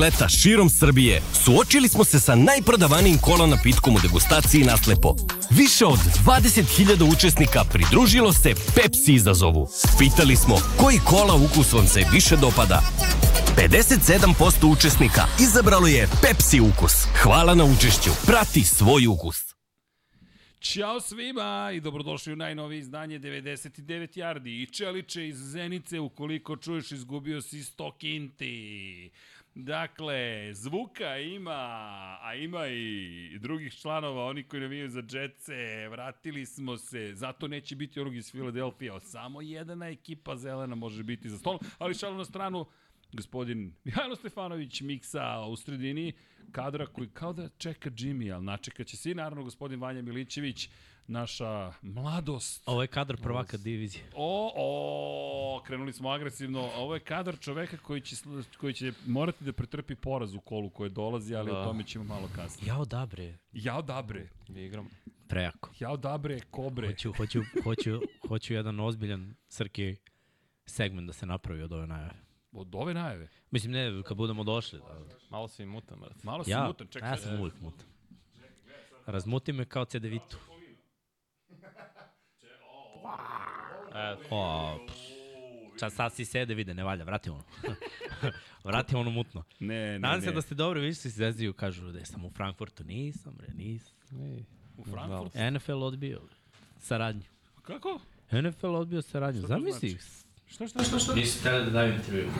leta širom Srbije suočili smo se sa najprodavanijim kola napitkom u degustaciji naslepo. Više od 20.000 učesnika pridružilo se Pepsi izazovu. Pitali smo koji kola ukus vam se više dopada. 57% učesnika izabralo je Pepsi ukus. Hvala na učešću. Prati svoj ukus. Ćao svima i dobrodošli u najnovije izdanje 99 Yardi i Čeliče iz Zenice, ukoliko čuješ izgubio si 100 kinti. Dakle, zvuka ima, a ima i drugih članova, oni koji navijaju za džetce, vratili smo se, zato neće biti onog iz Filadelfija, samo jedna ekipa zelena može biti za stolom, ali šalu na stranu, gospodin Mihajlo Stefanović miksa u sredini. Kadra koji kao da čeka Jimmy, ali načekat će se i naravno gospodin Vanja Milićević, naša mladost. Ovo je kadar prvaka divizije. O, o, krenuli smo agresivno. Ovo je kadar čoveka koji će, koji će morati da pretrpi poraz u kolu koje dolazi, ali da. o tome ćemo malo kasnije. Jao dabre. Jao dabre. Mi igramo. Prejako. Jao dabre, kobre. Hoću, hoću, hoću, hoću jedan ozbiljan srki segment da se napravi od ove najave. Od ove najave? Mislim, ne, kad budemo došli. Da. Malo si mutan, brat. Malo si ja, mutan, čekaj. Ja sam uvijek mutan. Razmuti me kao CD-vitu. E, O, Čas sad si sede vide, ne valja, vrati ono. vrati ono mutno. Ne, ne, Nadam se ne. da ste dobri, vi se zeziju, kažu da sam u Frankfurtu. Nisam, bre, nisam. ej, U Frankfurt? NFL odbio saradnju. Kako? NFL odbio saradnju. Zamisli. znači? Šta, šta, šta, šta? Nisi hteli da daju intervju.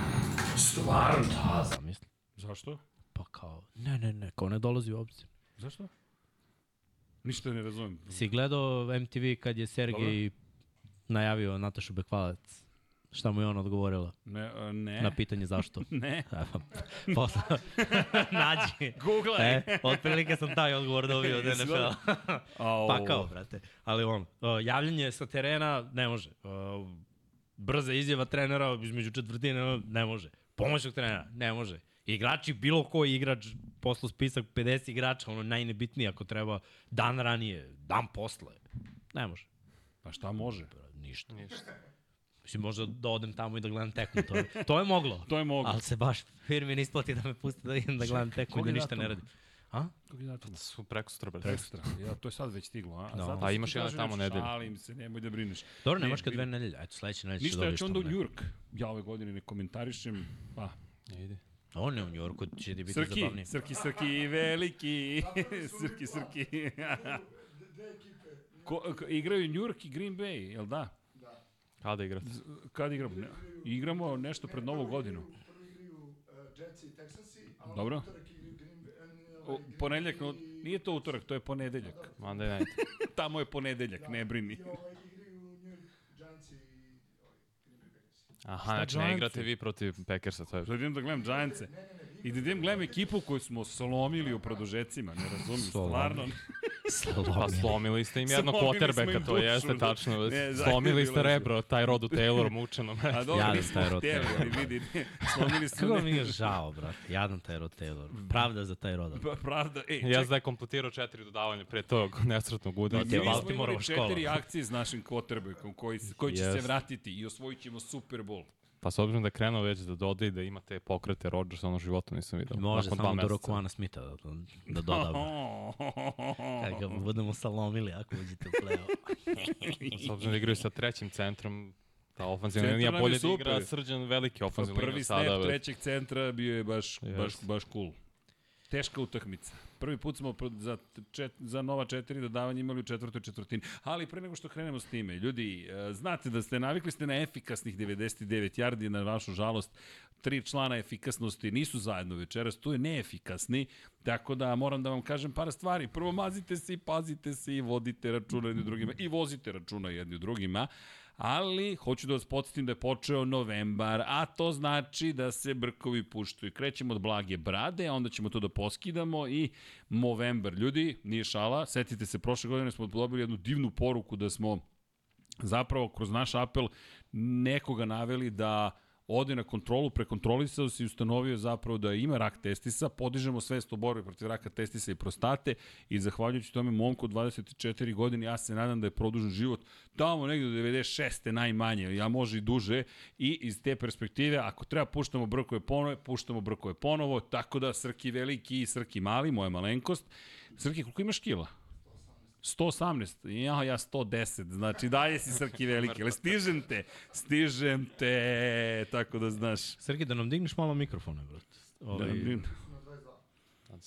Stvarno? Da, zamisli. Zašto? Pa kao, ne, ne, ne, kao ne dolazi u obzir. Zašto? Ništa ne razumem. Si gledao MTV kad je Sergej najavio Natašu Bekvalac? Šta mu je ona odgovorila Ne, a, ne. na pitanje zašto? Ne. Posle, nađi. Googlaj. E, otprilike sam taj odgovor dobio od NFL. Pa kao, brate. Ali on, uh, javljanje sa terena ne može. Uh, brza izjava trenera između četvrtine ne može. Pomoćnog trenera ne može. Igrači, bilo koji igrač, poslu spisak 50 igrača, ono najnebitnije ako treba, dan ranije, dan posle. Ne može. Pa šta može? Ništa. Ništa. Mislim, možda da odem tamo i da gledam tekmu. To je, to je moglo. To je moglo. Ali se baš firmi ne isplati da me pusti da idem da gledam tekmu i da ništa ne radim. A? Kog je datum? su preko sutra, brat. Prekstra. Ja, to je sad već stiglo, a? No. Zato A sam imaš ti jedan tamo nedelju. Šalim se, nemoj da brineš. Dobro, Ne, nemaš kad dve nedelje. Eto, sledeće nedelje ću Ništa, ja dobiješ ću onda u York. Ja ove godine ne komentarišem. Pa, Ide. On je u Njorku, će ti biti Srki, zabavnije. Srki, Srki, veliki. Srki, Srki. Ko, ko, igraju New York i Green Bay, jel da? Kada igrate? Kad igramo? Ne, igramo nešto pred novu godinu. Uh, Jetsi i a Dobro. u utorak igraju Green Bay. uh, O, ponedeljak, no, nije to utorak, to je ponedeljak. Monday night. Tamo je ponedeljak, ne brini. I ovaj, igraju New York Giants i ovaj, Green Bay Packers. Aha, znači ne igrate vi protiv Packersa, to je... Sad idem da gledam Giantse. I da idem gledam ekipu koju smo slomili u produžecima, ne razumim, Slomili. stvarno. Pa slomili ste im im quarterbacka, to dušu, jeste da. tačno. Ne, slomili ste rebro, taj rodu Taylor mučeno. A dobro, Jadan taj Rod Taylor. ali vidi, slomili su Kako mi je žao, brate. Jadan taj Rod Taylor. Pravda za taj Rod. Pa, pravda, ej, Ja da je kompletirao četiri dodavanja pre tog nesretnog udara. je Mi smo imali četiri akcije s našim quarterbackom koji, koji će se Jest. vratiti i osvojit ćemo Super Bowl. Pa s obzirom da je krenuo već da doda i da ima te pokrete Rodgers, ono životu nisam vidio. Može samo do. Rokuana Smitha da, da dodam. Kad ga budemo salomili ako uđete u play-off. S obzirom da igraju sa trećim centrom, ta ofenzivna Centar linija bolje da super. igra srđan veliki ofenzivna linija Prvi sada. snap već. trećeg centra bio je baš, baš, Jest. baš cool. Teška utakmica. Prvi put smo za, čet, za nova četiri dodavanja imali u četvrtoj četvrtini. Ali pre nego što krenemo s time, ljudi, e, znate da ste navikli ste na efikasnih 99 yardi, na vašu žalost, tri člana efikasnosti nisu zajedno večeras, tu je neefikasni, tako da moram da vam kažem par stvari. Prvo, mazite se i pazite se i vodite računa jedni drugima i vozite računa jedni drugima ali hoću da vas podsjetim da je počeo novembar, a to znači da se brkovi puštaju. Krećemo od blage brade, onda ćemo to da poskidamo i novembar. Ljudi, nije šala, setite se, prošle godine smo dobili jednu divnu poruku da smo zapravo kroz naš apel nekoga naveli da ode na kontrolu, prekontrolisao se i ustanovio zapravo da ima rak testisa, podižemo svest o borbi protiv raka testisa i prostate i zahvaljujući tome momku od 24 godine, ja se nadam da je produžen život tamo negde do 96. najmanje, ja može i duže i iz te perspektive, ako treba puštamo brkove ponovo, puštamo brkove ponovo, tako da Srki veliki i Srki mali, moja malenkost. Srki, koliko imaš kila? 118, ja, ja 110, znači dalje si Srki veliki, ali stižem te, stižem te, tako da znaš. Srki, da nam digneš malo mikrofone, brate. Da, Ovaj, da,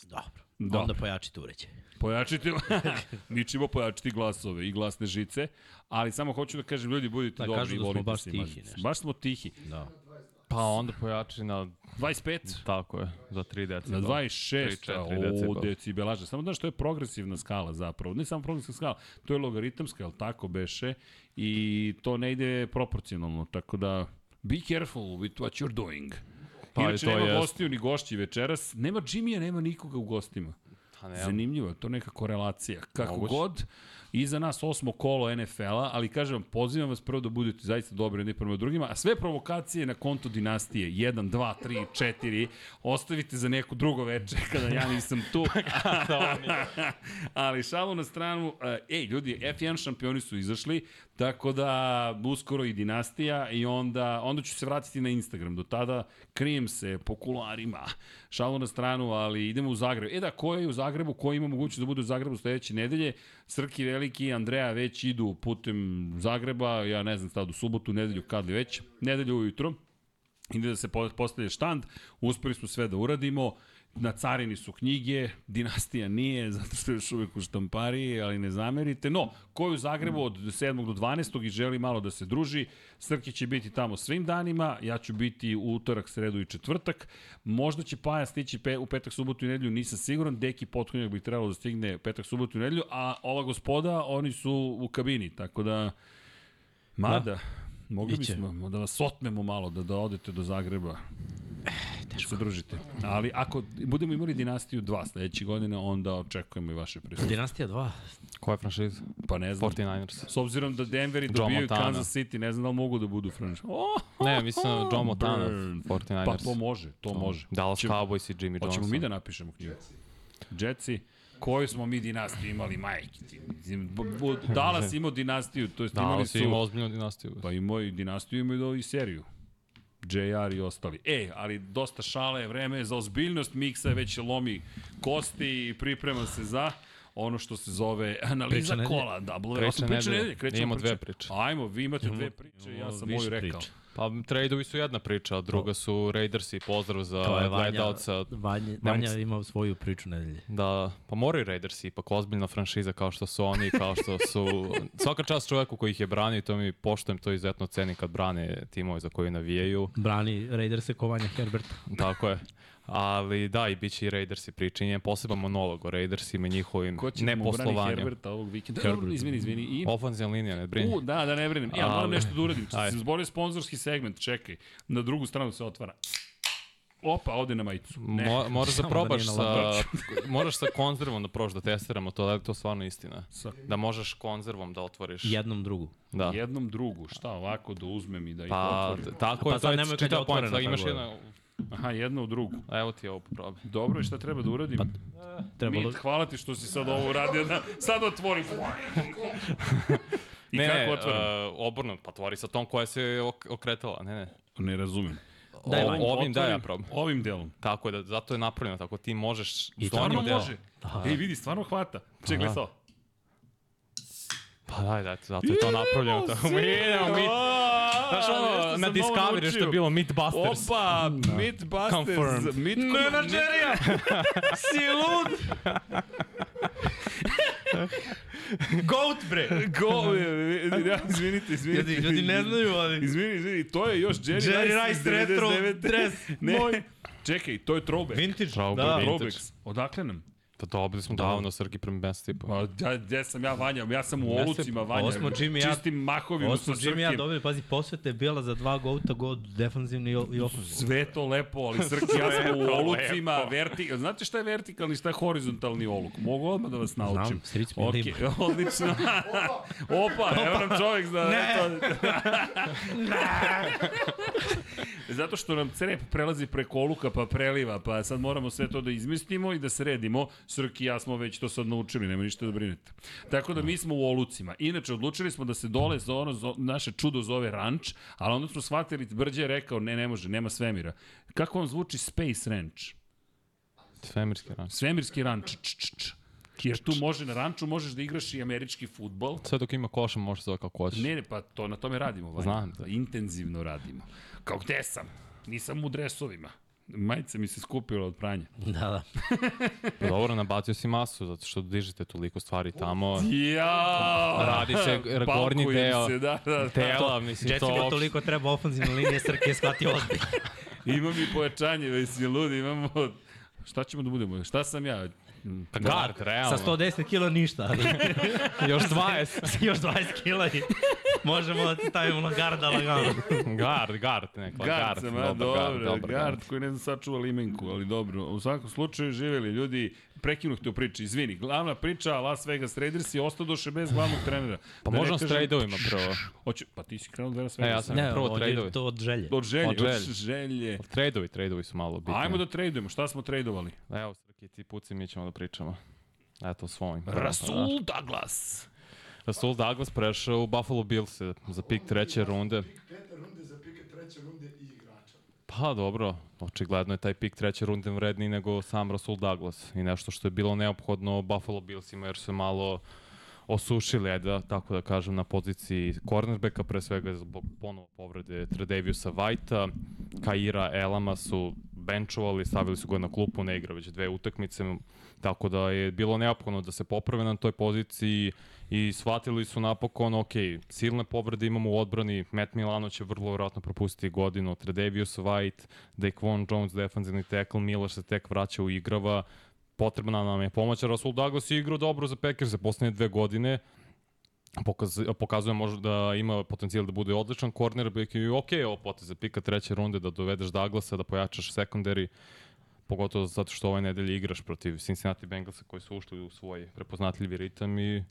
Dobro. Da. Onda pojači tu uređaj. Pojačiti, mi ćemo pojačiti glasove i glasne žice, ali samo hoću da kažem, ljudi, budite Da, dobri i da smo volite baš se i tihi nešto. Baš smo tihi. Da. Pa onda pojači na, 25? tako je, za 3 decibela. Na 26, 3-4 o, decibelaža. Samo znaš, to je progresivna skala zapravo. Ne samo progresivna skala, to je logaritamska, jel tako beše? I to ne ide proporcionalno, tako da be careful with what you're doing. Pa Inače, nema jest. gostiju ni gošći večeras. Nema Jimmya, nema nikoga u gostima. Pa ne, Zanimljivo, je to neka korelacija. Kako Moguće. god, iza nas osmo kolo NFL-a, ali kažem vam, pozivam vas prvo da budete zaista dobri jedni prema drugima, a sve provokacije na konto dinastije, 1, 2, 3, 4, ostavite za neko drugo veče kada ja nisam tu. ali šalu na stranu, ej, ljudi, F1 šampioni su izašli, tako da uskoro i dinastija i onda, onda ću se vratiti na Instagram. Do tada krijem se po kularima. Šalu na stranu, ali idemo u Zagreb. E da, ko je u Zagrebu, ko ima mogućnost da bude u Zagrebu sledeće nedelje? Srki Veliki Andreja već idu putem Zagreba, ja ne znam sad u subotu, nedelju, kad li već, nedelju ujutro. Ide da se po- postavlja štand, uspeli smo sve da uradimo, na carini su knjige, dinastija nije, zato što je još uvek u štampariji, ali ne zamerite. No, ko je u Zagrebu od 7. do 12. i želi malo da se druži, Srki će biti tamo svim danima, ja ću biti u utorak, sredu i četvrtak. Možda će Paja stići pe, u petak, subotu i nedelju, nisam siguran. Deki Potkonjak bi trebalo da stigne petak, subotu i nedelju, a ova gospoda, oni su u kabini, tako da... Mada, da. mogli bismo da vas otmemo malo, da, da odete do Zagreba. Da se družite. Ali ako budemo imali dinastiju 2 sledeće godine, onda očekujemo i vaše prisutstvo. Dinastija 2. Koja je franšiza? Pa ne znam. 49ers. S obzirom da Denveri Montana. Kansas City, ne znam da li mogu da budu franšize. Oh, Ne, mislim na Joe Montana, burn. 49ers. Pa to može, to može. Dallas Hoćemo- Cowboys i Jimmy Hoćemo Johnson. mi da napišemo knjigu. Jetsi. Koju smo mi dinastiju imali, majke ti. Dallas imao dinastiju, to jest imali Dallas su... je imao ozbiljnu dinastiju. Pa imao i dinastiju, imao i seriju. JR i ostali. E, ali dosta šale, vreme je za ozbiljnost, Miksa je već lomi kosti i priprema se za ono što se zove analiza kola. Double, Priča nedelje. Krećemo Imamo priče. dve priče. Ajmo, vi imate dve priče, ja sam moju rekao. priča. Pa tradeovi su jedna priča, a druga su Raidersi. Pozdrav za To je Vanja, gledalca. Vanja, Vanja se- imao svoju priču nedelje. Da, pa moraju Raidersi, ipak ozbiljna franšiza kao što su oni, kao što su... Svaka čast čoveku koji ih je branio, i to mi poštojem, to izuzetno cenim kad brane timove za koje navijaju. Brani Raiders se kovanja Herberta. Tako je. Ali da, i bit će i Raidersi pričinjen, poseban monolog o Raidersima i njihovim Ko će da neposlovanjem. Herberta ovog vikenda? Dobro, izvini, izvini. I... Ofenzivna linija, ne brini. U, da, da ne brinem. Ja moram nešto da uradim. Ajde. Se zborio sponzorski segment, čekaj. Na drugu stranu se otvara. Opa, ode na majicu. Ne. Mo, moraš da da probaš na sa, moraš sa konzervom da probaš da testiramo to, da je to stvarno istina. Sa Da možeš konzervom da otvoriš. Jednom drugu. Da. jednom drugu, šta ovako da uzmem i da ih Pa, otvorim. t- tako Pa je, sad to je čitav point, da imaš jedna, Aha, jedna u drugu. a evo ti ovo probi. Dobro, i šta treba da uradim? Pa, Trebalo... Mit, hvala ti što si sad ovo uradio. Da, sad otvorim. I ne, kako ne, otvorim? uh, obrnuto, pa tvori sa tom koja se ok okretala, ne, ne. ne razumem. Daj, O- Vanja, ovim da ja probam. Ovim delom. Tako je, da, zato je napravljeno, tako ti možeš I Stvarno delom. može. Ej, vidi, stvarno hvata. Čekaj, Aha. Pa daj, daj, zato je to napravljeno. Tako. Mi idemo, mi... Znaš ono, na Discovery što je bilo Meatbusters. Opa, Meatbusters. Confirmed. Meat Menadžerija! si lud! Goat, bre! Go, ja, izvinite, izvinite. Ljudi, ljudi ne znaju, ali... Izvini, izvini, to je još Jerry, Jerry Rice, Rice retro 99. dres. Ne, Moj. čekaj, to je throwback. Vintage, Throwback, da. Throwback. Odakle nam? Pa dobili smo davno Srki prema best tipa. Pa, ja, gde sam ja Vanja? Ja sam u olucima Vanja. ovo smo Jimmy ja- Čistim mahovima Ovo sa smo Jimmy ja Srkim. dobili, pazi, posvete je bila za dva gouta, god defanzivni i, i ofenzivni. Sve to lepo, ali Srki, ja sam u olucima, verti... Znate šta je vertikalni, šta je horizontalni oluk? Mogu odmah da vas naučim. Znam, stric mi Okej, libar. odlično. Opa, evo nam čovjek zna. Ne. To... Zato što nam crep prelazi preko oluka pa preliva, pa sad moramo sve to da izmestimo i da sredimo. Srki i ja smo već to sad naučili, nema ništa da brinete. Tako da mi smo u olucima. Inače, odlučili smo da se dole za ono, zo, naše čudo zove ranč, ali onda smo shvatili, Brđe je rekao, ne, ne može, nema svemira. Kako vam zvuči Space Ranch? Svemirski ran. Svemirski ranč, č, č, č. Jer tu može, na ranču možeš da igraš i američki futbol. Sve dok ima koša može se zove kako hoćeš. Ne, ne, pa to na tome radimo. Vanja. Znam, da. Intenzivno radimo. Kao gde sam? Nisam u dresovima. Majica mi se skupila od pranja. Da, da. Pa Dobro, nabacio si masu, zato što dižete toliko stvari tamo. Ja! Radi se gornji deo Se, da, da, da. tela, mislim, to Jessica toliko treba ofenzivna linija, Srke je shvatio ozbiljno. Imam i pojačanje, već si ludi, imamo... Šta ćemo da budemo? Šta sam ja? Pa Gard, realno. Sa 110 kila ništa, ali Još 20. još 20 kila i možemo da ti stavimo na garda lagano. Gard, gard, neka. Gard sam, a, dobar dobro, dobar gard koji ne znam sačuva limenku, ali dobro. U svakom slučaju živeli ljudi, prekinuh te u priči, izvini. Glavna priča Las Vegas Raiders je ostadoše bez glavnog trenera. Pa Da ne možemo s tradeovima prvo. Hoće, pa ti si krenuo od Las E, ja Vegas. sam Ne, prvo tradeovi. to od želje. Od želje, Od od želje. želje. Tradeovi, tradeovi su malo bitni. Ajmo da tradujemo, šta smo tradovali? Evo, Srki, ti puci, mi ćemo da pričamo. Eto, svojim. Rasul Douglas. Rasul Douglas prešao u Buffalo Bills za pik treće runde. Pik pete runde za pike treće runde i igrača. Pa dobro, očigledno je taj pik treće runde vredniji nego sam Rasul Douglas i nešto što je bilo neophodno Buffalo Billsima jer su malo osušili, ajde da, tako da kažem, na poziciji cornerbacka, pre svega zbog ponovo povrede Tredaviusa Whitea, Kaira Elama su benchovali, stavili su ga na klupu, ne igra već dve utakmice, tako da je bilo neophodno da se poprave na toj poziciji i shvatili su napokon, ok, silne povrede imamo u odbrani, Matt Milano će vrlo vjerojatno propustiti godinu, Tredavius White, Daquan Jones, defensivni tackle, Miller se tek vraća u igrava, potrebna nam je pomoć, Rasul Douglas je igrao dobro za Packers za poslednje dve godine, Pokaz, pokazuje možda da ima potencijal da bude odličan cornerback i ok, ovo potez za pika treće runde da dovedeš Douglasa, da pojačaš secondary, pogotovo zato što ove nedelje igraš protiv Cincinnati Bengalsa koji su ušli u svoj prepoznatljivi ritam i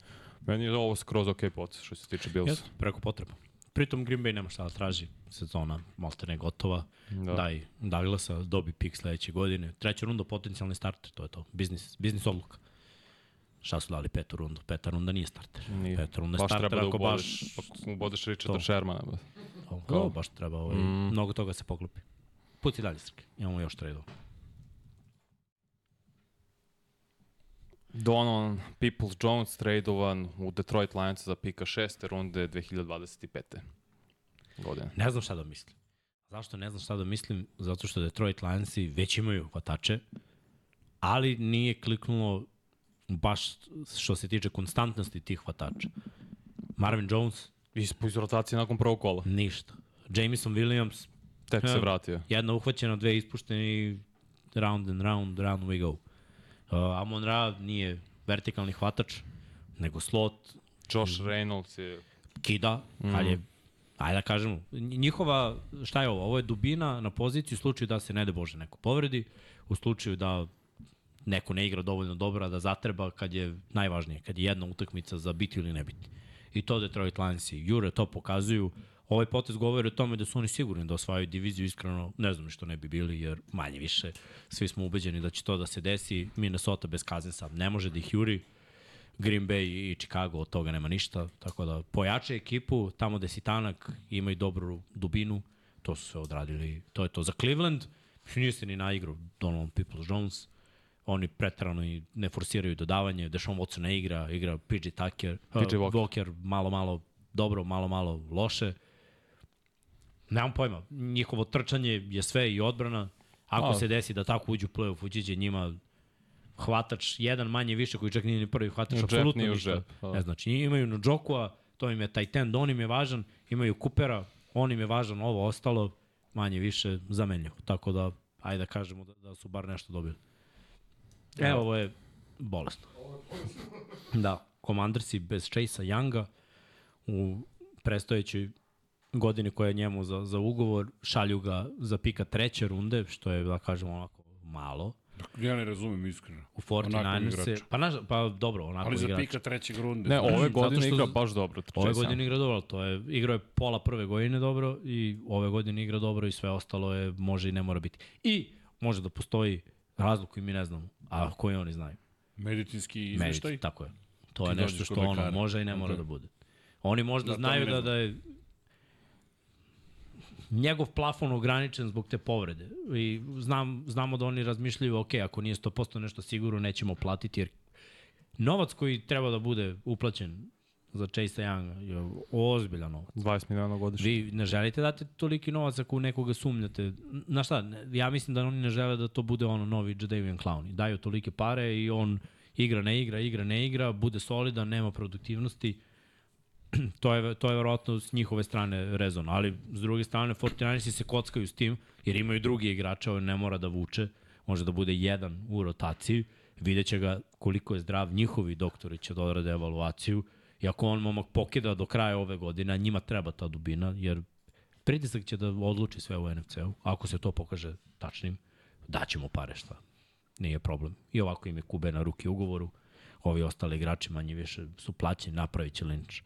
meni je ovo skroz ok potez što se tiče Bills. Jeste, preko potreba. Pritom Green Bay nema šta da traži, sezona malte ne gotova. Da. Da. Daj Douglasa, dobi pik sledeće godine. Treća runda, potencijalni starter, to je to. Biznis, biznis odluka. Šta su dali petu rundu? Peta runda nije starter. Nije. Peta runda je baš starter treba da ako baš... pa ubodeš Richarda. Shermana. To, to baš treba, ovaj, mm. mnogo toga se poklopi. Puci dalje, Srke. Imamo još tradova. Donovan Peoples Jones tradovan u Detroit Lions za pika šeste runde 2025. godine. Ne znam šta da mislim. Zašto ne znam šta da mislim? Zato što Detroit Lionsi već imaju hvatače, ali nije kliknulo baš što se tiče konstantnosti tih hvatača. Marvin Jones, Iz, iz rotacije nakon prvog kola. ništa. Jameson Williams, Tek se vratio. jedna uhvaćena, dve ispuštene i round and round, round we go. Uh, Amon Ra nije vertikalni hvatač, nego slot, Josh Reynolds je kida, mm. ali je, ajde da kažemo, nj- njihova, šta je ovo? Ovo je dubina na poziciju u slučaju da se ne de Bože neko povredi, u slučaju da neko ne igra dovoljno dobro, da zatreba kad je najvažnije, kad je jedna utakmica za biti ili ne biti. I to Detroit Lions i Jure to pokazuju. Ovaj potez govori o tome da su oni sigurni da osvajaju diviziju, iskreno ne znam što ne bi bili, jer manje više svi smo ubeđeni da će to da se desi. Minnesota bez Kazensa ne može da ih juri. Green Bay i Chicago od toga nema ništa, tako da pojače ekipu, tamo gde si tanak, imaju dobru dubinu, to su sve odradili, to je to. Za Cleveland, nije se ni na igru Donovan Peoples-Jones, oni pretrano i ne forsiraju dodavanje, Deshaun Watson ne igra, igra PJ Tucker, uh, Walker. Walker malo, malo dobro, malo, malo loše. Nemam pojma, njihovo trčanje je sve i odbrana, ako A. se desi da tako uđu u play-off, ući će njima hvatač, jedan manje više koji čak nije ni prvi hvatač, Džep apsolutno ništa. da. Ne znači, imaju Nujokua, to im je taj tend, on im je važan, imaju Coopera, on im je važan, ovo ostalo manje više zamenljivo. Tako da, ajde da kažemo da, da su bar nešto dobili. Evo, ovo je bolesno. Da, komandarsi bez Chase-a Younga u prestojećoj godini koja je njemu za, za ugovor, šalju ga za pika treće runde, što je, da kažemo, onako malo. Ja ne razumem iskreno. U Onakvog 49ers igrača. pa, naš, pa dobro, onako Ali za igrač. pika trećeg runde. Ne, ove godine igra baš dobro. Ove godine igra dobro, to je, igrao je pola prve godine dobro i ove godine igra dobro i sve ostalo je, može i ne mora biti. I može da postoji razlog koji mi ne znamo, a koji oni znaju. Medicinski izveštaj. Medici, tako je. To Ti je nešto što ono može i ne mora Ok. da bude. Oni možda Da, znaju da, da je njegov plafon ograničen zbog te povrede. I znam, znamo da oni razmišljaju, ok, ako nije 100% nešto sigurno, nećemo platiti, jer novac koji treba da bude uplaćen za Chase Younga je ozbiljan novac. 20 miliona godišnje. Vi ne želite dati toliki novac ako nekoga sumnjate. Na šta, ja mislim da oni ne žele da to bude ono novi Jadavian Clowney. Daju tolike pare i on igra, ne igra, igra, ne igra, bude solidan, nema produktivnosti. to je, to je verovatno s njihove strane rezon. Ali s druge strane, 49ersi se kockaju s tim, jer imaju drugi igrača, on ne mora da vuče, može da bude jedan u rotaciji, vidjet će ga koliko je zdrav, njihovi doktori će da odrade evaluaciju, i ako on momak pokida do kraja ove godine, njima treba ta dubina, jer pritisak će da odluči sve u NFC-u, ako se to pokaže tačnim, daćemo pare šta. Nije problem. I ovako im je Kube na ruki ugovoru, ovi ostali igrači manje više su plaćeni, napravit će Lynch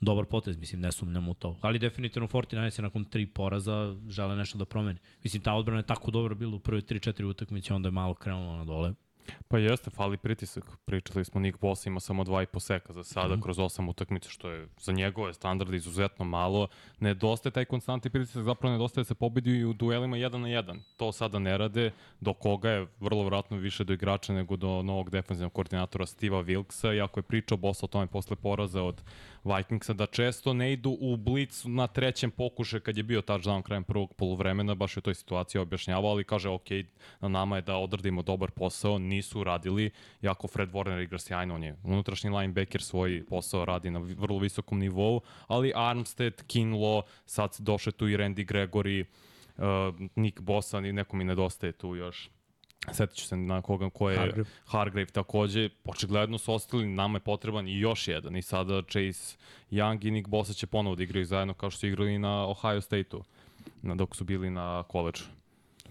dobar potez, mislim, ne sumnjam u to. Ali definitivno 49 se nakon tri poraza žele nešto da promeni. Mislim, ta odbrana je tako dobro bila u prve 3-4 utakmice, onda je malo krenulo na dole. Pa jeste, fali pritisak. Pričali smo, Nick Bosa ima samo dva i po seka za sada Mhm. kroz osam utakmica, što je za njegove standarde izuzetno malo. Nedostaje taj konstantni pritisak, zapravo nedostaje da se pobedi i u duelima jedan na jedan. To sada ne rade, do koga je vrlo vratno više do igrača nego do novog defensivnog koordinatora Steve'a Wilksa, iako je pričao Bosa o tome posle poraza od Vikingsa, da često ne idu u blic na trećem pokuše kad je bio touchdown krajem prvog poluvremena, baš je u toj situaciji objašnjavao, ali kaže, ok, na nama je da odradimo dobar posao, nisu uradili, jako Fred Warner igra sjajno, on je unutrašnji linebacker, svoj posao radi na vrlo visokom nivou, ali Armstead, Kinlo, sad došle tu i Randy Gregory, uh, Nick Bosa, ni- neko mi nedostaje tu još. Setit ću se na koga ko je Hargrave. Hargrave takođe, očigledno su ostali, nama je potreban i još jedan i sada Chase Young i Nick Bosa će ponovo da igraju zajedno kao što su igrali na Ohio State-u na, dok su bili na koleđu.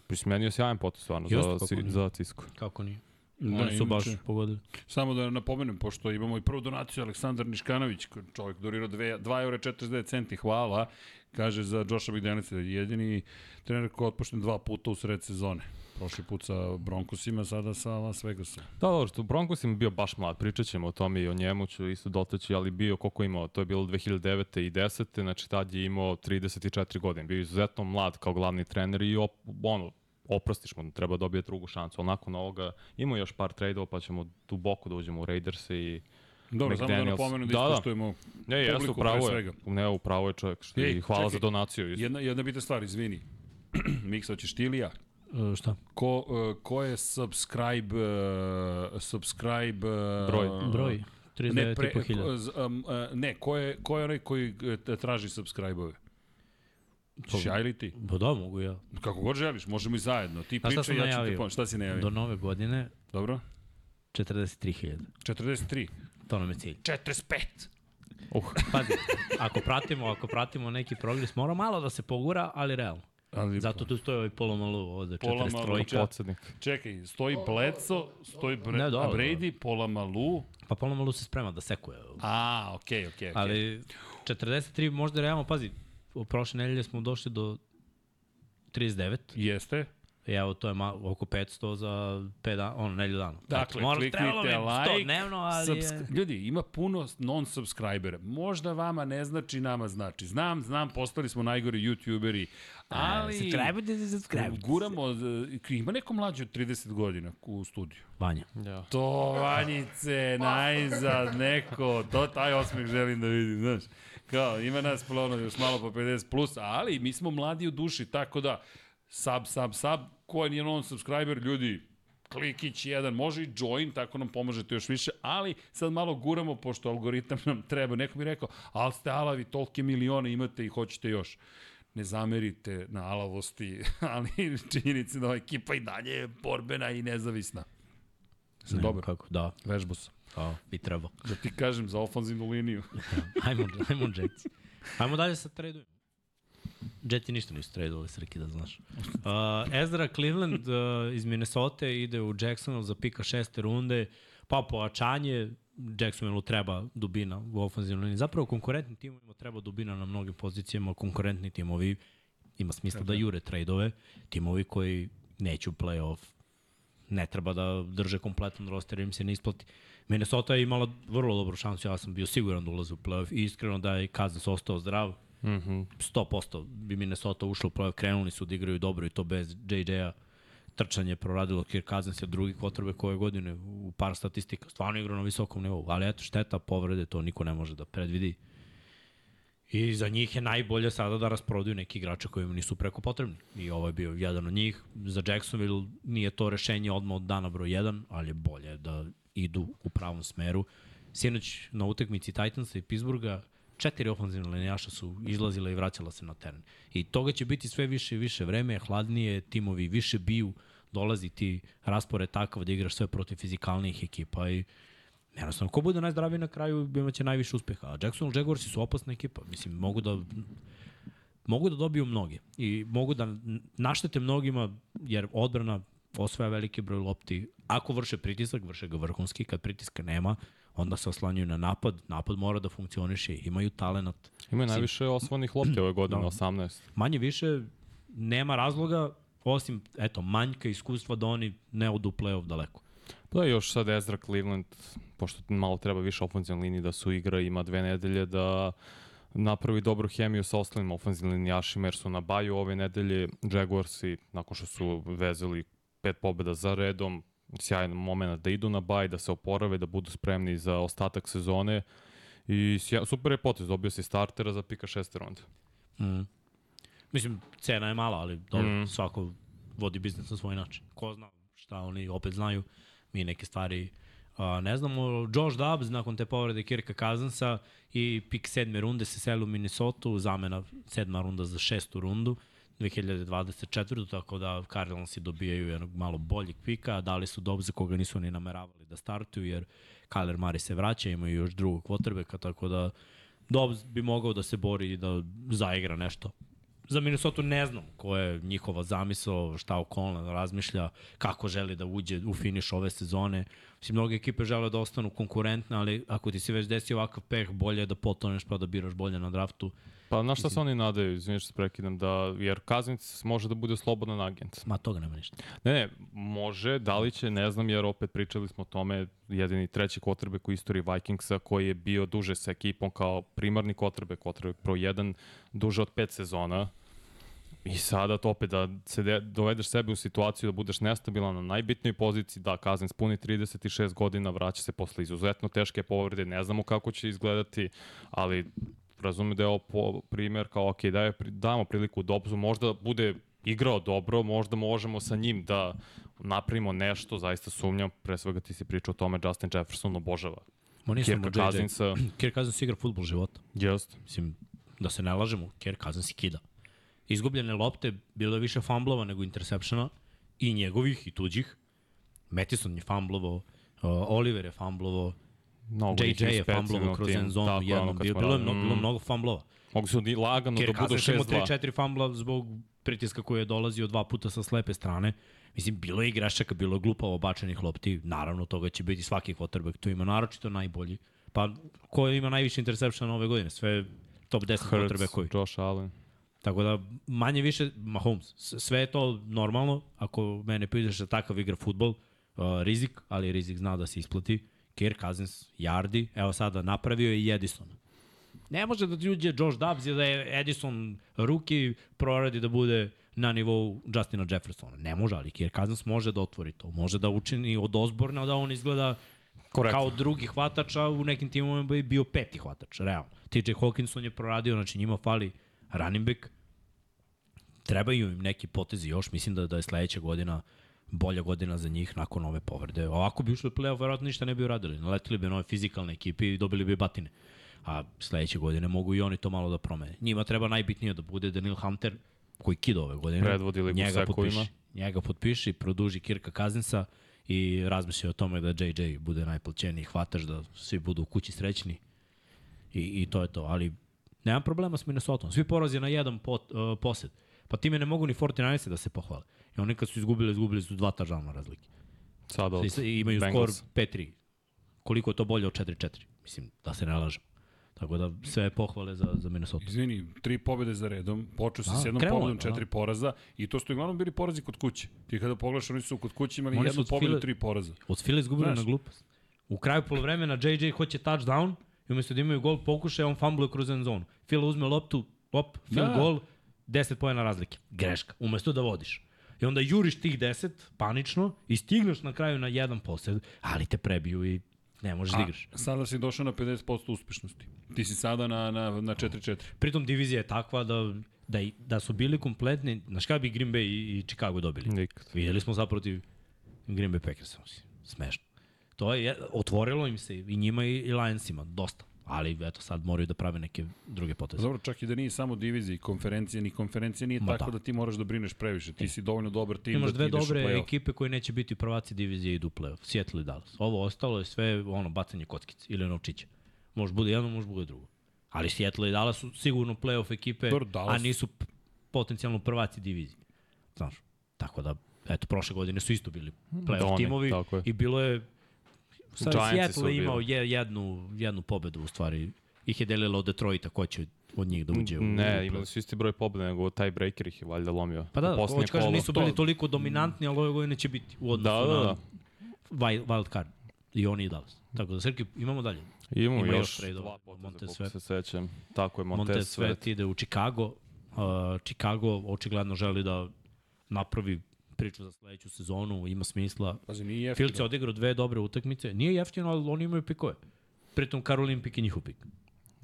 Prismenio sjajan potes stvarno Jeste, za, si, za Cisco. Kako nije? Da, Oni su baš inače- pogodili. Samo da napomenem, pošto imamo i prvu donaciju, Aleksandar Niškanović, čovjek donirao 2 eura 49 centi, hvala, kaže za Josha McDanielsa, jedini trener ko je otpušten dva puta u sred sezone. Prošli put sa Broncosima, sada sa Las Vegasom. Da, dobro, što Broncos im bio baš mlad, pričat ćemo o tome i o njemu ću isto dotaći, ali bio koliko imao, to je bilo 2009. i 10. Znači tad je imao 34 godine, bio izuzetno mlad kao glavni trener i op, ono, oprostiš mu, treba da dobije drugu šansu. Onako na ovoga ima još par trade pa ćemo duboko da uđemo u Raiders i Dobro, samo da napomenem da, Da, da. ispoštujemo Ne, jeste, publiku pre upravo je. svega. Ne, upravo je čovjek. Što, Ej, I hvala čekaj. za donaciju. Isto. Jedna, jedna bitna stvar, izvini. Miksa, hoćeš ti ili ja? E, šta? Ko, uh, ko je subscribe, uh, subscribe uh, Broj. Broj? Ne, pre, 39.500. ko, z- um, uh, ne, ko je, ko je onaj koji traži subscribe-ove? Ćeš ja ili ti? Pa da, mogu ja. Kako god želiš, možemo i zajedno. Ti šta pričaj, sam ja ću te najavio? pomoći. Šta si najavio? Do nove godine Dobro? 43.000. 43. To nam je cilj. 45. Uh, Pazi, ako pratimo, ako pratimo neki progres, mora malo da se pogura, ali realno. Ali, Zato tu stoji ovaj Polomalu, ovde Pola 43. Malu, ča- podsednik. Čekaj, stoji Bleco, stoji Bre, Ne, dobro, Brady, Pola Malu. Pa Polomalu se sprema da sekuje. A, okej, okej, okej. Ali 43 možda realno, pazi, prošle nedelje smo došli do 39. Jeste. I evo, to je malo, oko 500 za 5 dana, ono, nedelju dana. Dakle, Eto, kliknite trebalo mi 100 like, dnevno, ali je... Ljudi, ima puno non-subscribera. Možda vama ne znači, nama znači. Znam, znam, postali smo najgori youtuberi, ali... Subscribe-ite se, subscribe Guramo, e, ima neko mlađe od 30 godina u studiju. Vanja. Ja. To, Vanjice, najzad, neko, to taj osmeh želim da vidim, znaš. Kao, ima nas plono još malo po 50 plus, ali mi smo mladi u duši, tako da, sub, sub, sub, ko nije non-subscriber, ljudi, klikić jedan, može i join, tako nam pomožete još više, ali sad malo guramo, pošto algoritam nam treba. Neko mi rekao, ali ste alavi, tolike milione imate i hoćete još. Ne zamerite na alavosti, ali činjenice da ova ekipa i dalje je borbena i nezavisna. Sam Ne, dobar, Kako, da, vežbu sam. Kao, bi trebao. Da ti kažem za ofanzivnu liniju. Ajmo, ajmo Jetsi. Ajmo dalje sa tradujem. Jeti ništa nisu tradovali, Srki, da znaš. Uh, Ezra Cleveland uh, iz Minnesota ide u Jacksonville za pika šeste runde, pa pojačanje, Jacksonville treba dubina u ofenzivnoj liniji. Zapravo konkurentnim timovima treba dubina na mnogim pozicijama, konkurentni timovi ima smisla da jure tradeove, timovi koji neće u playoff, ne treba da drže kompletan roster, im se ne isplati. Minnesota je imala vrlo dobru šansu, ja sam bio siguran da ulaze u playoff i iskreno da je Kazans ostao zdrav, mm -hmm. 100% bi Minnesota ušla u playoff, krenuli su da igraju dobro i to bez JJ-a trčanje proradilo Kirk Cousins je drugi kvotrbe koje godine u par statistika, stvarno igra na visokom nivou, ali eto šteta, povrede, to niko ne može da predvidi. I za njih je najbolje sada da rasprodaju neki igrače koji im nisu preko potrebni. I ovo je bio jedan od njih. Za Jacksonville nije to rešenje odmah od dana broj 1, ali je bolje da idu u pravom smeru. Sinoć na utekmici Titansa i Pittsburgha četiri ofenzivne linijaša su izlazila i vraćala se na teren. I toga će biti sve više i više vreme, hladnije, timovi više biju, dolazi ti raspored takav da igraš sve protiv fizikalnijih ekipa i jednostavno, ko bude najzdraviji na kraju, imaće najviše uspeha. A Jacksonville Jaguarsi su opasna ekipa. Mislim, mogu da mogu da dobiju mnoge i mogu da naštete mnogima jer odbrana osvaja veliki broj lopti. Ako vrše pritisak, vrše ga vrhunski, kad pritiska nema, onda se oslanjaju na napad, napad mora da funkcioniše, imaju talenat. Imaju najviše osvojenih lopti ove godine, Da. 18. Manje više nema razloga, osim, eto, manjka iskustva da oni ne odu u play-off daleko. Da, još sad Ezra Cleveland, pošto malo treba više ofenzivne linije da su igra, ima dve nedelje da napravi dobru hemiju sa ostalim ofenzivnim linijašima, jer su na baju ove nedelje Jaguarsi, nakon što su vezali pet pobjeda za redom, sjajan moment da idu na baj, da se oporave, da budu spremni za ostatak sezone. I sja, super je potez, dobio si startera za pika šeste runde. Mm. Mislim, cena je mala, ali dobro, Mm. svako vodi biznis na svoj način. Ko zna šta oni opet znaju, mi neke stvari a, ne znamo. Josh Dobbs nakon te povrede Kirka Kazansa i pik sedme runde se seli u Minnesota, zamena sedma runda za šestu rundu. 2024. tako da Cardinalsi dobijaju jednog malo boljeg pika, dali su Dobbsa koga nisu ni nameravali da startuju, jer Kyler Murray se vraća, imaju još drugog quarterbacka, tako da Dobbs bi mogao da se bori i da zaigra nešto. Za Minnesota ne znam ko je njihova zamisao, šta O'Connell razmišlja, kako želi da uđe u finiš ove sezone. Mislim, mnoge ekipe žele da ostanu konkurentne, ali ako ti se već desi ovakav peh, bolje je da potoneš pa da biraš bolje na draftu. Pa na šta se oni nadaju, izvinite što se prekidam, da, jer Kaznic može da bude slobodan agent. Ma toga nema ništa. Ne, ne, može, da li će, ne znam, jer opet pričali smo o tome, jedini treći kotrbe u istoriji Vikingsa koji je bio duže sa ekipom kao primarni kotrbe, kotrbe pro 1, duže od pet sezona. I sada to opet da se de, dovedeš sebe u situaciju da budeš nestabilan na najbitnijoj poziciji, da Kazan spuni 36 godina, vraća se posle izuzetno teške povrede, ne znamo kako će izgledati, ali razume da je ovo po, primer kao, ok, daj, damo priliku Dobzu, možda bude igrao dobro, možda možemo sa njim da napravimo nešto, zaista sumnjam, pre svega ti si pričao o tome, Justin Jefferson obožava. Ma nisam Kirka. Cousinsa, Kirk Cousins igra futbol života. jest. Mislim, da se ne lažemo, Kirk Cousins i kida. Izgubljene lopte, bilo je više famblova nego intersepšena, i njegovih i tuđih. Mattison je famblovo, uh, Oliver je famblovo, Mnogo JJ je famblovo kroz end zonu Tako je, jednom. ono Bilo, bilo, je mnogo, bilo Mm. mnogo famblova. Mogu su ni lagano Kirk da budu Cousins imao 6-2. 3-4 fambla zbog pritiska koji je dolazio dva puta sa slepe strane. Mislim, bilo je i grešaka, bilo je glupavo bačenih lopti. Naravno, toga će biti svaki quarterback. Tu ima naročito najbolji. Pa, ko ima najviše interceptiona ove godine? Sve top 10 Hurts, quarterbackovi. Josh Allen. Tako da, manje više, Mahomes, sve je to normalno, ako mene pitaš da takav igra futbol, uh, rizik, ali rizik zna da se isplati. Kirk Cousins, Yardi, evo sada napravio je i Edison. Ne može da uđe Josh Dobbs i da je Edison ruki proradi da bude na nivou Justina Jeffersona. Ne može, ali Kirk Cousins može da otvori to. Može da učini od Osborna da on izgleda Korektno. kao drugi hvatač, a u nekim timovima bi bio peti hvatač, realno. TJ Hawkinson je proradio, znači njima fali running back, trebaju im neki potezi još, mislim da, da je sledeća godina bolja godina za njih nakon ove povrede. Ovako bi ušli u play-off, verovatno ništa ne bi uradili. Naletili bi nove fizikalne ekipe i dobili bi batine. A sledeće godine mogu i oni to malo da promene. Njima treba najbitnije da bude Daniel Hunter, koji kida ove godine. Predvodi ligu njega potpiši. Njega potpiši, produži Kirka Kazinsa i razmisli o tome da JJ bude najplaćeniji hvatač, da svi budu u kući srećni. I, I to je to. Ali Nemam problema s Minnesota. Svi porazi na jedan pot, uh, posed. Pa time ne mogu ni 49 da se pohvale. I oni kad su izgubili, izgubili su dva tažalna razlike. Sada od I, imaju Bengals. skor 5-3. Koliko je to bolje od 4-4? Mislim, da se ne lažem. Tako da sve pohvale za, za Minnesota. Izvini, tri pobede za redom, počeo si Da, s jednom pobedom, da. četiri poraza i to su uglavnom bili porazi kod kuće. Ti kada pogledaš, oni su kod kuće imali Oni jednu pobedu, File- tri poraza. Od Fila izgubili na glupost. U kraju polovremena JJ hoće touchdown i umesto da imaju gol pokušaj, on fumbluje kroz end zonu. Fila uzme loptu, op, Fil Da. gol, 10 pojena razlike. Greška. Umesto da vodiš. I onda juriš tih 10, panično, i stigneš na kraju na jedan posed, ali te prebiju i ne možeš da igraš. A sada si došao na 50% uspešnosti. Ti si sada na, na, na 4-4. Pritom divizija je takva da, da, i- da su bili kompletni, znaš kada bi Green Bay i, i Chicago dobili? Nikad. Videli smo protiv Green Bay Packersa. mislim, Smešno. To je, otvorilo im se i njima i, i Lionsima, dosta. Ali eto sad moraju da prave neke druge poteze. Dobro, čak i da nije samo divizija i konferencija, ni konferencija nije Ma tako da. da. ti moraš da brineš previše. Ti si dovoljno dobar tim Imaš da ti dve ideš dobre play-off. ekipe koje neće biti prvaci divizije i idu u play-off. Seattle i Dallas. Ovo ostalo je sve ono bacanje kockice ili novčića. Može bude jedno, može bude drugo. Ali Seattle i Dallas su sigurno play-off ekipe, Dobro, Dallas- a nisu potencijalno prvaci divizije. Znaš, tako da, eto, prošle godine su isto bili play-off Oni, timovi i bilo je Sad Seattle je imao je, jednu, jednu pobedu u stvari. Ih je delilo od Detroita, ko će od njih da uđe u... u Ne, play-off. imali su isti broj pobjede, nego taj breaker ih je valjda lomio. Pa da, U hoću kažem, nisu bili toliko dominantni, ali ove godine će biti u odnosu Da, da, da. na wild, wild card. I oni i Dallas. Tako da, Srki, imamo dalje. Imamo Ima još još dva poteza, koliko Sweat. se sećam. Tako je, Montez Montez Sweat. ide u Chicago. Uh, Chicago očigledno želi da napravi priču za sledeću sezonu, ima smisla. Pazi, nije jeftino. Filc je odigrao dve dobre utakmice. Nije jeftino, ali oni imaju pikove. Pritom Karolin pik i njihov pik.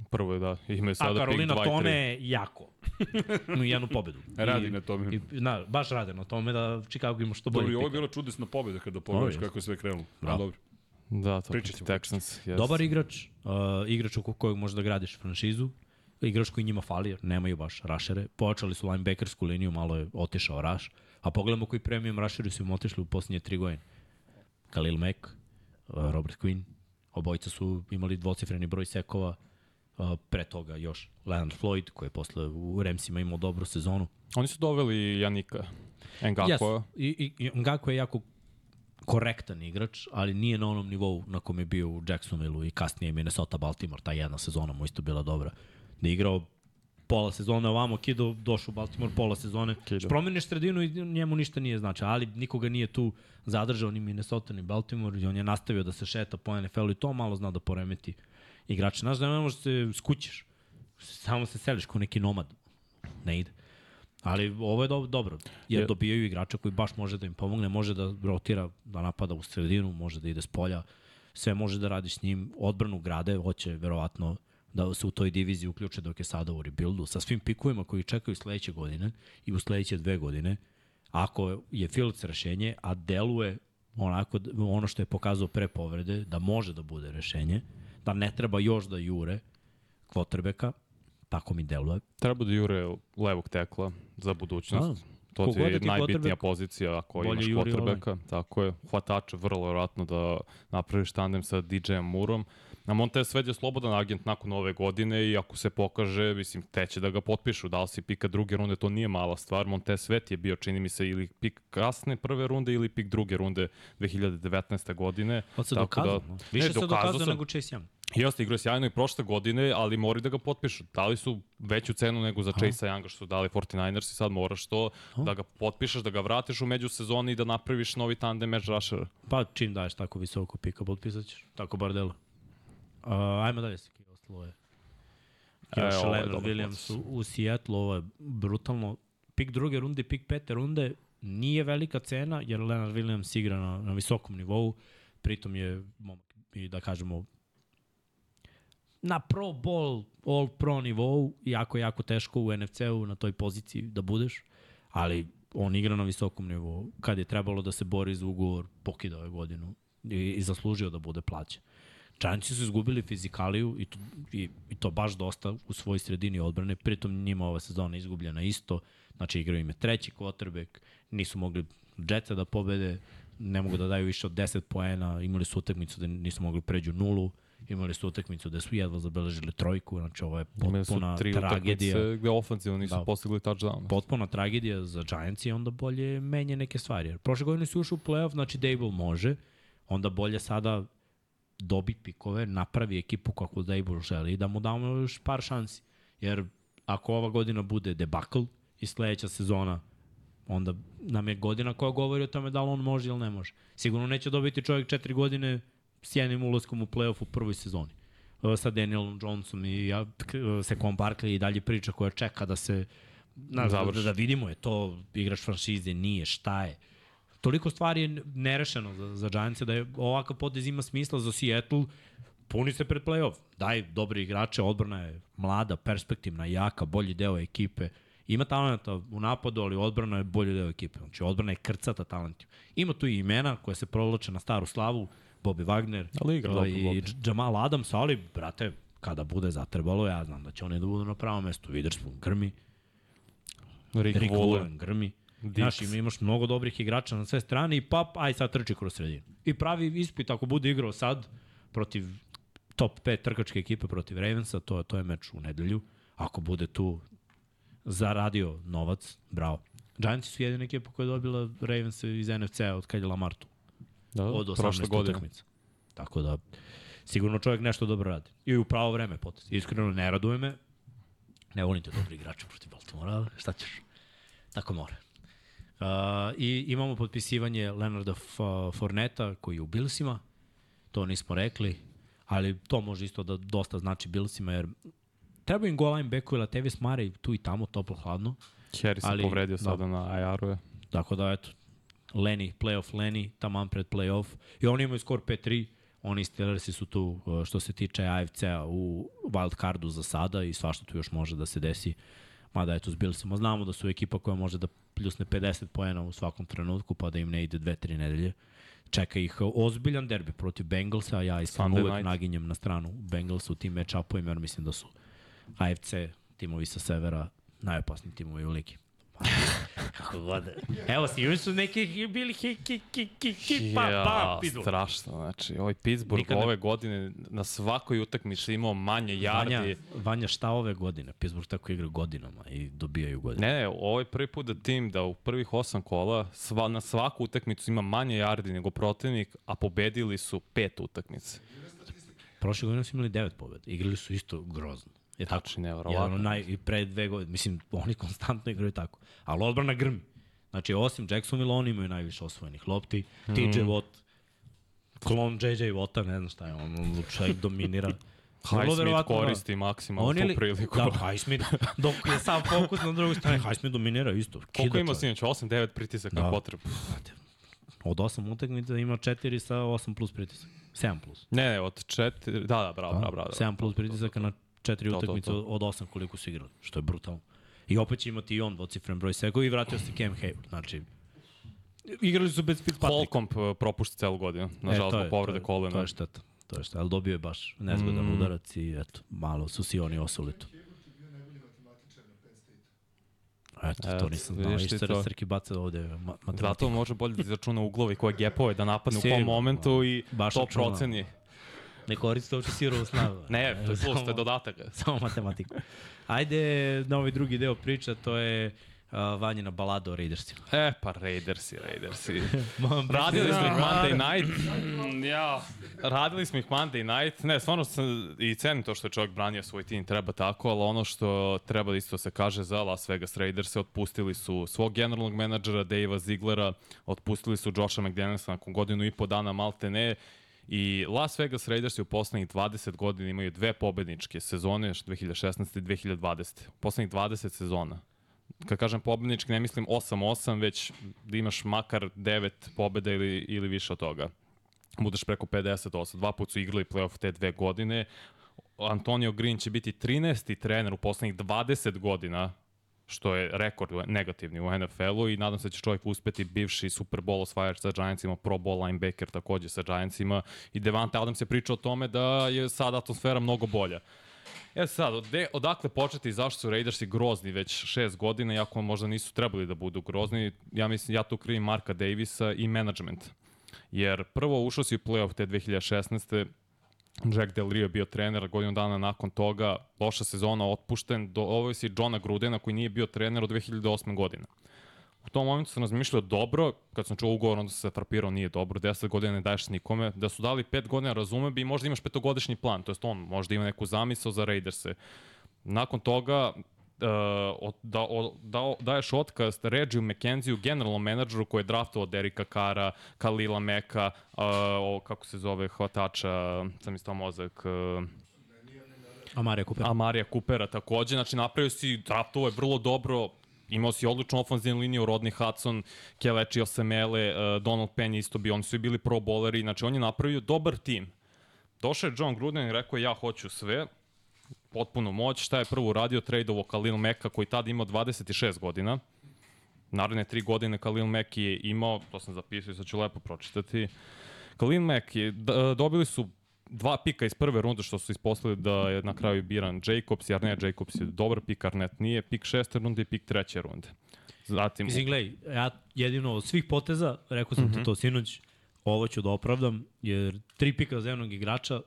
Prvo je da, imaju A sada pik 2 Karolina i 3. tone jako. Imaju jednu pobedu. Radi I, na tome. I, na, baš rade na tome da Chicago ima što bolje Dobro, ovo je bila čudesna pobeda kada pogledaš kako je sve krenulo. A, Bravo. dobro. Da, to ćemo, Texans. Yes. Dobar igrač, uh, igrač oko kojeg možeš da gradiš franšizu, igrač koji njima fali, jer nemaju baš rašere. Počeli su linebackersku liniju, malo je otišao raš, a pogledamo koji premium rašeri su im otišli u posljednje tri godine. Khalil Mack, uh, Robert Quinn, obojica su imali dvocifreni broj sekova, uh, pre toga još Leonard Floyd, koji je posle u Ramsima imao dobru sezonu. Oni su doveli Janika Ngakua. Jesu. I, i, i Ngako je jako korektan igrač, ali nije na onom nivou na kom je bio u Jacksonvilleu i kasnije Minnesota Baltimore, ta jedna sezona mu isto bila dobra. Da je igrao pola sezone ovamo, Kido došao u Baltimore pola sezone. Kido. Promeniš sredinu i njemu ništa nije znači, ali nikoga nije tu zadržao ni Minnesota ni Baltimore i on je nastavio da se šeta po NFL-u i to malo zna da poremeti igrače. Znaš da ne možeš se skućiš, samo se seliš kao neki nomad. Ne ide. Ali ovo je do, dobro, jer Je- dobijaju igrača koji baš može da im pomogne, može da rotira, da napada u sredinu, može da ide s polja, sve može da radi s njim, odbranu grade, hoće verovatno da se u toj diviziji uključe dok je sada u rebuildu, sa svim pikovima koji čekaju sledeće godine i u sledeće dve godine, ako je Fields rešenje, a deluje onako, ono što je pokazao pre povrede, da može da bude rešenje, da ne treba još da jure kvotrbeka, tako mi deluje. Treba da jure levog tekla za budućnost. to ti kogod da je ti najbitnija pozicija ako imaš quarterbacka. Tako je. Hvatače vrlo vjerojatno da napraviš tandem sa DJ-em Murom. A Montez je slobodan agent nakon ove godine i ako se pokaže, mislim, te će da ga potpišu. Da li si pika druge runde, to nije mala stvar. Montez Svet je bio, čini mi se, ili pik kasne prve runde ili pik druge runde 2019. godine. On se Tako dokazao. da- Da, Više Ne, se dokazao sam. nego Chase Young. Jeste, igrao je sjajno i prošle godine, ali moraju da ga potpišu. Dali su veću cenu nego za Chase Younga što su dali 49ers i sad moraš to da ga potpišeš, da ga vratiš u međusezoni i da napraviš novi tandem edge rushera. Pa čim daješ tako visoko pika, potpisat ćeš. Tako bar delo. Uh, ajmo dalje se ostalo je. E, Još je Leonard Williams u, u Seattle, ovo je brutalno. Pik druge runde, pik pete runde, nije velika cena, jer Leonard Williams igra na, na visokom nivou, pritom je, momak, i da kažemo, na pro ball, all pro nivou, jako, jako teško u NFC-u na toj poziciji da budeš, ali on igra na visokom nivou. Kad je trebalo da se bori za ugovor, pokidao je godinu i, i zaslužio da bude plaćen. Giantsi su izgubili fizikaliju i to, i, i to baš dosta u svojoj sredini odbrane, pritom njima ova sezona izgubljena isto, znači igraju ime treći quarterback, nisu mogli Jetsa da pobede, ne mogu da daju više od 10 poena, imali su utakmicu da nisu mogli pređu nulu, imali su utakmicu da su jedva zabeležili trojku, znači ovo je potpuna tri tragedija. gde ofenzivno nisu Da. postigli touchdown. Potpuna tragedija za Giants i onda bolje menje neke stvari. Jer prošle godine su ušli u playoff, znači Dable može, onda bolje sada dobi pikove, napravi ekipu kako Dable želi i da mu damo još par šansi. Jer ako ova godina bude debakl i sledeća sezona onda nam je godina koja govori o tome da li on može ili ne može. Sigurno neće dobiti čovjek četiri godine s jednim ulaskom u playoff u prvoj sezoni. E, Sa Danielom Johnsonom i ja, e, Sekon Barkley i dalje priča koja čeka da se znaš, da, da, vidimo je to igrač franšize, nije, šta je. Toliko stvari je nerešeno za, za Giants da je ovakav potez ima smisla za Seattle, puni se pred playoff. Daj dobri igrače, odbrana je mlada, perspektivna, jaka, bolji deo ekipe. Ima talenta u napadu, ali odbrana je bolji deo ekipe. Znači, odbrana je krcata talentima. Ima tu i imena koje se provlače na staru slavu, Bobby Wagner Ali igra dobro i Bobby. Jamal Adams, ali, brate, kada bude zatrebalo, ja znam da će oni da budu na pravom mestu. Witherspoon grmi, Rick, Rick. Woolen grmi. Znaš, ima, imaš mnogo dobrih igrača na sve strane i pap, aj sad trči kroz sredinu. I pravi ispit ako bude igrao sad protiv top 5 trkačke ekipe protiv Ravensa, to, to je meč u nedelju. Ako bude tu zaradio novac, bravo. Giantsi su jedina ekipa koja je dobila Ravens iz NFC-a od kad je Lamar tu. Da, Od prošle 18 godine. utakmica. Tako da, sigurno čovjek nešto dobro radi. I u pravo vreme potez. Iskreno ne raduje me. Ne volim te dobri igrače protiv Baltimora, ali šta ćeš? Tako mora. Uh, I imamo potpisivanje Leonarda F Forneta koji je u Billsima. To nismo rekli, ali to može isto da dosta znači Billsima jer treba im goal line backu i Latavius Murray tu i tamo toplo hladno. Harry se povredio da. sada na IR-u. Tako da, eto, Lenny, playoff Lenny, taman pred playoff. I oni imaju skor 5-3, oni Steelersi su tu uh, što se tiče AFC-a u wild cardu za sada i svašta tu još može da se desi. Mada eto, s Billsima znamo da su ekipa koja može da pljusne 50 poena u svakom trenutku, pa da im ne ide 2-3 nedelje. Čeka ih ozbiljan derbi protiv Bengalsa, ja iskreno uvek night. naginjem na stranu Bengalsa u tim match-upovima, jer mislim da su AFC timovi sa severa najopasniji timovi u ligi. Kako god. Evo, svi su neki bili hi, hi, hi, hi, hi, pa, pa, pidu. strašno. Znači, ovaj Pittsburgh Nikad ne- ove godine na svakoj utakmici imao manje Vanja, yardi. Vanja, šta ove godine? Pittsburgh tako igra godinama i dobijaju godine. Ne, ovo je prvi put da tim da u prvih osam kola sva, na svaku utakmicu ima manje yardi nego protivnik, a pobedili su pet utakmice. Prošle godine su imali devet pobjeda. Igrali su isto grozno. Je Jedan nevjerovatno. od naj, I pre dve godine. Mislim, oni konstantno igraju tako. Ali odbrana grmi. Znači, osim Jacksonville, oni imaju najviše osvojenih lopti. TJ Mhm. Watt, klon JJ Watta, ne znam šta je, on, čovjek dominira. Highsmith da. koristi maksimalno tu ili, priliku. da, Highsmith, dok je sam fokus na drugoj strani, Highsmith dominira isto. Koliko Kida ima čovjek. sinoć? 8-9 pritisaka Da. da. potrebu. Od 8 utakmica ima 4 sa 8 plus pritisak. 7 plus. Ne, ne, od 4, da, da, bravo, bravo, bravo. 7 plus pritisaka na 4 to, utakmice to. od 8 koliko su igrali, što je brutalno. I opet će imati i on dvocifren broj sekova i vratio se Cam Hayward. Znači, igrali su bez Fitzpatricka. Holcomb uh, propušta celu godinu, nažalost, to zbog je- povrede kolena. To je šteta. To je šteta, ali dobio je baš nezgodan Mm. udarac i eto, malo su si oni osuli to. Eto, to nisam znao. Viš to. Srki baca ovde ma matematiku. Zato može bolje da izračuna uglove koje gepove da napadne u kom momentu i Baš to računa. proceni. Ne koristi uopšte sirovu snagu. Ne, to je plus, to je dodatak. Samo matematiku. Ajde na ovaj drugi deo priča, to je uh, Vanjina balada o Raidersima. E, pa Raidersi, Raidersi. Radili smo ih Monday night, Ja. radili smo ih Monday night. Ne, stvarno sam i cenim to što je čovjek branio svoj tim, treba tako, ali ono što treba isto se kaže za Las Vegas Raiders, otpustili su svog generalnog menadžera Davea Ziglera, otpustili su Josha McDanielsa nakon godinu i po dana malte ne, I Las Vegas Raiders u poslednjih 20 godina imaju dve pobedničke sezone, 2016. i 2020. U poslednjih 20 sezona. Kad kažem pobednički, ne mislim 8-8, već da imaš makar 9 pobeda ili, ili više od toga. Budeš preko 58. Dva put su igrali playoff te dve godine. Antonio Green će biti 13. trener u poslednjih 20 godina što je rekord negativni u NFL-u i nadam se da će čovjek uspeti bivši Super Bowl osvajač sa Giantsima, Pro Bowl linebacker takođe sa Giantsima i Devante Adams je pričao o tome da je sad atmosfera mnogo bolja. E sad, ode, odakle početi i zašto su Raidersi grozni već šest godina, iako možda nisu trebali da budu grozni, ja mislim, ja tu krivim Marka Davisa i management. Jer prvo ušao si u playoff te 2016. Jack Del Rio bio trener, godinu dana nakon toga, loša sezona, otpušten, do, ovo si Johna Grudena koji nije bio trener od 2008. godine. U tom momentu sam razmišljao dobro, kad sam čuo ugovor, onda se frapirao, nije dobro, 10 godina ne daješ nikome, da su dali 5 godina, razume bi, možda imaš petogodišnji plan, to jest on možda ima neku zamisao za Raiderse. Nakon toga, od, da, od, da, daješ otkaz Regiju McKenziju, generalnom menadžeru koji je draftovao Derika Kara, Kalila Meka, uh, o, kako se zove, hvatača, sam isto mozak, uh, A Marija Cooper. Amarija Kupera takođe, znači napravio si, draftovo je vrlo dobro, imao si odličnu ofenzivnu liniju, Rodney Hudson, Kelechi Osemele, uh, Donald Penn isto bio, oni su i bili pro bowleri, znači on je napravio dobar tim. Došao je John Gruden i rekao ja hoću sve, potpuno moć, šta je prvo uradio, tradeovo Khalil Meka koji tada imao 26 godina, naredne tri godine Khalil Mack je imao, to sam zapisao i sad ću lepo pročitati, Khalil Mack je, dobili su dva pika iz prve runde što su ispostavili da je na kraju biran Jacobs, jer ne Jacobs je dobar pik, Arnett nije, pik šeste runde i pik treće runde. Zatim, Mislim, gledaj, ja jedino od svih poteza, rekao sam mm -hmm. ti to sinoć, ovo ću da opravdam, jer tri pika za jednog igrača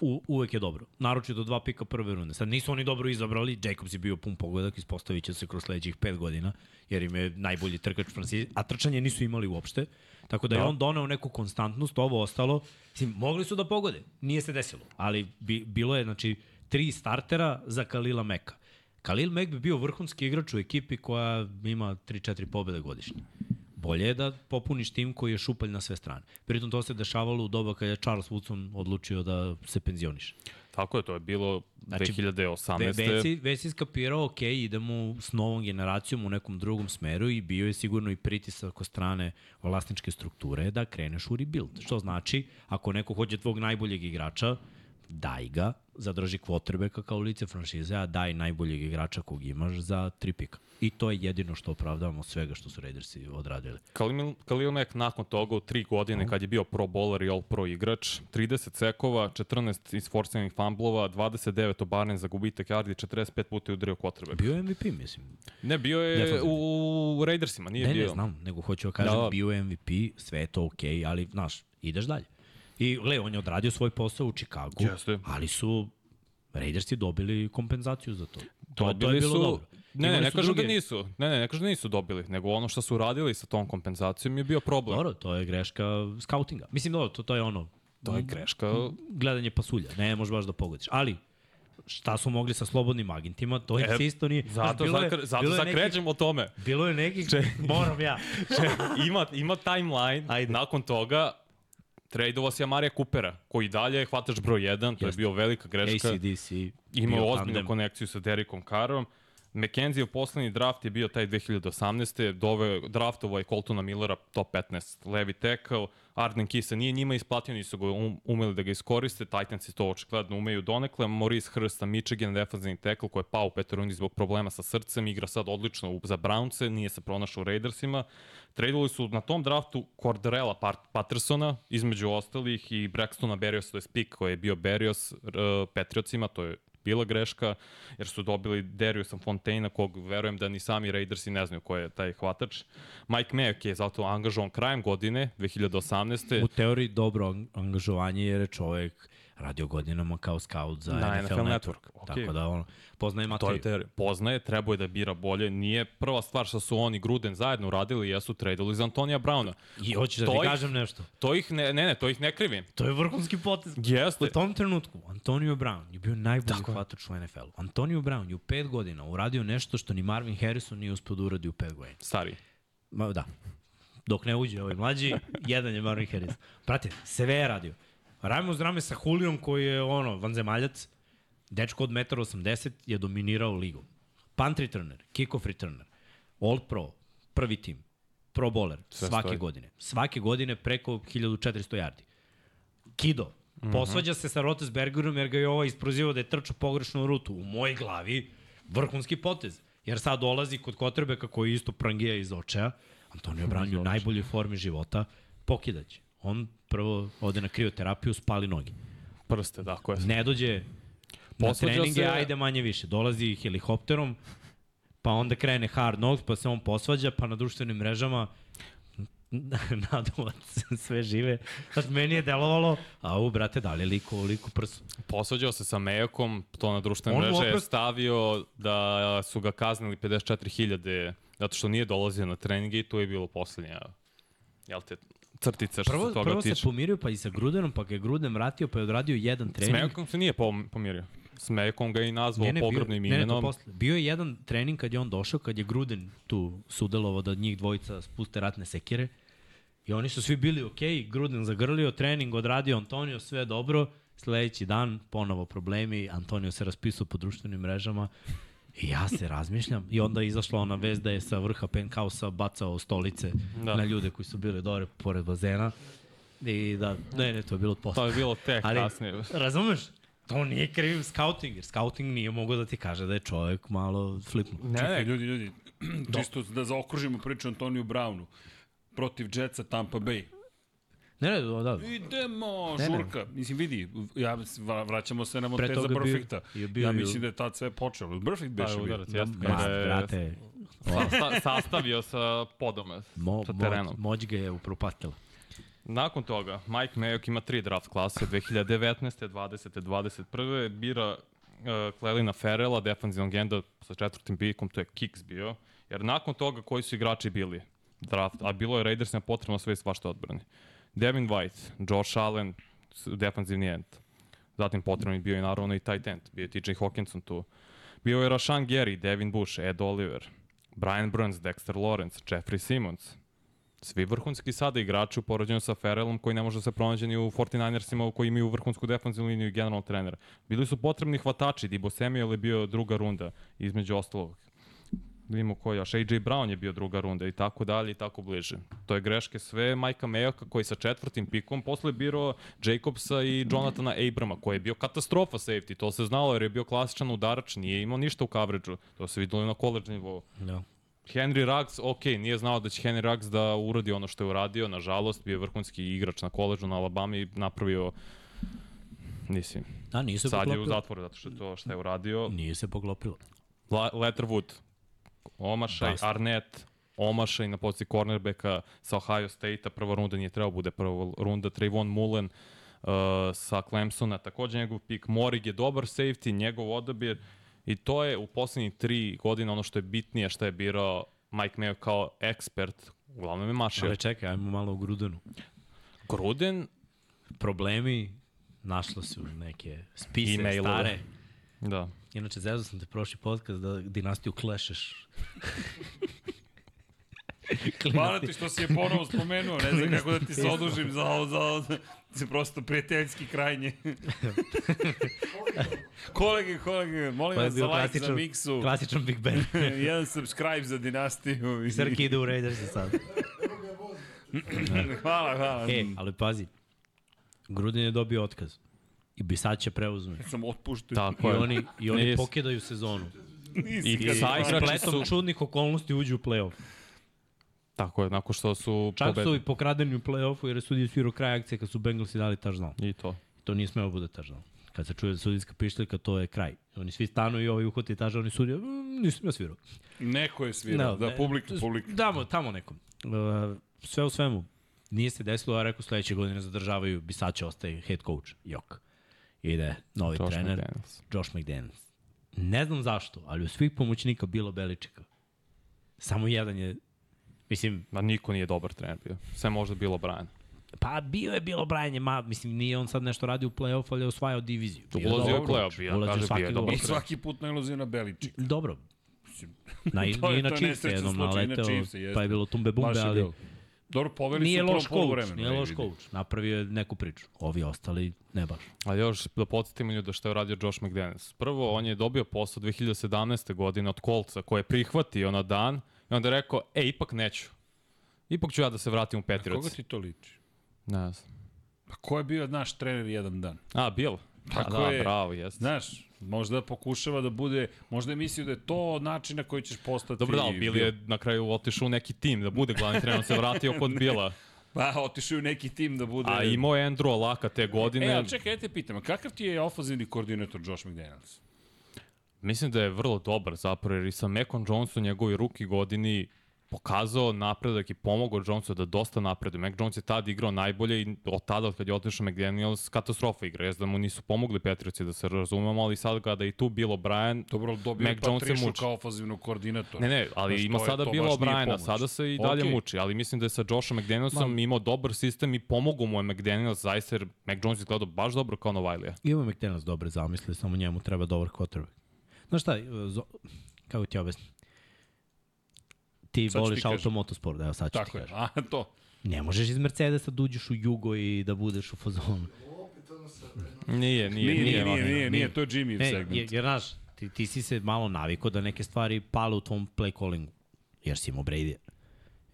u, uvek je dobro. Naročito dva pika prve runde. Sad nisu oni dobro izabrali, Jacobs je bio pun pogodak, ispostavit će se kroz sledećih pet godina, jer im je najbolji trkač Francis, a trčanje nisu imali uopšte. Tako da, da. je on doneo neku konstantnost, ovo ostalo, mislim, mogli su da pogode, nije se desilo, ali bi, bilo je, znači, tri startera za Kalila Meka. Kalil Mek bi bio vrhunski igrač u ekipi koja ima 3-4 pobjede godišnje. Bolje je da popuniš tim koji je šupalj na sve strane. Pritom to se dešavalo u doba kada je Charles Woodson odlučio da se penzioniše. Tako je, to je bilo znači, 2018. Ve, već, si, već si skapirao, ok, idemo s novom generacijom u nekom drugom smeru i bio je sigurno i pritisak od strane vlasničke strukture da kreneš u rebuild. Što znači, ako neko hoće tvog najboljeg igrača, daj ga, zadrži kvotrbeka kao lice franšize, a daj najboljeg igrača kog imaš za tri pika. I to je jedino što opravdavamo svega što su Raidersi odradili. Khalil, Khalil Mack nakon toga u tri godine kad je bio pro bowler i all pro igrač, 30 sekova, 14 isforcenih fumblova, 29 obaren za gubitak yardi, 45 puta je udario quarterback. Bio je MVP, mislim. Ne, bio je u, u Raidersima, nije ne, bio. Ne, znam, nego hoću da kažem, da. bio je MVP, sve je to okej, okay, ali, znaš, ideš dalje. I, gle, on je odradio svoj posao u Chicagu, Jeste. ali su Raidersi dobili kompenzaciju za to. To, dobili to je bilo su, dobro. Ne, ne, ne kažu druge- da nisu. Ne, ne, ne kažu da nisu dobili, nego ono što su uradili sa tom kompenzacijom je bio problem. Dobro, to je greška skautinga. Mislim, dobro, to, to je ono, To je greška. gledanje pasulja. Ne, možeš baš da pogodiš. Ali, šta su mogli sa slobodnim agentima, to im E, se isto nije... Zato, bilo je- zato bilo je o tome. Bilo je nekih... Moram ja. ima, ima timeline, Ajde. nakon toga tradeova si Amarija Kupera, koji dalje je hvatač broj 1, to je Jeste. bio velika greška. ACDC. Imao ozbiljnu tandem. konekciju sa Derikom Carrom. McKenzie u poslednji draft je bio taj 2018. Dove, draftovao je Coltona Millera top 15 levi tackle. Arden Kisa nije njima isplatio, nisu ga um, umeli da ga iskoriste. Titansi to očigledno umeju donekle. Maurice Hurst sa Michigan, defensivni tackle koji je pao u peterundi zbog problema sa srcem. Igra sad odlično za Brownce, nije se pronašao u Raidersima. Tradovali su na tom draftu Cordarella Pat Pattersona, između ostalih, i Braxtona Berriosa, to je pick koji je bio Berrios uh, Patriotsima, to je bila greška, jer su dobili Dariusa Fontaina, kog verujem da ni sami Raidersi ne znaju ko je taj hvatač. Mike Mayock je zato angažovan krajem godine, 2018. U teoriji dobro ang- angažovanje jer je čovek radio godinama kao scout za Na NFL, NFL Network. Network, okej. Tako da on poznaje To je materiju. teorija. Poznaje, trebao je da bira bolje. Nije prva stvar što su oni Gruden zajedno uradili, jesu tradili za Antonija Brauna. I hoćeš da ti ih- kažem nešto. To ih ne, ne, ne, to ih ne krivim. To je vrhunski potez. Jeste. U tom trenutku Antonio Brown je bio najbolji hvatač u NFL-u. Antonio Brown je u pet godina uradio nešto što ni Marvin Harrison nije uspio da uradi u pet godina. Stari. Ma, da. Dok ne uđe ovaj mlađi, jedan je Marvin Harrison. Prate, sve je radio. Rame uz rame sa Hulijom koji je ono, vanzemaljac, dečko od 1,80 m je dominirao ligom. Punt returner, kickoff returner, All Pro, prvi tim, Pro bowler, Sve svake stoji. godine. Svake godine preko 1400 yardi. Kido, posvađa se sa Rotesbergerom jer ga je ovaj isprozivao da je trčao pogrešnu rutu. U mojoj glavi vrhunski potez. Jer sad dolazi kod Kotrbeka koji isto prangija iz očeja. Antonio Brown je u najboljoj formi života. Pokidaće. On prvo ode na krioterapiju, spali noge. Prste, da, koje Ne dođe na Posvađa treninge, se- ajde manje više. Dolazi helikopterom, pa onda krene hard knocks, pa se on posvađa, pa na društvenim mrežama nadovac, sve žive. Znaš, meni je delovalo, a u, brate, da li je liku, liku prsu? Posvađao se sa Mejokom, to na društvene mreže je stavio da su ga kaznili 54.000 zato što nije dolazio na treninge i to je bilo poslednja jel te, crtica što Prvo, se toga prvo se tiče. pomirio pa i sa Grudenom, pa ga je Gruden vratio, pa je odradio jedan trening. Mejokom se nije pom- pomirio. S Mejokom ga je i nazvao bio- pogrebnim ne, ne, to imenom. posle. Bio je jedan trening kad je on došao, kad je Gruden tu sudelovao da njih dvojica spuste ratne sekire. I oni su svi bili okej, okay, Gruden zagrlio, trening odradio Antonio, sve dobro. Sledeći dan, ponovo problemi, Antonio se raspisao po društvenim mrežama. I ja se razmišljam. I onda je izašla ona vez da je sa vrha penthausa bacao stolice da. Na ljude koji su bili dore pored bazena. I da, ne, ne, to je bilo od posle. To je bilo tek Ali- kasnije. Razumeš? To nije kriv scouting, jer scouting nije mogao da ti kaže da je čovjek malo flipnu. Ne, Čekaj, ne, ljudi, ljudi, čisto da zaokružimo priču Antoniju Brownu protiv Jetsa Tampa Bay. Ne, ne, da, da. Idemo, Ne, ne. žurka. Mislim, vidi, ja, vra- vraćamo se na Pre Monteza toga bio- Perfecta. je bio ja mislim da je tad sve počelo. Perfect Pa, beše bio. udarac, jeste. Ma, kada je brate, sa- sastavio sa podome, mo, sa moć, terenom. moć ga je upropastila. Nakon toga, Mike Mayock ima tri draft klase, 2019. 20. 21. Bira uh, Clelina Ferrella, defanzivnog enda sa četvrtim pikom, to je Kicks bio. Jer nakon toga koji su igrači bili draft, a bilo je Raidersima potrebno sve i svašta odbrani. Devin White, Josh Allen, defanzivni end. Zatim potrebno je bio i naravno i tight end, bio je TJ Hawkinson tu. Bio je Rashan Gary, Devin Bush, Ed Oliver, Brian Burns, Dexter Lawrence, Jeffrey Simmons, svi vrhunski sada igrači u sa Ferrellom koji ne može da se pronađe ni u 49ersima koji imaju vrhunsku defensivnu liniju i generalnog trenera. Bili su potrebni hvatači, Dibo Samuel je bio druga runda između ostalog. Vidimo ko još, AJ Brown je bio druga runda i tako dalje i tako bliže. To je greške sve Majka Mejoka koji sa četvrtim pikom posle biro Jacobsa i Jonathana Abrama koji je bio katastrofa safety, to se znalo jer je bio klasičan udarač, nije imao ništa u coverage-u, to se videlo i na college nivou. Da. Henry Ruggs, ok, nije znao da će Henry Ruggs da uradi ono što je uradio, nažalost, bio je vrhunski igrač na koleđu na Alabama i napravio, mislim, Da, nije se sad je u poklopilo. zatvoru zato što je to što je uradio. Nije se poklopilo. La, Letterwood, Omašaj, Dosta. Arnett, Omašaj na poziciji cornerbacka sa Ohio State-a, prva runda nije trebao bude prva runda, Trayvon Mullen uh, sa Clemsona, takođe njegov pik, Morig je dobar safety, njegov odabir i to je u poslednjih tri godine ono što je bitnije što je birao Mike Mayo kao ekspert, uglavnom je mašio. Ali čekaj, ajmo malo u Grudenu. Gruden, Problemi, našlo su neke spise E-mailove. stare. da. Inače, zezao sam te prošli podcast da dinastiju klešeš. Hvala ti što si je ponovo spomenuo, ne znam kako da ti se odužim za ovo, za ovo, za prosto prijateljski krajnje. kolege, kolege, molim je vas za like za miksu, klasičan Big Ben. jedan subscribe za dinastiju. i- Srki ide u Raidersi sad. hvala, hvala. E, ali pazi, Gruden je dobio otkaz. I Bisać će preuzme. Sam otpušten. Tako I je. oni, i oni Nis- pokidaju sezonu. Nisi I sa igrači su- čudnih okolnosti uđu u play-off. Tako je, nakon što su Čak su pobedili. i pokradeni u play-offu jer je sudija svirao kraj akcije kad su Bengalsi dali touchdown. I to. To nije smeo bude touchdown. Kad se čuje sudijska pišteljka, to je kraj. Oni svi stanu i ovaj uhvati touchdown i sudija, mm, nisam ja svirao. Neko je svirao, da, ne, publika, publika. Damo, tamo nekom. Uh, sve u svemu, nije se desilo, ja rekao sledeće godine zadržavaju, Bisaća ostaje head coach, jok. Ide novi Josh trener, McDaniels. Josh McDaniels. Ne znam zašto, ali u svih pomoćnika bilo Beličika. Samo jedan je, mislim, Ma niko nije dobar trener bio. Sve možda bilo Brian. pa bio je bilo brajanje, ma, mislim, nije on sad nešto radio u play-off, ali je osvajao diviziju. Bio Ulazio je u play-off, ja Ulazio kažem, svaki bio je dobar dobar I svaki put nailazio na Beličik. Dobro. Na, To je- nije na je Chiefs jednom naleteo, pa je bilo tumbe bumbe, je ali bilo. Dobro, poveli nije su u prvom loš poluvremenu, nije loš coach. Napravio je neku priču. Ovi ostali ne baš. A još da podsjetimo ljude što je uradio Josh McDaniels. Prvo, on je dobio posao 2017. godine od Kolca koje je prihvatio na dan i onda je rekao, e, ipak neću. Ipak ću ja da se vratim u Koga Patriots. ti to liči? Ne znam. Pa ko je bio naš trener jedan dan? A, Bill. Tako da, je. bravo, jeste. Znaš, možda pokušava da bude, možda je mislio da je to način na koji ćeš postati... Dobro da, Bill je na kraju otišao u neki tim da bude glavni trener, on se vratio kod Bila. Pa, otišao u neki tim da bude... A imao je Andrew Alaka te godine. E, ali čekaj, ja te pitam, kakav ti je ofazivni koordinator Josh McDaniels? Mislim da je vrlo dobar zapravo, jer i sa Mekon Jonesu njegovi ruki godini pokazao napredak i pomogao Jonesu da dosta napreduje. Mac Jones je tad igrao najbolje i od tada, od kad je otišao McDaniels, katastrofa igra. Jezda mu nisu pomogli Petrioci da se razumemo, ali sad kada je tu bilo Brian, Dobro, dobio Mac Jones se muči. kao ofazivnog koordinatora. Ne, ne, ali Znaš, ima sada to bilo pomoć. sada se i dalje Okej. muči, ali mislim da je sa Joshom McDanielsom imao dobar sistem i pomogao mu je McDaniels zaista jer Mac Jones izgledao baš dobro kao Novajlija. Ima McDaniels dobre zamisle, samo njemu treba dobar quarterback. Znaš šta, zo, kako ti objasnim? Ti Sad voliš kažem. automotosport, evo sad ću ti Tako je. kažem. A, to. Ne možeš iz Mercedesa da uđeš u jugo i da budeš u fazonu. Nije, nije, Nije, nije, nije, ovako. nije, nije, to je Jimmy Ne, segment. jer, jer znaš, ti, ti si se malo naviko da neke stvari pale u tvom play callingu, jer si imao Brady.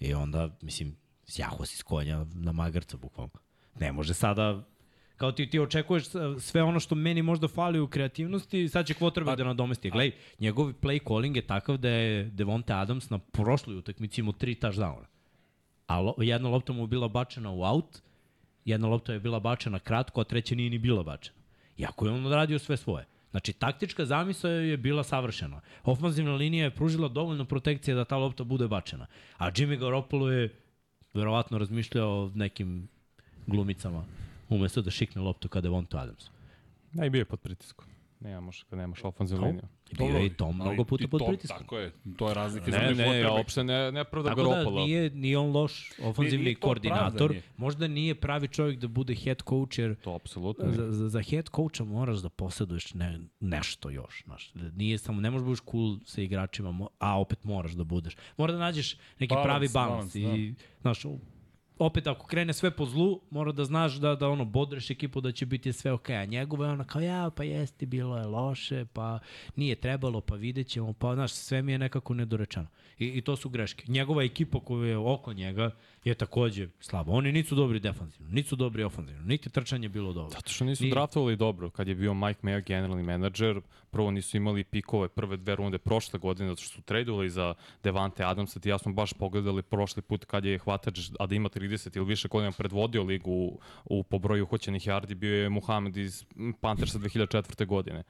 I onda, mislim, sjaho si s konja na magarca, bukvalno. Ne može sada kao ti, ti očekuješ uh, sve ono što meni možda fali u kreativnosti, sad će quarterback Pa- da nadomesti. Glej, njegov play calling je takav da je Devonte Adams na prošloj utakmici imao tri touchdowna. A lo, jedna lopta mu je bila bačena u out, jedna lopta je bila bačena kratko, a treća nije ni bila bačena. Iako je on odradio sve svoje. Znači, taktička zamisla je bila savršena. Ofanzivna linija je pružila dovoljno protekcije da ta lopta bude bačena. A Jimmy Garoppolo je verovatno razmišljao o nekim glumicama umesto da šikne loptu kada je Vonto Adams. Ne, i bio je pod pritiskom. Nemaš, kad nemaš ofanzivnu Kao? liniju. I bio je i to mnogo puta pod to- pritiskom. Tako je, to je razlika Ne, između ne, ja uopšte ne, ne pravda Tako da Garoppolo. nije, nije on loš ofanzivni Nije- nije to koordinator. pravda, nije. Možda nije pravi čovjek da bude head coach, jer To apsolutno za, za, za head coacha moraš da posjeduješ ne, nešto još. Znaš. Da Nije samo, ne možeš da budeš cool sa igračima, a opet moraš da budeš. Mora da nađeš neki Balans, pravi balans. I, znaš, u- opet ako krene sve po zlu, mora da znaš da, da ono, bodreš ekipu da će biti sve okej. A njegova je ona kao, ja, pa jeste, bilo je loše, pa nije trebalo, pa vidjet ćemo, pa znaš, sve mi je nekako nedorečeno. I, I to su greške. Njegova ekipa koja je oko njega je takođe slaba. Oni nisu dobri defanzivno, nisu dobri ofanzivno, niti trčanje bilo dobro. Zato što nisu Ni- draftovali dobro. Kad je bio Mike Mayo generalni menadžer, prvo nisu imali pikove prve dve runde prošle godine, zato što su tradovali za Devante Adamsa. Ti ja smo baš pogledali prošli put kad je hvatač, a da ima 30 ili više godina predvodio ligu u, u po broju uhoćenih yardi, bio je Muhammed iz Panthersa 2004. godine.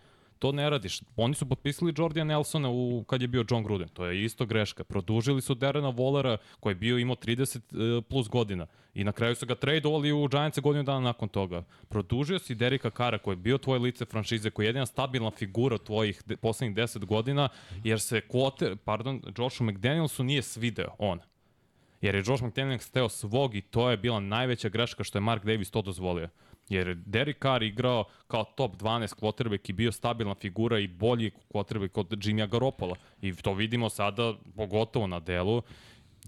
To ne radiš. Oni su potpisali Jordija Nelsona u, kad je bio John Gruden. To je isto greška. Produžili su Derena Wallera koji je bio imao 30 e, plus godina. I na kraju su ga tradovali u Giantse godinu dana nakon toga. Produžio si Derika Kara koji je bio tvoje lice franšize, koji je jedina stabilna figura tvojih de, poslednjih 10 godina, jer se kvote, pardon, Joshu McDanielsu nije svideo on. Jer je Josh McDaniels teo svog i to je bila najveća greška što je Mark Davis to dozvolio. Jer je Derek Carr igrao kao top 12 quarterback i bio stabilna figura i bolji quarterback od Jimmya Garoppola. I to vidimo sada, pogotovo na delu,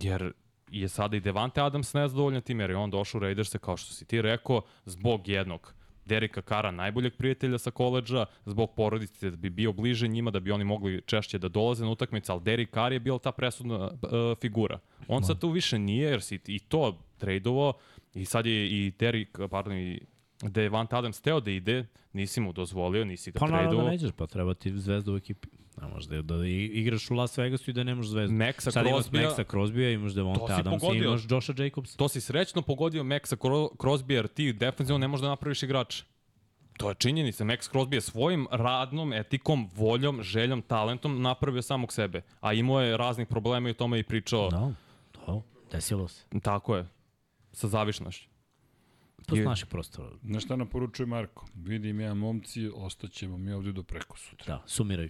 jer je sada i Devante Adams nezadovoljan tim, jer je on došao u Raiderse, kao što si ti rekao, zbog jednog Derika Kara, najboljeg prijatelja sa koleđa, zbog porodice da bi bio bliže njima, da bi oni mogli češće da dolaze na utakmice, ali Derek Carr je bila ta presudna uh, figura. On sad tu više nije, jer si i to tradeovo i sad je i Derek, pardon, i Devante Adams teo da ide, nisi mu dozvolio, nisi ga Pa naravno tradeovo. da nećeš, pa treba ti zvezda u ekipi. Ne možeš da, da igraš u Las Vegasu i da nemaš zvezdu. Maxa Sad imaš Crosbya- Maxa Crosbya, imaš Devonta i imaš Josha Jacobs. To si srećno pogodio Maxa Cro- Crosby, jer ti defensivno ne možeš da napraviš igrača. To je činjenica. Max Crosby je svojim radnom, etikom, voljom, željom, talentom napravio samog sebe. A imao je raznih problema i o tome i pričao. Da, to, desilo se. Tako je. Sa zavišnošću. To s naših prostora. Na šta naporučuje Marko? Vidim ja, momci, ostaćemo mi ovde do preko sutra. Da, sumiraj.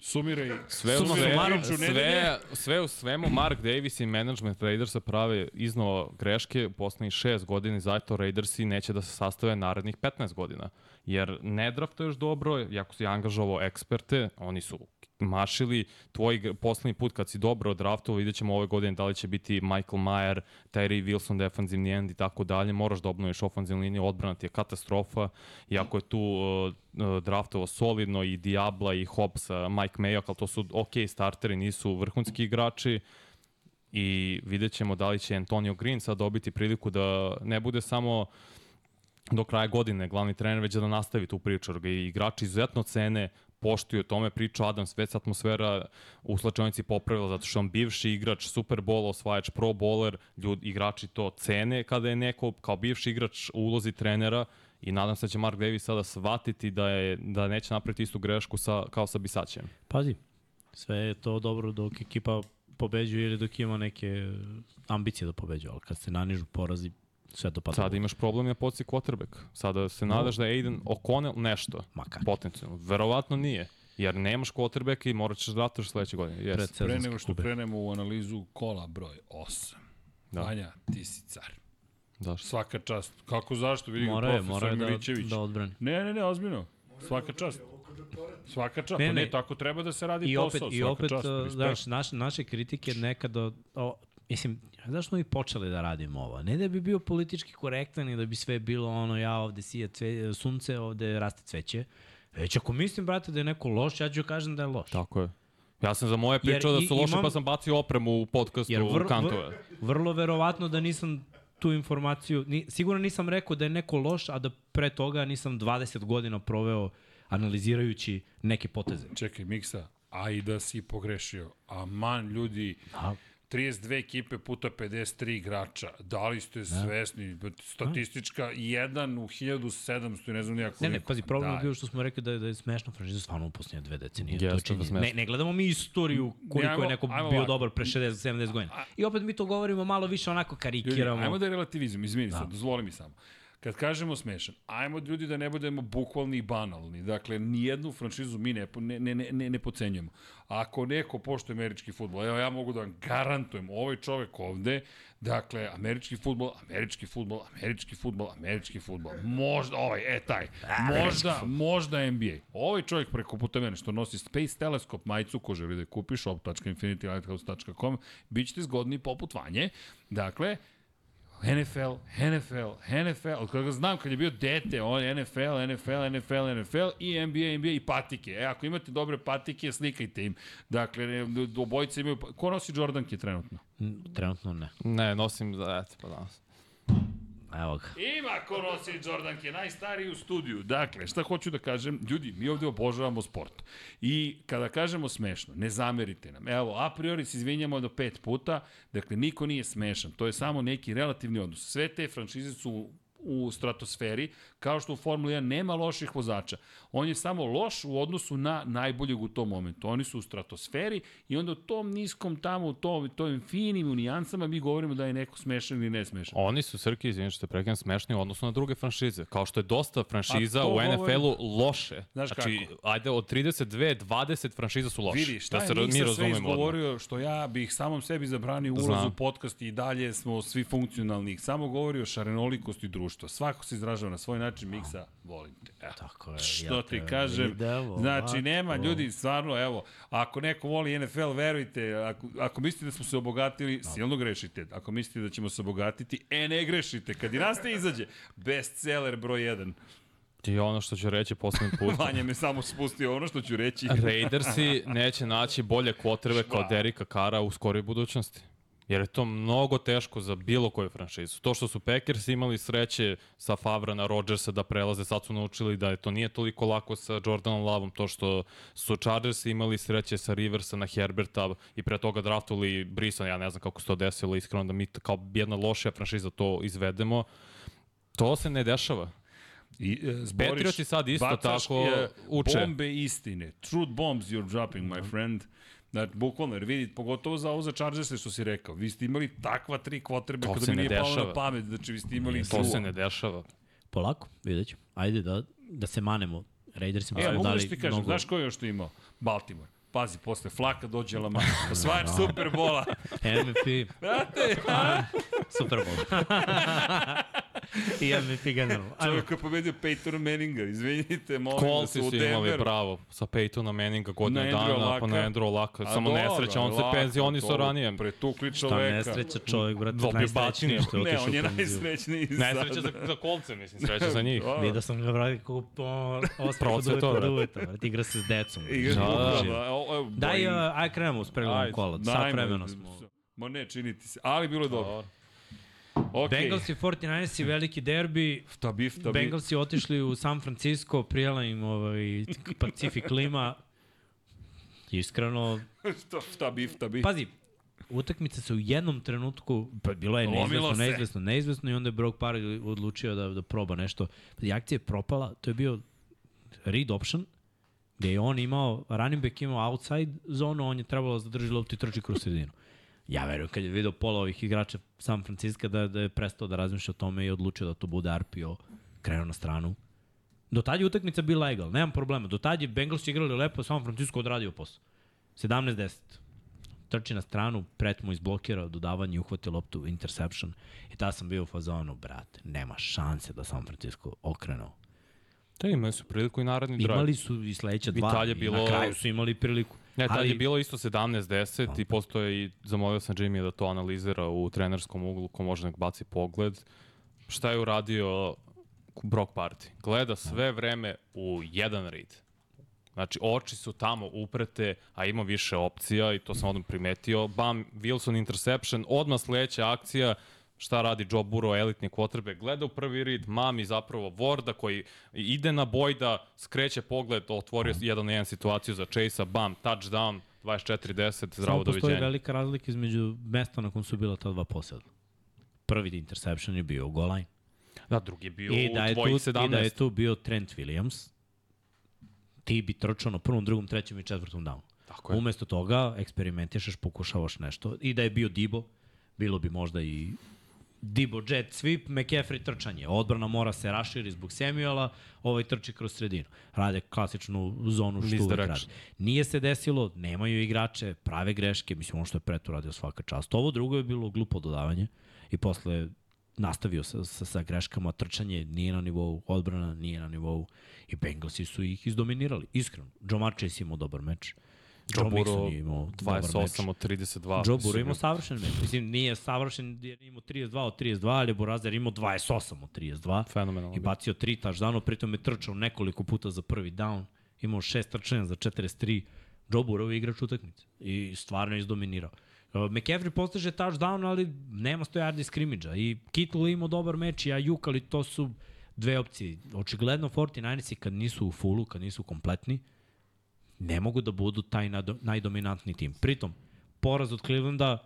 Sumiraj, Sve u, sumiraj sve, nedelje. sve, sve u svemu Mark Davis i management Raidersa prave iznova greške u poslednjih šest godina i zato Raidersi neće da se sastave narednih 15 godina. Jer ne draftuješ dobro, jako si angažovao eksperte, oni su mašili, tvoj poslednji put kad si dobro draftovao, vidjet ćemo ove godine da li će biti Michael Mayer, Tyree Wilson, defanzivni end i tako dalje, moraš da obnoviš ofanzivnu liniju, odbrana ti je katastrofa, iako je tu uh, draftovao solidno i Diabla i Hobbsa, Mike Mayock, ali to su ok starteri, nisu vrhunski igrači, i vidjet ćemo da li će Antonio Green sad dobiti priliku da ne bude samo do kraja godine glavni trener, već da nastavi tu priču, i igrači izuzetno cene, poštuju o tome priču Adams, već atmosfera u slačionici popravila zato što on bivši igrač, Super Bowl, osvajač, Pro Bowler, ljudi, igrači to cene kada je neko kao bivši igrač u ulozi trenera i nadam se da će Mark Davis sada shvatiti da, je, da neće napraviti istu grešku sa, kao sa Bisaćem. Pazi, sve je to dobro dok ekipa pobeđuje ili dok ima neke ambicije da pobeđuje, ali kad se nanižu porazi, sve to pada. Sada imaš problem na poziciji quarterback. Sada se nadaš da je Aiden O'Connell nešto. Ma kako? Potencijalno. Verovatno nije. Jer nemaš quarterback i morat ćeš da rataš sledeće godine. Yes. Pre nego što klube. krenemo u analizu kola broj 8. Da. Da. Vanja, ti si car. Zašto? Svaka čast. Kako zašto? Vidi ga Mora je, mora je da, Milićević. da odbrani. Ne, ne, ne, ozbiljno. Svaka čast. Svaka čast. Ne, Ne, ne. ne, tako treba da se radi I opet, posao. i svaka opet, čast, uh, respekt. znaš, naše, naše kritike nekada, o, mislim, zašto smo mi počeli da radimo ovo? Ne da bi bio politički korektan i da bi sve bilo ono, ja ovde sije cve, sunce, ovde raste cveće, već ako mislim, brate, da je neko loš, ja ću kažem da je loš. Tako je. Ja sam za moje pričao da su loše, imam- pa sam bacio opremu u podcastu Jer vr, u kantove. vr, vrlo verovatno da nisam tu informaciju, ni, sigurno nisam rekao da je neko loš, a da pre toga nisam 20 godina proveo analizirajući neke poteze. Čekaj, Miksa, a i da si pogrešio. Aman, ljudi, A, 32 ekipe puta 53 igrača. Da li ste svesni? Statistička, jedan u 1700, ne znam nijako. Ne, ne, pazi, problem je bio što smo rekli da je, da je smešna franšiza stvarno u posljednje dve decenije. to je Jeste da ne, ne gledamo mi istoriju koliko ajmo- je neko ajmo bio ovako. dobar pre 60-70 godina. I opet mi to govorimo malo više onako Ljudi, karikiramo. ajmo da je relativizam, izvini da. sad, dozvoli mi samo. Kad kažemo smešan, ajmo ljudi da ne budemo bukvalni i banalni. Dakle, nijednu franšizu mi ne, ne, ne, ne, ne, pocenjujemo. Ako neko poštuje američki futbol, evo ja mogu da vam garantujem, ovaj čovek ovde, dakle, američki futbol, američki futbol, američki futbol, američki futbol, možda ovaj, e taj, možda, možda NBA. Ovaj čovjek preko puta mene što nosi Space Telescope majicu ko želi da je kupi shop.infinitylighthouse.com bit ćete zgodni poput vanje. Dakle, NFL, NFL, NFL, od koga znam kad je bio dete, on je NFL, NFL, NFL, NFL i NBA, NBA i patike. E, ako imate dobre patike, slikajte im. Dakle, obojice imaju... Ko nosi Jordanke trenutno? Trenutno ne. Ne, nosim za, eto, pa danas. Evo ga. Ima ko nosi Jordanke, najstariji u studiju. Dakle, šta hoću da kažem, ljudi, mi ovde obožavamo sport. I kada kažemo smešno, ne zamerite nam. Evo, a priori se izvinjamo do pet puta, dakle, niko nije smešan. To je samo neki relativni odnos. Sve te franšize su u stratosferi, kao što u Formuli 1 nema loših vozača. On je samo loš u odnosu na najboljeg u tom momentu. Oni su u stratosferi i onda u tom niskom tamo, u tom, tom finim nijansama mi govorimo da je neko smešan ili ne smešan. Oni su, Srki, izvinite što te prekinem, smešni u odnosu na druge franšize. Kao što je dosta franšiza u NFL-u loše. Znaš znači, kako? ajde, od 32, 20 franšiza su loše. Vidi, šta da se mi sve razumemo odmah. izgovorio, što ja bih samom sebi zabranio ulaz u podcast i dalje smo svi funkcionalni. Samo govori o šarenolikosti društva. Svako se izražava na svoj način, Miksa, volim te. Evo. Tako je. Što ja ti kažem, idemo znači nema ovako. ljudi, stvarno, evo, ako neko voli NFL, verujte, ako, ako mislite da smo se obogatili, silno grešite. Ako mislite da ćemo se obogatiti, e, ne grešite. Kad i nas te izađe, bestseller broj 1. I ono što ću reći poslednji put. Vanja me samo spustio ono što ću reći. Raidersi neće naći bolje kvotrebe kao Derika Kara u skoroj budućnosti. Jer je to mnogo teško za bilo koju franšizu. To što su Packers imali sreće sa Favra na Rodgersa da prelaze, sad su naučili da je to nije toliko lako sa Jordanom Lavom. To što su Chargers imali sreće sa Riversa na Herberta i pre toga draftovali Brisa, ja ne znam kako se to desilo, iskreno da mi kao jedna lošija franšiza to izvedemo. To se ne dešava. I, e, zboriš, Patrioti sad isto tako e, uče. Bombe istine. Truth bombs you're dropping, my friend. Znači, bukvalno, jer vidi, pogotovo za ovo za Chargers što si rekao. Vi ste imali takva tri kvotrebe To kada mi nije palo na dešava. pamet. Znači, vi ste imali To se ne dešava. Polako, vidjet ćemo. Ajde da, da se manemo. Raidersima E, su mogu dali da ti kažem, mnogo... znaš ko je još to imao? Baltimore. Pazi, posle Flaka dođe Lamar. Osvajač Superbola. MVP. Super Bowl. I MVP generalno. Čovjek koji je pobedio Peytona Manninga. Izvinite, molim vas, Coltsi u su imali Denveru. bravo sa Peytona Manninga godinu Na dana, pa na. Andrew Laka. A Samo nesreća, on se lako, penzionisao to ranije. Pretukli Šta čoveka. nesreća čovjek, brate, Dobio najsrećniji što je Ne, otišao on je najsrećniji Nesreća sad. za, za kolce, mislim, sreća za njih. Da. Vidio sam ga, brate, kako po osmeh od Procvetao, uveta brate. uveta, brate, igra se s decom. Igra Da, da, da, da. Daj, aj krenemo s pregledom kola. Sat Dajmo, vremena smo. Ma ne, čini ti se. Ali bilo je dobro. Ok. Bengals i 49ers i veliki derbi. Šta bi, šta bi. Bengals je otišli u San Francisco, prijela im ovaj, Pacific klima. Iskreno, šta, šta bi, šta bi. pazi, utakmica se u jednom trenutku, pa bilo je neizvesno, neizvesno, neizvesno i onda je Brock Parry odlučio da, da proba nešto. Pazi, akcija je propala, to je bio read option, gde je on imao, running back imao outside zonu, on je trebalo da zadrži loptu i trči kroz sredinu. Ja verujem kad je video pola ovih igrača San Francisco da, da je prestao da razmišlja o tome i odlučio da to bude RPO, krenuo na stranu. Do tad je utakmica bila egal, nemam problema. Do tad je Bengals igrali lepo, San Francisco odradio posao. 17-10. Trči na stranu, pret mu izblokirao, dodavanje i uhvati loptu, interception. I tada sam bio u fazonu, brate, nema šanse da San Francisco okrenuo. Da, imali su priliku i naredni drive. Imali su i sledeća I dva. tad je I bilo- na kraju su imali priliku. Ne, tad Ali- je bilo isto 17-10 i postoje i zamolio sam Jimmy da to analizira u trenerskom uglu, ko može nek baci pogled. Šta je uradio Brock Party? Gleda sve vreme u jedan read. Znači, oči su tamo uprete, a ima više opcija i to sam odmah primetio. Bam, Wilson interception, odmah sledeća akcija, šta radi Joe Burrow, elitni quarterback, gleda u prvi rid, mami zapravo Vorda koji ide na Bojda, skreće pogled, otvorio jedan na jedan situaciju za Chase-a, bam, touchdown, 24-10, zdravo Samo postoji velika razlika između mesta na kom su bila ta dva poseda. Prvi interception je bio u goal line. Da, drugi je bio I da, je u tvojih tu, 17. I da je tu bio Trent Williams, ti bi trčao na prvom, drugom, trećem i četvrtom downu. Tako je. Umesto toga eksperimentišeš, pokušavaš nešto. I da je bio Dibo, bilo bi možda i Dibo jet sweep, McCaffrey trčanje. Odbrana mora se raširi zbog Samuela, ovaj trči kroz sredinu. Rade klasičnu zonu što uvek rade. Nije se desilo, nemaju igrače, prave greške, mislim ono što je Preto radio svaka čast. Ovo drugo je bilo glupo dodavanje i posle nastavio sa, sa, sa greškama, trčanje nije na nivou, odbrana nije na nivou i Bengalsi su ih izdominirali, iskreno. Joe Marchese imao dobar meč. Joe, Joe Burrow je imao dobar meč. 28 od 32. Joe Burrow imao savršen meč. Mislim, nije savršen jer je imao 32 od 32, ali Burazer imao 28 od 32. Fenomenalno. I bacio tri touchdowna, pritom je trčao nekoliko puta za prvi down. Imao šest trčanja za 43. Joe Burrow je igrač utakmice i stvarno je izdominirao. Uh, McCaffrey postiže touchdown, ali nema 100 yardi skrimidža. I Kittle je imao dobar meč i Ayuk, ali to su dve opcije. Očigledno 49ersi kad nisu u fullu, kad nisu kompletni, ne mogu da budu taj nado, najdominantniji tim. Pritom, poraz od Clevelanda,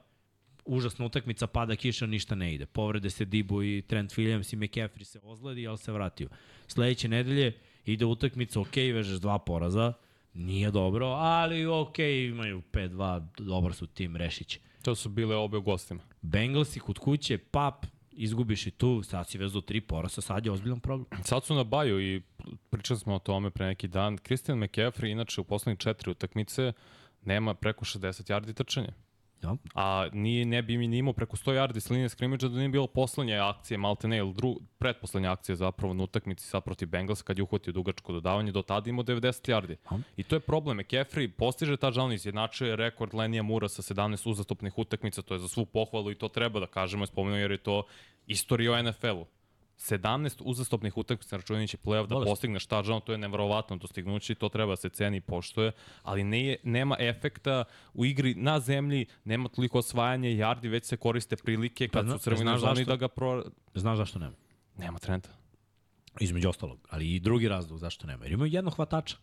užasna utakmica, pada kiša, ništa ne ide. Povrede se Dibu i Trent Williams i McCaffrey se ozledi, ali se vratio. Sledeće nedelje ide utakmica, ok, vežeš dva poraza, nije dobro, ali ok, imaju 5-2, dobar su tim, rešiće. To su bile obe u gostima. Bengalsi kod kuće, pap, izgubiš i tu, sad si vezao tri porasa, sad je ozbiljan problem. Sad su na baju i pričali smo o tome pre neki dan. Christian McCaffrey, inače u poslednjih četiri utakmice, nema preko 60 yardi trčanja. Ja. A nije, ne bi mi ni imao preko 100 yardi s linije skrimidža da nije bilo poslednje akcije Maltene ili dru, pretposlednja akcija zapravo na utakmici sad protiv Bengals kad je uhvatio dugačko dodavanje, do tada imao 90 yardi. I to je problem. McCaffrey postiže ta žalni, izjednačuje rekord Lenija Mura sa 17 uzastopnih utakmica, to je za svu pohvalu i to treba da kažemo, spomenuo jer je to istorija o NFL-u. 17 uzastopnih utakmica računajući play-off da postigneš touchdown, to je neverovatno dostignuće i to treba da se ceni i poštuje, ali ne je, nema efekta u igri na zemlji, nema toliko osvajanja yardi, već se koriste prilike kad zna- su crveni zoni da ga pro... Znaš zašto nema? Nema trenda. Između ostalog, ali i drugi razlog zašto nema. Jer imaju jednog hvatača.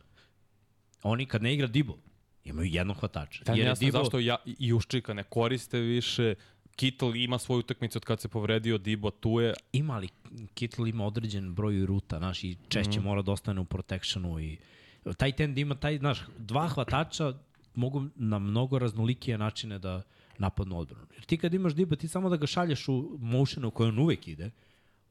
Oni kad ne igra Dibo, imaju jednog hvatača. Da, Jer je Dibo, zašto ja, i Juščika ne koriste više, Kittle ima svoju utakmicu od kad se povredio, Dibo tu je, ima ali Kittle ima određen broj ruta, znaš, i češće mm. mora da ostane u protectionu i taj tend ima taj, znaš, dva hvatača mogu na mnogo raznolikije načine da napadnu odbranu. Jer ti kad imaš Diba, ti samo da ga šalješ u motionu u kojoj on uvek ide,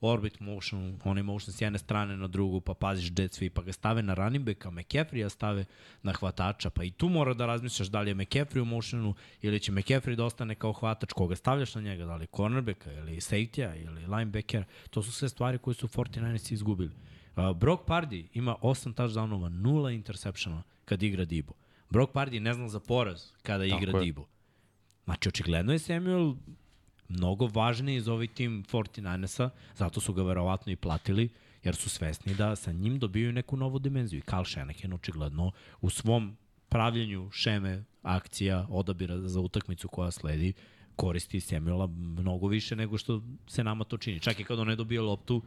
orbit motion, onaj motion s jedne strane na drugu, pa paziš jet sweep, pa ga stave na running backa, McCaffrey stave na hvatača, pa i tu mora da razmišljaš da li je McCaffrey u motionu ili će McCaffrey da ostane kao hvatač, koga stavljaš na njega, da li cornerbacka ili safety-a ili linebackera, to su sve stvari koje su 49ers izgubili. Uh, Brock Pardy ima 8 touchdownova, 0 interceptiona kad igra Dibo. Brock Pardy ne zna za poraz kada Tako igra je. Dibo. Znači, očigledno je Samuel mnogo važniji za ovaj tim 49ersa, zato su ga verovatno i platili, jer su svesni da sa njim dobijaju neku novu dimenziju. I Kyle Shanahan očigledno u svom pravljenju šeme, akcija, odabira za utakmicu koja sledi, koristi Samuela mnogo više nego što se nama to čini. Čak i kada on ne dobije loptu,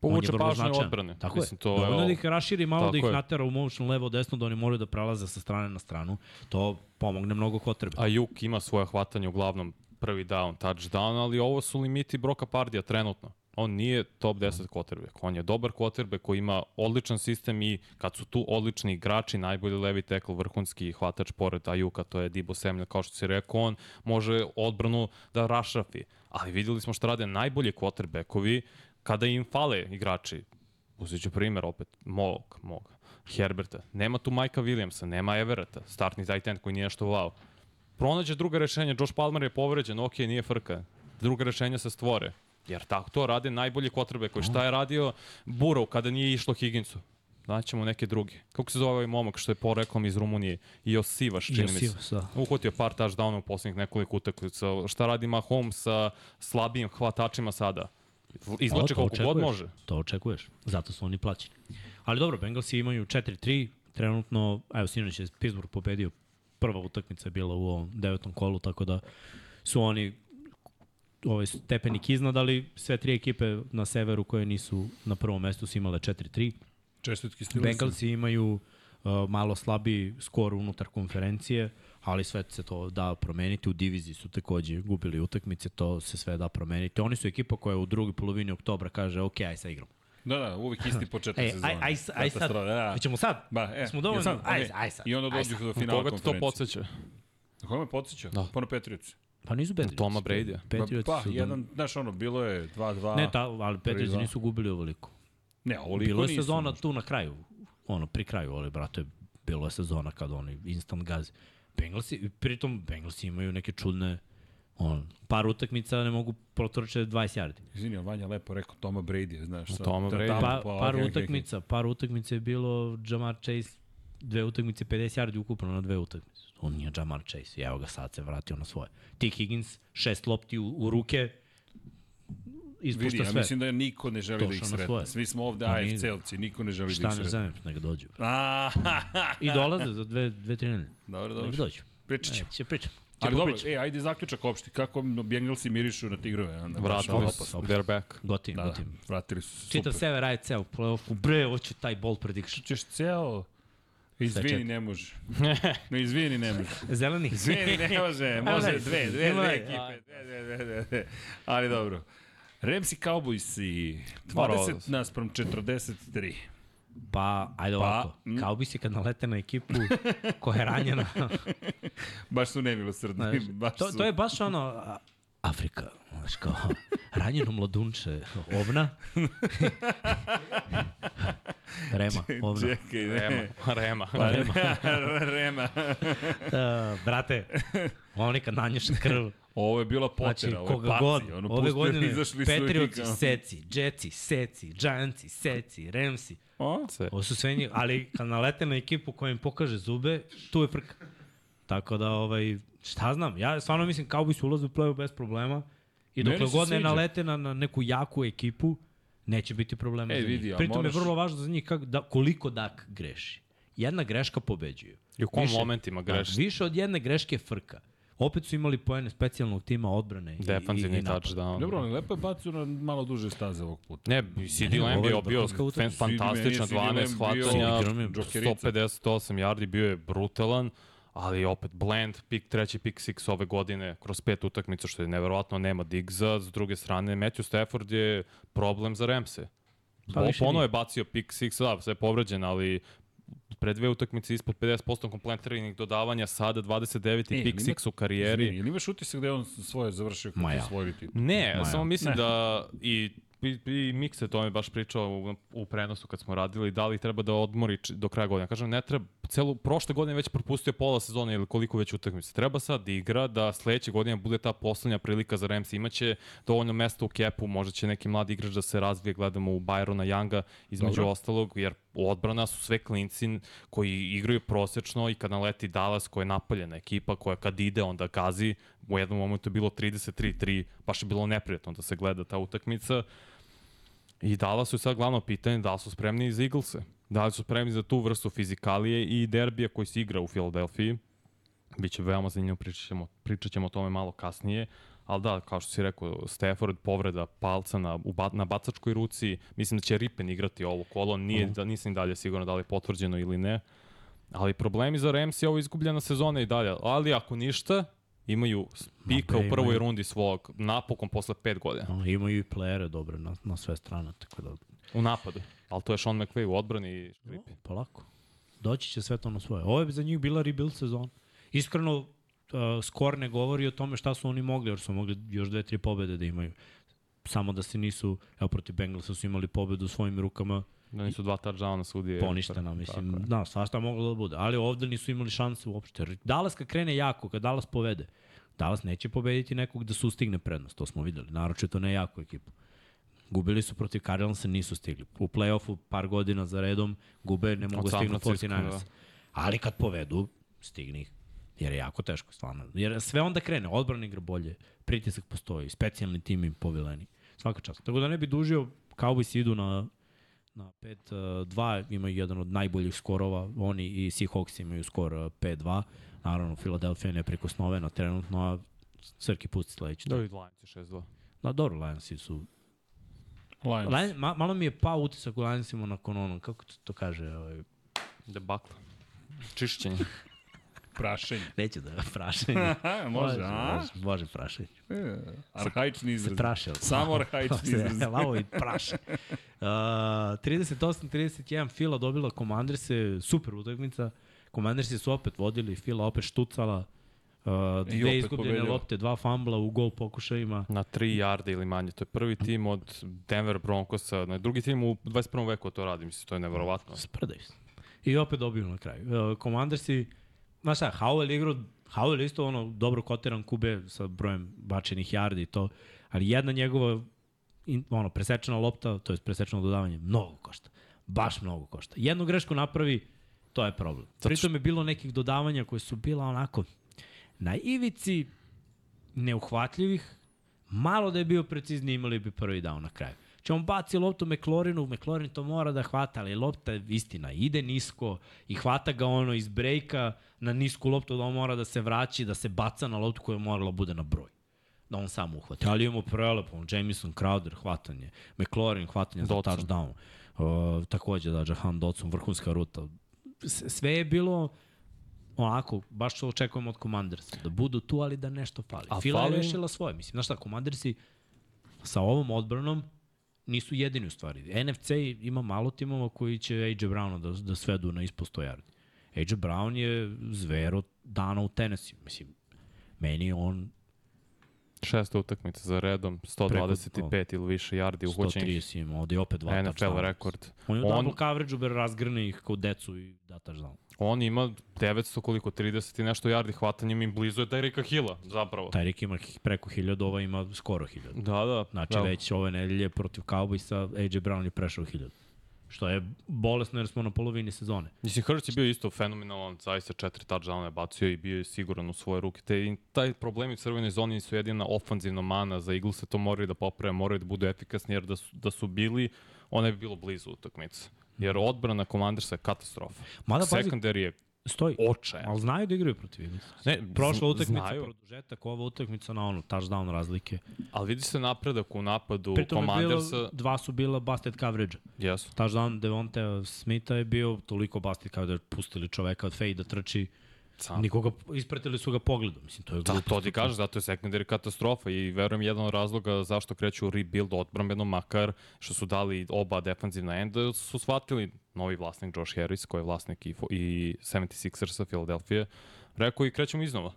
Povuče je pažnju značajan. odbrane. Tako Mislim, je. to je Dovoljno ovo. da ih raširi malo da ih je. natera u motion levo desno da oni moraju da prelaze sa strane na stranu. To pomogne mnogo kotrebe. a Juk ima svoje hvatanje uglavnom prvi down, touchdown, ali ovo su limiti Broka Pardija trenutno. On nije top 10 quarterback. On je dobar quarterback koji ima odličan sistem i kad su tu odlični igrači, najbolji levi tackle, vrhunski hvatač pored Ajuka, to je Dibo Samuel, kao što si rekao, on može odbranu da rašrafi. Ali videli smo šta rade najbolji quarterbackovi kada im fale igrači. Uzet ću primer opet, mog, mog, Herberta. Nema tu Majka Williamsa, nema Everetta, startni tight end koji nije nešto wow. Pronađe druga rešenja, Josh Palmer je povređen, ok, nije frka. Druga rešenja se stvore. Jer tako to rade najbolji kotrbe koji šta je radio Burrow kada nije išlo Higginsu. Daćemo neke druge. Kako se zove ovaj momak što je poreklom iz Rumunije? Iosivaš, čini mi se. Da. Uhvatio par touchdownova u poslednjih nekoliko utakmica. Šta radi Mahomes sa slabijim hvatačima sada? Izlače to koliko god očekuješ. može. To očekuješ. Zato su oni plaćeni. Ali dobro, Bengalsi imaju 4-3. Trenutno, evo, sinoć je Pittsburgh pobedio. Prva utakmica je bila u ovom devetom kolu, tako da su oni ovaj stepenik iznad, ali sve tri ekipe na severu koje nisu na prvom mestu su imale 4-3. Čestitki Steelersi. Bengalsi imaju uh, malo slabiji skor unutar konferencije, ali sve se to da promeniti. U diviziji su takođe gubili utakmice, to se sve da promeniti. Oni su ekipa koja u drugoj polovini oktobra kaže, ok, aj sad igramo. Da, da, uvijek isti početak Ej, sezone. aj, aj, aj sad, da. hoćemo sad? Ba, e, Smo dovoljno? sad, Aj, aj sad. I onda dođu do finala Koga te to konferencije. podsjeća? Na koga me podsjeća? Da. Pa na Patriots. Pa nisu Patriots. Toma Brady-a. Patriots Pa, su... jedan, znaš ono, bilo je 2-2. Ne, ta, ali Patriots nisu gubili ovoliko. Ne, ovoliko Bilo je nisu. sezona tu na kraju, ono, pri kraju, ali, brate, bilo je sezona kad oni instant gazi. Bengalsi, pritom Bengalsi imaju neke čudne, on, par utakmica ne mogu protrče 20 yardi. Izvini, Vanja lepo rekao Toma Brady, znaš. sad, Toma da Brady. Pa, par okej, utakmica, par utakmica je bilo Jamar Chase, dve utakmice 50 yardi ukupno na dve utakmice. On nije Jamar Chase, i evo ga sad se vratio na svoje. T. Higgins, šest lopti u, u ruke, ispušta Vidi, ja sve. mislim da niko ne želi da ih Došao sretne. svoje. Svi smo ovde nije. AFC-ovci, niko ne želi da Šta ih ne sretne. znam, neka dođu. A, I dolaze za dve, dve, tri nedelje. dobro, Neka dobro. dođu. Pričat ćemo. E, će pričam. Ali dobro, pričam. e, ajde zaključak opšti. Kako Bengalsi mirišu na tigrove? Onda, baš Vratili su, they're back. Gotim, Da, gotim. da, vratili su se. Čitav Super. sever AFC u play-offu. Bre, hoću taj ball prediction. Ćeš ceo... Izvini, ne može. Ne, izvini, ne može. Zeleni. Izvini, ne može. Može Ajde, dve, dve, dve ekipe. Dve, dve, dve, dve, dve. Ali dobro. Ramsi Cowboysi 20 Moralo. naspram 43. Pa, ajde ovako. mm. Kao bi se kad nalete na ekipu koja je ranjena. Baš su nemilosrdni. Znaš, Baš to, su... to je baš ono... Afrika, znaš kao, ranjeno mladunče, ovna. Rema, ovna. Čekaj, ne. Rema. Rema. Pa, Rema. Uh, brate, oni kad nanješ krv, Ovo je bila Znači, potera, ovo je paci. god, Ono, ove godine, izašli su i Patriotsi, kao- Seci, Jetsi, Seci, Giantsi, Seci, Ramsi, O? Se. ovo su sve njih, ali kad nalete na ekipu koja im pokaže zube, tu je frka. Tako da, ovaj, šta znam, ja stvarno mislim kao bi su ulaze u play bez problema i Meni dok se god ne nalete na, na neku jaku ekipu, neće biti problema Ej, za vidi, njih. Pritom moraš- je vrlo važno za njih kak, da, koliko Dak greši. Jedna greška pobeđuje. I u kom Više- momentima greš? Da, više od jedne greške je frka. Opet su imali poene specijalnog tima odbrane i, i, Defanzivni touchdown. Dobro, ali lepo je bacio na malo duže staze ovog puta. Ne, CD Lamb je bio, fantastičan, CD Lamb 12 bio hvatanja, igrao mi je džokerica. 158 yardi, bio je brutalan, ali opet blend, pik, treći pik six ove godine, kroz pet utakmica, što je neverovatno, nema Diggsa, s druge strane, Matthew Stafford je problem za Remse. Pa Ponovo je bacio pik six, da, sve je povređen, ali pre dve utakmice ispod 50% kompletiranih dodavanja, sada 29. E, ima- six u karijeri. Izvini, ili imaš utisak da je on svoje završio kako ja. svoj titul? Ne, Ma samo mislim Ne. da i i, i Mix je to mi baš pričao u, u prenosu kad smo radili, da li treba da odmori do kraja godine. Kažem, ne treba, celu, prošle godine već propustio pola sezone ili koliko već utakmica. Treba sad da igra, da sledeće godine bude ta poslednja prilika za Rams. Imaće dovoljno mesta u kepu, možda će neki mladi igrač da se razvije, gledamo u Byrona Younga, između Dobro. ostalog, jer odbrana su sve klinci koji igraju prosečno i kad naleti Dallas koja je napaljena ekipa koja kad ide onda gazi, u jednom momentu je bilo 33-3, baš je bilo neprijatno da se gleda ta utakmica. I Dallas su sad glavno pitanje da li su spremni za Eaglese. Da li su spremni za tu vrstu fizikalije i derbija koji se igra u Filadelfiji. Biće veoma zanimljivo, pričat ćemo, pričat ćemo o tome malo kasnije. Ali da, kao što si rekao, Stafford povreda palca na, u ba, na bacačkoj ruci. Mislim da će Ripen igrati ovo kolo. Nije, da, nisam i dalje sigurno da li je potvrđeno ili ne. Ali problemi za Rams je ovo izgubljena sezona i dalje. Ali ako ništa, imaju pika bre, u prvoj imaju. rundi svog, napokon posle pet godina. No, imaju i playere dobre na, na sve strane, tako da... U napadu. Ali to je Sean McVay u odbrani i Škripi. No, polako. Doći će sve to na svoje. Ovo je za njih bila rebuild sezona. Iskreno, uh, skor ne govori o tome šta su oni mogli, jer su mogli još dve, tri pobede da imaju. Samo da se nisu, evo protiv Bengalsa su imali pobedu u svojim rukama, Da nisu dva touchdowna sudije. poništena, mislim. Da, svašta moglo da bude. Ali ovde nisu imali šanse uopšte. Dallas kad krene jako, kad Dallas povede, Dallas neće pobediti nekog da sustigne prednost, to smo videli. Naročito ne jako ekipu. Gubili su protiv Cardinalsa, nisu stigli. U play-offu par godina za redom gube, ne mogu stignu Francisco, 49ers. da. Ali kad povedu, stigni ih. Jer je jako teško, stvarno. Jer sve onda krene, odbrana igra bolje, pritisak postoji, specijalni tim im povileni. Svaka čast. Tako da ne bi dužio, Cowboys idu na na 5-2, imaju jedan od najboljih skorova, oni i Seahawks imaju skor uh, 5-2, naravno Philadelphia je neprikosnovena trenutno, a Srki pusti sledeći. Da, i Lions je 6-2. Da, dobro, Lionsi su... Lions. Lions, ma, malo mi je pao utisak u Lionsima nakon onom, kako to, to kaže, ovaj, Debakla. Čišćenje. Prašenje. neću da prašenje. Aha, može, a? Može, može prašenje. E, Arhaični izraz. Prašao. Samo arhaični izraz. Lavo i praše. Uh, 38-31 Fila dobila Commanderse, super utakmica. Commandersi su opet vodili, Fila opet štucala. Uh, dve izgubljene pobedio. lopte, dva fambla u gol pokušajima. Na 3 jarde ili manje. To je prvi tim od Denver Broncosa. Na drugi tim u 21. veku to radi. Mislim, to je neverovatno. Sprdaju se. I opet dobiju na kraju. Uh, Commandersi, znaš šta, Howell igrao, Howell isto ono dobro kotiran kube sa brojem bačenih yardi i to, ali jedna njegova in, ono, presečena lopta, to je presečeno dodavanje, mnogo košta. Baš mnogo košta. Jednu grešku napravi, to je problem. Pritom je bilo nekih dodavanja koje su bila onako na ivici neuhvatljivih, malo da je bio precizni imali bi prvi down na kraju. Če on baci loptu McLaurinu, McLaurin to mora da hvata, ali lopta je istina, ide nisko i hvata ga ono iz brejka na nisku loptu da on mora da se vraći, da se baca na loptu koja morala bude na broj da on sam uhvati. Ali imamo prelepo, Jameson, Crowder, hvatanje, McLaurin, hvatanje za Dotson. touchdown. Uh, takođe da, Jahan Dotson, vrhunska ruta. S- Sve je bilo onako, baš što očekujemo od Commandersa. Da budu tu, ali da nešto fali. A Fila je fali im- rešila svoje. Mislim, znaš šta, Commandersi sa ovom odbranom nisu jedini u stvari. NFC ima malo timova koji će AJ Browna da, da svedu na ispod 100 yardi. AJ Brown je zver od dana u Tennessee. Mislim, meni on Šesta utakmica za redom, 125 ili više jardi uhoćenih. 130 ima, ovde je opet dva NFL rekord. On je u On- double coverage-u, ber razgrne ih kao decu i da touchdown. On ima 900 koliko, 30 i nešto jardi hvatanjem i blizu je Derika Hilla, zapravo. Rik ima preko 1000, ova ima skoro 1000. Da, da. Znači da. već ove nedelje protiv Cowboysa AJ Brown je prešao 1000. Što je bolesno jer smo na polovini sezone. Mislim, Hurts je bio isto fenomenalan, zaista četiri touchdowna je bacio i bio je siguran u svoje ruke. Te, i taj problemi u crvenoj zoni su jedina ofanzivna mana za Eaglese, to moraju da poprave, moraju da budu efikasni, jer da su, da su bili, ona bi bilo blizu utakmice. Jer odbrana Commandersa je katastrofa. Mada, Secondary je Stoji. očajan. Ali znaju da igraju protiv Eaglesa. Ne, Prošla utakmica, znaju. produžetak, ova utakmica na ono, touchdown razlike. Ali vidi se napredak u napadu Pritom Commandersa. bilo, dva su bila busted coverage. Jesu. Touchdown Devonte Smitha je bio toliko da je pustili čoveka od fade da trči. Sam. Nikoga, ispratili su ga pogledom. Mislim, to je Da, glupost. to ti kažeš, zato je secondary katastrofa i verujem jedan od razloga zašto kreću rebuild odbrambeno, makar što su dali oba defanzivna enda, su shvatili novi vlasnik Josh Harris, koji je vlasnik i, i 76ersa Philadelphia, rekao i krećemo iznova.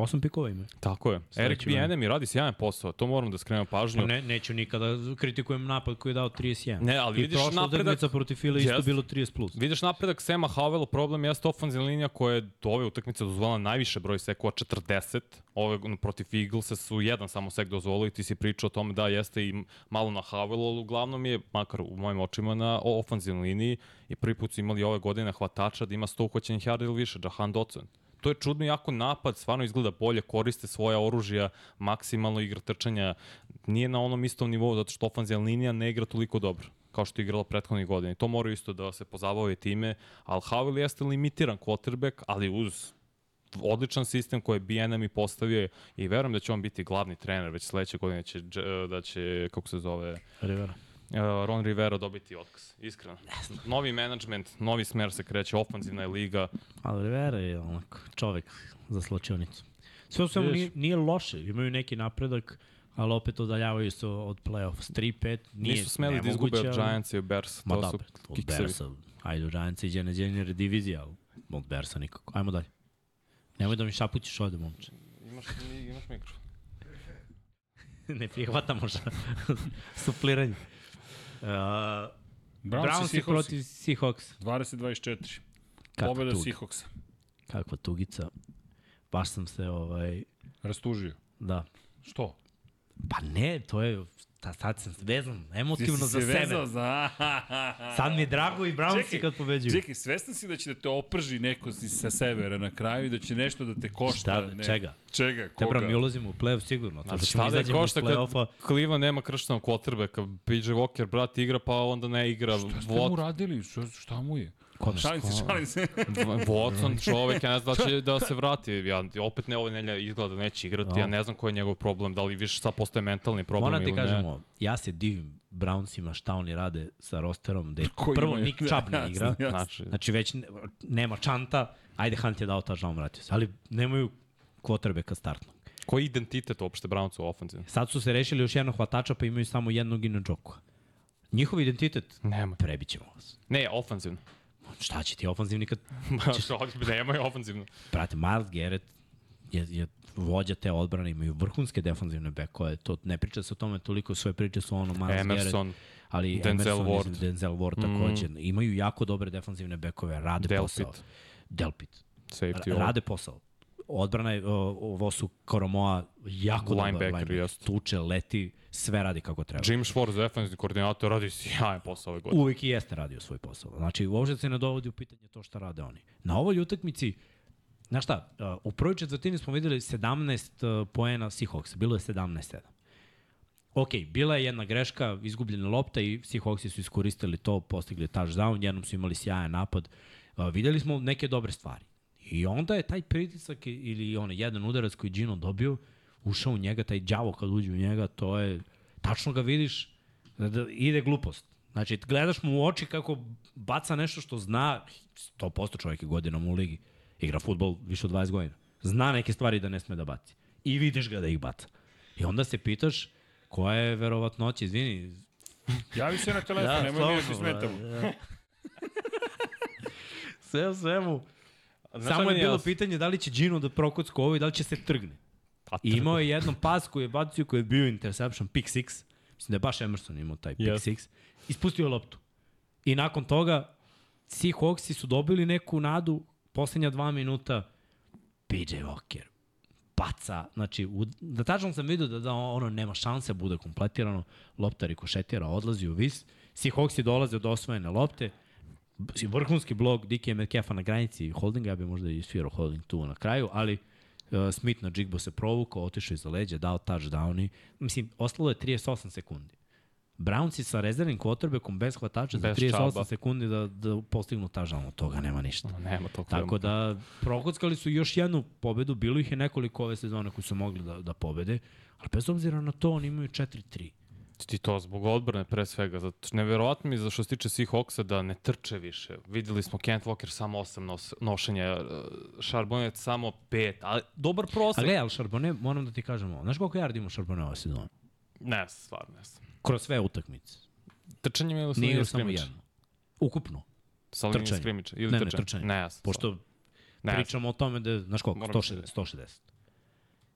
Osam pikova ima. Tako je. Eric. Bijenem i radi sjajan posao, to moram da skrenem pažnju. Pa ne, neću nikada kritikujem napad koji je dao 31. Ne, ali I vidiš napredak- utakmica protiv Fila isto bilo 30 plus. Vidiš napredak Sema Havela, problem jeste ofenzivna linija koja je do ove utakmice dozvolila najviše broj sekova, 40. Ove protiv Eaglesa su jedan samo sek dozvolili, ti si pričao o tome da jeste i malo na Havelu, ali uglavnom je, makar u mojim očima, na ofenzivnoj liniji i prvi put su imali ove godine hvatača da ima 100 uhoćenih yarda ili više, Jahan Dotson. To je čudno jako napad, stvarno izgleda bolje, koriste svoja oružja, maksimalno igra trčanja, nije na onom istom nivou, zato što ofenzivna linija ne igra toliko dobro kao što je igrala prethodnih godina. I to moraju isto da se pozabave time, ali Howell jeste limitiran quarterback, ali uz odličan sistem koji je BNM i postavio i verujem da će on biti glavni trener već sledeće godine će, da će, kako se zove, Rivera. Uh, Ron Rivera dobiti otkaz, iskreno. Novi management, novi smer se kreće, ofanzivna je liga, Ali Rivera je onako čovek za slačionicu. Sve u svemu nije, nije loše, imaju neki napredak, ali opet odaljavaju se od play-off. S 3-5 nije Nisu smeli da izgube od Giants i od Bears. Ma To dobro, su od kiksevi. Bersa, ajde od Giantsa iđe na dženjer divizija, ali od Bersa nikako. Ajmo dalje. Nemoj da mi šapućiš ovde, momče. Imaš, imaš mikrofon. ne prihvatamo šta. Supliranje. Uh, Browns, i protiv Seahawks. Seahawks. 20-24. Kakva Pobeda. Seahawksa. Kakva tugica. Baš sam se, ovaj, Rastužio. da. Što? Pa ne, to je, ta, sad sam vezan emotivno Ti si za se sebe. vezao Za... Sad mi je drago i Brownsi Čekaj, kad pobeđuju. Čekaj, svestan si da će da te oprži neko si sa severa na kraju i da će nešto da te košta? Šta, ne. čega? Čega? Koga? bro, mi ulazimo u play-off sigurno. Znači, da šta da košta kad play-offa. Cleveland nema krštenog quarterbacka, PJ Walker, brat, igra, pa onda ne igra. Šta ste mu radili? Šta, šta mu je? Ko- Šalim se, šalim se. Watson, čovek, ja ne znam da će da se vrati. Ja, opet ne, ove nelje izgleda da neće igrati. Ja ne znam koji je njegov problem, da li više sad postaje mentalni problem Moram ti ili ne. kažemo, ja se divim Brownsima šta oni rade sa rosterom, gde Koji prvo imaju- Nick Chubb ne igra, jasno. Znači, znači već ne- nema čanta, ajde Hunt je dao ta žal vratio se, ali nemaju kvotrbeka startnog. koji je identitet uopšte Brownsu u ofenzivno? Sad su se rešili još jednog hvatača pa imaju samo jednog ina Džokua. Njihov identitet, Nema. prebićemo vas. Ne, ofenzivno. Šta će ti ofenzivni kad, Nemaju ofenzivno. brate, Miles Garrett je, je vođa te odbrane, imaju vrhunske defanzivne bekove, to ne priča se o tome toliko, sve priče su ono Miles Garrett, Emerson, ali Denzel Emerson, Ward. Ward. Denzel Ward takođe. Imaju jako dobre defanzivne bekove, rade Delpit. posao. Delpit. safety, rade posao. Odbrana je, ovo su Koromoa jako dobar Linebacker, jest. Tuče, leti, sve radi kako treba. Jim Schwartz, defensivni koordinator, radi sjajan posao ove godine. Uvijek i jeste radio svoj posao. Znači, uopšte se ne dovodi u pitanje to šta rade oni. Na ovoj utakmici, znaš šta, uh, u prvoj četvrtini smo videli 17 uh, poena Seahawks, bilo je 17-7. Ok, bila je jedna greška, izgubljena lopta i Seahawksi su iskoristili to, postigli touchdown, jednom su imali sjajan napad. Uh, videli smo neke dobre stvari. I onda je taj pritisak ili onaj jedan udarac koji Gino dobio, ušao u njega, taj đavo kad uđe u njega, to je, tačno ga vidiš, da, da ide glupost. Znači, gledaš mu u oči kako baca nešto što zna, 100% čovjek je godinom u ligi, igra futbol više od 20 godina. Zna neke stvari da ne sme da baci. I vidiš ga da ih baca. I onda se pitaš koja je verovatnoća, izvini, Javi se na telefon, ja, nemoj mi da ti smetamo. Sve u svemu. Znaš šta Samo je bilo pitanje da li će Gino da prokocka ovo i da li će se trgne. I imao je jedan pas koji je bacio koji je bio interception, pick six. Mislim da je baš Emerson imao taj pick Yes. six. Ispustio je loptu. I nakon toga Seahawksi su dobili neku nadu poslednja dva minuta PJ Walker baca, znači, u, da tačno sam vidio da, da ono nema šanse bude kompletirano, lopta rikošetira, odlazi u vis, Seahawksi dolaze od osvojene lopte, vrhunski blok DK Metcalfa na granici holdinga, ja bi možda i svirao holding tu na kraju, ali Smith na Jigbo se provukao, otišao iza leđa, dao touchdown i, mislim, ostalo je 38 sekundi. Brownsi sa rezervnim quarterbackom bez hvatača za Bez 38 Chuba. sekundi da, da postignu touchdown, od toga nema ništa. Nema to Tako da, prokockali su još jednu pobedu, bilo ih je nekoliko ove sezone koji su mogli da, da pobede, ali bez obzira na to oni imaju 4-3. Ti to zbog odbrane pre svega. Zato što neverovatno mi je za što se tiče Seahawksa da ne trče više. Videli smo Kent Walker samo 8 nos, nošenja, uh, Charbonnet samo 5, ali dobar prosek. gledaj, ali Charbonnet, moram da ti kažem ovo, znaš koliko yardi ima Charbonnet ove sezone? Ne, stvarno ne znam. Kroz sve utakmice. Trčanjem ili sa Nije linije igrao samo skrimiča? jedno. Ukupno. Sa linije Trčanje. skrimiča ili Ne, ne, trčanje? trčanje. Ne, jasno. Pošto ne, pričamo o tome da, je, znaš koliko, Moram 160. 160.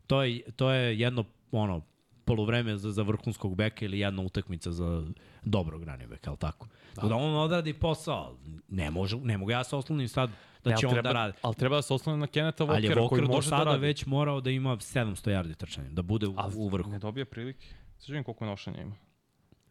To je, to je jedno, ono, poluvreme za, za vrhunskog beka ili jedna utakmica za dobrog running beka, ali tako? Da. da on odradi posao, ne, može, ne mogu ja se oslonim sad da Ne, će ali on treba, da radi. Ali treba da se oslone na Keneta Ali je Walkera koji Walker do može da sada radi. već morao da ima 700 yardi trčanja, da bude u, u vrhu. Ne dobije prilike. Vidim koliko nošenja ima.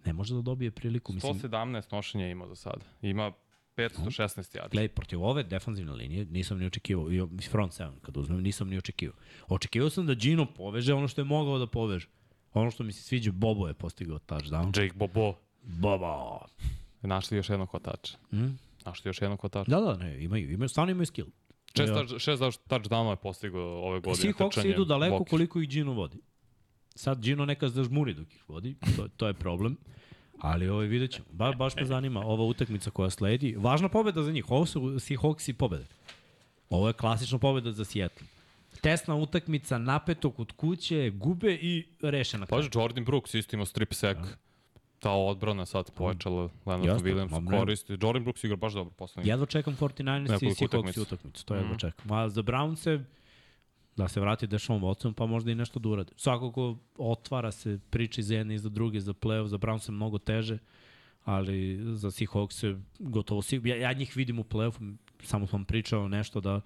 Ne može da dobije priliku, mislim, 117 nošenja ima do sada. Ima 516 yardi. Gledaj, protiv ove defanzivne linije nisam ni očekivao, i front seven kad uzmem, nisam ni očekivao. Očekivao sam da Gino poveže ono što je mogao da poveže. Ono što mi se sviđa, Bobo je postigao touchdown. Jake Bobo. Bobo! Našli još jednog hvatača. Mm? Našli još jednog hvatača. Da, da, ne, imaju, imaju, stvarno imaju skill. Šest, touch- šest touchdownova je postigao ove godine. Svi Hawks idu daleko Walker. koliko ih Gino vodi. Sad Gino neka zažmuri dok ih vodi, to, to je problem. Ali ovaj, vidjet ćemo. Ba, baš me zanima ova utakmica koja sledi. Važna pobeda za njih. Ovo su Seahawks i pobede. Ovo je klasična pobeda za Seattle. Tesna utakmica, napeto kod kuće, gube i reše na kraju. Paži, Jordan Brooks isto imao strip sack. Ta odbrana sad pojačala, Leonard Jeste, Williams koristi. Jordan Brooks igra baš dobro poslednji. Jedva čekam 49ers i Seahawks utakmicu. To jedva čekam. A za Brownse, da se vrati Dešom Watson, pa možda i nešto da urade. Svakako otvara se priča za jedne i za druge, za playoff, za Brownse mnogo teže, ali za Seahawks je gotovo sigurno. Ja, ja njih vidim u playoffu, samo sam pričao nešto da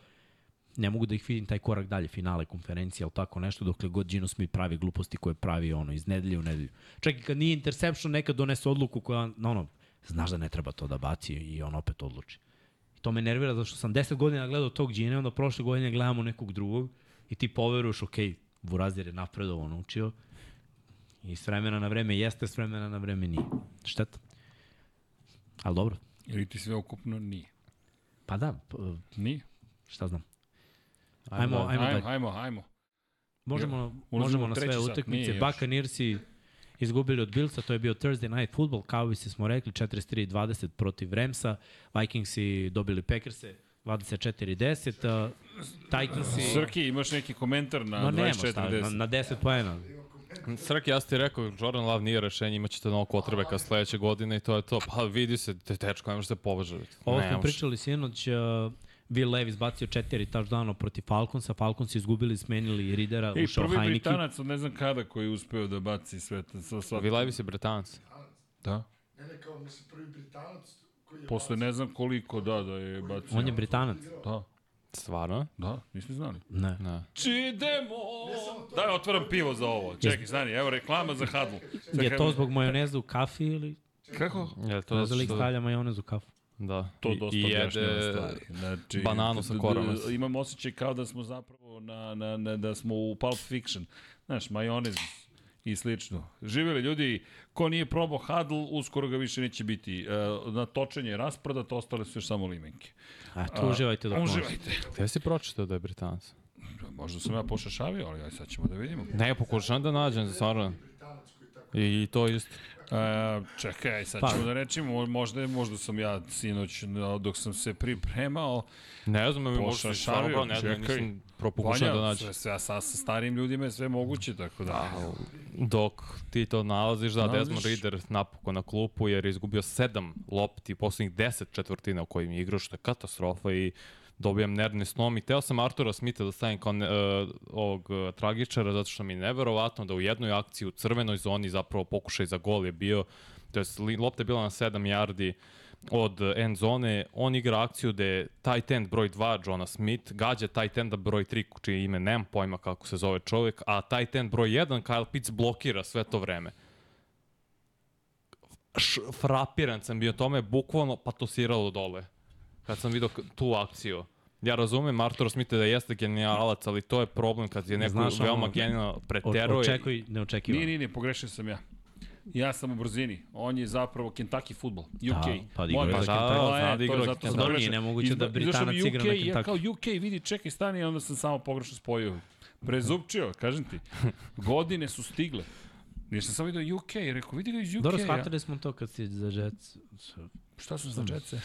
ne mogu da ih vidim taj korak dalje, finale konferencije, ali tako nešto, dokle god Gino Smith pravi gluposti koje pravi ono, iz nedelje u nedelju. Čak i kad nije interception, nekad donese odluku koja, ono, znaš da ne treba to da baci i on opet odluči. I to me nervira zato što sam 10 godina gledao tog Gina, onda prošle godine gledamo nekog drugog i ti poveruješ, ok, Burazir je napredovo naučio i s vremena na vreme jeste, s vremena na vreme nije. Šteta. Ali dobro. Ili ti sve okupno nije. Pa da, Nije. šta znam. Ajmo, ajmo, Ajmo, ajmo, ajmo. Možemo, u možemo na sve utakmice. Buccaneersi izgubili od Billsa, to je bio Thursday Night Football, kao i se smo rekli, 43-20 protiv Ramsa. Vikingsi dobili Packerse 24-10. Uh, Titansi... Srki, imaš neki komentar na No nema šta, na, 24-10? na 10 poena. Srki, ja ti rekao, Jordan Love nije rešenje, imaćete novog potrebeka sledeće godine i to je to. Pa vidi se, te tečko, ne možete povežati. Ovo ne smo pričali sinoć, uh, Will Levis bacio četiri touchdowna protiv Falconsa, Falcons izgubili, smenili Ridera, I ušao prvi Heineke. Britanac od ne znam kada koji je uspeo da baci sve to. Sva, sva, Vi Levis je Bretanac. Da. Ne, ne, kao mislim prvi Britanac koji je Posle ne znam koliko, da, da je bacio. On je Britanac. Da, Stvarno? da, nismo znali. Ne. Ne. Čidemo! Daj, otvaram pivo za ovo. Čekaj, stani, evo reklama za Hadlu. Je to zbog majoneza u kafi ili... Kako? Je to lik što- stavlja majonez u kafu? Da. To I- dosta I jede stvari. Znači, bananu sa korom. Imam osjećaj kao da smo zapravo na, na, na, da smo u Pulp Fiction. Znaš, majonez i slično. Živjeli ljudi, ko nije probao hadl, uskoro ga više neće biti. E, na točenje je rasprodat, ostale su još samo limenke. Eto, uživajte dok možete. Uživajte. Gde si pročitao da je Britanac? Možda sam ja pošašavio, ali aj sad ćemo da vidimo. Ne, pokušam da nađem, stvarno. I to isto. E, čekaj, sad Pa. ćemo da rečimo, možda, možda sam ja sinoć, no, dok sam se pripremao, Ne znam, mi možda Pošašavio, stvarno ne znam, čekaj. nisam propokušao da nađem. sve, sve, sa, sa starijim ljudima je sve moguće, tako da... Dok ti to nalaziš, da, Nalaziš? Desmond Reader napokon na klupu jer je izgubio sedam lopti poslednjih deset četvrtina u kojim je igrao, što je katastrofa i dobijam nervni snom i teo sam Artura Smitha da stavim kao ne, uh, ovog uh, tragičara zato što mi je neverovatno da u jednoj akciji u crvenoj zoni zapravo pokušaj za gol je bio, to je lopta je bila na 7 yardi od end zone, on igra akciju gde tight end broj 2, Johna Smith, gađa tight enda broj 3, čije ime nemam pojma kako se zove čovjek, a tight end broj 1, Kyle Pitts, blokira sve to vreme. Frapiran sam bio tome, bukvalno patosiralo dole. Kad sam vidio tu akciju. Ja razumem Artura Smitha da jeste genijalac, ali to je problem kad je neko Znaš, veoma ono, genijalno preteruje. očekuj, ne očekivano. Nije, nije, nije, pogrešio sam ja. Ja sam u brzini. On je zapravo Kentucky futbol. UK. Da, pa za. Kentucky. To Da, da to je igrao zato Kentucky. sam Dobro, pogrešio. nije nemoguće da Britanac igra na UK, Ja Kentucky. kao UK, vidi, čekaj, stani, onda sam samo pogrešno spojio. Prezupčio, kažem ti. Godine su stigle. Nisam samo vidio UK, rekao, vidi ga iz UK. Dobro, ja. shvatili smo to kad si za Jets. Šta su za džetce?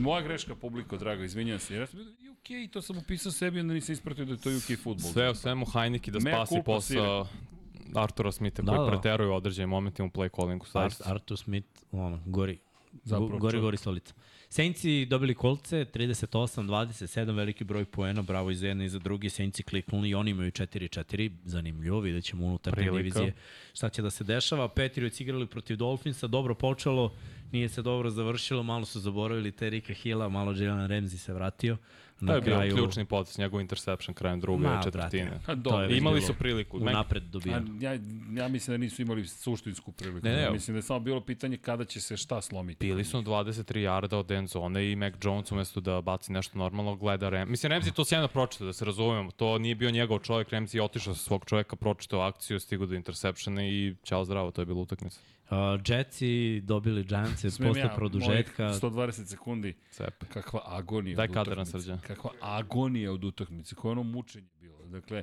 Moja greška, publiko, drago, izvinjam se. Ja sam vidio UK to sam upisao sebi, onda nisam ispratio da je to UK futbol. Sve u svemu Heineke da Mea spasi posao Artura Smitha Da, koji da. preteruje u određenim momentima u play callingu. Art. Artur Smith, ono, gori. Zapravo Zapravo, gori, čovjek. gori stolica. Saintsi dobili kolce, 38-27, veliki broj poena, bravo i za jedne i za drugi. Saintsi kliknuli i oni imaju 4-4, zanimljivo, vidjet ćemo unutar te Prilika. divizije šta će da se dešava. Patriots igrali protiv Dolphinsa, dobro počelo, nije se dobro završilo, malo su zaboravili Terika Hilla, malo Jalen Ramsey se vratio. To Na je bio kraju, ključni potes, njegov interception krajem druge Ma, četvrtine. brate. A, to dobro, je već Imali bilo su priliku. u Mek- napred A, ja, ja mislim da nisu imali suštinsku priliku. Ne, ne, ja mislim da je samo bilo pitanje kada će se šta slomiti. Bili su na 23 yarda od end zone i Mac Jones umesto da baci nešto normalno gleda Rem. Mislim, Ramsey to sjajno pročitao, da se razumemo. To nije bio njegov čovjek, Ramsey je otišao sa svog čovjeka, pročitao akciju, stigao do interseptiona i ćao zdravo, to je bila utakmica. Uh, Jetsi dobili Smijem posle produžetka. mojih 120 sekundi. Cepe. Kakva agonija Daj od utakmice. Srđan. Kakva agonija od utakmice. Koje ono mučenje. Dakle,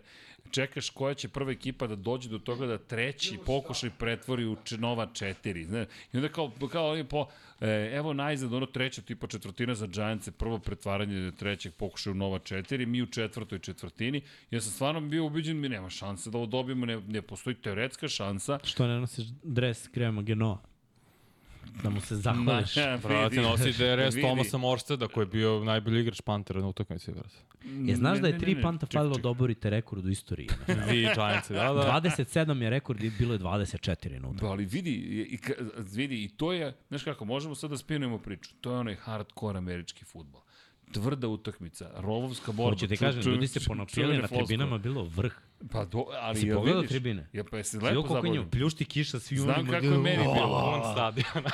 čekaš koja će prva ekipa da dođe do toga da treći pokušaj pretvori u nova četiri. Znaš, I onda kao, kao oni po, e, evo najzad, ono treća tipa četvrtina za Giants, prvo pretvaranje trećeg pokušaja u nova četiri, mi u četvrtoj četvrtini. Ja sam stvarno bio ubiđen, mi nema šanse da ovo dobijemo, ne, ne postoji teoretska šansa. Što ne nosiš dres krema Genoa? Da mu se zahvališ. Ma, Brate, nosi DRS. Tomasa Morsteda koji je bio najbolji igrač Pantera na utakmici, brate. Je, znaš Ne, da je tri ne, panta falilo da oborite rekord u istoriji? Vi Giants, da, da. 27 je rekord i bilo je 24 na Da, ali vidi, i, vidi, i to je, znaš kako, možemo sad da spinujemo priču, to je onaj hardcore američki futbol. Tvrda utakmica, rovovska borba. Hoće ti ču- kažem, ču- ljudi se čuvene na tribinama, bilo vrh. Pa do, ali Si jel pogledao vidiš? tribine? Ja, pa jesi lepo njemu pljušti kiša svi Znam onima. kako je meni bilo. Pun stadiona.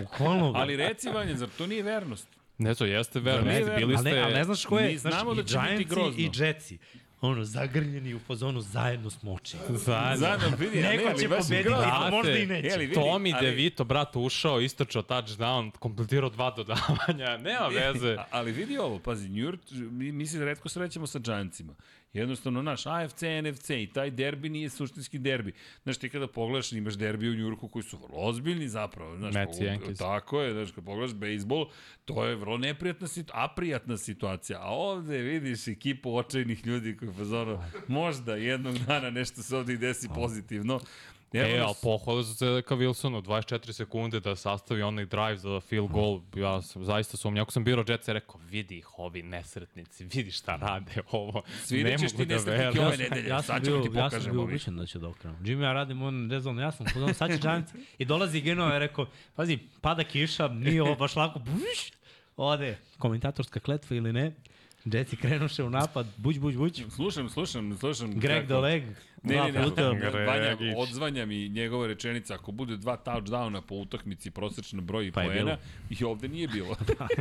Bukvalno. Ali reci, Vanja, zar to nije vernost? Ne, to jeste verno. Da, jeste, verno. Bili Ali ne, ste... ali ne znaš ko je, znaš, da će i biti Giantsi grozno. i Jetsi. Ono, zagrljeni u fazonu zajedno smo oči. Zajedno. Zajedno, vidi, Neko će pobediti. Brate, možda i neće. Je li, vidi, ali- DeVito, brat, ušao, istrčao touchdown, kompletirao dva dodavanja, nema veze. Ali vidi ovo, pazi, New York, mi, mi se redko srećemo sa Giantsima. Jednostavno, naš AFC, NFC i taj derbi nije suštinski derbi. Znaš, ti kada pogledaš, imaš derbi u Njurku koji su vrlo ozbiljni zapravo. Znaš, Mets i Yankees. Tako je, znaš, kad pogledaš bejsbol, to je vrlo neprijatna situacija, aprijatna situacija. A ovde vidiš ekipu očajnih ljudi koji fazono, možda jednog dana nešto se ovde i desi pozitivno. Evo E, ali nas- pohvale su se ka Wilsonu, 24 sekunde da sastavi onaj drive za field goal. Ja sam zaista sumnjao. Ako sam birao Jets, ja rekao, vidi ih ovi nesretnici, vidi šta rade ovo. Svirat ćeš ti nesretnike verujem. ove nedelje. ja sam Sad ćemo bio, ti ja sam pokažemo bio mi. ubićen da će da okrenu. Jimmy ja radim on rezon, ja sam pozvan, sad će Giants i dolazi Genova i rekao, pazi, pada kiša, nije ovo baš lako, buš, ode, komentatorska kletva ili ne, Jetsi krenuše u napad, buć, buć, buć, Slušam, slušam, slušam. Greg kako- the leg, Ne, dva ne, ne, ne, Vanja, odzvanja mi njegova rečenica, ako bude dva touchdowna po utakmici, prosečna broj i Pa je poena, i ovde nije bilo.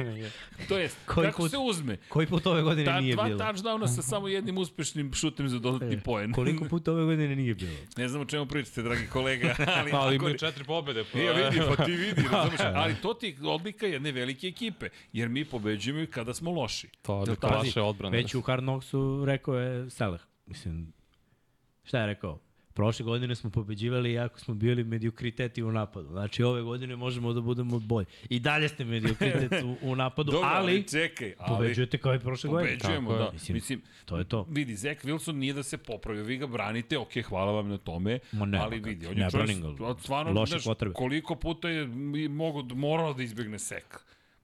to jest, Koji kako put? se uzme? koji put ove godine Ta, nije dva bilo? touchdowna sa samo jednim uspešnim šutem za dodatni E, poen. Koliko puta ove godine nije bilo? Ne znam o čemu pričate, dragi kolega, ali... Ali ako- imaju četiri pobede. Pa, Ja vidi, pa ti vidi, razumeš, ali to ti je odlika jedne velike ekipe, jer mi pobeđujemo i kada smo loši. To je Jel odlika vaše odbrane. Već u Hard Knocksu rekao je Seleh. Mislim, šta je rekao? Prošle godine smo pobeđivali iako smo bili mediokriteti u napadu. Znači ove godine možemo da budemo bolji. I dalje ste mediokritet u, u napadu, Dobro, ali, ali čekaj, ali pobeđujete kao i prošle godine. pobeđujemo, da. Mislim, Mislim, To je to. vidi, Zach Wilson nije da se popravi, vi ga branite, ok, hvala vam na tome, Ma nema ali vidi, on ne je čovjek, stvarno, Loše znaš, potrebe. koliko puta je mogo, morao da izbegne sek.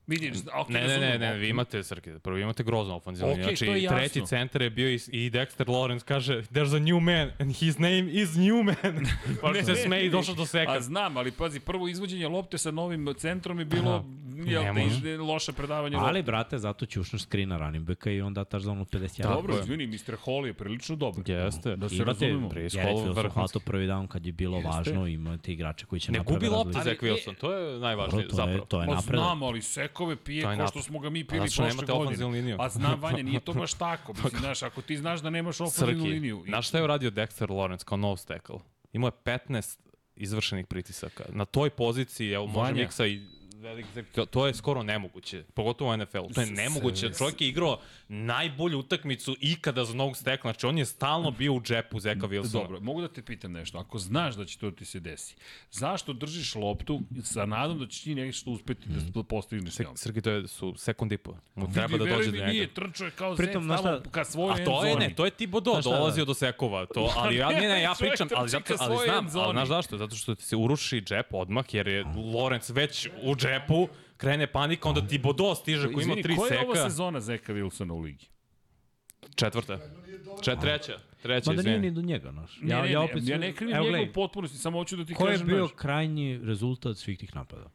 Vidiš, ok, Ne, ne, ne, ne, vi imate, Srke, prvo imate grozno ofenzivno. Okej, znači, treći centar je bio i, i Dexter Lawrence kaže, there's a new man and his name is Newman. pa Ne, se ne, smeje i došao do seka. A znam, ali pazi, prvo izvođenje lopte sa novim centrom je bilo jel, ne može. iz- loše predavanje. Ali, brate, zato ćušnaš skrina running backa i onda taš za ono 51. Dobro, je. izvini, Mr. Hall je prilično dobar. Jeste. Da se Imate razumemo. Garrett Hall Wilson hvatao prvi down kad je bilo Jeste. važno, imate igrače koji će Ne napraviti gubi lopte razliku. Zach Wilson, to je najvažnije to je- zapravo. to je Ma napredak. znam, ali sekove pije je ko što napred. smo ga mi pili prošle nemate godine. A znam, Vanja, nije to baš tako. Mislim, znaš, ako ti znaš da nemaš ofenzivnu liniju. znaš šta je uradio Dexter Lawrence kao nose tackle? Imao je 15 izvršenih pritisaka. Na toj poziciji, evo, može miksa i velik to je skoro nemoguće, pogotovo u NFL-u. To je nemoguće. Čovjek je igrao najbolju utakmicu ikada za novog stekla. Znači, on je stalno bio u džepu Zeka Wilsona. Dobro, mogu da te pitam nešto. Ako znaš da će to ti se desi, zašto držiš loptu sa nadom da ćeš ti nešto uspeti da postigneš s njom? Srki, to je, su sekund i po. Mu treba da dođe do njega. Nije, trčao je kao Pritom, tamo šta- ka svojoj A to je, ne, to je Znaš šta? dolazio do sekova. To, ali ja, ne, ne, ja pričam, ali, ali svojoj znam, ali znaš zašto? Zato što ti se uruši džep odmah, jer je Lorenz već u džepu, krene panika, onda Tibodo stiže koji ima Izvini, tri koja je ova seka. sezona Zeka Wilsona u ligi? Četvrta. Čet, treća. Treća, Ma da nije ni do njega. Ne, Ja, ne, ja, ne, opet, ja ne krivim njega gledaj, u potpunosti, samo hoću da ti Ko je kažem, bio znaš, krajnji rezultat svih tih napada?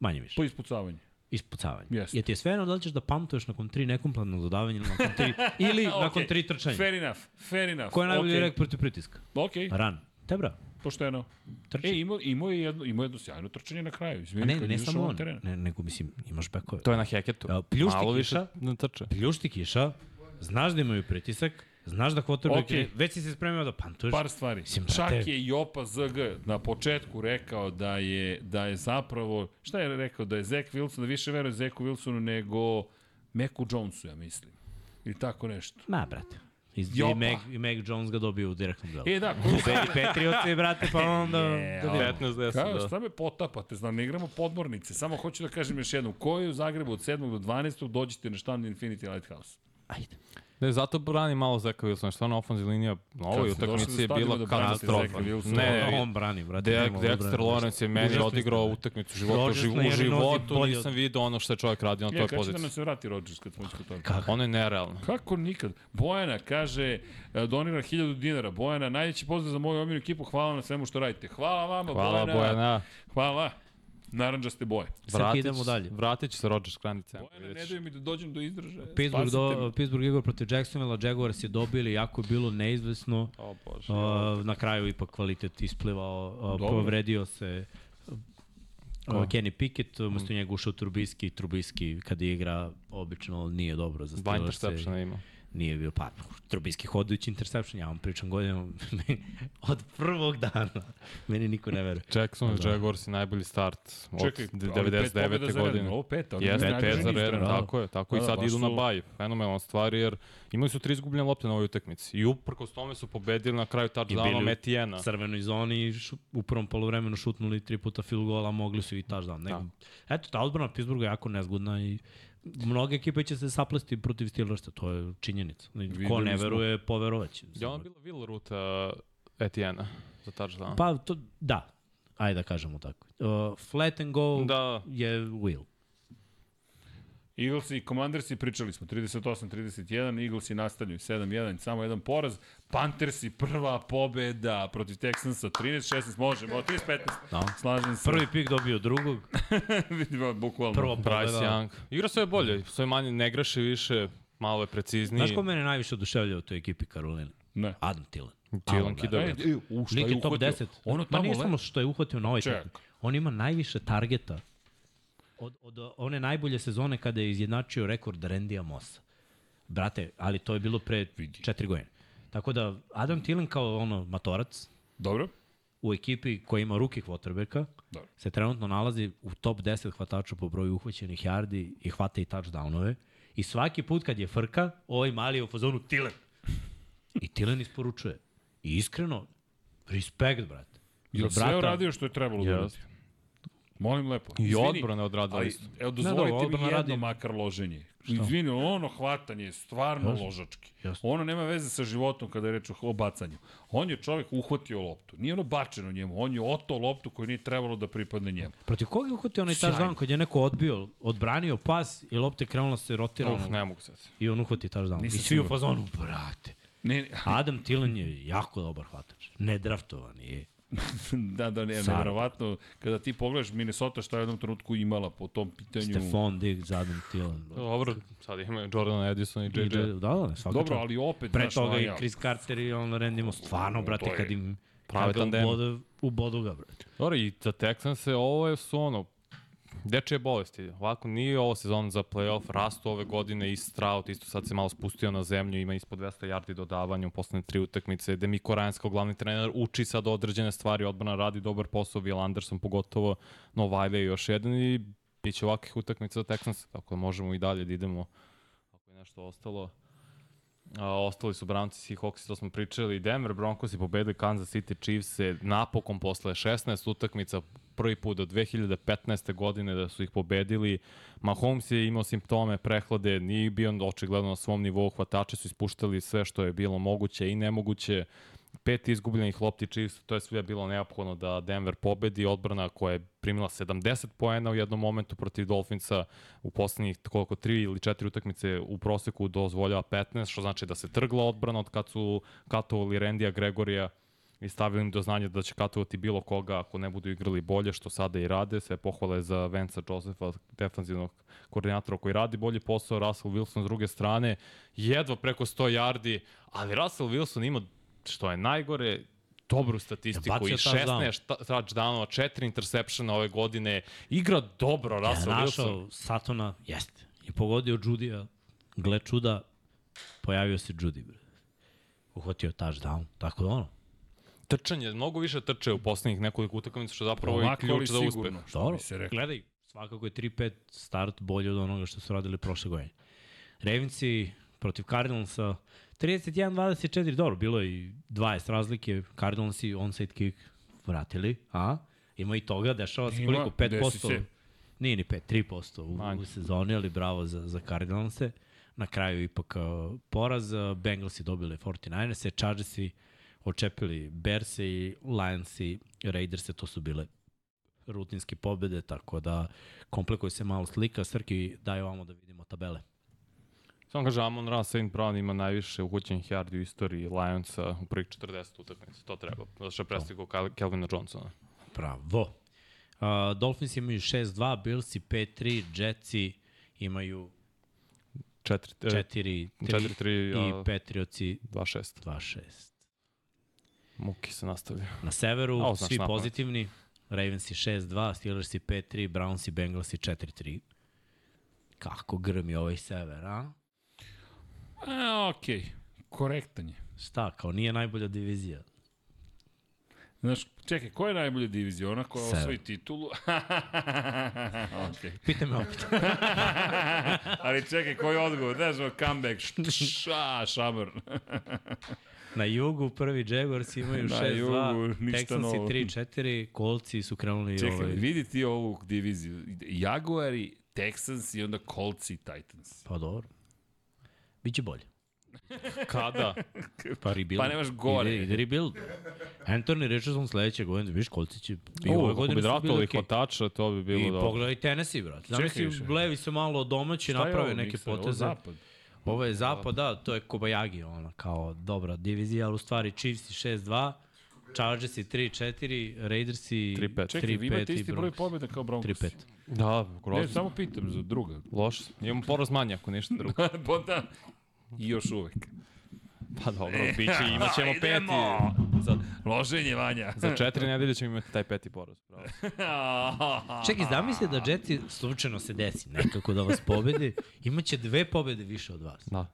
Manje više. po ispucavanju. Ispucavanje. Jeste. Je ti je sve jedno da li ćeš da pamtuješ nakon tri nekompletnog dodavanja ili nakon tri, ili nakon Ok, tri trčanja? Fair enough, fair enough. Ko je najbolji Ok, okay. rek protiv pritiska? Ok, Ran. Tebra. Pošteno. Trči. E, imao, imao, je jedno, imao je jedno sjajno trčanje na kraju. A Izvini, ne, ne samo on, teren. ne, nego mislim, imaš bekove. To je na Heketu. Evo, pljušti Malo kiša. na trče. Pljušti kiša, znaš da imaju pritisak, znaš da quarterback, Okej. okay. već si se spremio da pantuješ. Par stvari. Mislim, Čak je Jopa ZG na početku rekao da je, da je zapravo, šta je rekao, da je Zach Wilson, da više veruje Zeku Wilsonu nego Meku Jonesu, ja mislim. Ili tako nešto. Ma, brate. I, Jopa. i, Meg, I Meg Jones ga dobio u direktnom delu. E da, Ubedi Patriotsi, brate, pa onda... Je, da vidimo. 15 10 Kao, da. šta me potapate, znam, ne igramo podmornice. Samo hoću da kažem još jednom, ko je u Zagrebu od 7. do 12. dođite na štand Infinity Lighthouse. Ajde. Ne, zato brani malo Zeka Wilsona, što ona ofenzivna linija na ovoj utakmici je bila da katastrofa. Ne, on brani, brate. Nema Dexter Lawrence je meni odigrao utakmicu života. U, Rodgers živ, na u životu nisam video ono što je čovjek radio na toj kada će da nam poziciji. se vrati Rodgers kad smo kod toga? Ono je nerealno. Kako nikad? Bojana kaže, e, donira 1000 dinara. Bojana, najveći pozdrav za moju omiljenu ekipu, hvala na svemu što radite. Hvala vama, Hvala Bojana. Bojana. Hvala. Naranđaste boje. Sad idemo dalje. Vratit će se Rodgers decembra. Bojana, ne daju mi da dođem do izražaja. Pittsburgh, do, Pittsburgh igra protiv Jacksonville, Jaguars je dobili, jako je bilo neizvesno. O bože. Uh, na kraju ipak kvalitet isplivao, uh, povredio se uh, Kenny Pickett, umesto njega ušao Trubiski, Trubiski kad igra obično nije dobro za Dva Steelers. interceptiona ima. Nije bio, pa Trubiski hodajući interception, ja vam pričam godinama, od prvog dana, meni niko ne veruje. Jackson Da. Jaguars je najbolji start od Čekaj, ali pet pobjeda 99. za redom, godine. Ovo pet, ali Jeste, pet za redom, trenera. tako je. Tako i Da, da, sad baš idu na su- baj. Fenomenalan stvar jer imali su tri izgubljene lopte na ovoj utakmici. I uprkos tome su pobedili na kraju touchdownom bili u Etijena. crvenoj zoni i šu, u prvom poluvremenu šutnuli tri puta field goala, mogli su i touchdown. Nego, Eto, ta odbrana Pittsburgha je jako nezgodna i mnoge ekipe će se saplesti protiv Steelersa, to je činjenica. Ko ne veruje, poverovaće. Je ona bila Will ruta Etijena za touchdown? Pa, to, da, ajde da kažemo tako. Uh, flat and go Da. je Will. Eagles i Commandersi pričali smo, 38-31, Eaglesi nastavljaju 7-1, samo jedan poraz. Panthersi prva pobeda protiv Texansa, 13-16, možemo, 13-15, Da. slažem se. Prvi pik dobio drugog, Vidimo, bukvalno. prvo Bryce pobeda. Young. Igra sve bolje, sve manje ne greše više, malo je precizniji. Znaš ko mene najviše oduševlja u toj ekipi Karoline? Ne. Adam. Thielen Alo, kida. brate. E, u, šta Lik je je top uhvatio? 10. Ono Ma tamo nije le... samo što je uhvatio na ovoj Ček. On ima najviše targeta od, od one najbolje sezone kada je izjednačio rekord Rendija Mossa. Brate, ali to je bilo pre Vidi. četiri godine. Tako da Adam Thielen kao ono matorac Dobro. u ekipi koja ima quarterbacka Dobro. se trenutno nalazi u top 10 hvatača po broju uhvaćenih yardi i hvata i touchdownove. I svaki put kad je frka, ovaj mali je u fazonu Thielen. I Thielen isporučuje. I iskreno, respekt, brate. Jel Za sve brata- uradio što je trebalo da uradi? Molim lepo. I Izvini, odbrana je odradila isto. evo, Ne, dozvolite dobro, mi jedno radi- makar loženje. Izvini, ono hvatanje je stvarno Jasno. ložački. Jasno. Ono nema veze sa životom kada je reč o- bacanju. On je čovek uhvatio loptu. Nije ono bačeno njemu. On je oto loptu koju nije trebalo da pripadne njemu. Protiv koga je uhvatio onaj Sjajno. touchdown kad je neko odbio, odbranio pas i lopta je krenula se rotirano Uf, ne mogu se. i on uhvati touchdown. Nisam I svi u fazonu, brate. Ne, ne, Adam Thielen je jako dobar hvatač. Nedraftovan je. da, da, ne, nevjerovatno. Kada ti pogledaš Minnesota šta je u jednom trenutku imala po tom pitanju. Stefan Diggs, Adam Thielen. Dobro, sad imaju Jordan Edison i I, JJ. da, da, svaka Dobro, ali opet, Pre toga i Chris Carter i on Randy Stvarno, brate, je kad im pravi kad ga tandem. ubode, ubodu ga, brate. Dobro, i za Texanse ovo je su ono, dečije bolesti. Ovako nije ovo sezon za playoff, rastu ove godine i Stroud isto sad se malo spustio na zemlju, ima ispod 200 yardi dodavanja u poslednje tri utakmice. Demiko Ryans kao glavni trener uči sad određene stvari, odbrana radi dobar posao, Will Anderson pogotovo, no Wiley je još jedan i bit će ovakvih utakmica za Texans, tako da možemo i dalje da idemo ako je nešto ostalo. A, ostali su Brownci i Seahawks, to smo pričali. Denver Broncos i pobedili Kansas City Chiefs se napokon posle 16 utakmica prvi put od 2015. godine da su ih pobedili. Mahomes je imao simptome prehlade, nije bio očigledno na svom nivou, hvatači su ispuštali sve što je bilo moguće i nemoguće. Pet izgubljenih lopti Chiefs, to je sve bilo neophodno da Denver pobedi. Odbrana koja je primila 70 poena u jednom momentu protiv Dolfinca u poslednjih koliko, tri ili četiri utakmice u proseku dozvoljava 15, što znači da se trgla odbrana od kad su katovali Rendija Gregorija i stavili im do znanja da će katovati bilo koga ako ne budu igrali bolje, što sada i rade. Sve pohvale za Venca Josefa, defanzivnog koordinatora koji radi bolji posao. Russell Wilson s druge strane, jedva preko 100 yardi, ali Russell Wilson ima, što je najgore, dobru statistiku i touchdown. 16 ta- touchdownova, 4 interseptiona ove godine. Igra dobro Ja Russell Wilson. našao Satona, jeste. I pogodio Judija. Gle čuda, pojavio se Judy, bre. Uhvatio touchdown. Tako da ono. Trčanje, mnogo više trče u poslednjih nekoliko utakmica, što je zapravo ali ključ za uspeh. Dobro, gledaj, svakako je 3-5 start bolje od onoga što su radili prošle godine. Ravensi protiv Cardinalsa. 31-24, dobro, bilo je i 20 razlike. Cardinalsi onside kick vratili, a? Ima i toga, dešava se koliko? desi 5%? se. Nije ni 5, 3% u, u sezoni, ali bravo za, za Cardinalse. Na kraju ipak uh, poraz. Bengalsi dobili 49erse, Chargersi očepili Berse i Lionsi, Raiderse, to su bile rutinske pobede, tako da komplikuje se malo slika. Srki, daj ovamo da vidimo tabele. Samo kaže, Amon Ra St. Brown ima najviše uhućenih yardi u istoriji Lionsa u prvih 40 utakmica. To treba. Zato što je prestigao Kel- Kelvina Johnsona. Bravo. Uh, Dolphins imaju 6-2, Billsi 5-3, Jetsi imaju 4, 4-3 4-3, i Patriotsi 2-6. 2-6. Muki se nastavlja. Na severu A, svi napamet. pozitivni. Ravensi 6-2, Steelersi 5-3, Brownsi, Bengalsi 4-3. Kako grmi ovaj sever, a? A, okej. Korektan je. Šta, kao nije najbolja divizija. Znaš, čekaj, koja je najbolja divizija? Ona koja Sever. osvoji titulu? okej. Pitaj me opet. Ali čekaj, koji je odgovor? Znaš, comeback, ša, šamar. Na jugu prvi Jaguars imaju Na 6-2, jugu, ništa Texansi novo. 3-4, Kolci su krenuli Čekaj, ovaj... vidi ti ovu diviziju. Jaguari, Texans i onda Colts i Titans. Pa dobro. Biće bolje. Kada? Pa rebuild. Pa nemaš gore. Ide, ide rebuild. Anthony Richardson sledeće godine, viš kolci će... I ove godine bi draftovali okej. hvatača, to bi bilo I dobro. pogledaj Tennessee, brat. Zamisli. Blevi se malo domaći, naprave neke? Ovo je poteze. zapad. Ovo je zapad, da, to je Kobayagi, ona, kao dobra divizija, ali u stvari Chiefs i 6-2, Chargers i 3-4, Raiders i 3-5. Čekaj, vi imate 3-5 i isti broj pobjeda kao Broncos. 3-5. Da, Ne, grozno. samo pitam za druga. Loš. Imamo poraz manje ako ništa drugo. pa da. I još uvek. Pa dobro, bit će, imat ćemo peti. Za, Loženje, Vanja. za četiri nedelje ćemo imati taj peti poraz. Bravo. Čekaj, zamisli da Jetsi slučajno se desi nekako da vas pobedi, imaće dve pobede više od vas. Da.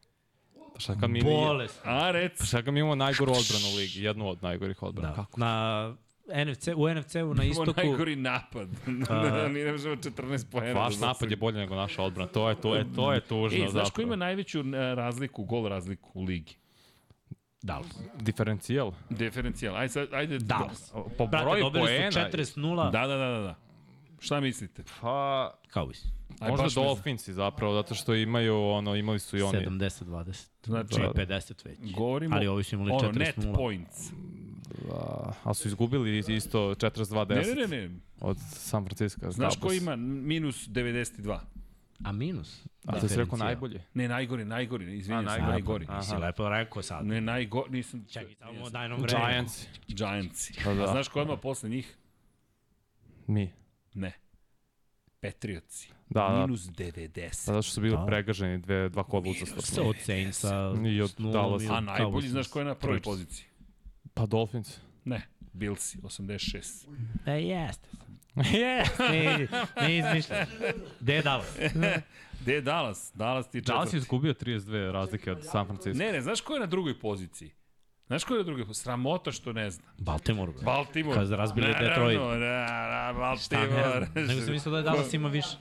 Pa šta kad mi, Bolest. A, rec. pa šta kad mi imamo najgoru odbranu u ligi, jednu od najgorih odbrana. Da. Kako? Na NFC, u NFC-u na Imamo istoku... najgori napad. Mi ne možemo 14 poena. Vaš da napad je bolji nego naša odbrana. To je, to je, to je tužno Ej, znaš ko ima najveću e, razliku, gol razliku u ligi? Dallas. Diferencijal. Diferencijal. Ajde, sad, ajde. Dallas. Po Brate, broju dobili poena. su 40-0 Da, da, da, da, da. Šta mislite? Pa, Cowboys. Aj, možda Dolphinsi zapravo, zato što imaju, ono, imali su i oni. 70-20. Znači, Znači, 50 već. Govorimo Ali ovi su imali ono, net 40-0. points. A, ali su izgubili isto 42-10 Ne, ne, ne, ne. od San Francisco. Znaš ko ima minus 92? A minus? A ti si rekao najbolje? Ne, najgori, najgori, izvinjam se, najgori. najgori. Aha. Si lepo rekao sad. Ne, najgori, nisam... Čekaj, samo daj nam vreme. Giants. Giants. Pa da. A znaš ko odmah posle njih? Mi. Ne. Patriotsi. Da, da. Minus 90. Pa zato što su bili Da. pregaženi dve, dva kola Sa uzastopno. od Saintsa. I od s nulom Dallasa. i A najbolji, znaš ko je na prvoj poziciji? Pa Dolphins. Ne, Billsi, 86. E, jeste. ne, ne izmišljaš. Gde je Dallas? Gde je Dallas? Dallas ti je Dallas je četvrti. izgubio 32 razlike od San Francisco. Ne, ne, znaš ko je na drugoj poziciji? Znaš ko je na drugoj poziciji? Sramota što ne zna. Baltimore, bro. Baltimore. Kad razbili Naravno, Detroit. Na, na, Šta ne Baltimore. znam. Nego sam mislio da je Dallas ima više.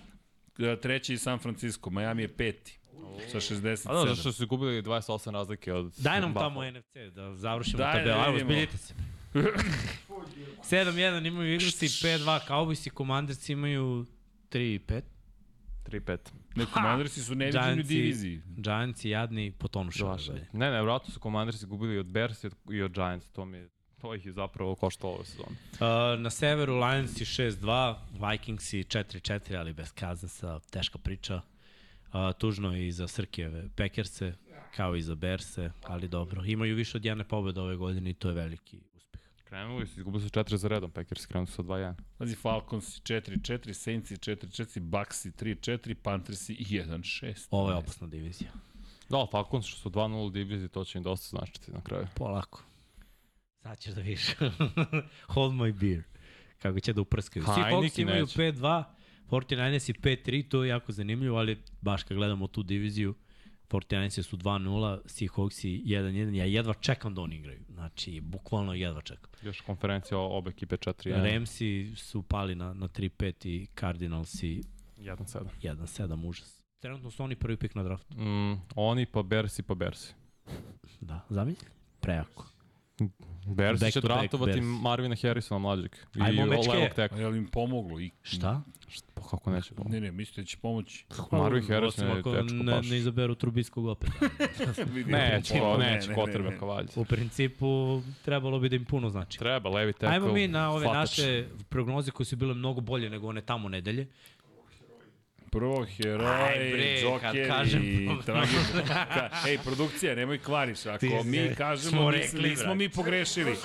Treći je San Francisco, Miami je peti. Sa 67. A da, zato što su izgubili 28 razlike od Daj nam Buffalo. tamo NFC da završimo Daj, tabelu. da Ajmo, zbiljite se. 7-1 imaju igrci, 5-2 Cowboys i Commanders imaju 3-5. 3-5. Ne, Commandersi su neviđeni u diviziji. Giants i jadni potonuše. Ne, ne, vratno su Commanders izgubili od Bears i od, i od Giants. To mi je, to ih je zapravo koštalo ove sezone. Uh, na severu Lions i 6-2, Vikings i 4-4, ali bez Cousinsa, teška priča. Uh, tužno je i za Srkijeve Packerse, kao i za Berse, ali dobro. Imaju više od jedne pobjede ove godine i to je veliki uspeh. Krenuli su, izgubili su 4 za redom, Packers krenuli su sa 2-1. Pazi, Falcons 4-4, Saints 4-4, Bucks 3-4, Panthers 1-6. Ovo je opasna divizija. Da, Falcons što su 2-0 u diviziji, to će im dosta značiti na kraju. Polako. Sad ćeš da vidiš. Hold my beer. Kako će da uprskaju. Svi Heineken Hawks imaju neće. 5-2, 49ers i 5-3, to je jako zanimljivo, ali baš kad gledamo tu diviziju, 49ers su 2-0, Seahawks i 1-1, ja jedva čekam da oni igraju. Znači, bukvalno jedva čekam. Još konferencija obe ekipe 4-1. Ramsi su pali na, na 3-5 i Cardinals i 1-7. 1-7, užas. trenutno su oni prvi pik na draftu. Mm, oni pa Bersi pa Bersi. Da, zamisli? Prejako. Bersi Back će draftovati Bears. Marvina Harrisona mlađeg. I Ajmo, mečke. je li im pomoglo? I, Šta? Pa kako neće pomoći? Ne, ne, mislite da će pomoći. Marvin Harrison je ako dečko ne, baš. ne izaberu Trubiskog opet. Neće, Ne, ko, ne, neće ne, Kotrbe ne. Kavalj. U principu trebalo bi da im puno znači. Treba, levi tackle. Ajmo mi na ove hvatač. naše prognoze koje su bile mnogo bolje nego one tamo nedelje. Prvo heroj, kažem- i tragi. Ka, ej, produkcija, nemoj kvariš. Ako Ti mi kažemo, smo nismo, rekli, nismo mi pogrešili.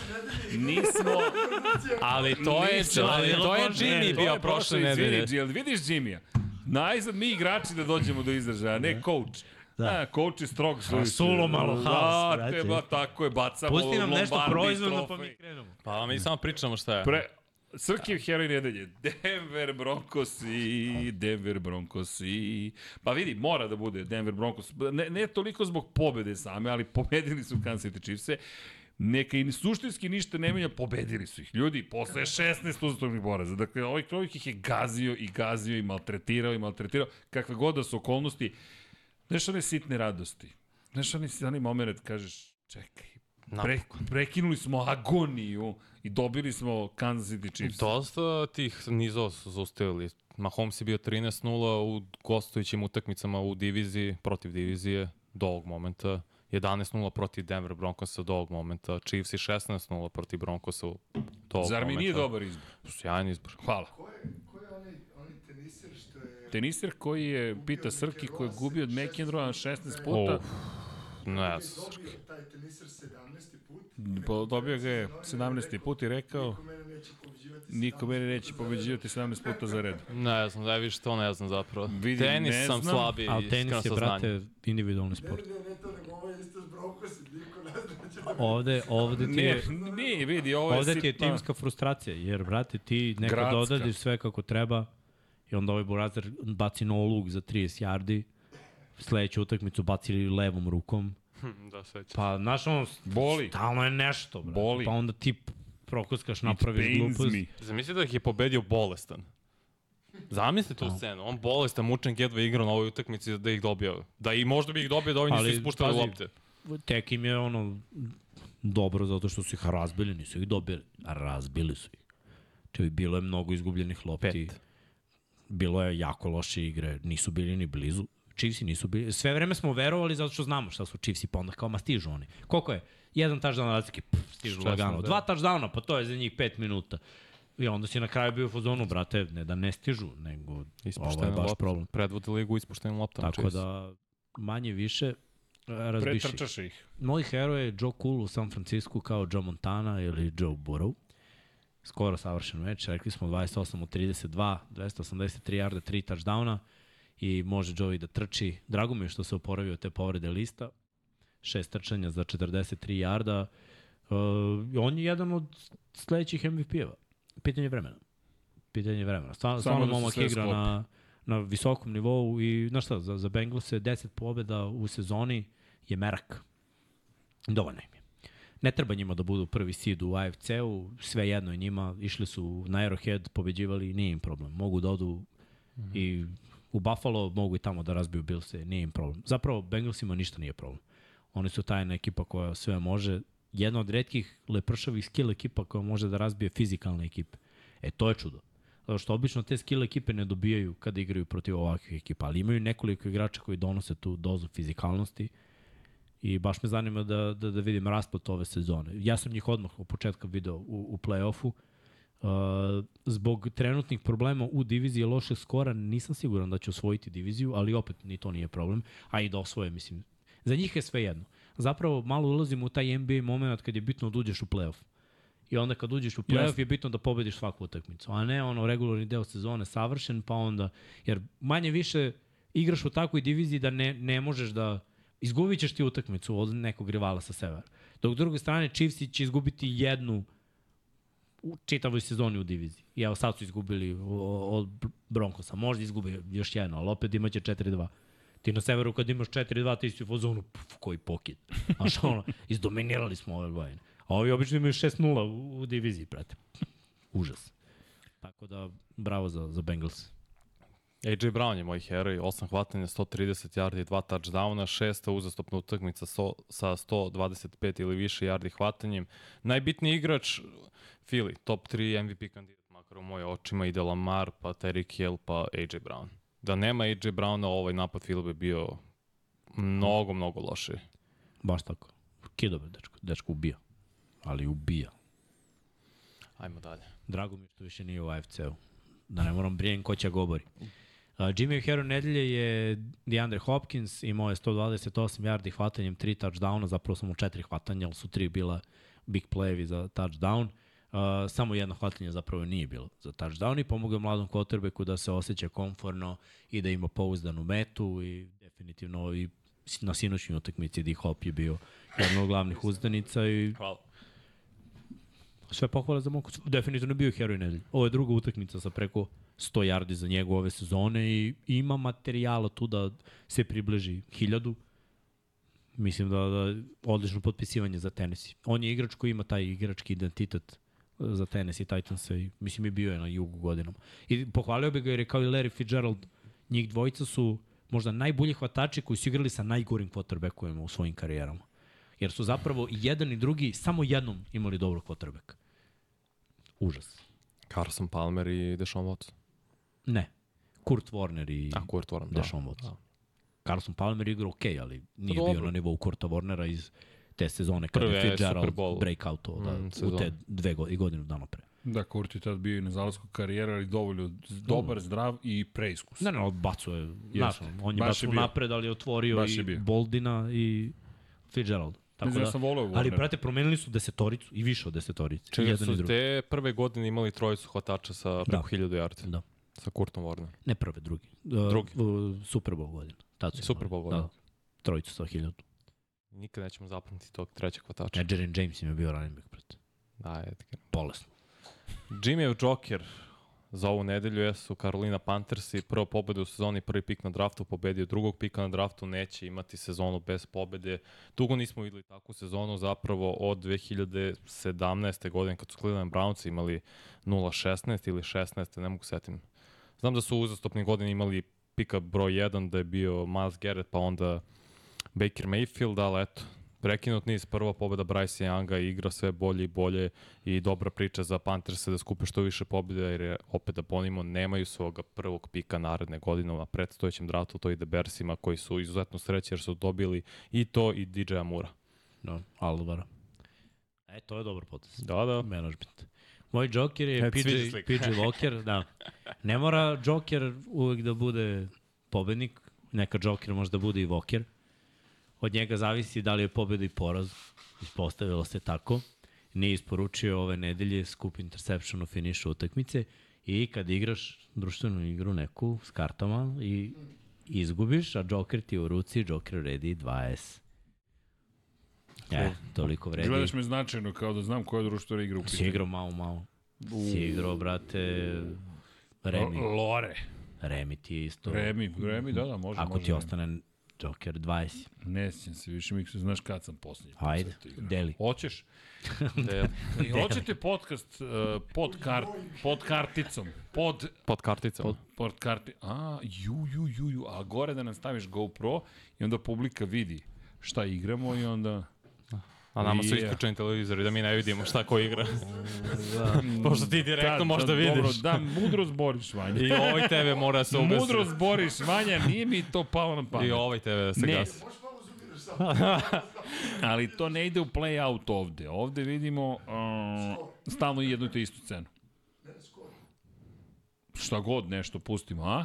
Nismo... Ali to je, nismo, ali to je Jimmy to bio je prošle izvini, nedelje. Jel vidiš Jimmya? Najzad mi igrači da dođemo do izražaja, ne coach. Da. Da. A, coach je strog svoj. sulo malo haos, Da, brate. te, ba, tako je, bacamo Pusti nam nešto proizvodno pa mi krenemo. Pa mi samo pričamo šta je. Pre, Srkiv heroj nedelje. Denver Broncos i Denver Broncos i... Pa vidi, mora da bude Denver Broncos. Ne, ne toliko zbog pobede same, ali pobedili su Kansas City Chiefs-e. Neka i suštinski ništa ne menja, pobedili su ih. Ljudi, posle 16 uzastopnih boraza. Dakle, ovaj čovjek ih je gazio i gazio i maltretirao i maltretirao. Kakve god da su okolnosti. Znaš one sitne radosti. Znaš onaj, onaj moment kažeš, čekaj, pre, prekinuli smo agoniju i dobili smo Kansas City Chiefs. Dosta tih nizova su zaustavili. Mahomes je bio 13-0 u gostujućim utakmicama u diviziji, protiv divizije do ovog momenta. 11-0 protiv Denver Broncosa do ovog momenta. Chiefs i 16-0 protiv Broncosa do ovog Zar mi momenta. nije dobar izbor? Sjajan izbor. Hvala. Ko je, ko je onaj, onaj teniser što je... Teniser koji je, pita Srki, koji je gubio od McEnroya 16 puta, Oh, ne je znam. dobio taj teniser 17. put. po, dobio ga je 17. put i rekao, Niko mene neće pobeđivati niko 17 mene neće puta za pobeđivati 17 puta za red. Ne znam, da je više to ne znam zapravo. Vidi, Tenis ne sam znam, slabiji, Ali tenis je, brate, individualni sport. Ne, ne, ne to, nego ovo je isto s Broncosi, niko ne zna da će da... Ovde, ovde ti Ne, je, nije, vidi, ovo je ovde ti je timska frustracija, jer, brate, ti nekad Gradska. odradiš sve kako treba i onda ovaj burazer baci no luk za 30 yardi, sledeću utakmicu baci levom rukom, da, sveća. pa, znaš, ono, Boli. stalno je nešto, brate. Boli. Pa onda ti prokuskaš, napraviš glupost. me. Zamislite da ih je pobedio bolestan. Zamislite tu scenu, on bolestan, mučen jedva igrao na ovoj utakmici da ih dobio. Da i možda bi ih dobio da ovi nisu Ali, ispuštali lopte. Tek im je ono dobro zato što su ih razbili, nisu ih dobili, razbili su ih. Čevi, bilo je mnogo izgubljenih lopti. Pet. Bilo je jako loše igre, nisu bili ni blizu. Chiefsi nisu bili, sve vreme smo verovali zato što znamo šta su Chiefsi, pa onda kao, ma stižu oni. Koliko je? Jedan touchdown razlike, pff, stižu 16, lagano. da. Dva touchdowna, pa to je za njih pet minuta. I onda si na kraju bio u fazonu, brate, ne da ne stižu, nego ovo je baš lopte. problem. Predvode ligu ispuštenim loptama. Tako Chiefs. da, manje više, e, razbiši. Pretrčaše ih. Moj heroj je Joe Cool u San Francisco kao Joe Montana ili Joe Burrow. Skoro savršen meč, rekli smo 28 od 32, 283 yarda, 3 touchdowna i može Joe i da trči. Drago mi je što se oporavio te povrede lista. Šest trčanja za 43 yarda. Uh, on je jedan od sledećih MVP-eva. Pitanje vremena. Pitanje vremena. Stvarno, stvarno da momak igra sklopi. na, na visokom nivou i, znaš šta, za, za Bengals je 10 pobjeda u sezoni je merak. Dovoljno im je. Ne treba njima da budu prvi seed u AFC-u, sve jedno je njima, išli su na Arrowhead, pobeđivali, nije im problem. Mogu da odu mm -hmm. i u Buffalo, mogu i tamo da razbiju Billse, nije im problem. Zapravo, Bengalsima ništa nije problem. Oni su tajna ekipa koja sve može, jedna od redkih lepršavih skill ekipa koja može da razbije fizikalne ekipe. E, to je čudo. Zato što obično te skill ekipe ne dobijaju kada igraju protiv ovakvih ekipa, ali imaju nekoliko igrača koji donose tu dozu fizikalnosti i baš me zanima da, da, da vidim rasplet ove sezone. Ja sam njih odmah od početka video u, u play-offu. Uh, zbog trenutnih problema u diviziji lošeg skora nisam siguran da će osvojiti diviziju, ali opet ni to nije problem. A i da osvoje, mislim. Za njih je sve jedno. Zapravo malo ulazimo u taj NBA moment kad je bitno da uđeš u play-off. I onda kad uđeš u play-off Jasne. je bitno da pobediš svaku utakmicu, a ne ono regularni deo sezone savršen, pa onda, jer manje više igraš u takvoj diviziji da ne, ne možeš da izgubit ćeš ti utakmicu od nekog rivala sa severa. Dok s druge strane Chiefs će izgubiti jednu u čitavoj sezoni u diviziji. I evo sad su izgubili od Broncosa. Možda izgubi još jedno, ali opet imaće 4-2. Ti na severu kad imaš 4-2, ti si u fazonu, puf, koji pokid. Znaš ono, izdominirali smo ove godine. A ovi obično imaju 6-0 u, u diviziji, brate. Užas. Tako da, bravo za, za Bengals. AJ Brown je moj heroj, 8 hvatanja, 130 yardi, 2 touchdowna, šesta uzastopna utakmica so, sa 125 ili više yardi hvatanjem. Najbitniji igrač, Philly, top 3 MVP kandidat, makar u moje očima, ide Lamar, pa Terry Hill, pa AJ Brown. Da nema AJ Browna, ovaj napad Philly bi bio mnogo, mnogo lošiji. Baš tako. Kidobe, dečko. Dečko ubija. Ali ubija. Ajmo dalje. Drago mi što više nije u AFC-u. Da ne moram brijem ko će govori. Uh, Jimmy Hero nedelje je DeAndre Hopkins, imao je 128 yardi hvatanjem, 3 touchdowna, zapravo samo 4 hvatanja, ali su 3 bila big playevi za touchdown. Uh, samo jedno hvatanje zapravo nije bilo za touchdown i pomogao mladom quarterbacku da se osjeća komforno i da ima pouzdanu metu i definitivno i na sinoćnjoj utakmici D Hop je bio jedna od glavnih uzdanica i Hvala. Sve pohvale za Moku. Definitivno je bio heroj nedelje. Ovo je druga utakmica sa preko 100 yardi za njegu ove sezone i ima materijala tu da se približi hiljadu. Mislim da, da odlično potpisivanje za Tennessee. On je igrač koji ima taj igrački identitet za Tennessee Titans i mislim i bio je na jugu godinom. I pohvalio bi ga jer je kao i Larry Fitzgerald, njih dvojica su možda najbolji hvatači koji su igrali sa najgorim quarterbackovima u svojim karijerama. Jer su zapravo i jedan i drugi samo jednom imali dobrog quarterbacka. Užas. Carson Palmer i Deshaun Watson. Ne. Kurt Warner i A, Kurt Warner, da. Deshaun Watson. Carson Palmer igrao ok, ali nije Pa dobro. bio na nivou Kurta Warnera iz te sezone kada Prve je Fitzgerald Bowl. breakoutovao da, Mm, u te dve go, i godinu dana pre. Da, Kurt je tad bio i na zalasku karijera, ali dovoljno dobar, zdrav i preiskus. Ne, ne, odbacuo je. Znaš, on je Baš baš je napred, ali je otvorio Baš je i bio. Boldina i Fitzgerald. Tako ja da, sam voleo ali, brate, promenili su desetoricu i više od desetorice. Čega jedan i su drugi. te prve godine imali trojicu hvatača sa preko Da. 1000 yardi. Da. Sa Kurtom Warner. Ne prve, drugi. Drugi. Uh, Super Bowl godina. Tad su Super. Bowl godina. Da, trojicu sa hiljadu. Nikad nećemo zapamtiti tog trećeg hvatača. Edgerin James im je bio running back, brate. Da, Edgar. Bolesno. Jimmy'ev Joker za ovu nedelju jesu Carolina Panthers i prvo pobede u sezoni, prvi pik na draftu, pobedio drugog pika na draftu, neće imati sezonu bez pobede. Dugo nismo videli takvu sezonu, zapravo od 2017. godine kad su Cleveland Browns imali 0-16 ili 16, ne mogu setim. Znam da su uzastopni godine imali pika broj 1, da je bio Miles Garrett, pa onda Baker Mayfield, ali eto, prekinut niz, prva pobeda Bryce Younga, igra sve bolje i bolje i dobra priča za Panthers da skupe što više pobjeda, jer je, opet da ponimo, nemaju svoga prvog pika naredne godine na predstojećem draftu, to ide Bersima koji su izuzetno sreći jer su dobili i to i DJ Amura. Da, Alvara. E, to je dobar potez. Da, da. Management. Moj Joker je PJ. PJ Walker, da. Ne mora Joker uvek da bude pobednik, neka Joker možda bude i Walker. Od njega zavisi da li je pobeda i poraz. Ispostavilo se tako. Nije isporučio ove nedelje skup interception u finišu utakmice i kad igraš društvenu igru neku s kartama i izgubiš, a Joker ti je u ruci, Joker redi 20. E, toliko vredi. Gledaš me značajno, kao da znam koja društvena igra u Si pitanju. igrao malo, malo. Si igrao, brate, Remi. L- Lore. Remi ti je isto. Remi, Remi, da, da, može. Ako može ti Remi. ostane Joker 20. Ne sjećam se, više mi se znaš kad sam posljednji. put Ajde, deli. Hoćeš? De, I hoćete podcast uh, pod, kar, pod karticom. Pod, pod karticama. pod, pod karti... A, ju, ju, ju, ju. A gore da nam staviš GoPro i onda publika vidi šta igramo i onda... A nama su isključeni televizori da mi ne vidimo šta ko igra. Pošto ti direktno možda da, vidiš. Dobro, da, mudro zboriš, Vanja. I ovaj TV mora da se ugasi. Mudro zboriš, Vanja, nije mi to palo na pamet. I ovaj TV da se Ne. gasi. Ali to ne ide u play out ovde. Ovde vidimo uh, stalno jednu i te istu cenu. Šta god nešto pustimo, a?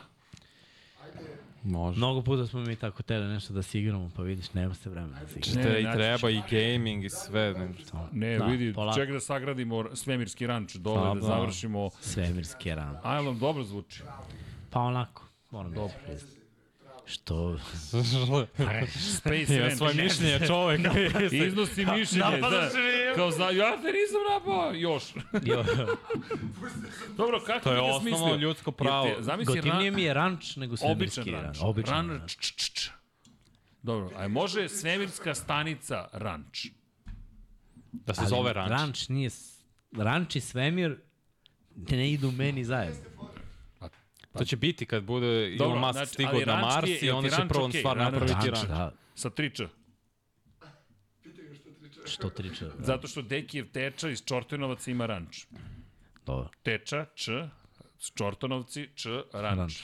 Može. Mnogo puta smo mi tako tele nešto da se igramo, pa vidiš, nema se vremena da se igramo. Ne, i znači- treba i gaming i sve. Ne, Ne, Da, da, vidi, polako. ček da sagradimo svemirski ranč dole, Pa, da da. završimo. Svemirski ran. Ajlom dobro zvuči. Pa onako, moram dobro priznati. Što? Space Ranch. svoje mišljenje čovek. Iznosi mišljenje, da. Kao zna, ja te nisam napao, još. Jo, Dobro, kako To je osnovno smislio? ljudsko pravo. Zamisli gotivnije ran, mi je ranč nego svemirski ran. ranč. Običan Ran, ranč. č, č, č. Dobro, a može svemirska stanica ranč? Da se Ali zove ranč. Ranč nije... Ranč i svemir ne idu meni zajedno. To će biti kad bude Dobro, Elon Musk znači, stigao na Mars je- i onda će ranč prvo okej? stvar Ranč- napraviti Ranč, ranč. da, Sa 3Č. što triče. Da. Zato što Dekijev teča iz Čortinovaca ima ranč. Dobro. Teča, Č, Čortanovci, Č, ranč.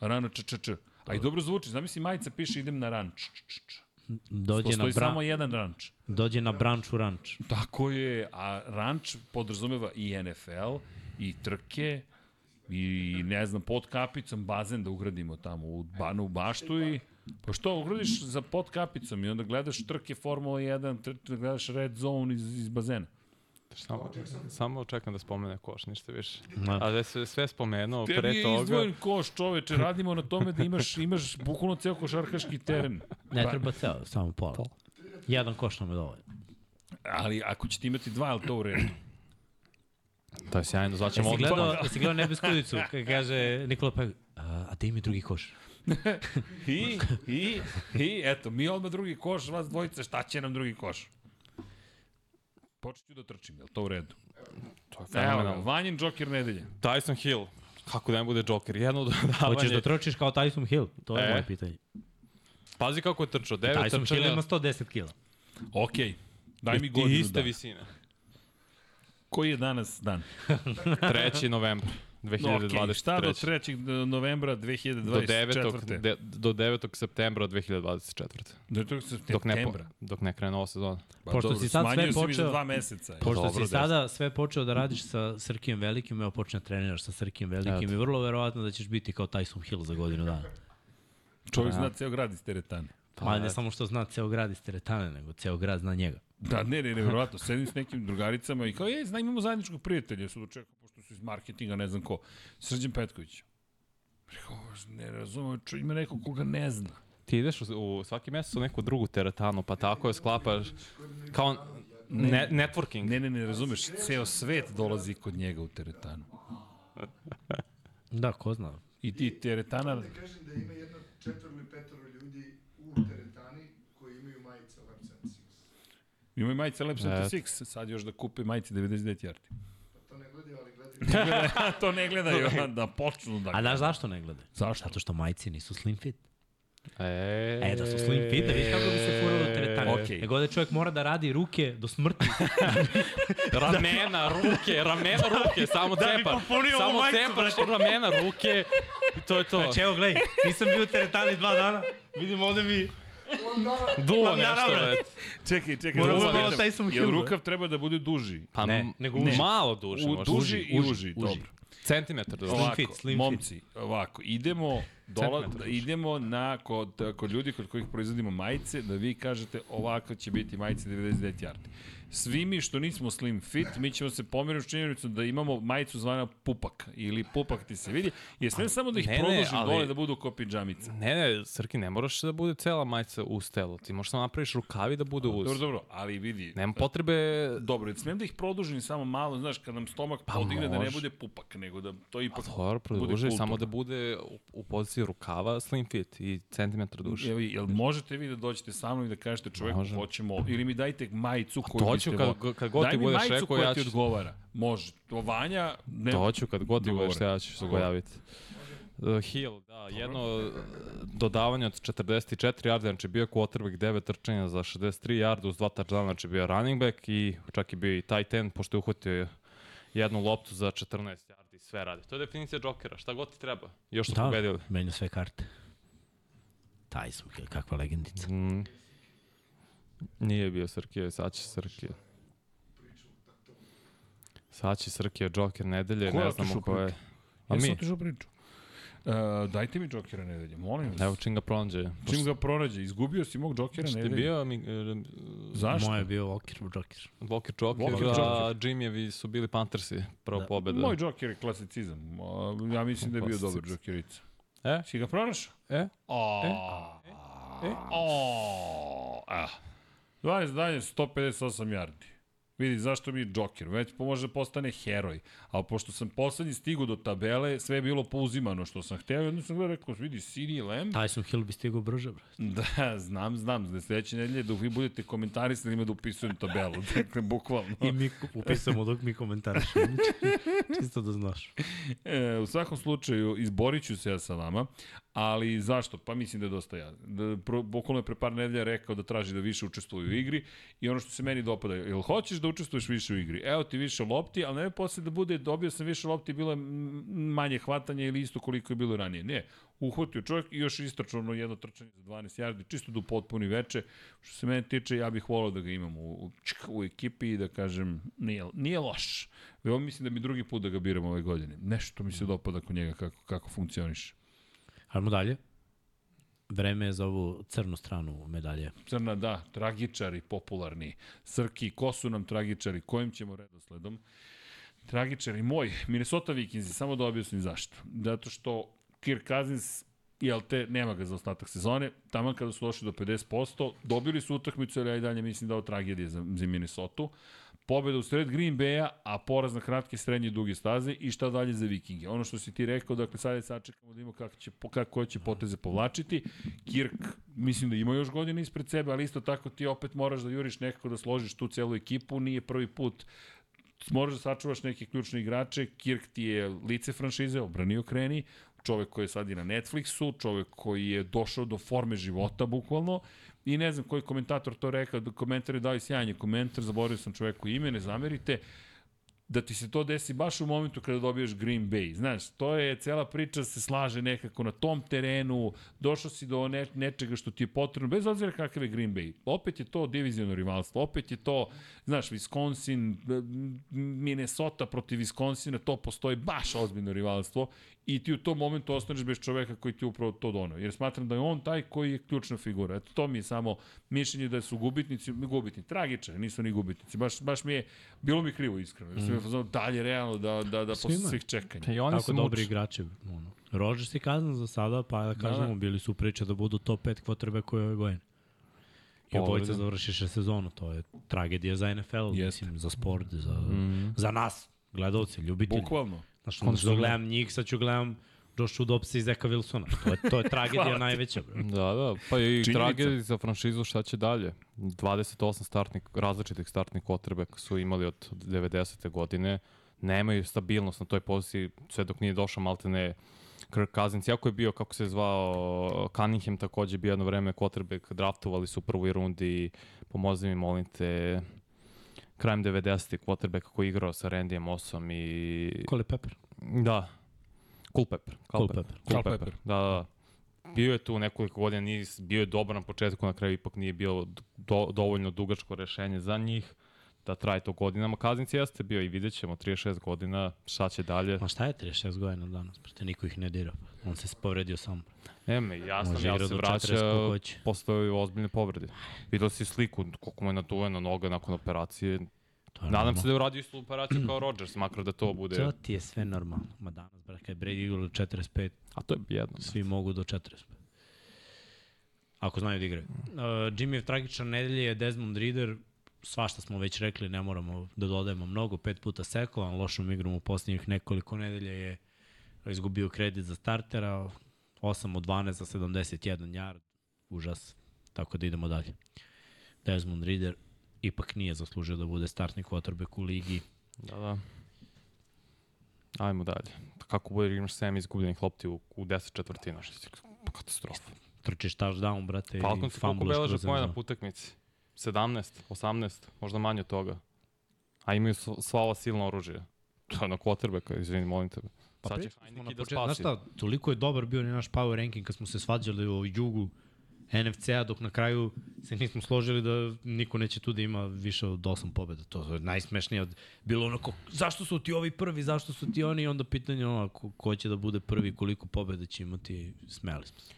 Rano, Č, Č, Č. A i dobro zvuči, zamisli majica piše idem na ranč. Č, Č, Č. Dođe na, Postoji bra... samo jedan ranč. Dođe na branču ranč. Tako je, a ranč podrazumeva i NFL, i trke, i ne znam, pod kapicom bazen da ugradimo tamo u, banu, u baštu i Pa što, ugradiš za pod kapicom i onda gledaš trke Formula 1, tr gledaš Red Zone iz, iz bazena. Samo, samo čekam da spomene koš, ništa više. Da. A da je sve, sve spomenuo Tebi pre je toga... izdvojen koš, čoveče, radimo na tome da imaš, imaš bukvalno ceo košarkaški teren. Ne treba ceo, samo pola. Jedan koš nam je dovoljno. Ali ako ćete imati dva, je li to u redu? To je sjajno, zvaćemo odmah. gledao, jesi gledao Nebeskudicu, kada kaže Nikola Peg, a, a da mi drugi koš? I, i, i, eto, mi odmah drugi koš, vas dvojice, šta će nam drugi koš? Počet ću da trčim, je li to u redu? To je Evo fenomenalno. Vanjin Joker nedelje. Tyson Hill. Kako da ne bude Joker? Jedno dodavanje. Hoćeš da trčiš kao Tyson Hill? To je E. moje pitanje. Pazi kako je trčao. Devet Tyson Hill trčanja ima 110 kila. Okej, daj mi i godinu iste dana. visine. Koji je danas dan? 3. novembar No, okej, 2023. šta do 3. novembra do 2024. 9. De, do 9. septembra 2024. Do 9. Dok ne, po, septembra. dok ne krene nova sezona. Pa Pošto dobro, si sad sve počeo- dva meseca. Pošto dobro, si sada sve počeo da radiš sa Srkijem Velikim, evo počne da treniraš sa Srkijem Velikim Eto. i vrlo verovatno da ćeš biti kao Tyson Hill za godinu dana. Čovjek zna ceo grad iz teretane. Pa ne samo što zna ceo grad iz teretane, nego ceo grad zna njega. Da, ne, ne, nevjerovatno. Sedim s nekim drugaricama i kao, je, zna, imamo zajedničkog prijatelja, su dočekao, pošto su iz marketinga, ne znam ko. Srđan Petković. Rekao, ne razumem, čo, ima neko koga ne zna. Ti ideš u, u svaki mesec u neku drugu teretanu, pa tako je sklapaš kao ne, networking. Ne, ne, ne, razumeš, ceo svet dolazi kod njega u teretanu. Da, ko zna. I, i teretana, Da kažem da ima jedno četvoro ili petoro ljudi u teretani koji imaju majice Lab 76. ima i majice Lab Eto. 76, sad još da kupe majice 99 jardi. Pa to ne gledaju, ali gledaju. to ne gledaju, a da počnu da... A znaš zašto ne gleda? Zašto? Zato što majci nisu slim fit. E, E, da su slim fit, da vidiš kako bi se furalo u teretani. Okej. Nego da čovjek mora da radi ruke do smrti. Ramena, ruke, ramena, ruke, samo Da ovu Samo cepaš brate. ramena, ruke i to je to. Znači, evo, gledaj, nisam bio u teretani dva dana. Vidim ovde mi... Duo nešto, već. Čekaj, čekaj, Moram da malo taj sam Jel rukav treba da bude duži? Pa Ne, ne, nego uži. malo duže. U, možda. duži, i uži, uži, uži. dobro. Centimetar duže. Slim Ovako, fit, slim fit. momci, ovako, idemo, dola, da idemo na, kod, kod ljudi kod kojih proizvodimo majice, da vi kažete ovako će biti majice 99 yardi. Svi mi što nismo slim fit, mi ćemo se pomeriti s činjenicom da imamo majicu zvana pupak ili pupak ti se vidi, jer sve samo da ih ne, ne, produžim ali- dole da budu ko pidžamica. Ne, ne, Srki, ne moraš da bude cela majica uz telo. Ti možeš samo napraviš rukavi da bude uz. Dobro, dobro, ali vidi, Nema potrebe... Dobro, smijem da ih produžim samo malo, znaš, kad nam stomak Pa podigne da ne bude pupak, nego da to ipak Dobro, bude produži, samo da bude u, u poziciji rukava slim fit i centimetar duže. Evo, jel možete vi da dođete sa mnom i da kažete čoveku hoćemo, ili mi dajte majicu koju to biste ću kad- kad god ti budeš rekao, ja ti ću- odgovara. Može. To Vanja, ne, To ću kad god ti budeš, ja ću se gojaviti. Uh, Hill, da, jedno uh, dodavanje od 44 yarda, znači bio quarterback 9 trčanja za 63 yarda uz dva touchdowna, znači bio running back i čak i bio i tight end, pošto je uhvatio jednu loptu za 14 yardi i sve radi. To je definicija Jokera, šta god ti treba. Još su Da, pobedili. menja sve karte. Tyson Hill, kakva legendica. Mm. Nije bio Srkije, sad će Srkije. Sad će Srkije, Joker nedelje, Ko je ne znamo ko je. A ja sam mi, otišao priču. Uh, dajte mi Jokera nedelje, molim vas. evo čim ga pronađe. Čim ga pronađe, izgubio si mog Jokera Ste nedelje. bio mi, e, Zašto? Moje je bio Walker Joker. Walker Joker, Walker a Joker. Jimjevi su bili Panthersi, prva Da. pobeda. Moj Joker je klasicizam. Uh, ja mislim da je bio dobar. Jokerica. E? Si ga pronašao? E? O, E? o, ah. 20 dalje, 158 yardi. Vidi, zašto mi je Joker? Već može da postane heroj. Ali pošto sam poslednji stigu do tabele, sve je bilo pouzimano što sam hteo. Jedno sam gledao, rekao, vidi, CD Lamb. Tyson Hill bi stigao brže, brate. Da, znam, znam. Da sledeće nedelje dok vi budete komentarisali ima da upisujem tabelu. Dakle, bukvalno. I mi upisamo dok mi komentarišemo. Čisto da znaš. E, u svakom slučaju, izborit ću se ja sa vama, ali zašto? Pa mislim da je dosta ja. Da, pro, bukvalno je pre par nedelja rekao da traži da više učestvuje u igri i ono što se meni dopada, jel hoćeš da učestvuješ više u igri? Evo ti više lopti, ali ne posle da bude dobio sam više lopti, bilo je manje hvatanja ili isto koliko je bilo ranije. Ne, uhvatio čovjek i još istračano jedno trčanje za 12 yardi, čisto da upotpuni veče. Što se mene tiče, ja bih volao da ga imam u, u, u ekipi i da kažem, nije, nije loš. Evo mislim da mi drugi put da ga biramo ove godine. Nešto mi se dopada kod njega kako, kako funkcioniše. Hajmo dalje. Vreme je za ovu crnu stranu medalje. Crna, da, tragičari, popularni. Srki, ko su nam tragičari, kojim ćemo redosledom? Tragičari, moj, Minnesota Vikings, samo da objasnim zašto. Zato što Kirk Cousins jel te, nema ga za ostatak sezone, tamo kada su došli do 50%, dobili su utakmicu, ali ja i dalje mislim da je tragedija za, za Minnesota. Pobeda u sred Green Bay-a, a poraz na kratke, srednje i duge staze i šta dalje za Vikinge. Ono što si ti rekao, dakle sad je sačekamo da vidimo kako će, kako koje će poteze povlačiti. Kirk, mislim da ima još godina ispred sebe, ali isto tako ti opet moraš da juriš nekako da složiš tu celu ekipu, nije prvi put moraš da sačuvaš neke ključne igrače, Kirk ti je lice franšize, obranio kreni, čovek koji je sad i na Netflixu, čovek koji je došao do forme života bukvalno i ne znam koji komentator to rekao, da komentar je dao i komentar, zaboravio sam čoveku ime, ne zamerite, da ti se to desi baš u momentu kada dobiješ Green Bay. Znaš, to je cela priča se slaže nekako na tom terenu, došao si do ne, nečega što ti je potrebno, bez obzira kakav je Green Bay. Opet je to diviziono rivalstvo, opet je to, znaš, Wisconsin, Minnesota protiv Wisconsina, to postoji baš ozbiljno rivalstvo i ti u tom momentu ostaneš bez čoveka koji ti upravo to donao. Jer smatram da je on taj koji je ključna figura. Eto, to mi je samo mišljenje da su gubitnici, gubitni, tragičari, nisu ni gubitnici. Baš, baš mi je, bilo mi krivo iskreno. Mm. Sam dalje realno da, da, da posle svih čekanja. I oni Tako su dobri igrači. Ono. Rodgers je kazan za sada, pa da kažemo, da. bili su priče da budu top 5 kvotrbe koje ove godine. I obojica završiše sezonu, to je tragedija za NFL, mislim, za sport, za, mm. za nas, gledalci, ljubitelji. Bukvalno. Znaš, onda što gledam njih, sad ću gledam Josh Udopsa i Zeka Wilsona. To je, to je tragedija najveća. Bro. Da, da. Pa i Činjenica. tragedija za franšizu šta će dalje. 28 startnih, različitih startnih potrebe su imali od 90. godine. Nemaju stabilnost na toj poziciji sve dok nije došao Maltene Kirk Cousins, jako je bio, kako se zvao, Cunningham takođe bio jedno vreme quarterback, draftovali su u prvoj rundi, pomozi mi, molim te, krajem 90. quarterback koji je igrao sa Randy Mossom i... Cole Pepper. Da. Culpepper. Culpepper. Culpepper. Da, da, da. Bio je tu nekoliko godina, nije, bio je dobar na početku, na kraju ipak nije bilo do, dovoljno dugačko rešenje za njih da traje to godinama. Kaznic jeste bio i vidjet ćemo 36 godina, šta će dalje. Ma šta je 36 godina danas? Prete niko ih ne dira. On se povredio sam. Ne me, jasno, ja se vraća, postoje ozbiljne povrede. Vidio si sliku koliko mu je naduvena noga nakon operacije. To je Nadam se da je uradio istu operaciju kao Rodgers, makar da to bude... To ti je sve normalno. Ma danas, brate, kad je Brady igrao 45, A to je jedno. Svi mogu do 45. Ako znaju da igraju. Uh, Jimmy je tragičan nedelje je Desmond Reader, svašta smo već rekli, ne moramo da dodajemo mnogo, pet puta sekovan, lošom igrom u posljednjih nekoliko nedelja je izgubio kredit za startera, 8 od 12 za 71 yard, užas, tako da idemo dalje. Desmond Reader ipak nije zaslužio da bude startni quarterback u ligi. Da, da. Ajmo dalje. Kako bude imaš 7 izgubljenih lopti u, u 10 četvrtina, što je katastrofa. Trčiš touchdown, brate, Falcons i koliko beleže pojena po utakmici? 17, 18, možda manje od toga. A imaju sva ova silna oružja. To je na quarterbacka, izvini, molim tebe. Pa Sad će Heineke da spasi. Znaš šta, toliko je dobar bio ni naš power ranking kad smo se svađali o jugu NFC-a, dok na kraju se nismo složili da niko neće tu da ima više od 8 pobjeda. To je najsmešnije. Od, bilo onako, zašto su ti ovi prvi, zašto su ti oni? I onda pitanje ono, ko, ko će da bude prvi, koliko pobjeda će imati, smeli smo se.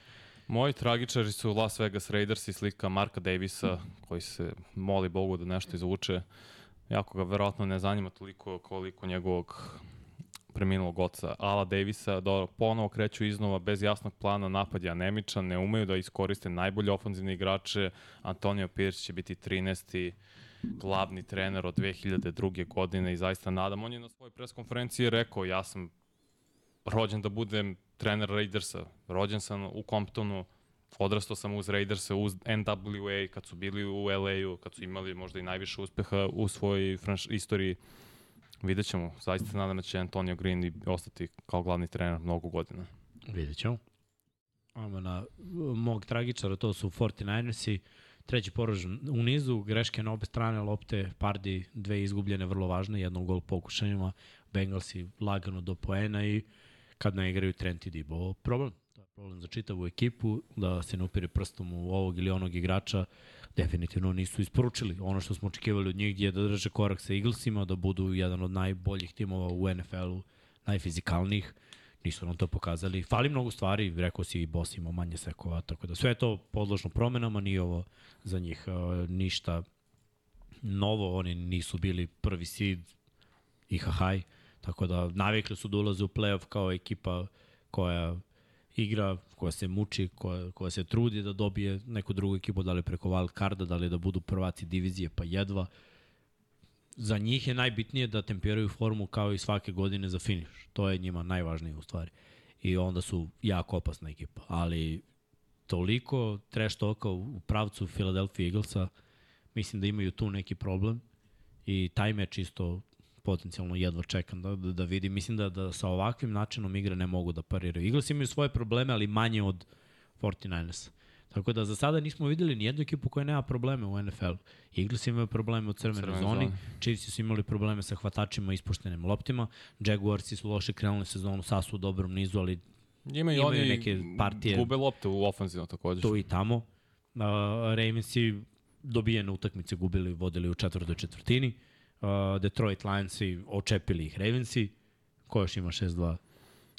Moji tragičari su Las Vegas Raiders i slika Marka Davisa, koji se moli Bogu da nešto izvuče. Jako ga verovatno ne zanima toliko koliko njegovog preminulog oca Ala Davisa, da ponovo kreću iznova bez jasnog plana, napad je anemičan, ne umeju da iskoriste najbolje ofenzivne igrače, Antonio Pierce će biti 13. glavni trener od 2002. godine i zaista nadam. On je na svojoj preskonferenciji rekao, ja sam rođen da budem trener Raidersa. Rođen sam u Comptonu, odrastao sam uz Raidersa, uz NWA, kad su bili u LA-u, kad su imali možda i najviše uspeha u svojoj istoriji. Vidjet ćemo, zaista se nadam da će Antonio Green i ostati kao glavni trener mnogo godina. Vidjet ćemo. Ajmo na mog tragičara, to su 49ersi. Treći poraž u nizu, greške na obe strane lopte, Pardi, dve izgubljene, vrlo važne, jednom gol pokušanjima, Bengalsi lagano do poena i kad ne igraju Trent i Dibo. Problem, to je problem za čitavu ekipu, da se ne upire prstom u ovog ili onog igrača, definitivno nisu isporučili. Ono što smo očekivali od njih je da drže korak sa Eaglesima, da budu jedan od najboljih timova u NFL-u, najfizikalnijih nisu nam to pokazali. Fali mnogo stvari, rekao si i Boss ima manje sekova, tako da sve je to podložno promenama, nije ovo za njih uh, ništa novo, oni nisu bili prvi seed i hahaj, tako da navikli su da ulaze u playoff kao ekipa koja igra, koja se muči, koja, koja se trudi da dobije neku drugu ekipu, da li preko wild carda, da li da budu prvaci divizije, pa jedva. Za njih je najbitnije da tempiraju formu kao i svake godine za finiš. To je njima najvažnije u stvari. I onda su jako opasna ekipa. Ali toliko trash toka u pravcu Philadelphia Eaglesa, mislim da imaju tu neki problem i taj meč isto potencijalno jedva čekam da, da, da vidim. Mislim da, da sa ovakvim načinom igre ne mogu da pariraju. Eagles imaju svoje probleme, ali manje od 49ers. Tako da za sada nismo videli ni jednu ekipu koja nema probleme u NFL. Eagles imaju probleme u crvenoj Crvenoj zoni. Chiefs su imali probleme sa hvatačima i ispuštenim loptima, Jaguarsi su loše krenuli sezonu, sad su u dobrom nizu, ali Ima i Imaju oni neke partije. gube lopte u ofenzivno takođe. tu i tamo. Uh, Ravensi dobijene utakmice gubili, vodili u četvrtoj četvrtini. Uh, Detroit Lionsi očepili ih Ravensi. Ko još ima 6-2?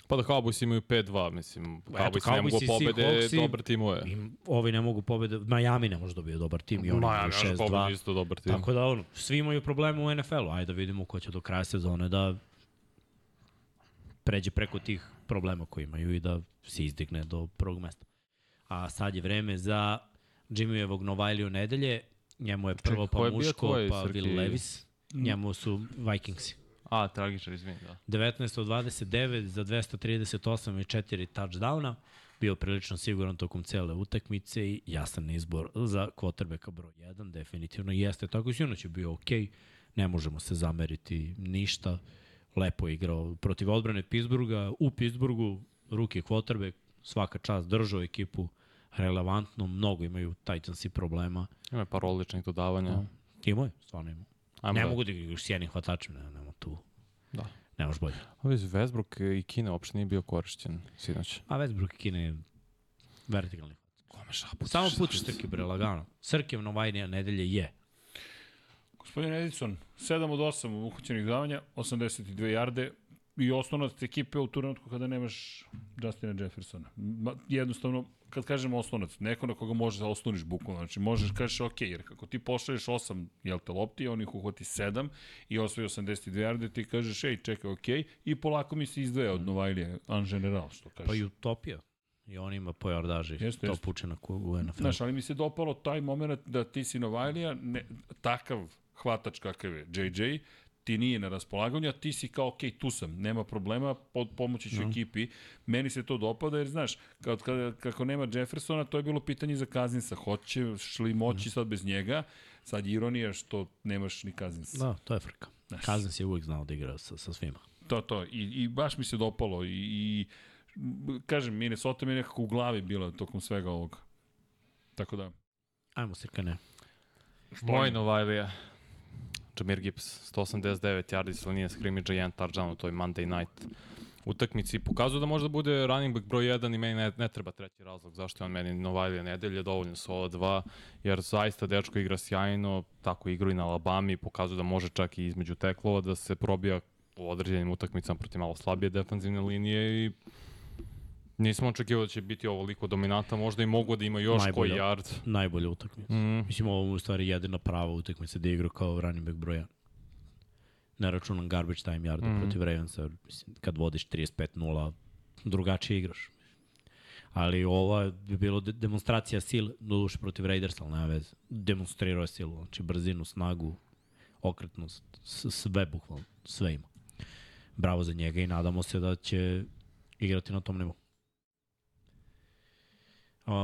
Pa da Cowboys imaju 5-2, mislim. Eto, Cowboys ne mogu pobede Seahawksi. dobar timove. I ovi ne mogu pobede. Miami ne može dobiti dobar tim i oni Ma, imaju ne može pobede 6-2. isto dobar tim. Tako da, ono, svi imaju probleme u NFL-u. Ajde da vidimo ko će do kraja sezone da pređe preko tih problema koji imaju i da se izdigne do prvog mesta. A sad je vreme za Jimmyjevog Novajliju nedelje. Njemu je prvo ko pa je muško, pa? Will Levis. Njemu su Vikingsi. A, tragičar, izvini, da. 19 od 29 za 238 i 4 touchdowna. Bio prilično siguran tokom cele utakmice i jasan izbor za quarterbacka broj 1. Definitivno jeste. Tako i sinoć je bio ok. Ne možemo se zameriti ništa. Lepo je igrao protiv odbrane Pittsburgha. U Pittsburghu ruki quarterback svaka čast držao ekipu relevantno. Mnogo imaju Titansi problema. Ima je par odličnih dodavanja. Da. Imao je, stvarno imao. Ajmo Ne da. mogu da igraš s jednim hvatačem, ne, nema tu. Da. Ne možeš bolje. Ovi Westbrook i Kine uopšte nije bio korišćen sinoć. A Westbrook i Kine je vertikalni. Kome šapu? Samo puti Srke, bre, lagano. Srkev Novajnija nedelje je. Gospodin Edison, 7 od 8 uhoćenih davanja, 82 jarde i osnovac ekipe u trenutku kada nemaš Justina Jeffersona. Jednostavno, kad kažem osnovac, neko na koga možeš da osloniš bukvalno. Znači, možeš da kažeš, ok, jer kako ti pošalješ 8, jel te, lopti, on ih uhvati 7 i osvoji 82 jarde, ti kažeš, ej, čekaj, ok, i polako mi se izdvaja od Novajlije, en general, što kažeš. Pa i utopija. I on ima po jardaži. Jeste, to puče ku- u NFL. Znaš, ali mi se dopalo taj moment da ti si Novajlija, ne, takav hvatač kakav je JJ, ti nije na raspolaganju, a ti si kao, ok, tu sam, nema problema, pod, pomoći ću Da. ekipi. Meni se to dopada, jer znaš, kad, kad, kako nema Jeffersona, to je bilo pitanje za Kazinsa. Hoćeš li moći sad bez njega? Sad ironija što nemaš ni Kazinsa. Da, to je frka. Znaš. Kazan je uvijek znao da igra sa, sa svima. To, to. I, I baš mi se dopalo. I, i kažem, Minnesota mi je nekako u glavi bila tokom svega ovoga. Tako da, Ajmo, Srkane. Moj Novajlija. Jamir Gibbs, 189 yardi s linije skrimidža, jedan touchdown u toj Monday night utakmici. Pokazuje da možda bude running back broj 1 i meni ne, ne treba treći razlog zašto je on meni Novajlija nedelje, dovoljno su ova dva, jer zaista dečko igra sjajno, tako igra i na Alabami, pokazuje da može čak i između teklova da se probija u određenim utakmicama protiv malo slabije defanzivne linije i nismo očekivali da će biti ovoliko dominanta, možda i mogu da ima još koji Najbolja. yard. Najbolja utakmica. Mm, Mislim, ovo mu u stvari jedina prava utakmica da igra kao running back broja. Ne računam garbage time yarda mm. protiv Ravensa. Mislim, kad vodiš 35-0, drugačije igraš. Ali ova bi bilo de demonstracija sil, doduše protiv Raidersa, ali nema veze. Demonstrirao je silu, znači brzinu, snagu, okretnost, sve bukvalno, sve ima. Bravo za njega i nadamo se da će igrati na tom nivou.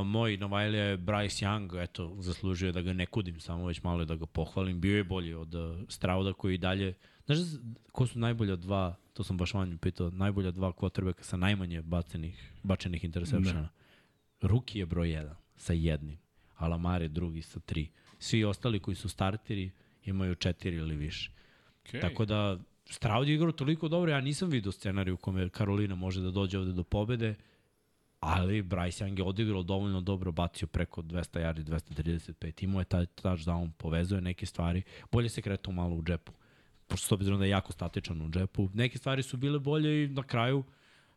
Moj Novajlija je Bryce Young, eto, zaslužio da ga ne kudim, samo već malo da ga pohvalim. Bio je bolji od uh, Strauda koji i dalje... Znaš da- ko su najbolja dva, to sam baš vanju pitao, najbolja dva quarterbacka sa najmanje bacenih, bačenih interceptiona? Ruki je broj 1 sa jednim, a Lamar je drugi sa tri. Svi ostali koji su starteri imaju četiri ili više. Okay. Tako da Stroud je igrao toliko dobro, ja nisam vidio scenariju u kome Karolina može da dođe ovde do pobede, ali Bryce Young je odigrao dovoljno dobro, bacio preko 200 yardi, 235, imao je taj touchdown, povezuje neke stvari, bolje se kretao malo u džepu, pošto s obzirom da je jako statičan u džepu, neke stvari su bile bolje i na kraju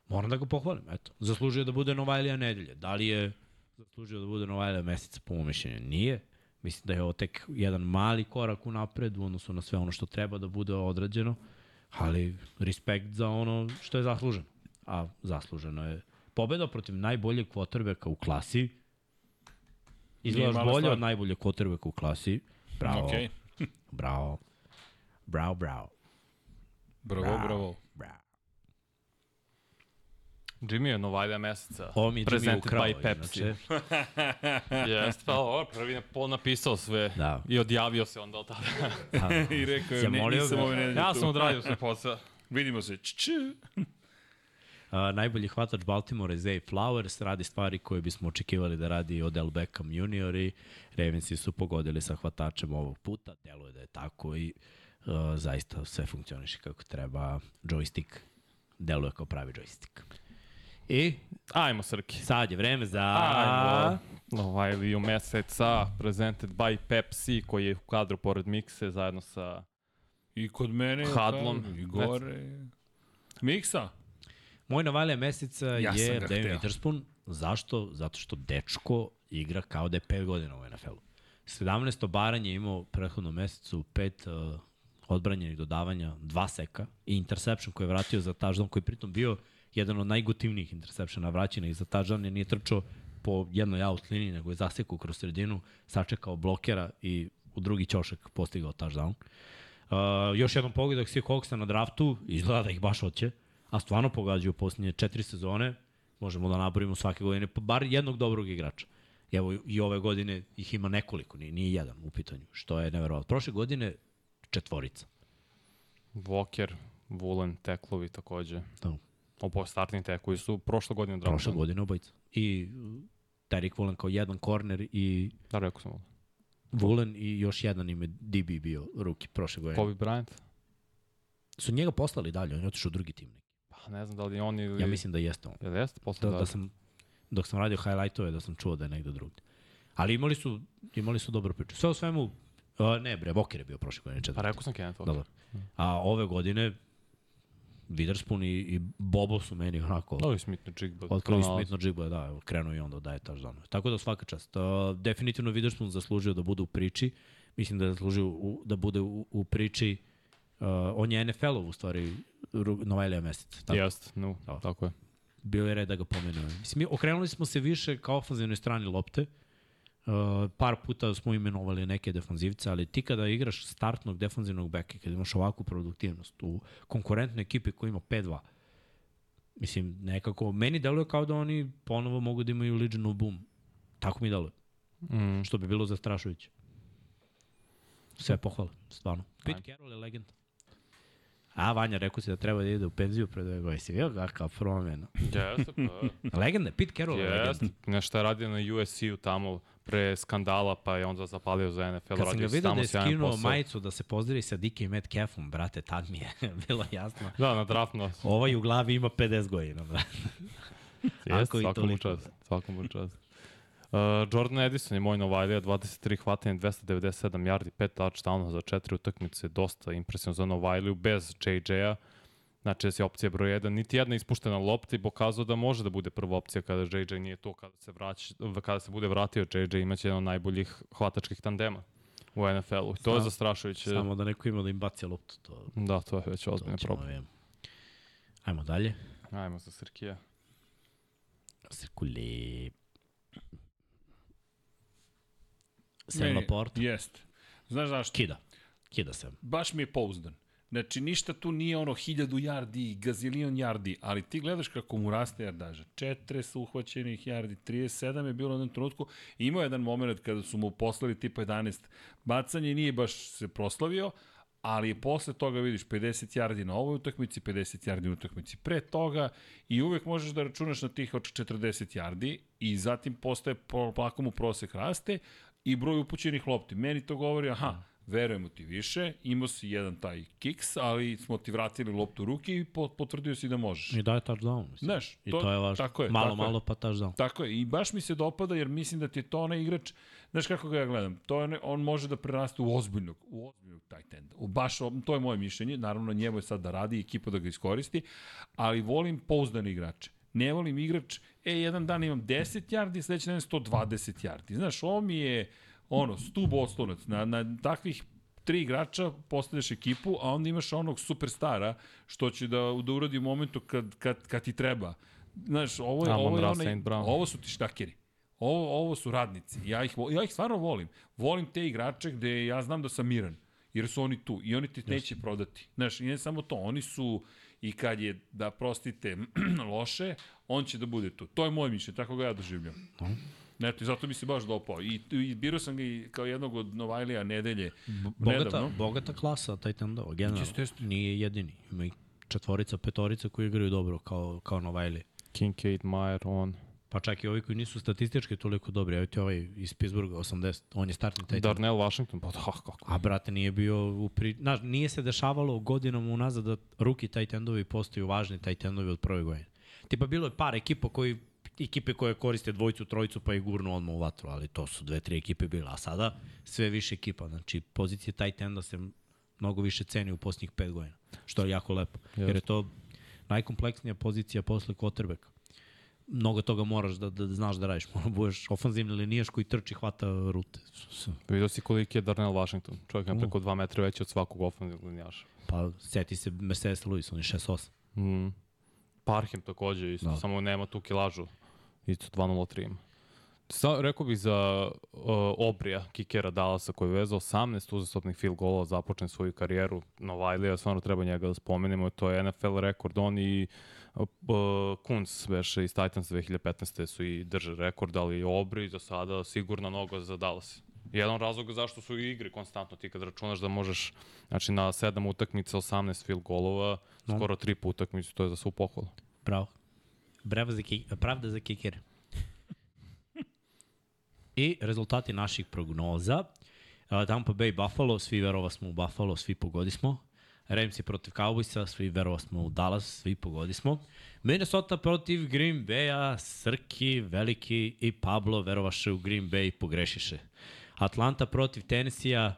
moram da ga pohvalim, eto, zaslužio da bude Novajlija nedelje, da li je zaslužio da bude Novajlija meseca, po mojom mišljenju, nije, Mislim da je ovo tek jedan mali korak u napred u odnosu na sve ono što treba da bude odrađeno, ali respekt za ono što je zasluženo. A zasluženo je pobeda protiv najboljeg kvotrbeka u klasi. Izgledaš bolje stvar. od najboljeg kvotrbeka u klasi. Bravo, Okay. bravo, bravo, bravo, Bravo, bravo. bravo. Jimmy je Novajlija meseca. Ovo mi je Jimmy ukrao, by Pepsi. Jeste, pa ovo, prvi je napisao sve Da. i odjavio se onda od tada. I rekao je, Ja nisam ove nedelje ja sam odradio sve posao. Vidimo se. Č, č. A, najbolji hvatač Baltimore je Zay Flowers, radi stvari koje bismo očekivali da radi Odell Beckham junior i Ravensi su pogodili sa hvatačem ovog puta, deluje da je tako i uh, zaista sve funkcioniše kako treba. Joystick deluje kao pravi joystick. I Ajmo, Srki. sad je vreme za... Ajmo. Novajliju meseca, presented by Pepsi, koji je u kadru pored mikse, zajedno sa... I kod mene. Hadlom. I gore. Miksa. Moj Navalija meseca Ja je hteo. Witherspoon. Zašto? Zato što dečko igra kao da je 5 godina u NFL-u. 17 obaranje je imao u prethodnom mesecu, 5 uh, odbranjenih dodavanja, dva seka i interception koji je vratio za touchdown, koji je pritom bio jedan od najgotivnijih interceptiona vraćenih za touchdown, jer nije trčao po jednoj out liniji, nego je zasekao kroz sredinu, sačekao blokera i u drugi ćošak postigao touchdown. Uh, još jednom pogledak svih Hawksa na draftu, izgleda da ih baš hoće, a stvarno pogađaju posljednje četiri sezone, možemo da naborimo svake godine, pa bar jednog dobrog igrača. Evo i ove godine ih ima nekoliko, nije, nije jedan u pitanju, što je neverovatno. Prošle godine četvorica. Walker, Woolen, teklovi takođe. Da. Obo startni tekovi su prošle godine draftovani. Prošle godine obojica. I uh, Derek Woolen kao jedan korner i Da, rekao sam ovo. Woolen i još jedan ime DB bio ruki prošle godine. Kobe Bryant? Su njega poslali dalje, on je otišao u drugi tim. Pa ne znam da li on ili... Ja mislim da jeste on. Jel jeste posle Da, da sam, dok sam radio highlightove, da sam čuo da je negde drugde. Ali imali su, imali su dobro priču. Sve u svemu, uh, ne bre, Walker je bio prošle godine Pa četvrti. rekao sam Kenneth Walker. Dobro. A ove godine Witherspoon i, i Bobo su meni onako Ovi Smith na Jigba. otkrili smitno džigba, da, evo, krenuo i onda daje touchdown. Tako da svaka čast. Uh, definitivno Witherspoon zaslužio da bude u priči. Mislim da je zaslužio u, da bude u, u priči Uh, on je NFL-ov u stvari Novajlija mesec. Tako, Jeste, no, Da. tako je. bio je red da ga pomenuje. Mislim, mi okrenuli smo se više ka ofanzivnoj strani lopte. Uh, par puta smo imenovali neke defanzivce, ali ti kada igraš startnog defanzivnog beka, kada imaš ovakvu produktivnost u konkurentnoj ekipi koja ima 5-2, mislim, nekako, meni deluje kao da oni ponovo mogu da imaju Legion boom. Tako mi deluje. Mm. Što bi bilo zastrašujuće. Sve pohvala, stvarno. Pete Carroll je legenda. A, Vanja, rekao si da treba da ide u penziju pre dve godine. Si vidio kakav promjena? Jeste, pa. Legenda, Pete Carroll je legenda. Nešto je radio na USC-u tamo pre skandala, pa je onda zapalio za NFL, Kad sam ga vidio da je skinuo posao. majicu da se pozdravi sa DK Metcalfom, brate, tad mi je bilo jasno. Da, na draftno. Ovaj u glavi ima 50 godina, brate. Jeste, svakom čast. Svakom čast. Uh, Jordan Edison je moj Novajlija, 23 hvatanja, 297 yardi, 5 touchdownova za 4 utakmice, dosta impresivno za Novajliju, bez JJ-a. Znači da si opcija broj 1, niti jedna ispuštena lopta i pokazao da može da bude prva opcija kada JJ nije to, kada se, vrać, kada se bude vratio JJ imaće jedan od najboljih hvatačkih tandema u NFL-u. To je Samo- zastrašujuće. Samo da neko ima da im baci loptu. To, Da, to je već ozbiljno problem. vidimo. Ajmo dalje. Ajmo za Srkija. Cirkuli. Sam Meni- Laporte. Jeste. Znaš zašto? Kida. Kida Sam. baš mi je pouzdan. Znači, ništa tu nije ono hiljadu jardi, gazilion jardi, ali ti gledaš kako mu raste jardaža. 40 uhvaćenih jardi, 37 je bilo u jednom trenutku. Imao je jedan moment kada su mu poslali tipa 11 bacanje nije baš se proslavio, ali je posle toga vidiš 50 jardi na ovoj utakmici, 50 jardi na utakmici pre toga i uvek možeš da računaš na tih od 40 jardi i zatim postaje polako mu prosek raste i broj upućenih lopti. Meni to govori, aha, verujemo ti više, imao si jedan taj kiks, ali smo ti vratili loptu u ruke i po- potvrdio si da možeš. I daje touchdown. Mislim. Znaš, I to- to, je važno. tako je, malo, tako je. malo pa touchdown. Tako je, i baš mi se dopada jer mislim da ti je to onaj igrač, znaš kako ga ja gledam, to je, on može da preraste u ozbiljnog, u ozbiljnog tight enda. U baš, to je moje mišljenje, naravno njemu je sad da radi ekipa da ga iskoristi, ali volim pouzdane igrače. Ne volim igrač, e, jedan dan imam 10 yardi, sledeći dan 120 yardi. Znaš, ovo mi je, ono, stub oslonac. Na, na takvih tri igrača postavljaš ekipu, a onda imaš onog superstara što će da, da uradi u momentu kad, kad, kad ti treba. Znaš, ovo je, ovo je onaj, ovo su ti štakeri. Ovo, ovo su radnici. Ja ih, ja ih stvarno volim. Volim te igrače gde ja znam da sam miran. Jer su oni tu. I oni ti neće prodati. Znaš, i ne samo to. Oni su i kad je, da prostite, loše, on će da bude tu. To je moje mišljenje, tako ga ja doživljam. Eto, i zato mi se baš dopao. I, i birao sam ga i kao jednog od Novajlija nedelje. Bogata, nedavno. bogata klasa tight endova, generalno. Jeste. Nije jedini. Ima i četvorica, petorica koji igraju dobro kao, kao Novajli. Kincaid, Meyer, on. Pa čak i ovi koji nisu statistički toliko dobri. Evo ti ovaj iz Pittsburgha, 80. On je startni end. Darnell Washington, pa da, kako. A brate nije bio u pri... Znaš, nije se dešavalo godinama unazad da ruki tight endovi postaju važni tight endovi od prve godine. Tipa bilo je par ekipa koji ekipe koje koriste dvojicu, trojicu pa ih gurnu odmah u vatru, ali to su dve, tri ekipe bile. A sada sve više ekipa. Znači, pozicija tight enda se mnogo više ceni u posljednjih pet godina. Što je jako lepo. Jer je to najkompleksnija pozicija posle quarterbacka. Mnogo toga moraš da, da, da znaš da radiš. Mora budeš ofanzivni linijaš koji trči, hvata rute. Vidio si koliki je Darnell Washington. Čovjek je preko 2 metra veći od svakog ofenzivnog linijaša. Pa seti se Mercedes Lewis, on je 6'8. Mm. Parham takođe, isto, Da. da. samo nema tu kilažu. Isto 2.03 ima. Sa, rekao bih za uh, Obrija, kikera Dallasa koji je vezao 18 uzastopnih field golova, započne svoju karijeru. Novajlija, stvarno treba njega da spomenemo, to je NFL rekord. On i uh, Kunz veše iz Titans 2015. su i drže rekord, ali Obri za sada sigurna noga za Dallas. Jedan razlog zašto su i igre konstantno ti kad računaš da možeš znači na 7 utakmica 18 field golova, no. skoro 3 po utakmicu, to je za svu pohvalu. Bravo. Bravo za kik, pravda za kikere. I rezultati naših prognoza. Tampa Bay Buffalo, svi verova smo u Buffalo, svi pogodi smo. Ramsey protiv Cowboysa, svi verova smo u Dallas, svi pogodi smo. Minnesota protiv Green Bay-a, Srki, Veliki i Pablo verovaše u Green Bay, pogrešiše. Atlanta protiv Tennessee-a,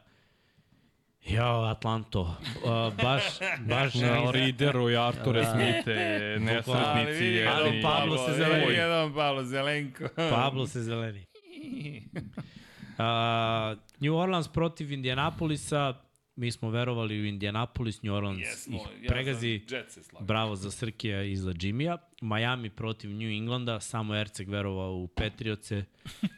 Jo, Atlanto, uh, baš, baš Na Rideru i Arture da. Smite, nesretnici je. ali Pablo se zeleni. Jedan Pablo Zelenko. Pablo se zeleni. Uh, New Orleans protiv Indianapolisa, mi smo verovali u Indianapolis, New Orleans Jesmo, ih ja pregazi. slavio. Bravo za Srkija i za Jimmya. Miami protiv New Englanda, samo Erceg verovao u Petrioce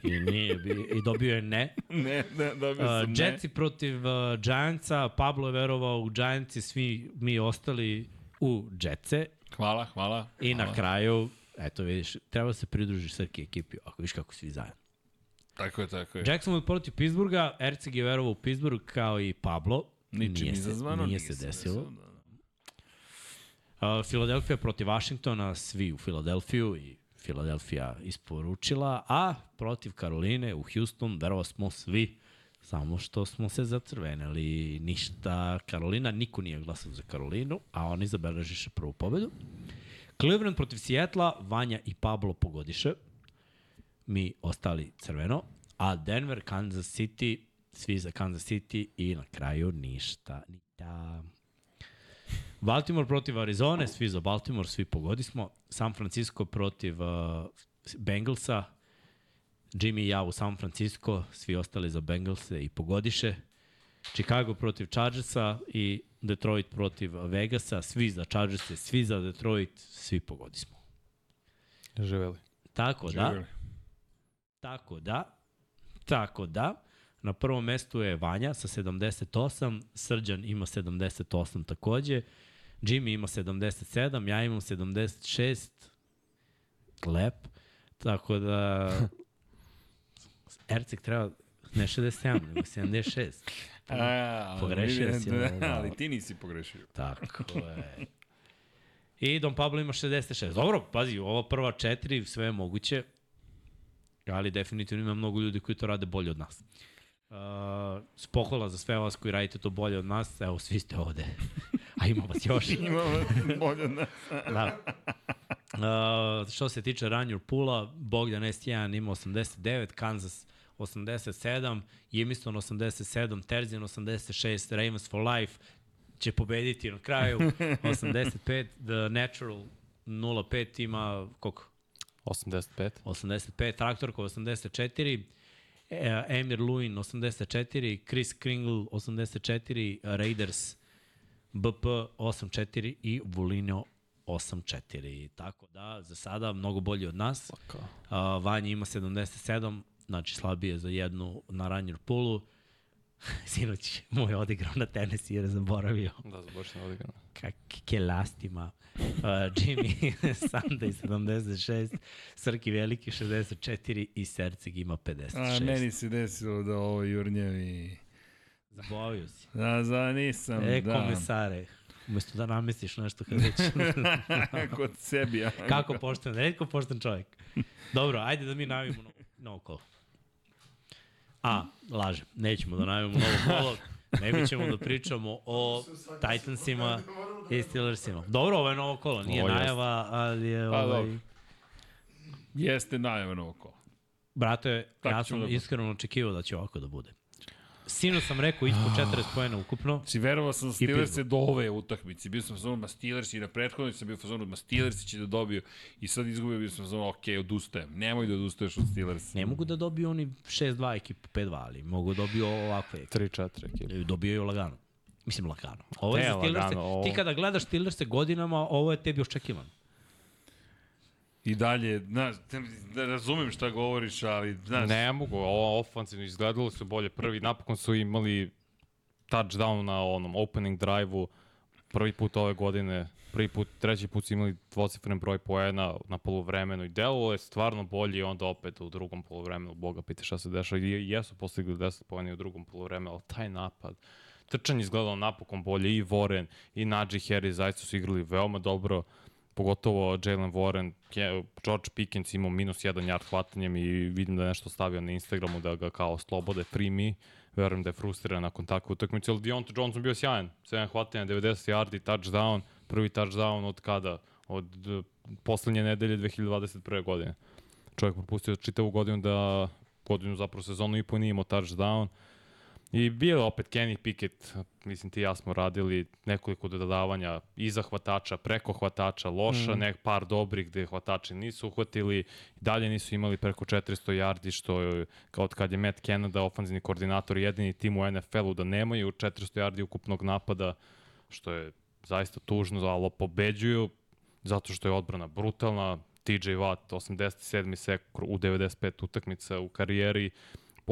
i, nije, i dobio je ne. Ne, ne, dobio Uh, sam ne. Jetsi protiv uh, Giantsa, Pablo je verovao u Giantsi, svi mi ostali u Jetse. Hvala, hvala. I hvala. na kraju, eto vidiš, treba se pridružiš Srki ekipi, ako viš kako svi zajedno. Tako je, tako je. Jacksonville protiv Pittsburgha, Erceg je verovao u Pittsburgh kao i Pablo. Ničim nije izazvano. Se, nije se desilo. desilo, da, da. Uh, Philadelphia protiv Washingtona, svi u Filadelfiju i Philadelphia isporučila, a protiv Karoline u Houston, verovao smo svi, samo što smo se zacrvenili. Ništa, Karolina, niko nije glasao za Karolinu, a oni zabeležiše prvu pobedu. Cleveland protiv Sijetla, Vanja i Pablo pogodiše. Mi ostali crveno. A Denver, Kansas City, svi za Kansas City i na kraju ništa. Ništa. Baltimore protiv Arizone, svi za Baltimore, svi pogodismo. San Francisco protiv uh, Bengalsa, Jimmy i ja u San Francisco, svi ostali za Bengalse i pogodiše. Chicago protiv Chargersa i Detroit protiv Vegasa, svi za Chargerse, svi za Detroit, svi pogodismo. Živeli. Tako da, Živjeli. Tako da, tako da, na prvom mestu je Vanja sa 78, Srđan ima 78 takođe, Jimmy ima 77, ja imam 76, lep, tako da, Ercik treba ne 67, nego 76. A, Pogrešio vidim, si, da, da. ali ti nisi pogrešio. Tako je. I Don Pablo ima 66. Dobro, pazi, ova prva četiri, sve je moguće, ali definitivno ima mnogo ljudi koji to rade bolje od nas. Uh, pohvala za sve vas koji radite to bolje od nas, evo svi ste ovde. A ima vas još. Imamo bolje od nas. da. Uh, što se tiče Run Your Pula, Bogdan S1 ima 89, Kansas 87, Jimiston 87, Terzin 86, Ravens for Life će pobediti na kraju 85, The Natural 05 ima koliko? 85. 85, Traktorka 84, e, Emir Luin 84, Chris Kringle 84, Raiders BP 84 i Vulino 84. Tako da, za sada mnogo bolji od nas. Uh, Vanja ima 77, znači slabije za jednu na Ranjer Pulu. Sinoć moj odigrao na tenis jer je zaboravio Da, zaboravim odigrano. kakve lastima. Uh, Jimmy Sunday 76, Srki Veliki 64 i Serceg ima 56. A, meni se desilo da ovo jurnjevi... Zabavio si. Da, za nisam, E, da. komesare. Umesto da namestiš nešto kad već... Kod sebi, ja. Kako pošten, redko pošten čovjek. Dobro, ajde da mi najavimo novo, novo kolo. A, lažem, nećemo da najavimo novo kolo, nego ćemo da pričamo o Titansima i Steelersima. Dobro, ovo je novo kolo, nije Ovo jeste. najava, ali je Pa, ovaj... dobro. Jeste najava novo kola. Brate, Tako ja sam da iskreno očekivao da će ovako da bude. Sino sam rekao ispod 40 pojena ukupno. Znači, verovao sam Steelers Pittsburgh. do ove utakmice. Bio sam u fazonu, ma Steelers i na prethodnoj sam bio u fazonu, ma Steelers će da dobiju. I sad izgubio, bio sam u fazonu, ok, odustajem. Nemoj da odustaješ od Steelers. Ne mogu da dobiju oni 6-2 ekipu 5-2, ali mogu da dobiju ovakve ekipe. 3-4 ekipe. Dobijaju lagano. Mislim lagano. Ovo je Ne za Steelers. lagano, ovo- Ti kada gledaš Steelers godinama, ovo je tebi očekivano. I dalje, znaš, da razumem šta govoriš, ali, znaš, Ne mogu, ovo ofanzivno izgledalo su bolje. Prvi napokon su imali touchdown na onom opening drive-u prvi put ove godine, prvi put, treći put su imali dvocifren broj poena na poluvremenu i delovalo je stvarno bolje i onda opet u drugom poluvremenu, boga piti šta se dešava i jesu postigli 10 poena u drugom poluvremenu, ali taj napad, trčanje izgledalo napokon bolje i Warren i Najee Harris zaista su igrali veoma dobro, pogotovo Jalen Warren, George Pickens imao minus jedan yard hvatanjem i vidim da je nešto stavio na Instagramu da ga kao slobode primi. Verujem da je frustriran nakon takve utakmice, ali Deontay Johnson bio sjajan. 7 hvatanja, 90 yardi, touchdown, prvi touchdown od kada? Od uh, poslednje nedelje 2021. godine. Čovjek propustio čitavu godinu da godinu zapravo sezonu i po nije imao touchdown. I bio je opet Kenny Pickett, mislim ti ja smo radili nekoliko dodavanja iza hvatača, preko hvatača, loša, mm. nek par dobrih gde hvatači nisu uhvatili, dalje nisu imali preko 400 yardi, što je, kao od kad je Matt Canada, ofanzivni koordinator, jedini tim u NFL-u da nemaju 400 yardi ukupnog napada, što je zaista tužno, ali pobeđuju, zato što je odbrana brutalna, TJ Watt, 87. sek u 95 utakmica u karijeri,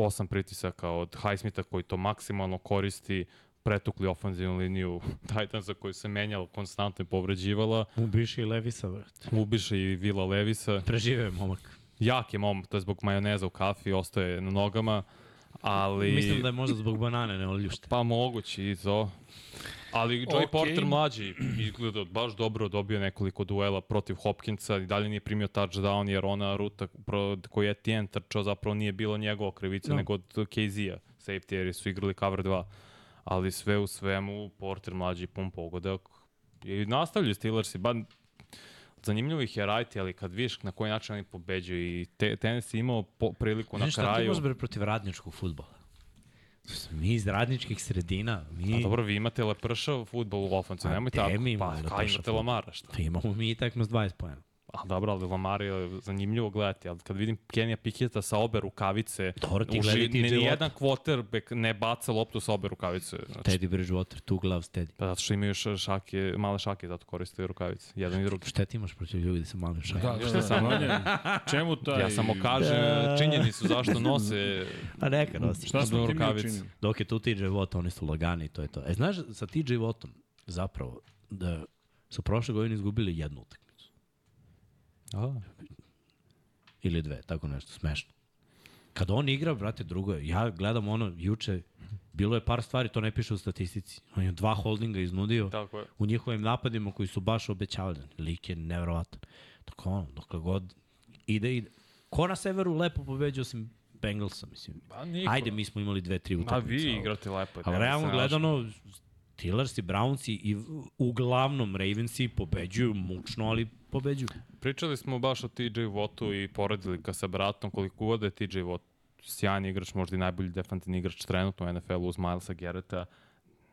osam pritisaka od Highsmitha koji to maksimalno koristi, pretukli ofanzivnu liniju Titansa koju se menjala, konstantno i povređivala, Ubiši i Levisa, brate. ubiše i Vila Levisa. Preživeo je momak. Jak je mom, to je zbog majoneza u kafi, ostaje na nogama, ali... Mislim da je možda zbog banane, ne oljušte. Pa moguće i to. Ali Joey Okej. Porter mlađi izgleda baš dobro, dobio nekoliko duela protiv Hopkinsa i dalje nije primio touchdown jer ona ruta koju je Etienne trčao zapravo nije bilo njegova krivica No. nego od KZ-a, safety jer su igrali cover 2. Ali sve u svemu Porter mlađi pun pogodak i nastavljaju Steelersi, ba zanimljivo ih je raditi, ali kad vidiš na koji način oni pobeđuju i te, tenis je imao po, priliku na Znaš šta ti kraju. bre protiv radničkog futbola? Mi iz radničkih sredina, mi... A dobro, vi imate lepršav futbol u ofancu, A nemoj gde tako. mi Pa, kaj imate? Lamara, šta? Pa imamo mi i tekmo s 20 pojena. A dobro, ali Lamar je zanimljivo gledati, ali kad vidim Kenija Piketa sa obe rukavice, Dobro, ti uži- gledaj TJ ni Watt. jedan quarterback ne baca loptu sa obe rukavice. Znači, Teddy Bridgewater, two gloves Teddy. Pa zato što imaju šake, male šake, zato koriste rukavice. Jedan i drugi. Šta ti imaš protiv ljudi sa malim šajama? Da, da, da, samo- da. Čemu taj... Ja samo kažem Da. činjenicu zašto nose A neka nosi. Šta smo rukavice. Dok je tu TJ Watt, oni su lagani i to je to. E, znaš, sa TJ Wattom, zapravo, da su prošle godine izgubili jednu utakmicu. A, Ili dve, tako nešto, smešno. Kad on igra, brate, drugo je. Ja gledam ono, juče, bilo je par stvari, to ne piše u statistici. On je dva holdinga iznudio tako je. u njihovim napadima koji su baš obećavali. Lik je nevjerovatan. Tako ono, dokle god ide, ide. Ko na severu lepo pobeđa osim Bengalsa, mislim. Pa niko. Ajde, mi smo imali dve, tri A utakmice. vi ali- igrate lepo. Ali realno gledano, Steelers i Brownsi i uglavnom Ravensi pobeđuju mučno, ali pobeđuju. Pričali smo baš o TJ Wattu i poredili ga sa bratom koliko god da je TJ Watt sjajan igrač, možda i najbolji defensivni igrač trenutno u NFL-u uz Milesa Garretta.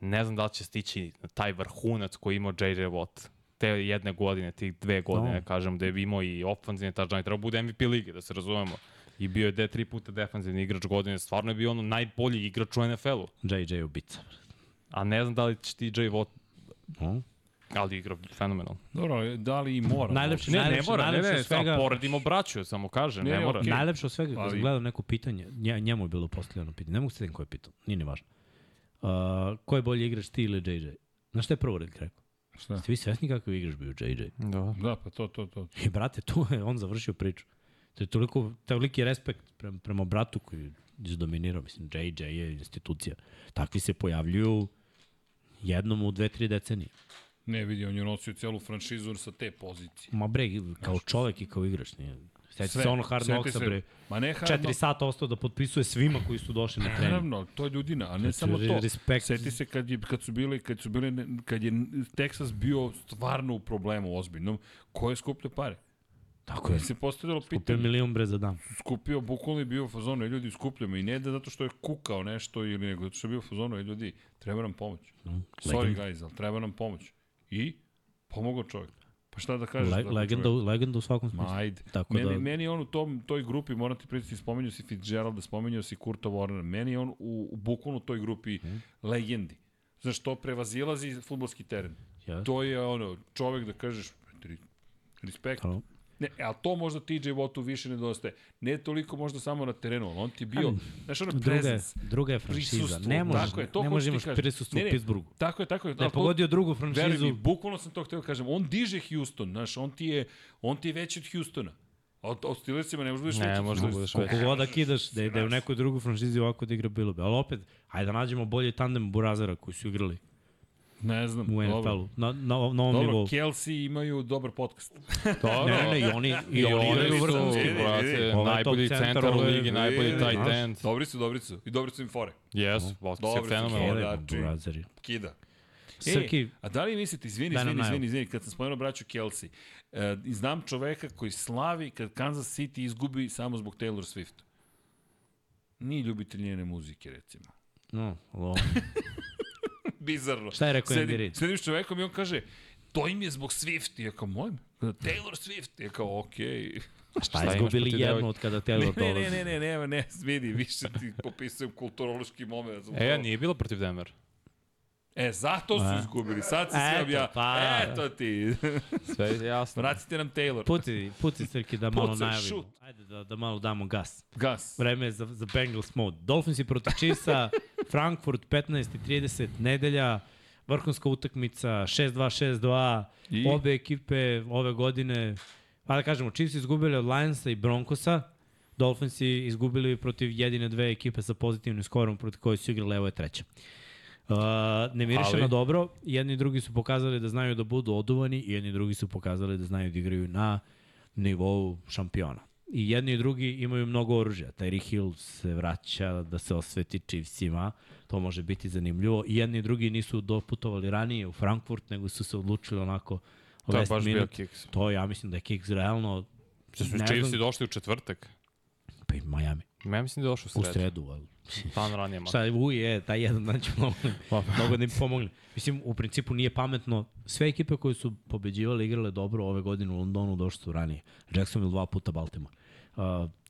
Ne znam da li će stići na taj vrhunac koji imao JJ Watt te jedne godine, tih dve godine, No. no. kažem, da je imao i ofenzivni touchdown i treba bude MVP lige, da se razumemo. I bio je de tri puta defensivni igrač godine, stvarno je bio ono najbolji igrač u NFL-u. JJ ubica. A ne znam da li će TJ Watt, No. ali igra fenomenalno. Dobro, da li i mora? Najlepše- Ne, ne Najlepše- mora, ne, najlepše ne, od svega- poredimo braću, samo kažem, Ne, ne, ne, mora. okej. Najlepše od svega, kad gledao neko pitanje, nje, njemu je bilo postavljeno pitanje, ne mogu se setim koje je pitao, nije ni važno. Uh, ko je bolji igrač, ti ili JJ? Znaš šta je prvo red rekao? Šta? Ste vi svesni kakav igrač bio JJ? Da. Da, pa to, to, to. I brate, tu je on završio priču. To je toliko, toliki respekt prema, prema bratu koji je izdominirao. Mislim, JJ je institucija. Takvi se pojavljuju jednom u dve, tri decenije. Ne vidi, on je nosio celu franšizu sa te pozicije. Ma bre, kao čovek i kao igrač. Nije. Sjeti se ono Hard Knocksa, bre. Ma ne hard Četiri sata ostao da potpisuje svima koji su došli na trening. Naravno, to je ljudina, a ne Znači, samo to. respekt. Seti se kad, je, kad su bili, kad su bili, kad je Texas bio stvarno u problemu ozbiljnom, ko je skupljio pare? Tako je. Se postavljalo Kupio pitanje, milion bre za dan. skupio, bukvalno je bio u fazonu, "E, ljudi skupljamo i ne da zato što je kukao nešto ili nego zato što je bio u fazonu, "E, ljudi, treba nam pomoć. Sorry Legend. guys, ali treba nam pomoć. I pomogao čovjek. Pa šta da kažeš? Le, tako legenda, čovjek? legenda u svakom smislu. Ma ajde. Tako meni, da- meni on u tom, toj grupi, moram ti priznati, spomenuo si Fitzgeralda, spomenuo si Kurta Warnera, meni on u, u bukvalno toj grupi Mhm. legendi. Znaš, to prevazilazi futbolski teren. Ja. To je ono, čovek da kažeš, respekt. Halo. Ne, ali to možda TJ Wattu više nedostaje. Ne toliko možda samo na terenu, ali on ti bio, znaš ono, Druga, presence. druga je franšiza. Ne možeš, tako je, to ne možeš imaš prisustvo Ne, u ne, Pittsburghu. Tako je, tako je. Da je ali to- pogodio drugu Veruj franšizu. mi, bukvalno sam to htio da kažem. On diže Houston, znaš, on ti je, on ti je veći od Houstona. A Od, od Steelersima ne možeš da budeš Ne, veći. možeš da budeš Koliko god da kidaš, da je, da je u nekoj drugoj franšizi ovako da igra bilo bi. Ali opet, hajde da nađemo bolji tandem Burazera koji su igrali Ne znam. u dobro. NFL-u. Na, na, na ovom Dobro, nivou. Kelsey imaju dobar podcast. Dobro. Ne, ne, ne, i oni, i, I oni igraju su, vrhunski. brate, Ovaj najbolji centar, u ligi, najbolji vidi, tight end. Dobri su, dobri su. I dobri su im fore. Yes, Voskis je Dobri su. fenomenal. Kele, Znači- Burazeri. Kida. Srki, E, a da li mislite, izvini, izvini, izvini, izvini, kad sam spomenuo braću Kelsey, e, znam čoveka koji slavi kad Kansas City izgubi samo zbog Taylor Swift. Nije ljubitelj njene muzike, recimo. no, lo, Bizarno. Šta je rekao Andy Reid? sedim s čovekom i on kaže, to im je zbog Swift. I ja kao, mojim? Taylor Swift. I ja kao, okej. šta Šta imaš izgubili jednu od kada Ne, Taylor ne, dolazi? ne, ne, ne, ne, ne, vidi, više ti popisujem kulturološki moment. E, toga. nije bilo protiv Denver. E, zato su A. izgubili, sad se sve obja... pa. Eto ti. Sve je jasno. Vratite nam Taylor. Puci, puci Srki da malo Pucaj, najavimo. šut. Ajde da, da malo damo gas. Gas. Vreme je za, za Bengals mode. Dolphinsi protiv Chiefsa, Frankfurt 15.30, nedelja, vrhunska utakmica, 6-2, 6-2, I? obe ekipe ove godine, pa da kažemo, Chiefs izgubili od Lionsa i Broncosa, Dolphinsi izgubili protiv jedine dve ekipe sa pozitivnim skorom protiv koje su igrali, evo je treća. Uh, ne miriše Ali- na dobro, jedni i drugi su pokazali da znaju da budu oduvani i jedni i drugi su pokazali da znaju da igraju na nivou šampiona. I jedni i drugi imaju mnogo oružja. Tyreek Hill se vraća da se osveti Chiefsima, to može biti zanimljivo. I jedni i drugi nisu doputovali ranije u Frankfurt, nego su se odlučili onako To je baš bio minute. kiks. To ja mislim da je Kicks realno Što su Chiefsi došli u četvrtak. pa i Miami. Ja mislim da je došao u U sredu. sredu, ali Dan ranije. ma. Šta je u je, taj jedan dan će mnogo, mnogo da im pomogne. Mislim, u principu nije pametno. Sve ekipe koje su pobeđivale, igrale dobro ove godine u Londonu, došli su ranije. Jacksonville dva puta Baltimore. Uh,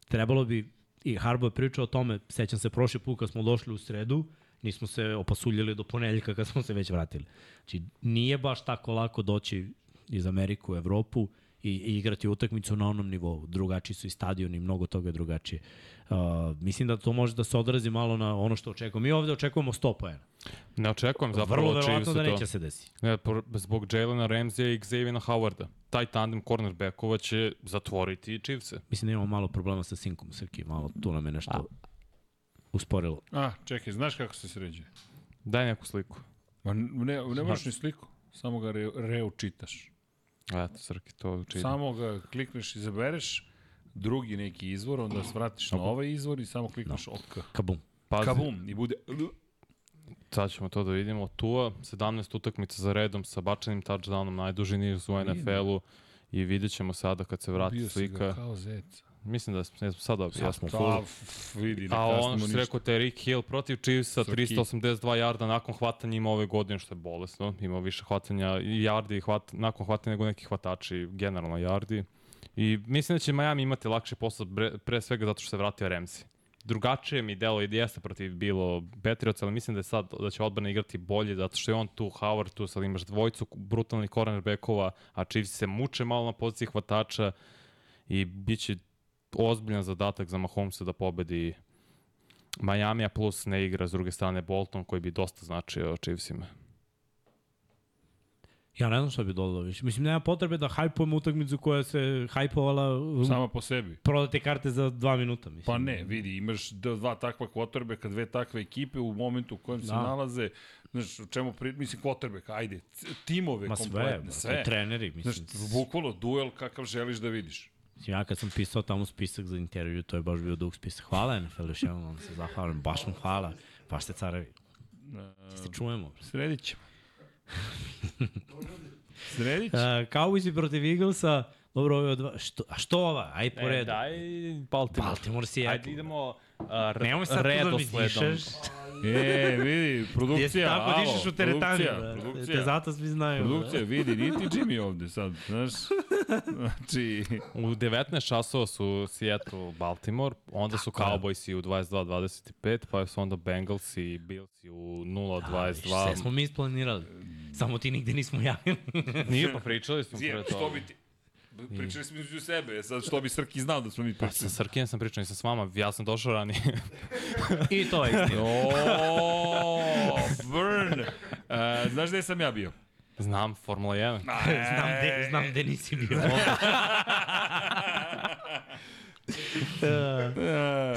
trebalo bi, i Harbo je pričao o tome, sećam se prošli put kad smo došli u sredu, nismo se opasuljili do ponedeljka kad smo se već vratili. Znači, nije baš tako lako doći iz Ameriku u Evropu i, i igrati utakmicu na onom nivou. Drugačiji su i stadioni, mnogo toga je drugačije. Uh, mislim da to može da se odrazi malo na ono što očekujemo. Mi ovde očekujemo 100 poena. Ne očekujem zapravo Vrlo verovatno da to. neće se desi. Ne, zbog Jalena Ramsey i Xaviera Howarda. Taj tandem cornerbackova će zatvoriti Chiefse. Mislim da imamo malo problema sa sinkom, Srki, malo tu nam je nešto usporilo. A, čekaj, znaš kako se sređuje? Daj neku sliku. Ma ne, ne možeš ni sliku, samo ga re, reučitaš. Eto, Srki, to učini. Samo ga klikneš i izabereš drugi neki izvor, onda se vratiš na ovaj izvor i samo klikneš OK. Kabum. Pazi, Kabum, i bude... sad ćemo to da vidimo. Tua, 17 utakmica za redom sa bačenim touchdownom, najduži niz u NFL-u. I vidjet ćemo sada kad se vrati Bio si ga slika. kao zeca. Mislim da smo, jesmo sada Sad smo Da, full. f- vidi, ne A ono što rekao, te Rick Hill protiv Chiefsa, Srki. 382 jarda nakon hvatanja ima ove godine, što je bolesno. Ima više hvatanja i yardi hvat, nakon hvatanja nego neki hvatači, generalno yardi. I mislim da će Miami imati lakše posao, bre, pre svega zato što se vratio Ramsey. Drugačije mi delo i jeste protiv bilo Patriots, ali mislim da je sad da će odbrana igrati bolje zato što je on tu, Howard tu, sad imaš dvojicu brutalnih cornerbackova, a Chiefs se muče malo na poziciji hvatača i bit će ozbiljan zadatak za Mahomesa da pobedi Miami, a plus ne igra s druge strane Bolton koji bi dosta značio Chiefsima. Ja ne znam šta bi dodao više. Mislim, nema potrebe da hajpujemo utakmicu koja se hajpovala Sama po sebi. prodate karte za dva minuta. Mislim. Pa ne, vidi, imaš d- dva takva kvotrbeka, dve takve ekipe u momentu u kojem se Da. nalaze, znaš, o čemu pri... mislim, kvotrbek, ajde, timove Ma sve, kompletne, sve. sve. treneri. Mislim, Znaš, bukvalno duel kakav želiš da vidiš. Mislim, ja kad sam pisao tamo spisak za intervju, to je baš bio dug spisak. Hvala NFL, još jednom vam se zahvalim. Baš vam hvala. Baš ste carevi. Se čujemo. Sredit ćemo. Sredit ćemo. Uh, Cowboysi protiv Eaglesa, dobro, ovo je dva, što, a što ova? Aj po redu. E, daj Baltimore. Baltimore si Ajde idemo uh, Nemoj sad da mi dišeš. E, vidi, produkcija, tako alo, dišeš u teretani. produkcija, Da. Te produkcija. zato svi znaju. Produkcija, vidi, niti Jimmy ovde sad, znaš. Znači, U 19 časova su Seattle, Baltimore, onda su Tako je. Cowboysi u 22-25, pa su onda Bengals i Bills u Da, vidiš, Sve 0-22. smo mi isplanirali. Samo ti nigde nismo javili. Nije pa pričali smo pre što toga. bi ti... Pričali smo između sebe, sad što bi Srki znao da smo mi Pa pričali. sa Srkijem sam pričao, nisam s vama, ja sam došao ranije. I to je istina. O, burn! Uh, znaš gde sam ja bio? Znam, Formula 1. znam, de, znam gde nisi bio.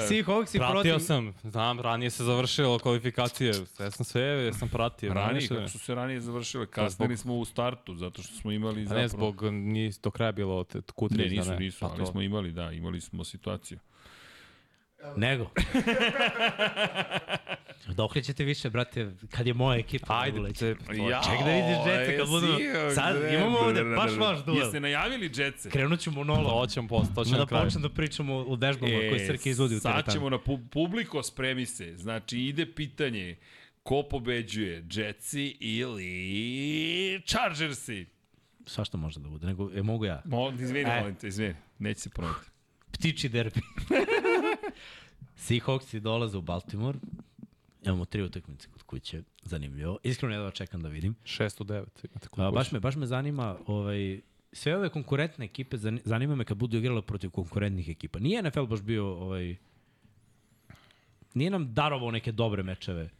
Seahawks i Pratio protiv... sam, znam, ranije se završilo kvalifikacije, sve sam sve, ja sam pratio. Ranije, Ranije kako su se ranije završile, kasnili smo u startu, zato što smo imali A zapravo... ne, zbog nije do kraja bilo te kutriz, Ne, nisu, da nisu, Pa ali smo imali, da, imali smo situaciju. Nego. Dokle ćete više, brate, kad je moja ekipa? Ajde, Uleće. te, Ja, Ček da vidiš Jetsa kad budu... Sad imamo ovde baš vaš duel. Jeste najavili Jetce? Krenut ću monolog. to ćemo posle, to ćemo da počnem da pričamo o vežbama e, koje Srke izvodi u sad teretanu. ćemo na pu publiko spremi se. Znači, ide pitanje ko pobeđuje, Jetsi ili Chargersi? Svašta može da bude, nego, e, mogu ja. Mo, izvini, Aj. molim te, izvini. Neće se ponoviti. Ptiči derbi. Seahawksi dolaze u Baltimore. Imamo tri utakmice kod kuće. Zanimljivo. Iskreno jedva čekam da vidim. 6 u 9. Imate kod A, baš, me, baš me zanima ovaj, sve ove konkurentne ekipe, zani- zanima me kad budu igrale protiv konkurentnih ekipa. Nije NFL baš bio, ovaj, nije nam darovao neke dobre mečeve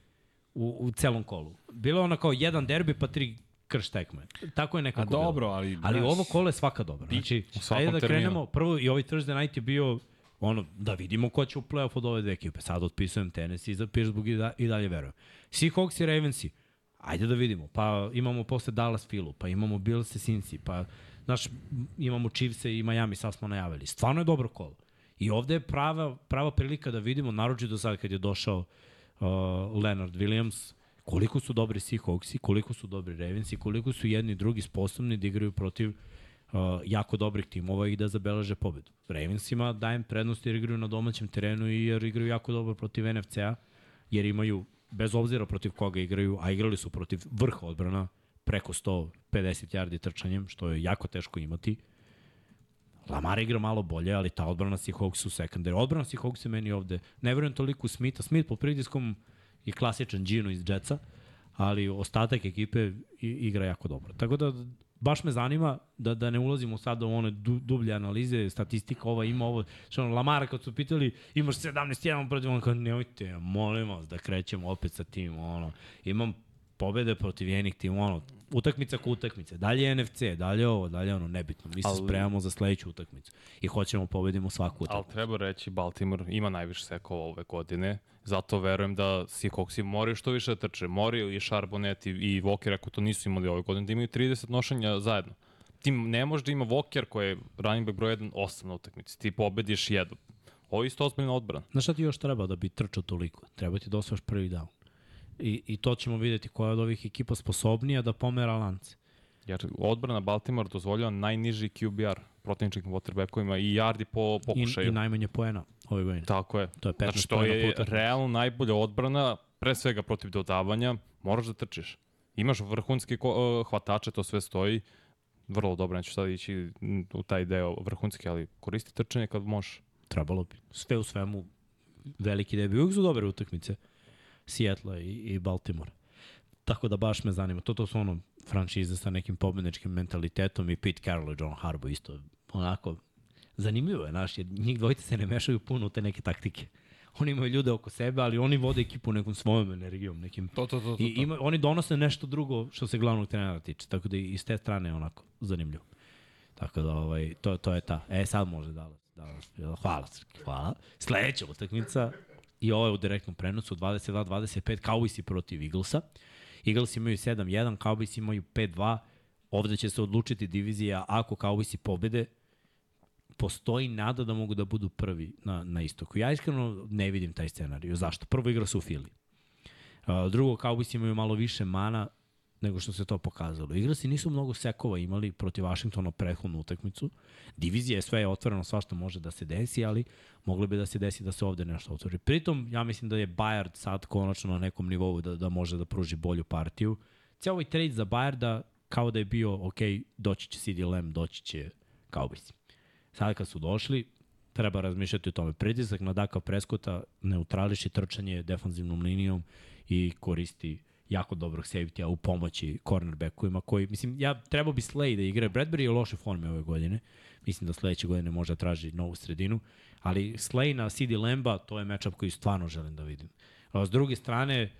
u, u celom kolu. Bilo je ono kao jedan derbi pa tri krš tekme. Tako je A nekako bilo. dobro, ali... Ali znaš, ovo kolo je svaka dobra. Znači, ajde da terminu. krenemo. Prvo i ovaj Thursday night je bio ono, da vidimo ko će u playoff od ove dve ekipe. Sad otpisujem Tennessee za Pittsburgh i, da, i dalje verujem. Seahawks i Ravensi. Ajde da vidimo. Pa imamo posle Dallas Philu, pa imamo Bills i Cincy, pa znaš, imamo Chiefs i Miami, sad smo najavili. Stvarno je dobro kolo. I ovde je prava, prava prilika da vidimo, naročito sad kad je došao uh, Leonard Williams, koliko su dobri Seahawksi, koliko su dobri Ravensi, koliko su jedni i drugi sposobni da igraju protiv uh, jako dobrih timova i da zabeleže pobedu. Ravensima dajem prednost jer igraju na domaćem terenu i jer igraju jako dobro protiv NFC-a, jer imaju, bez obzira protiv koga igraju, a igrali su protiv vrha odbrana, preko 150 yardi trčanjem, što je jako teško imati. Lamar igra malo bolje, ali ta odbrana Seahawks u secondary. Odbrana Seahawks je meni ovde, ne verujem toliko Smitha. Smith po pritiskom je klasičan Gino iz Jetsa, ali ostatak ekipe i, igra jako dobro. Tako da baš me zanima da, da ne ulazimo sad u one du, dublje analize, statistika, ova ima ovo. Što ono, Lamara kad su pitali, imaš 17-1 protiv, on kao, nemojte, molim vas da krećemo opet sa tim, ono, imam pobede protiv jenih tim, ono, utakmica ko utakmice. Dalje NFC, dalje ovo, dalje ono, nebitno. Mi se Ali- spremamo za sledeću utakmicu. I hoćemo pobedimo svaku Ali utakmicu. treba reći, Baltimore ima najviše sekova ove godine, zato verujem da Seahawksi moraju što više da trče. Moraju i Charbonnet i, i Walker, ako to nisu imali ove godine, da imaju 30 nošenja zajedno. Ti ne može da ima Walker koji je running back broj 1 8 na utakmici. Ti pobediš jednu. Ovo je isto ozbiljna odbrana. Znaš šta ti još treba da bi trčao toliko? Treba ti da osvaš prvi down. I, I to ćemo videti koja od ovih ekipa sposobnija da pomera lance. Jer odbrana Baltimore dozvoljava najniži QBR protivničkim quarterbackovima i yardi po I, pokušaju. I najmanje poena ove godine. Tako je. To je 15 Znači, to je utakmici. realno najbolja odbrana, pre svega protiv dodavanja, moraš da trčiš. Imaš vrhunske uh, hvatače, to sve stoji, vrlo dobro, neću sad ići u taj deo vrhunski, ali koristi trčanje kad možeš. Trebalo bi. Sve u svemu veliki debi. Uvijek su dobre utakmice. Seattle i, i Baltimore. Tako da baš me zanima. To, to su ono franšize sa nekim pobedničkim mentalitetom i Pete Carroll i John Harbaugh isto. Onako, zanimljivo je, znaš, jer njih dvojice se ne mešaju puno u te neke taktike. Oni imaju ljude oko sebe, ali oni vode ekipu nekom svojom energijom, nekim To, to, to, to. I ima, oni donose nešto drugo što se glavnog trenera tiče, tako da i s te strane je onako zanimljivo. Tako da ovaj, to, to je ta. E sad može da da hvala Srki, hvala. Sledeća utakmica i ovo je u direktnom prenosu 22-25 Cowboysi protiv Eaglesa. Eagles imaju 7-1, Cowboys imaju 5-2. Ovde će se odlučiti divizija ako Cowboysi pobede, postoji nada da mogu da budu prvi na, na istoku. Ja iskreno ne vidim taj scenariju. Zašto? Prvo igra su u Fili. Drugo, Cowboys imaju malo više mana nego što se to pokazalo. Igrasi nisu mnogo sekova imali protiv Washingtona prethodnu utakmicu. Divizija je sve je otvoreno, svašta može da se desi, ali moglo bi da se desi da se ovde nešto otvori. Pritom, ja mislim da je Bayard sad konačno na nekom nivou da, da može da pruži bolju partiju. Cijel ovaj trade za Bayarda kao da je bio, ok, doći će CD Lamb, doći će Cowboys. Sada kad su došli, treba razmišljati o tome. Pritisak na Daka Preskota neutrališi trčanje defanzivnom linijom i koristi jako dobrog safety-a u pomoći cornerbackovima koji, mislim, ja trebao bi Slay da igra. Bradbury je u loše forme ove godine. Mislim da sledeće godine može da traži novu sredinu. Ali Slay na CD Lamba, to je matchup koji stvarno želim da vidim. A s druge strane,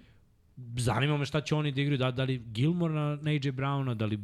zanima me šta će oni da igraju, da, da li Gilmore na, na AJ Browna, da li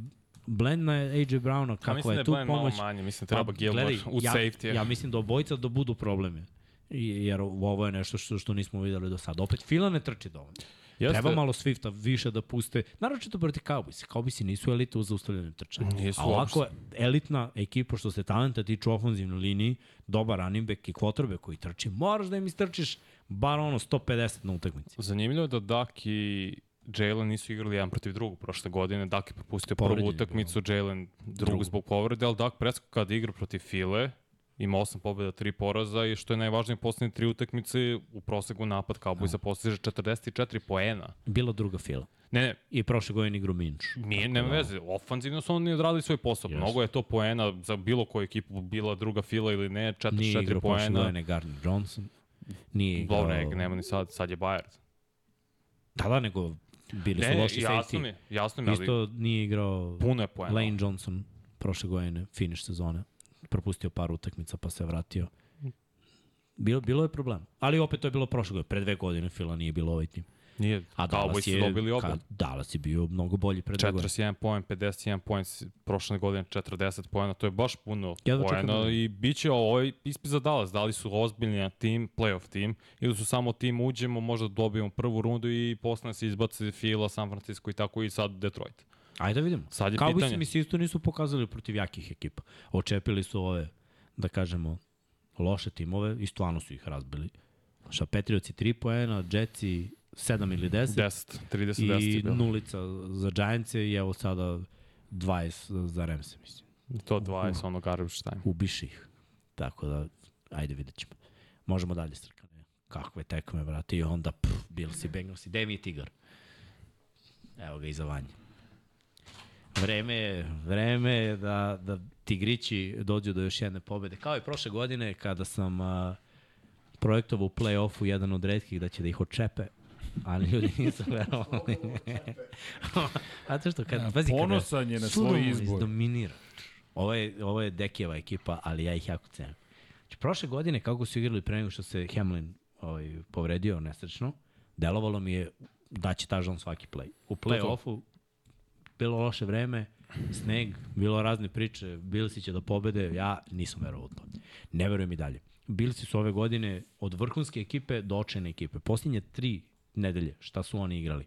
Blend na AJ Browna, kako mislim je da je tu Brian malo pomoć. manje, mislim treba Pa, Gilmore gledaj, u ja, safety. Ja mislim da obojica da budu problemi. I, jer ovo je nešto što, što nismo videli do sada. Opet Fila ne trči dovoljno. Jeste. Treba malo Swifta više da puste. Naročito protiv Cowboys. Cowboysi nisu elita u zaustavljanju trčanja. Nisu A ovako elitna ekipa što se talenta tiče u ofenzivnoj liniji, dobar running back i quarterback koji trči, moraš da im istrčiš bar ono 150 na utakmici. Zanimljivo je da Dak i Jalen nisu igrali jedan protiv drugog prošle godine. Dak je propustio prvu utakmicu, Jalen drugu, Drugu. zbog povrede, ali Dak Prescott kada igra protiv File, ima 8 pobjeda, 3 poraza i što je najvažnije poslednje tri utakmice u prosegu napad Cowboysa postiže 44 poena. Bila druga Fila. Ne, ne, I prošle godine igru Minč. Nije, nema veze. Ofanzivno su oni odradili svoj posao. Jeste. Mnogo je to poena za bilo koju ekipu, bila druga fila ili ne, Nije 44 igrao prošle poena. godine Gardner Johnson. Nije igrao... Dobro, ne, nema ni sad, sad je Bayard. Da, da, nego bili su Ne, loši jasno safety. mi, jasno mi, ali Isto nije igrao puno je poena. Lane Johnson prošle godine, finish sezone. Propustio par utakmica pa se vratio. Bilo, bilo je problem. Ali opet to je bilo prošle godine. Pre dve godine Fila nije bilo ovaj tim. Nije, A Dallas je, dobili oba. ka, Dallas je bio mnogo bolji pre dve godine. 41 poen, 51 poen, prošle godine 40 poena, to je baš puno čekam da poena i bit će ovo ispit za Dallas, da li su ozbiljni tim, playoff tim, ili su samo tim uđemo, možda dobijemo prvu rundu i posle nas izbace Fila, San Francisco i tako i sad Detroit. Ajde da vidimo. Sad je Kao pitanje. bi mi se isto nisu pokazali protiv jakih ekipa. Očepili su ove, da kažemo, loše timove i stvarno su ih razbili. Šta, Patriotsi 3 poena, Jetsi 7 ili 10. 10, 30, 10 je i nulica za Giants i evo sada 20 za Ramse, mislim. To 20, ono garbage time. ubiši ih. Tako da, ajde vidjet ćemo. Možemo dalje strkane. Kakve tekme, brate, i onda, pff, Bills i Bengals i gde mi je tigar? Evo ga iza vanje. Vreme je, vreme je da, da tigrići dođu do još jedne pobede. Kao i prošle godine kada sam uh, projektovao u play-offu jedan od redkih da će da ih očepe, ali ljudi nisu verovali. A to što kad, Ja, pazi, kada ponosan je na svoj izbor. izdominira. Ovo je, ovo je Dekijeva ekipa, ali ja ih jako cenim. Znači, prošle godine, kako su igrali pre nego što se Hamlin ovaj, povredio nesrećno, delovalo mi je da će tažan svaki play. U play-offu bilo loše vreme, sneg, bilo razne priče, Bilsi će da pobede, ja nisam verovao u to. Ne verujem i dalje. Bilsi su ove godine od vrhunske ekipe do očajne ekipe. Posljednje tri nedelje, šta su oni igrali?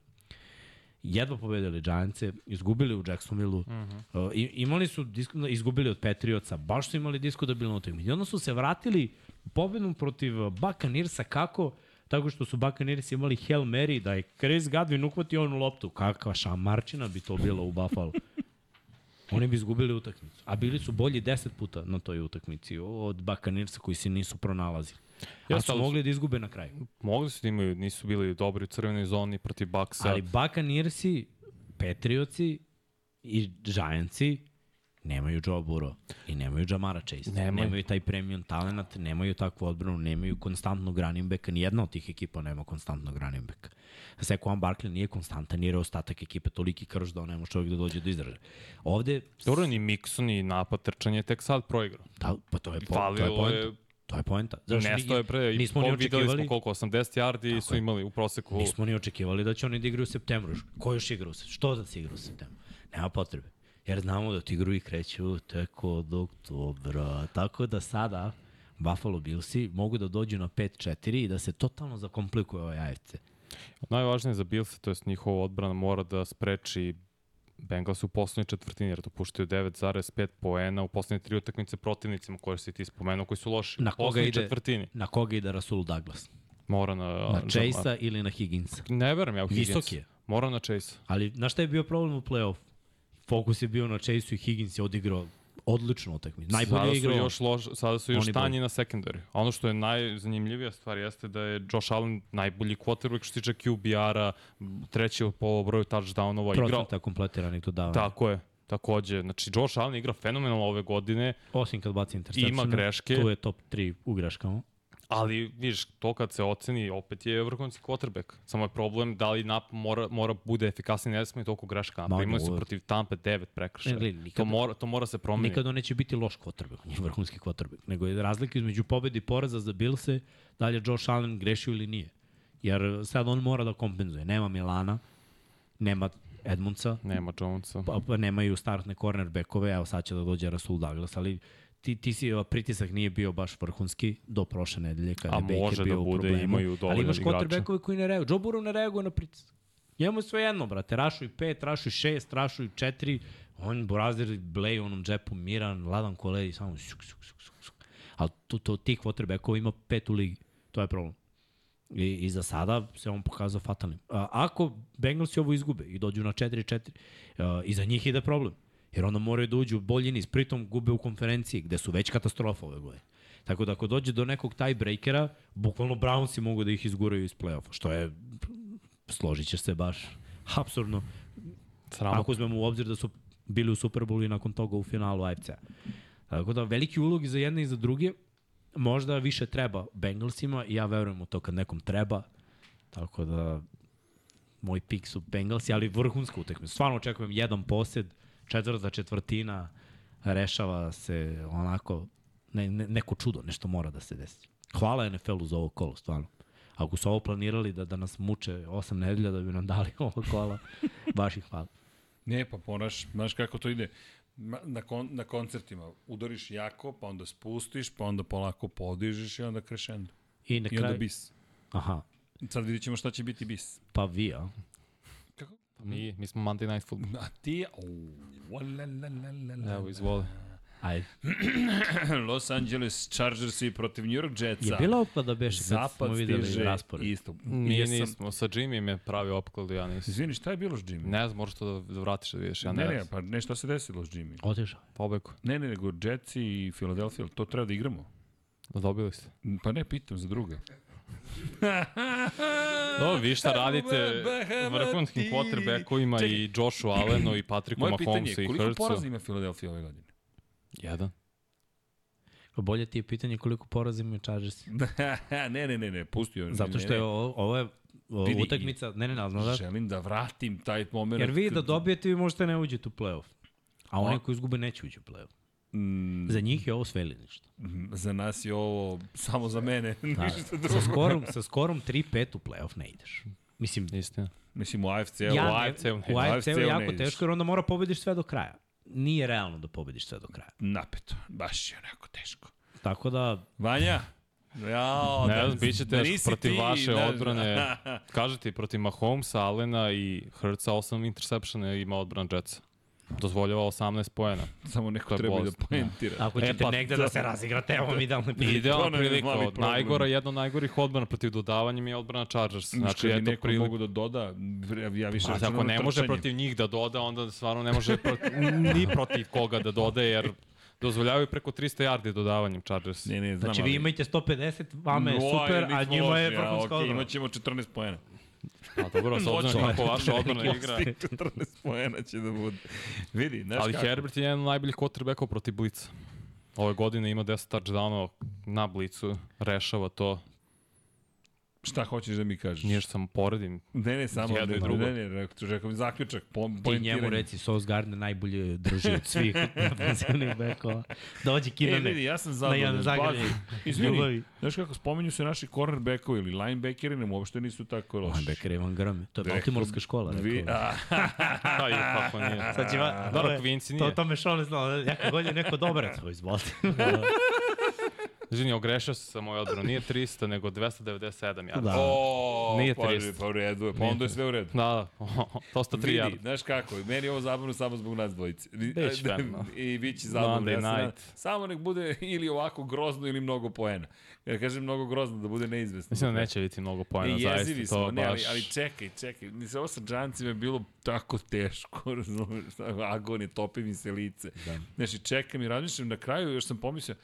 jedva pobedili Giantse, izgubili u Jacksonville-u, uh -huh. uh, imali su disko, izgubili od Patriotsa, baš su imali diskutabilnu utakmicu. I onda su se vratili pobedom protiv Buccaneersa kako? Tako što su Buccaneers imali Hail Mary, da je Chris Godwin uhvatio onu loptu. Kakva šamarčina bi to bilo u Buffalo. Oni bi izgubili utakmicu. A bili su bolji 10 puta na toj utakmici od Buccaneersa koji se nisu pronalazili. A Jeste, su mogli da izgube na kraju. Mogli su da imaju, nisu bili dobri u crvenoj zoni protiv Baksa. Ali Buccaneersi, Patriotsi i Giantsi nemaju Joe Burrow i nemaju Jamara Chase. Nemaju. Nemaju taj premium talent, nemaju takvu odbranu, nemaju konstantnog running backa. Nijedna od tih ekipa nema konstantnog running backa. Saquon Barkley nije konstantan jer je ostatak ekipe toliki krš da on ne može čovjek da dođe do izražaja. Ovde, Dobro, ni Mixon, ni napad trčanje je tek sad proigrao. da, pa to je, po, to je poenta. je, To je poenta. nesto je pre, nismo ni videli smo očekivali, koliko, 80 yardi su je. imali u proseku. Nismo ni očekivali da će oni da igraju u septembru. Ko još igra u septembru? Što da se igra u septembru? Nema potrebe. Jer znamo da ti igraju kreću tek od oktobra. Tako da sada Buffalo Billsi mogu da dođu na 5-4 i da se totalno zakomplikuje ovaj AFC. Najvažnije za Bills, to je njihova odbrana, mora da spreči Bengals u poslednjoj četvrtini, jer dopuštaju 9,5 poena u poslednje tri utakmice protivnicima koje si ti spomenuo, koji su loši. Na koga ide- četvrtini. Na koga ide Rasul Douglas? Mora na... Na Chase-a ili na Higginsa? Ne verujem ja u Higgins. Visok je. Mora na Chase. Ali znaš šta je bio problem u play-off? Fokus je bio na Chase-u i Higgins je odigrao odličnu utakmicu. Najbolje sada su igrao. još loš, sada su još tanji na secondary. A ono što je najzanimljivija stvar jeste da je Josh Allen najbolji quarterback što se tiče QBR-a, treći po broju touchdownova igrao. Procenta kompletiranih dodavanja. Tako je. Takođe, znači Josh Allen igra fenomenalno ove godine, Osim kad baci interception. Ima greške. Tu je top 3 u greškama. Ali vidiš, to kad se oceni, opet je vrhunski quarterback. Samo je problem da li nap mora, mora bude efikasniji, ne sme toliko greška. Ma, Imali su protiv Tampe 9 prekršaja. Ne, gledaj, nikad- To mora, to mora se promeniti. Nikad on neće biti loš quarterback, on je vrhunski quarterback. Nego je razlika između pobedi i poraza za Billse, da li je Josh Allen grešio ili nije. Jer sad on mora da kompenzuje. Nema Milana, nema Edmundsa, Nema Jonesa. pa, pa nemaju startne cornerbackove, evo sad će da dođe Rasul Douglas, ali ti, ti si, pritisak nije bio baš vrhunski do prošle nedelje kada A je Baker može da bio u bude, problemu. imaju Ali imaš quarterbackove koji ne reaguju. Joe Burrow ne reaguje na pritisak. Njemu je sve jedno, brate. Rašuj pet, rašuj šest, rašuj četiri. On, Borazir, Blej u onom džepu, miran, ladan kolej, samo šuk. Ali to, to, tih quarterbackova ima pet u ligi. To je problem. I, I za sada se on pokazao fatalnim. A, ako Bengalsi ovo izgube i dođu na 4-4, a, i za njih ide problem. Jer onda moraju da uđu u bolji niz. Pritom gube u konferenciji gde su već katastrofa ove godine. Tako da ako dođe do nekog tiebreakera, bukvalno Brownsi mogu da ih izguraju iz play-offa, što je, složit ćeš se baš, absurdno. Sramotno. Ako uzmemo u obzir da su bili u Superbowlu i nakon toga u finalu AFC-a. Tako da veliki ulog i za jedne i za druge. Možda više treba Bengalsima i ja verujem u to kad nekom treba. Tako da moj pik su Bengalsi, ali vrhunska utakmica. Stvarno očekujem jedan posed, četvrta četvrtina, rešava se onako ne, ne, neko čudo, nešto mora da se desi. Hvala NFL-u za ovo kolo, stvarno. Ako su ovo planirali da, da nas muče osam nedelja da bi nam dali ovo kola, baš ih hvala. Ne, pa ponaš, znaš kako to ide. Na, kon, na koncertima udariš jako, pa onda spustiš, pa onda polako podižeš i onda krešendo. I na I onda kraju... bis. Aha, Sad vidit ćemo šta će biti bis. pa vi, a? Mi, mi smo Monday Night Football. A ti, o, la, la, la, la, la, Evo, izvoli. Ajde. Los Angeles Chargersi protiv New York Jetsa. Je bila opklada beše kad Zapad smo videli stiže raspored? isto. Nije, Jesam- nismo. Sa Jimmy je pravio opkladu, ja nisam. Izvini, šta je bilo s Jimmy? Ne znam, možeš to da, da vratiš da vidiš, ja ne, ne, ne, pa ne, šta se desilo s Jimmy? Otišao. Pobegu. Ne, ne, nego Jetsi i Philadelphia, to treba da igramo. Dobili ste. Pa ne, pitam za druga. No, vi šta radite vrhunskim quarterbackovima i Joshu Allenu i Patricku Moje pitanje Mahomesu je, i koliko Hurtsu. poraza ima Philadelphia ove godine? Jedan. Pa Bolje ti je pitanje koliko poraza imaju Chargersi. ne, ne, ne, ne, pustio. Zato što je ovo, ovo je o, Vidi, utakmica, ne, ne, ne, ne, ne, Želim da vratim taj moment. jer vi da dobijete, vi možete ne uđete u play-off. A oni koji izgube neće ući u play-off. Mm, Za njih je ovo sveli ništa. za nas je ovo samo za mene, Da, ništa drugo. sa skorom, sa skorom 3-5 u play-off ne ideš. Mislim, Istina. Mislim, u AFC-u. ja, u ne- AFC-u ne u. AFC-u ne jako ideš. teško, jer onda mora pobediš sve do kraja. Nije realno da pobediš sve do kraja. Napeto, baš je onako teško. Tako da, Vanja, Jao, Ne znam, bit će teško nisi protiv ti, vaše ne- odbrane. Kažete i protiv Mahomesa, Allena i Hurtsa 8 interseptiona ima odbran Jetsa. Dozvoljava 18 poena. Samo neko treba da bolest. poentira. ako E, ćete pa, negde da se razigrate, evo vam idealne prilike. Idealna prilika, od problem. najgora, jedna od najgorih odbrana protiv dodavanja mi je odbrana Chargers. Znači, Znači, kad eto neko prilika. mogu da doda, ja više A računam ako ne može protiv njih da doda, onda stvarno ne može protiv, ni protiv koga da dodaje, jer dozvoljavaju preko 300 yardi dodavanjem Chargers. Ne, ne, znam, Znači, vi imate 150, vama je Oj, super, a njima je vrhunska okej, odbrana. Imaćemo 14 poena. A dobro, s obzirom kako vaša odbrana igra. 14 poena će da bude. Vidi, znaš Ali kako? Herbert je jedan od najboljih quarterbackova protiv Blica. Ove godine ima 10 touchdownova na Blicu, rešava to. Šta hoćeš da mi kažeš? Nije što sam poredim. Ne, ne, samo Jedno ne, i drugo. ne, ne, rekao, rekao mi zaključak, po, Ti njemu reci, Sos Gardner najbolje drži od svih ofenzivnih bekova. Dođi E, Kinane. vidi, ja sam Na jedan izvini, znaš kako spominju se naši cornerbackovi ili linebackeri, nam uopšte nisu tako loši. Linebacker Ivan Grame. To je Baltimorska škola. Rekao. a, Da, je, kako nije. Sad će va, Dobro, to je- Quincy To, nije. to me šone znao. Ja kad god je neko dobar, to iz Baltimora. Izvini, ogrešao sam sa moj odbranu. Nije 300, nego 297 yardi. Da. o, Nije pa, 300. pa u redu je, pa onda je sve u redu. Da, da, dosta 3 Vidi, yarda. znaš kako, meni je ovo zabavno samo zbog nas dvojice. Biće vremena. I bit će zabavno. Monday Ja se nadam- night. samo nek bude ili ovako grozno ili mnogo poena. Jer kažem mnogo grozno da bude neizvesno. Mislim da neće biti mnogo I jezivi zaista. smo, To ne, ali, baš... ali čekaj, čekaj. Mislim, ovo sa džancima je bilo tako teško, razumiješ, agonije, topi mi se lice. Da. Znači, čekam i razmišljam na kraju, još sam pomislio,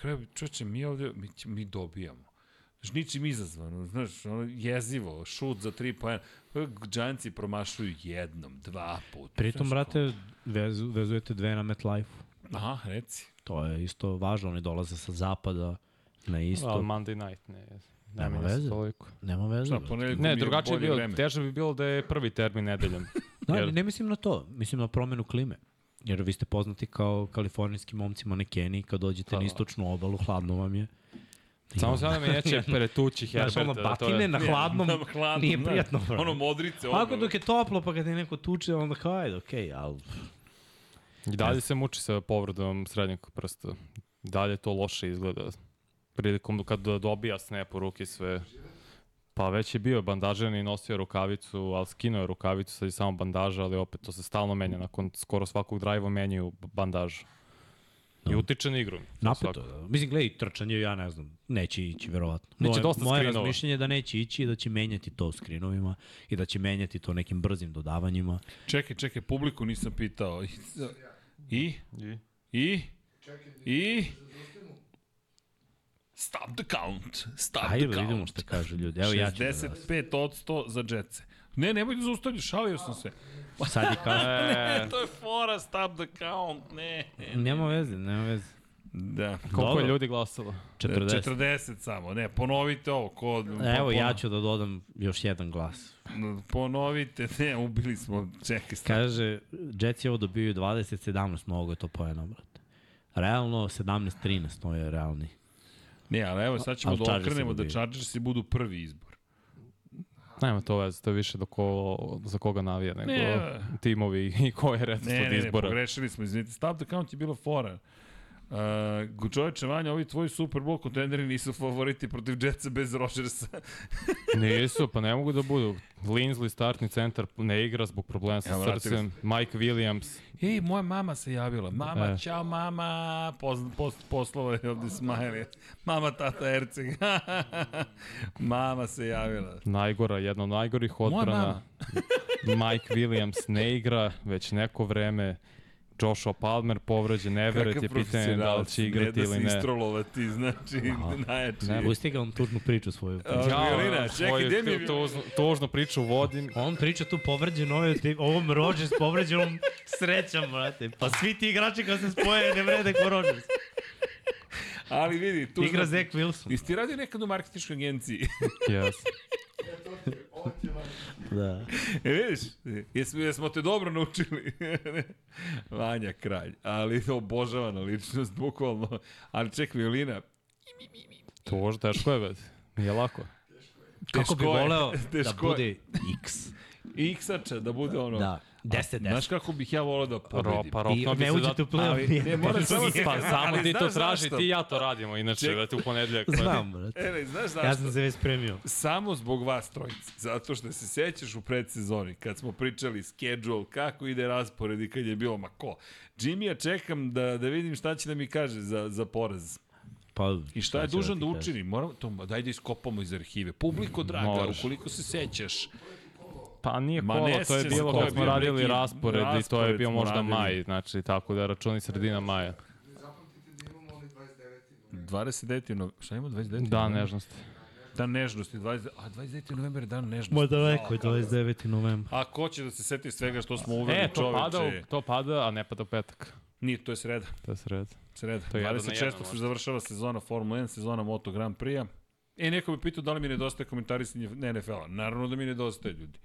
kraju, čoče, mi ovde, mi, mi dobijamo. Znaš, ničim izazvano, znaš, ono, jezivo, šut za tri pojena. Džanci promašuju jednom, dva puta. Pritom, brate, vezu, vezujete dve na MetLife. Aha, reci. To je isto važno. Oni dolaze sa zapada na isto. Ali Monday night, ne. Ne Nema veze. toliko. Nema veze. Šta, Ne, je drugačije je bolje bilo, vreme. teže bi bilo da je prvi termin nedeljom. Da, Jer- ne mislim na to. Mislim na promenu klime. Jer vi ste poznati kao kalifornijski momci manekeni, kad dođete Da, na istočnu obalu, hladno vam je. Samo se nadam je neće pretući Znaš, ono, da to je- batine na hladnom, Na hladnom, nije da. prijatno. brate. Ono modrice. Ako ono- dok je toplo, pa kad te neko tuče, onda kao, ajde, okej, okay, ali... I dalje se muči sa povredom srednjeg prsta. Dalje to loše izgleda. Prilikom kad dobija snap u ruki sve. Pa već je bio bandažan i nosio rukavicu, ali skinuo je rukavicu, sad je samo bandaža, ali opet to se stalno menja. Nakon skoro svakog drajva menjaju bandažu. I Da. utiče na igru. Napeto. Da. Mislim, gledaj, trčanje, ja ne znam, neće ići, verovatno. Neće moje, dosta moje skrinova. razmišljenje je da neće ići i da će menjati to u skrinovima i da će menjati to nekim brzim dodavanjima. Čekaj, čekaj, publiku nisam pitao. I? I? I? I? Stop the count. Stop Ajde, the da count. vidimo šta kažu ljudi. Evo ja ću da vas. 65 od 100 za džetce. Ne, nemoj da zaustavljaš, šalio sam se. Sad je kao... E, to je fora, stop the count, ne. nema veze, nema veze. Da. koliko Dobro. je ljudi glasalo? 40. 40 samo, ne, ponovite ovo. Ko, Evo, ja ću da dodam još jedan glas. Ponovite, ne, ubili smo, čekaj, stop. Kaže, Jetsi ovo dobiju 20-17, mnogo je to pojena, brate. Realno 17-13, to je realni. Ne, ali evo, sad ćemo da okrenemo da. Chargersi budu prvi izbor. Nema to veze, to je više do ko, za koga navija, nego Ne. timovi i ko je redstvo Ne, od ne, ne, izbora. pogrešili smo, izvinite. Stop the count je bila fora. Uh, čoveče, Vanja, ovi tvoji Super Bowl kontenderi nisu favoriti protiv Jetsa bez Rodgersa. Nisu, pa ne mogu da budu. Linsley, startni centar, ne igra zbog problema sa vratili srcem. Mike Williams, Ej, moja mama se javila. Mama, E. čao mama. Poz, pos, poslova je ovde smajli. Mama, tata Erceg. mama se javila. najgora, jedna od najgorih odbrana. Mike Williams ne igra već neko vreme. Joshua Palmer povređen, Everett je pitanje da li će igrati ne ili da se ne. istrolovati, znači, najjači. Ne, pusti ga on tužnu priču svoju. A, Violina, čekaj, gde mi je tužnu, tužnu priču vodim. On priča tu povređen, ovaj, ovom Rodgers povređenom srećam, brate. Pa svi ti igrači kad se spoje ne vrede ko Rodgers. Ali vidi, tu Igra Zach Wilson. Jesi ti radio nekad u marketičkoj agenciji? Yes. Da. E, vidiš, jesmo, jesmo te dobro naučili. Vanja kralj, ali obožavana ličnost, bukvalno. Ali ček, violina, To teško je, bet. Nije lako. Kako bi Teško je, voleo da teško je. bude X. X-ača, da bude ono... Da, 10-10. Znaš kako bih ja volao da pobedim? pa I rokno bi ne se uđete u zato... play-off. ali- ne, moram samo- Pa samo ti to traži, ti ja to radimo, inače, Ček- vete u ponedeljak. Znam, brate. E, ne, znaš zašto? Ja sam se već spremio. Samo zbog vas trojice. Zato što se sećaš u predsezoni, kad smo pričali schedule, kako ide raspored i kad je bilo, ma ko? Jimmy, ja čekam da, da vidim šta će da mi kaže za, za poraz. Pa, I šta je dužan da kažem? učini? Moramo, to, daj da iskopamo iz arhive. Publiko draga, ukoliko se sećaš, Pa nije Ma kolo, ne to je bilo kad smo radili neki raspored i to je raspored bio možda radili. maj, znači tako da računi sredina maja. zapamtite da imamo onaj 29. 29. No, šta ima 29. Da, novembar? nežnosti. Dan nežnosti, 20, a 29. novembar je dan nežnosti. Možda neko je Kao da- 29. novembar. A ko će da se seti svega što smo uveli E, to čoveče? pada, u- to pada, a ne pada u petak. Nije, to je sreda. To je sred. Sreda. To je jedan na 26. jedan, se završava sezona Formula 1, sezona Moto Grand Prix-a. E, neko bi pitao da li mi nedostaje komentarisanje NFL-a. Naravno da mi nedostaje, ljudi.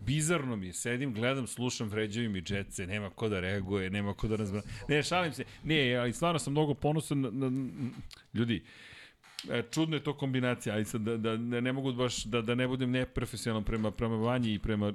Bizarno mi je, sedim, gledam, slušam, vređaju mi džetce, nema ko da reaguje, nema ko da razbra... Ne, šalim se. Ne, ali stvarno sam mnogo ponosan na, na, ljudi. E, čudna je to kombinacija, ali sad da, da, da ne mogu baš, da, da ne budem neprofesionalan prema, prema Vanji i prema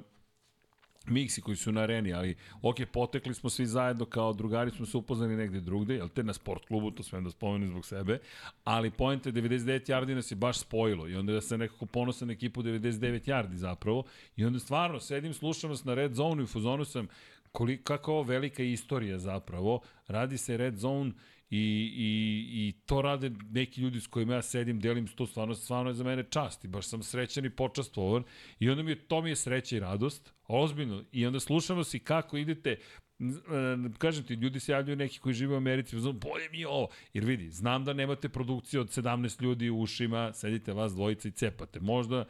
Miksi koji su na areni, ali ok, potekli smo svi zajedno kao drugari, smo se upoznali negde drugde, jel te na sport klubu, to sve da spomenem zbog sebe, ali pojente 99 yardi nas je baš spojilo i onda ja sam nekako ponosan ekipu 99 yardi zapravo i onda stvarno sedim, slušam vas na Red Zone i u fuzonu sam koliko, kako ovo velika istorija zapravo, radi se Red Zone I, i, I to rade neki ljudi s kojima ja sedim, delim to, stvarno, stvarno je za mene čast i baš sam srećan i počastvovan i onda mi je, to mi je sreća i radost, ozbiljno, i onda slušamo si kako idete, kažem ti, ljudi se javljaju neki koji žive u Americi, znam, bolje mi je ovo, jer vidi, znam da nemate produkciju od 17 ljudi u ušima, sedite vas dvojica i cepate, možda,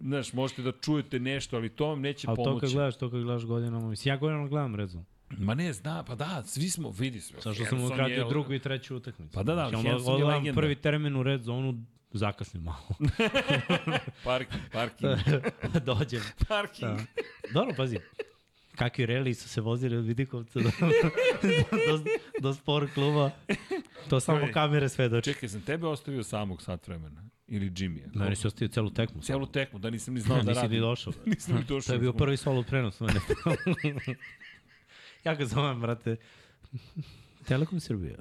znaš, možete da čujete nešto, ali to vam neće Ali to pomoći. kad gledaš, to kad gledaš godinama. Mislim, ja godinama gledam Zone. Ma ne, zna, pa da, svi smo, vidi sve. Sa što sam ukratio je- drugu i treću utakmicu. Pa da, da, Znači, Hanson je legenda. prvi termin u Red Zonu, zakasnim malo. Parking, parking, Dođem. parking. Da. Dobro, pazi. Kakvi reli su se vozili od Vidikovca do, do, do sport kluba. To samo kamere svedoče. Čekaj, sam tebe ostavio samog sat vremena? Ili Jimmy-a? Meni si ostavio celu tekmu. Celu tekmu, da nisam ni znao da Nisi radim. ni došao. Nisam ni došao. To je bio prvi solo prenos. mene. Ja ga zovem, brate. Telekom Srbija.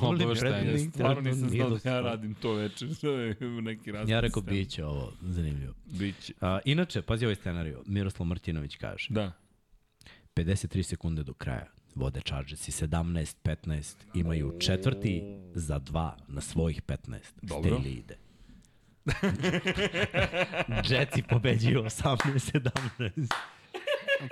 Obaveštenje. predlink. Stvarno nisam znao da ja radim to večer. To je neki razlog. Ja rekao, bit će ovo zanimljivo. Biće. A, inače, pazi ovaj scenariju. Miroslav Martinović kaže. Da. 53 sekunde do kraja. Vode Chargersi 17-15. Imaju četvrti za dva na svojih 15. Dobro. Staley ide. Jetsi pobeđuju 18-17.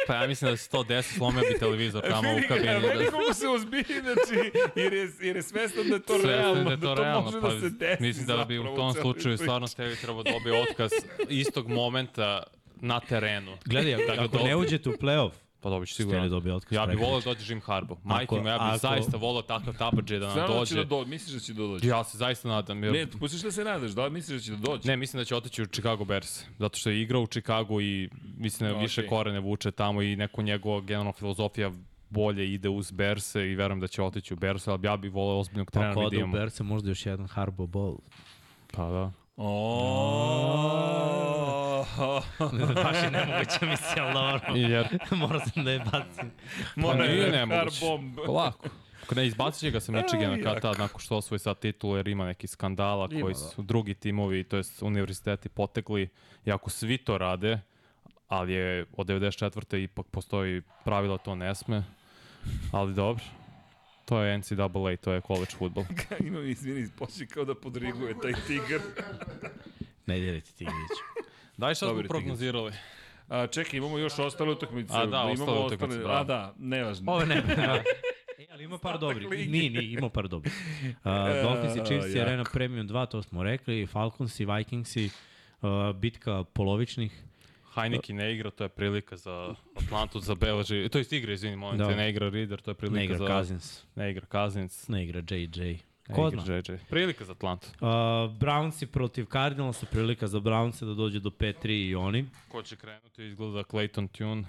Pa ja mislim da se to desi, slomio bi televizor tamo u kabini. Vidi Da, kako se ozbilji, znači, jer je, jer je svestan da je to Svestan realno, da je to realno, može pa da se desi mislim da bi u tom slučaju priči. stvarno Stevi treba dobije otkaz istog momenta na terenu. Gledaj, Da ga ako ne uđete u play-off, Pa dobit će Staley sigurno. dobije otkaz. Ja bih volio da dođe Jim Harbaugh. Majke mi, ja bih ako- zaista volio takav tabađe da nam Stvarno da će dođe. da dođe, misliš da će da dođe? Ja se zaista nadam. Jer... Ne, pustiš da se nadaš, da misliš da će da dođe? Ne, mislim da će otići u Chicago Bears, zato što je igrao u Chicago i mislim da Ok. više korene vuče tamo i neko njegova generalna filozofija bolje ide uz Berse i verujem da će otići u Berse, ali ja bih voleo ozbiljnog trenera Ako da ode u. Berse, možda još jedan Harbo Ball. Pa da. Oh. Baš je nemoguća misija, ali dobro. Jer, Morao sam da je bacim. pa nije nemoguće. Car bomb. Polako. Ne, izbacit će ga sa Michigana kad tad, nakon što osvoji sad titul, jer ima neki skandala Ima, koji da. su drugi timovi, to jest univerziteti potekli. I ako svi to rade, ali je od 94. ipak postoji pravilo da to ne sme, ali dobro. To je NCAA, to je college football. Ima, izvini, počne kao da podriguje taj tigar. Ne dirajte Tigriću. Daj šta smo prognozirali. A, čekaj, imamo još ostale utakmice. A, da, imamo ostale utakmice, bravo. A, da, nevažno. Ovo ne. E, ali ima par dobrih. Nije, nije, ima par dobrih. Uh, Dolphins i Chiefs i. Arena Premium 2, to smo rekli. Falcons i Vikings i uh, bitka polovičnih. Heineken ne igra, to je prilika za Atlantu za beleži. To jest igra, izvini, molim Da. te, ne igra Reader, to je prilika Ne igra za... Cousins, Ne igra Cousins. ne igra JJ. Ne Ko zna? Prilika za Atlantu. Uh, Brownsi protiv Cardinalsa, prilika za Brownse da dođe do 5-3 i oni. Ko će krenuti, izgleda Clayton Tune.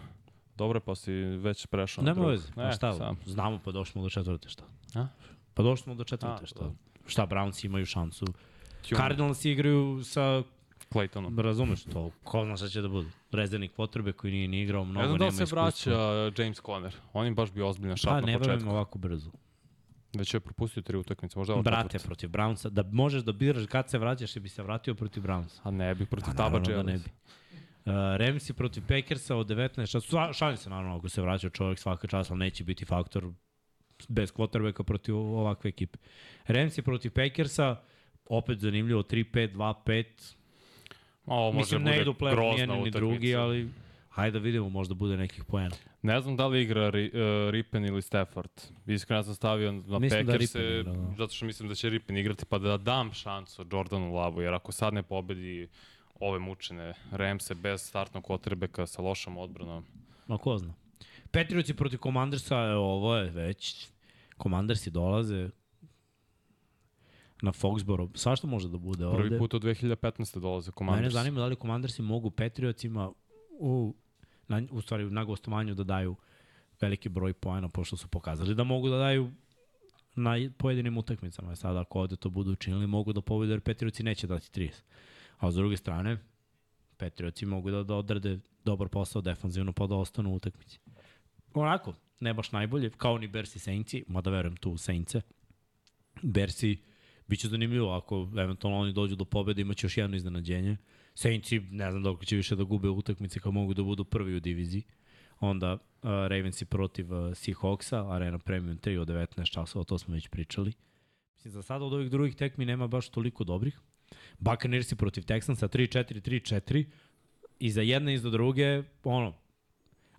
Dobro, pa si već prešao na Nema drugog. veze, Ne, pa šta, sam. znamo pa došli smo do četvrte, šta? A? Pa došli smo do četvrte, A, šta? dobro. Šta, Brownsi imaju šansu. Tune, Cardinalsi igraju sa, Claytonom. razumeš to, ko zna šta će da bude. Rezervnik potrebe koji nije ni igrao, mnogo Ne znam da nema li se iskustva. vraća James Conner. On im baš bio ozbiljna šap Pa na ne bavim početku. ovako brzo. Već je propustio tri utakmice, možda ovo Brate, četvrta. protiv Brownsa, da možeš da biraš kad se vraćaš i bi se vratio protiv Brownsa. A ne bi protiv Pa Taba naravno da ne bi. Uh, Ramsey protiv Packersa od 19 čas. Sva- Šalim se naravno ako se vraća čovjek svaka čast, ali neće biti faktor bez quarterbacka protiv ovakve ekipe. Ramsey protiv Packersa, opet zanimljivo, 3-5, 2-5. Ma, Ovo može Mislim, ne idu play ni ni drugi, ali hajde da vidimo, možda bude nekih poena. Ne znam da li igra Ri, uh, Ripen ili Stafford. Iskreno ja sam stavio na Mislim da Packers, Rippen igra, da. zato što mislim da će Ripen igrati, pa da dam šansu Jordanu Lavu, jer ako sad ne pobedi ove mučene Ramse bez startnog quarterbacka sa lošom odbranom, Ma ko zna. Patriotsi protiv Commandersa, e, ovo je već, Commandersi dolaze na Foxboro. Svašta može da bude ovde. prvi put od 2015. dolaze Mene Commanders. zanima da li Commandersi mogu Patriotsima u, na, u stvari na gostovanju da daju veliki broj poena, pošto su pokazali da mogu da daju na pojedinim utakmicama. Sad ako ovde to budu učinili, mogu da pobede, jer Patriotsi neće dati 30. A s druge strane, Patriotsi mogu da, da odrade dobar posao defanzivno pa da ostanu utakmici. Onako, ne baš najbolje, kao ni Bersi Saintsi, mada verujem tu u Saintse. Bersi, bit će zanimljivo ako eventualno oni dođu do pobede, imaće još jedno iznenađenje. Saintsi, ne znam dok će više da gube utakmice kao mogu da budu prvi u diviziji. Onda uh, Ravensi protiv uh, Seahawksa, Arena Premium 3 od 19 časova, to smo već pričali. Mislim, za sada od ovih drugih tekmi nema baš toliko dobrih. Buccaneersi protiv Texansa 3-4, 3-4. I za jedne i za druge, ono,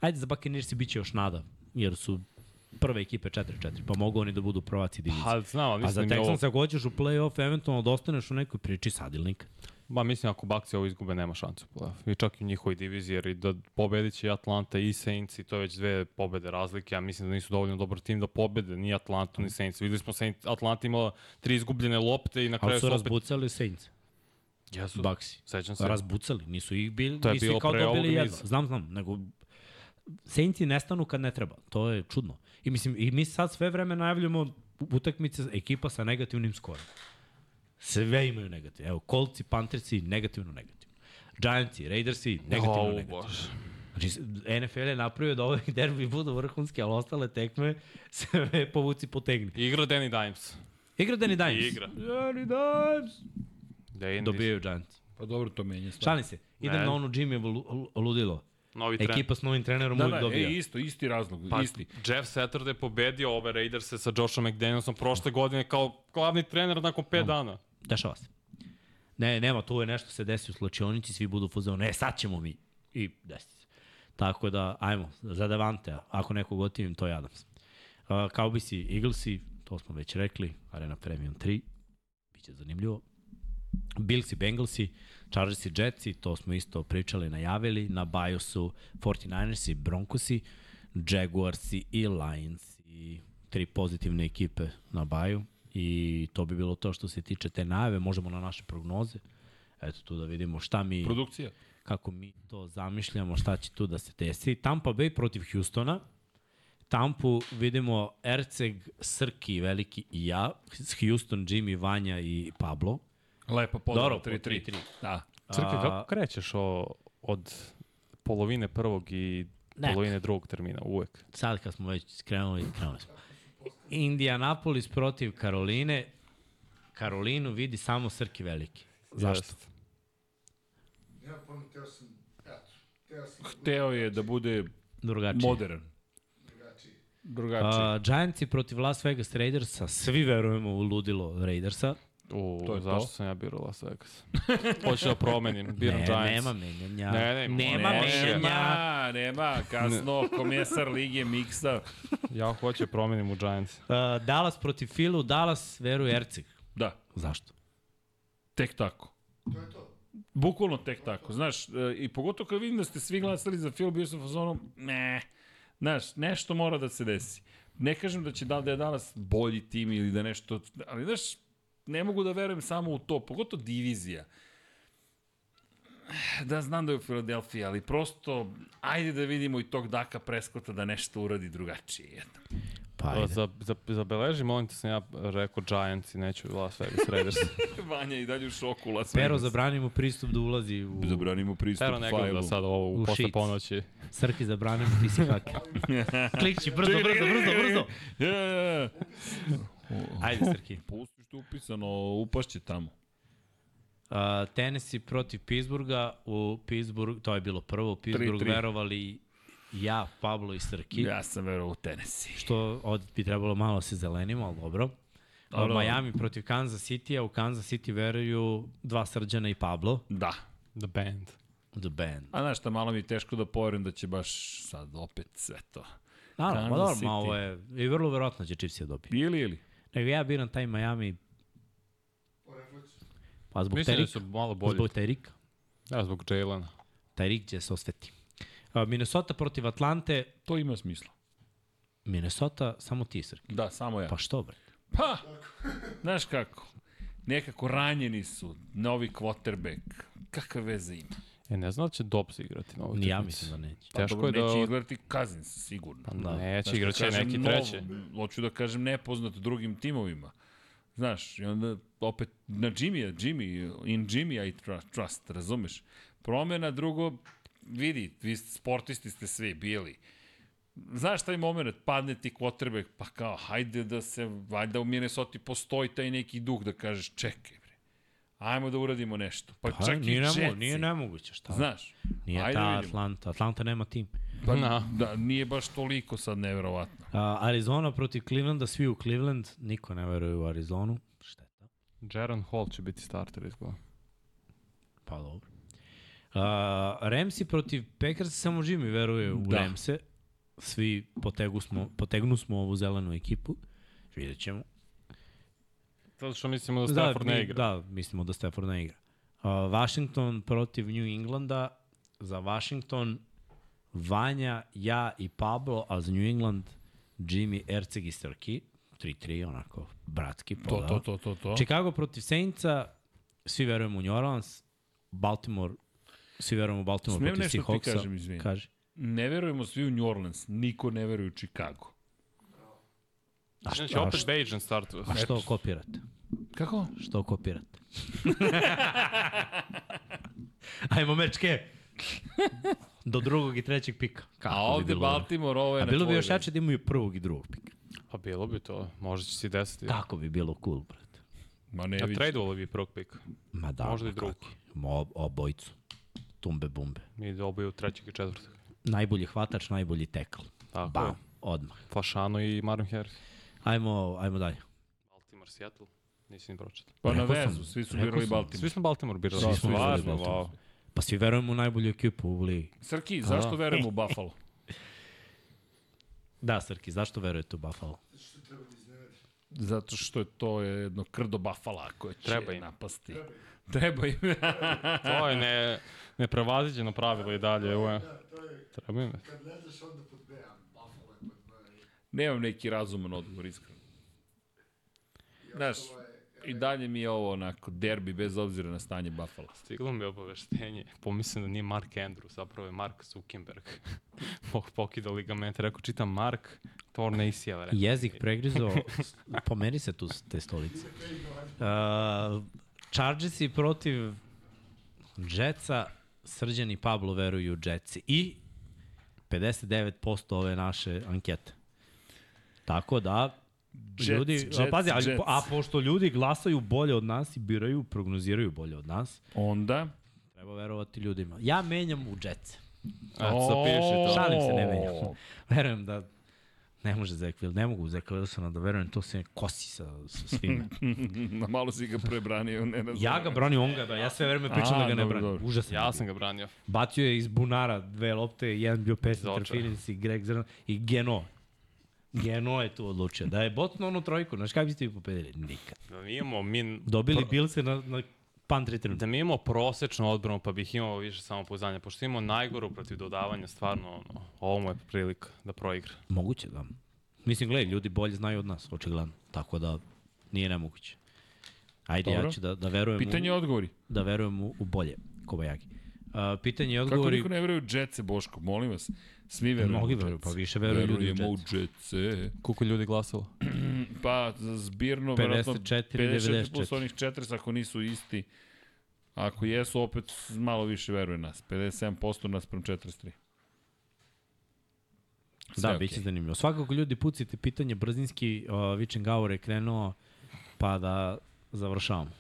ajde za Buccaneersi bit će još nada, jer su prve ekipe 4-4, pa mogu oni da budu prvaci divizije. Pa znam, ali A za mislim, je ovo, hoćeš u play-off, eventualno da ostaneš u nekoj priči sadilnik. Ba, mislim ako Bakci ovo izgube, nema šansu. I čak i u njihovoj diviziji, jer i da pobedit će i Atlanta i Saints i to je već dve pobede razlike. Ja mislim da nisu dovoljno dobar tim da pobede ni Atlantu ni Saints. Videli smo Saints, Atlanta imala tri izgubljene lopte i na kraju Ali su su opet... razbucali Saints, Jesu, Bucksi. sećam se. Razbucali, nisu ih bili, To je nisu bilo ih kao dobili jedno. Znam, znam, nego Saintsi nestanu kad ne treba. To je čudno. I mislim, i mi sad sve vreme najavljamo utakmice ekipa sa negativnim skorom. Sve imaju negativno. Evo, Coltsi, Panthersi, negativno, negativno. Giantsi, Raidersi, negativno, O, negativno. Bože. Znači, NFL je napravio da ovaj derbi budu vrhunski, ali ostale tekme sve povuci potegni. Igra Danny Dimes. Igra Danny Dimes. Igra. Danny Dimes. Danny Dobijaju Giants. Pa dobro, to menja stvar. Šalim se. Idem Ne. na ono Jimmy ludilo. Novi trend. Ekipa s novim trenerom Da, uvijek da, dobija. e, isto, isti razlog, Pa, isti. Jeff Saturday pobedio ove Raiderse sa Joshom McDanielsom prošle godine kao glavni trener nakon 5 dana. Dešava se. Ne, nema, tu je nešto se desi u slačionici, svi budu fuzeo, ne, sad ćemo mi. I desi se. Tako da, ajmo, za Devante, ako nekog gotivim, to je Adams. Uh, Cowboysi, Eaglesi, to smo već rekli, Arena Premium 3, biće zanimljivo. Billsi, Bengalsi, Chargersi, Jetsi, to smo isto pričali, najavili. Na baju su 49ersi, Broncosi, Jaguarsi i Lionsi. Tri pozitivne ekipe na baju. I to bi bilo to što se tiče te najave. Možemo na naše prognoze. Eto tu da vidimo šta mi, Produkcija. kako mi to zamišljamo, šta će tu da se desi. Tampa Bay protiv Houstona. Tampu vidimo Erceg, Srki, Veliki i ja. Houston, Jimmy, Vanja i Pablo. Lepa podala, Dobro, po 3-3. 3-3. Da. Crke, kako krećeš o, od polovine prvog i Ne. polovine drugog termina, uvek? sad kad smo već krenuli, krenuli smo. Indianapolis protiv Karoline. Karolinu vidi samo Srki Veliki. Zašto? Ja pojma, teo sam, eto, teo sam da Hteo je da bude Drugačije. modern, drugačiji. drugačiji. Uh, Giantsi protiv Las Vegas Raidersa. Svi verujemo u ludilo Raidersa. U, To je zašto to? sam ja birao Las Vegas? Hoću da promenim, biram ne, Giants. nema menjanja. Ne, ne, nema ne, menjanja. Nema, nema, kasno, komesar Lige Miksa. Ja hoću da promenim u Giants. Uh, Dallas protiv Filu. Dallas veruje Erceg. Da, Zašto? tek tako. To je to. Bukvalno tek tako. Znaš, e, i pogotovo kad vidim da ste svi glasali za film, bio sam u fazonu, ne, znaš, nešto mora da se desi. Ne kažem da će da, da je danas bolji tim ili da nešto, ali znaš, ne mogu da verujem samo u to, pogotovo divizija. Da, znam da je u Filadelfiji, ali prosto, ajde da vidimo i tog Daka Preskota da nešto uradi drugačije. jedno. Pa ajde. Za, za, zabeleži, molim te sam ja rekao Giants i neću Las Vegas Raiders. Vanja i dalje u šoku Las Pero, Vegas. zabrani mu pristup da ulazi u... Zabranimo pristup Pero ne gleda sad ovo u U posle sheets. ponoći. Srki, zabrani mu, ti si haker. Klikći, brzo, brzo, brzo, brzo. Ja. Ajde, Srki. Pusti je upisano, upašće tamo. Uh, Tennessee protiv Pittsburgha. U Pittsburgh, to je bilo prvo, Pittsburgh 3-3. verovali ja, Pablo i Srki. Ja sam verovao u Tennessee. Što od, bi trebalo malo se zelenimo, ali dobro. Dobro. dobro. Miami protiv Kansas City, a u Kansas City veruju dva Srđana i Pablo. Da. The band. The band. A znaš šta, malo mi je teško da poverujem da će baš sad opet sve to. Naravno, pa Kansas dobro, ma City. ovo je, i vrlo verovatno će Chiefs je dobiti. Ili, ili. Nego ja biram taj Miami, pa zbog Mislim da Terika. su malo bolji. Zbog Terika. Ja, zbog Jalena. Tyreek će se osveti. Minnesota protiv Atlante. To ima smisla. Minnesota, samo ti, Srki. Da, samo ja. Pa što, bre? Pa, znaš kako. Nekako ranjeni su, novi quarterback. Kakve veze ima? E, ne znam da će Dobbs igrati na ovoj Ni ja utakmici. mislim da neće. Pa, Teško dobro, je da... Neće igrati Cousins, sigurno. Pa Da. Neće, Znaš, igrat će kad kažem neki novo, treći. Hoću da kažem nepoznat drugim timovima. Znaš, i onda opet na Jimmy, Jimmy, in Jimmy I tru- trust, razumeš? Promena drugo, vidi, vi sportisti ste svi bili. Znaš taj moment, padne ti quarterback, pa kao, hajde da se, valjda u Minnesota postoji taj neki duh da kažeš, čekaj ajmo da uradimo nešto. Pa, Pa, čak i nije, nemo, Jetsi. nije nemoguće, šta? Znaš, Nije ajde ta vidimo. Atlanta. Atlanta nema tim. Pa, Na. da, nije baš toliko sad neverovatno. Uh, Arizona protiv Clevelanda, svi u Cleveland, niko ne veruje u Arizonu. Šteta. Jaron Hall će biti starter izgleda. Pa dobro. Uh, Ramsi protiv Packers, samo Jimmy veruje u Da. da. Ramse. Svi potegu smo, potegnu smo ovu zelenu ekipu. Vidjet ćemo. Zato što mislimo da Stafford mi- ne igra. Da, mislimo da Stafford ne igra. Uh, Washington protiv New Englanda. Za Washington Vanja, ja i Pablo, a za New England Jimmy, Erceg i Srki. 3-3, onako, bratski. To, pola. to, to, to, to. Chicago protiv Saintsa, svi verujemo u New Orleans. Baltimore, svi verujemo u Baltimore Smijem protiv nešto ti Seahawksa. kažem, izvini? Kaži. Ne verujemo svi u New Orleans, niko ne veruje u Chicago. A Znači, a opet što- Bajan startuje. A što kopirate? Kako? Što kopirate? Ajmo mečke. Do drugog i trećeg pika. Kako A bi ovde dobro? Baltimore, ovo je A na bilo bi još jače da imaju prvog i drugog pika. Pa bilo bi to. Možda će se desiti. Kako bi bilo cool, brate. Ma ne vidim. tradovali bi prvog pika. Ma da, Možda i. Ma ob- obojicu. Tumbe bumbe. Mi dobiju trećeg i četvrtog. Najbolji hvatač, najbolji tekl. Tako Bam, je. odmah. Flašano i Marvin Harris. Ajmo, ajmo dalje. Baltimore, Seattle. Nisi ni pročitao. Pa na vezu, svi su birali. Baltimore. Svi smo Baltimore birali. Svi smo birali Baltimore. wow. Pa svi verujemo u najbolju ekipu u ligi. Srki, zašto da. verujemo u Buffalo? Da, Srki, zašto verujete u Buffalo? Što treba da iznenadi. Zato što je to jedno krdo Buffalo koje će Treba im. napasti. Treba im. To je ne, neprevaziđeno pravilo i dalje. Da, to je, Treba im. kad ne znaš onda pod B, a Buffalo je pod B. Nemam neki razuman odgovor, iskreno. Znaš, i dalje mi je ovo onako derbi bez obzira na stanje Buffalo. Stiglo mi je obaveštenje. Pomislim da nije Mark Andrews, zapravo je Mark Zuckerberg. Bog pokida ligamente. Rekao, čitam Mark, torne ACL. Rekao, Jezik pregrizo, pomeri se tu te stolice. Uh, Chargersi protiv Jetsa, Srđan i Pablo veruju Jetsi. I 59% ove naše ankete. Tako da, Jets, ljudi, Jets, a, pazi, ali, a pošto ljudi glasaju bolje od nas i biraju, prognoziraju bolje od nas, Onda... treba verovati ljudima. Ja menjam u Jets. Eto, zapiši to. Šalim se, ne menjam. Verujem da ne može Zach Wilson, ne mogu Zach Wilsona da verujem, to se kosi sa, sa svime. Malo si ga prebranio, ne razumem. ja ga branim, on ga bra. Ja sve vreme pričam A, da ga ne branim. dobro. Užasan. Ja sam ga branio. Bacio je iz bunara dve lopte, jedan bio Pesni. Trfilic i Greg Zrna i Geno. Geno je tu odlučio. Da je botno onu trojku, znaš kako biste vi pobedili? Nikad. Da mi imamo, mi, Dobili Bilse na, na punt return. da mi imamo prosečnu odbranu, pa bih imao više samopouzdanja. Pošto imamo najgoru protiv dodavanja, stvarno, ono, ovo mu je prilika da proigra. Moguće, da. Mislim, gledaj, ljudi bolje znaju od nas, očigledno. Tako da nije nemoguće. Ajde, Dobro. ja ću da, da verujem, Pitanje u, odgovori. da verujem u, u bolje Kobajagi. Uh, pitanje i Kako odgovori... niko ne veruje u Jetse, Boško? Molim vas. Svi veruju Mnogi veruju, pa više veruju ljudi u Verujemo u Jetse. Jetse. Koliko ljudi glasalo? Pa, zbirno, verovatno 54, 54 plus 94. onih 40, ako nisu isti. Ako jesu, opet malo više veruje nas. 57% nas prem 43. Sve Da, okej. bit će zanimljivo. Svakako ljudi pucite pitanje brzinski, uh, Vičen Gaur je krenuo, pa da završavamo.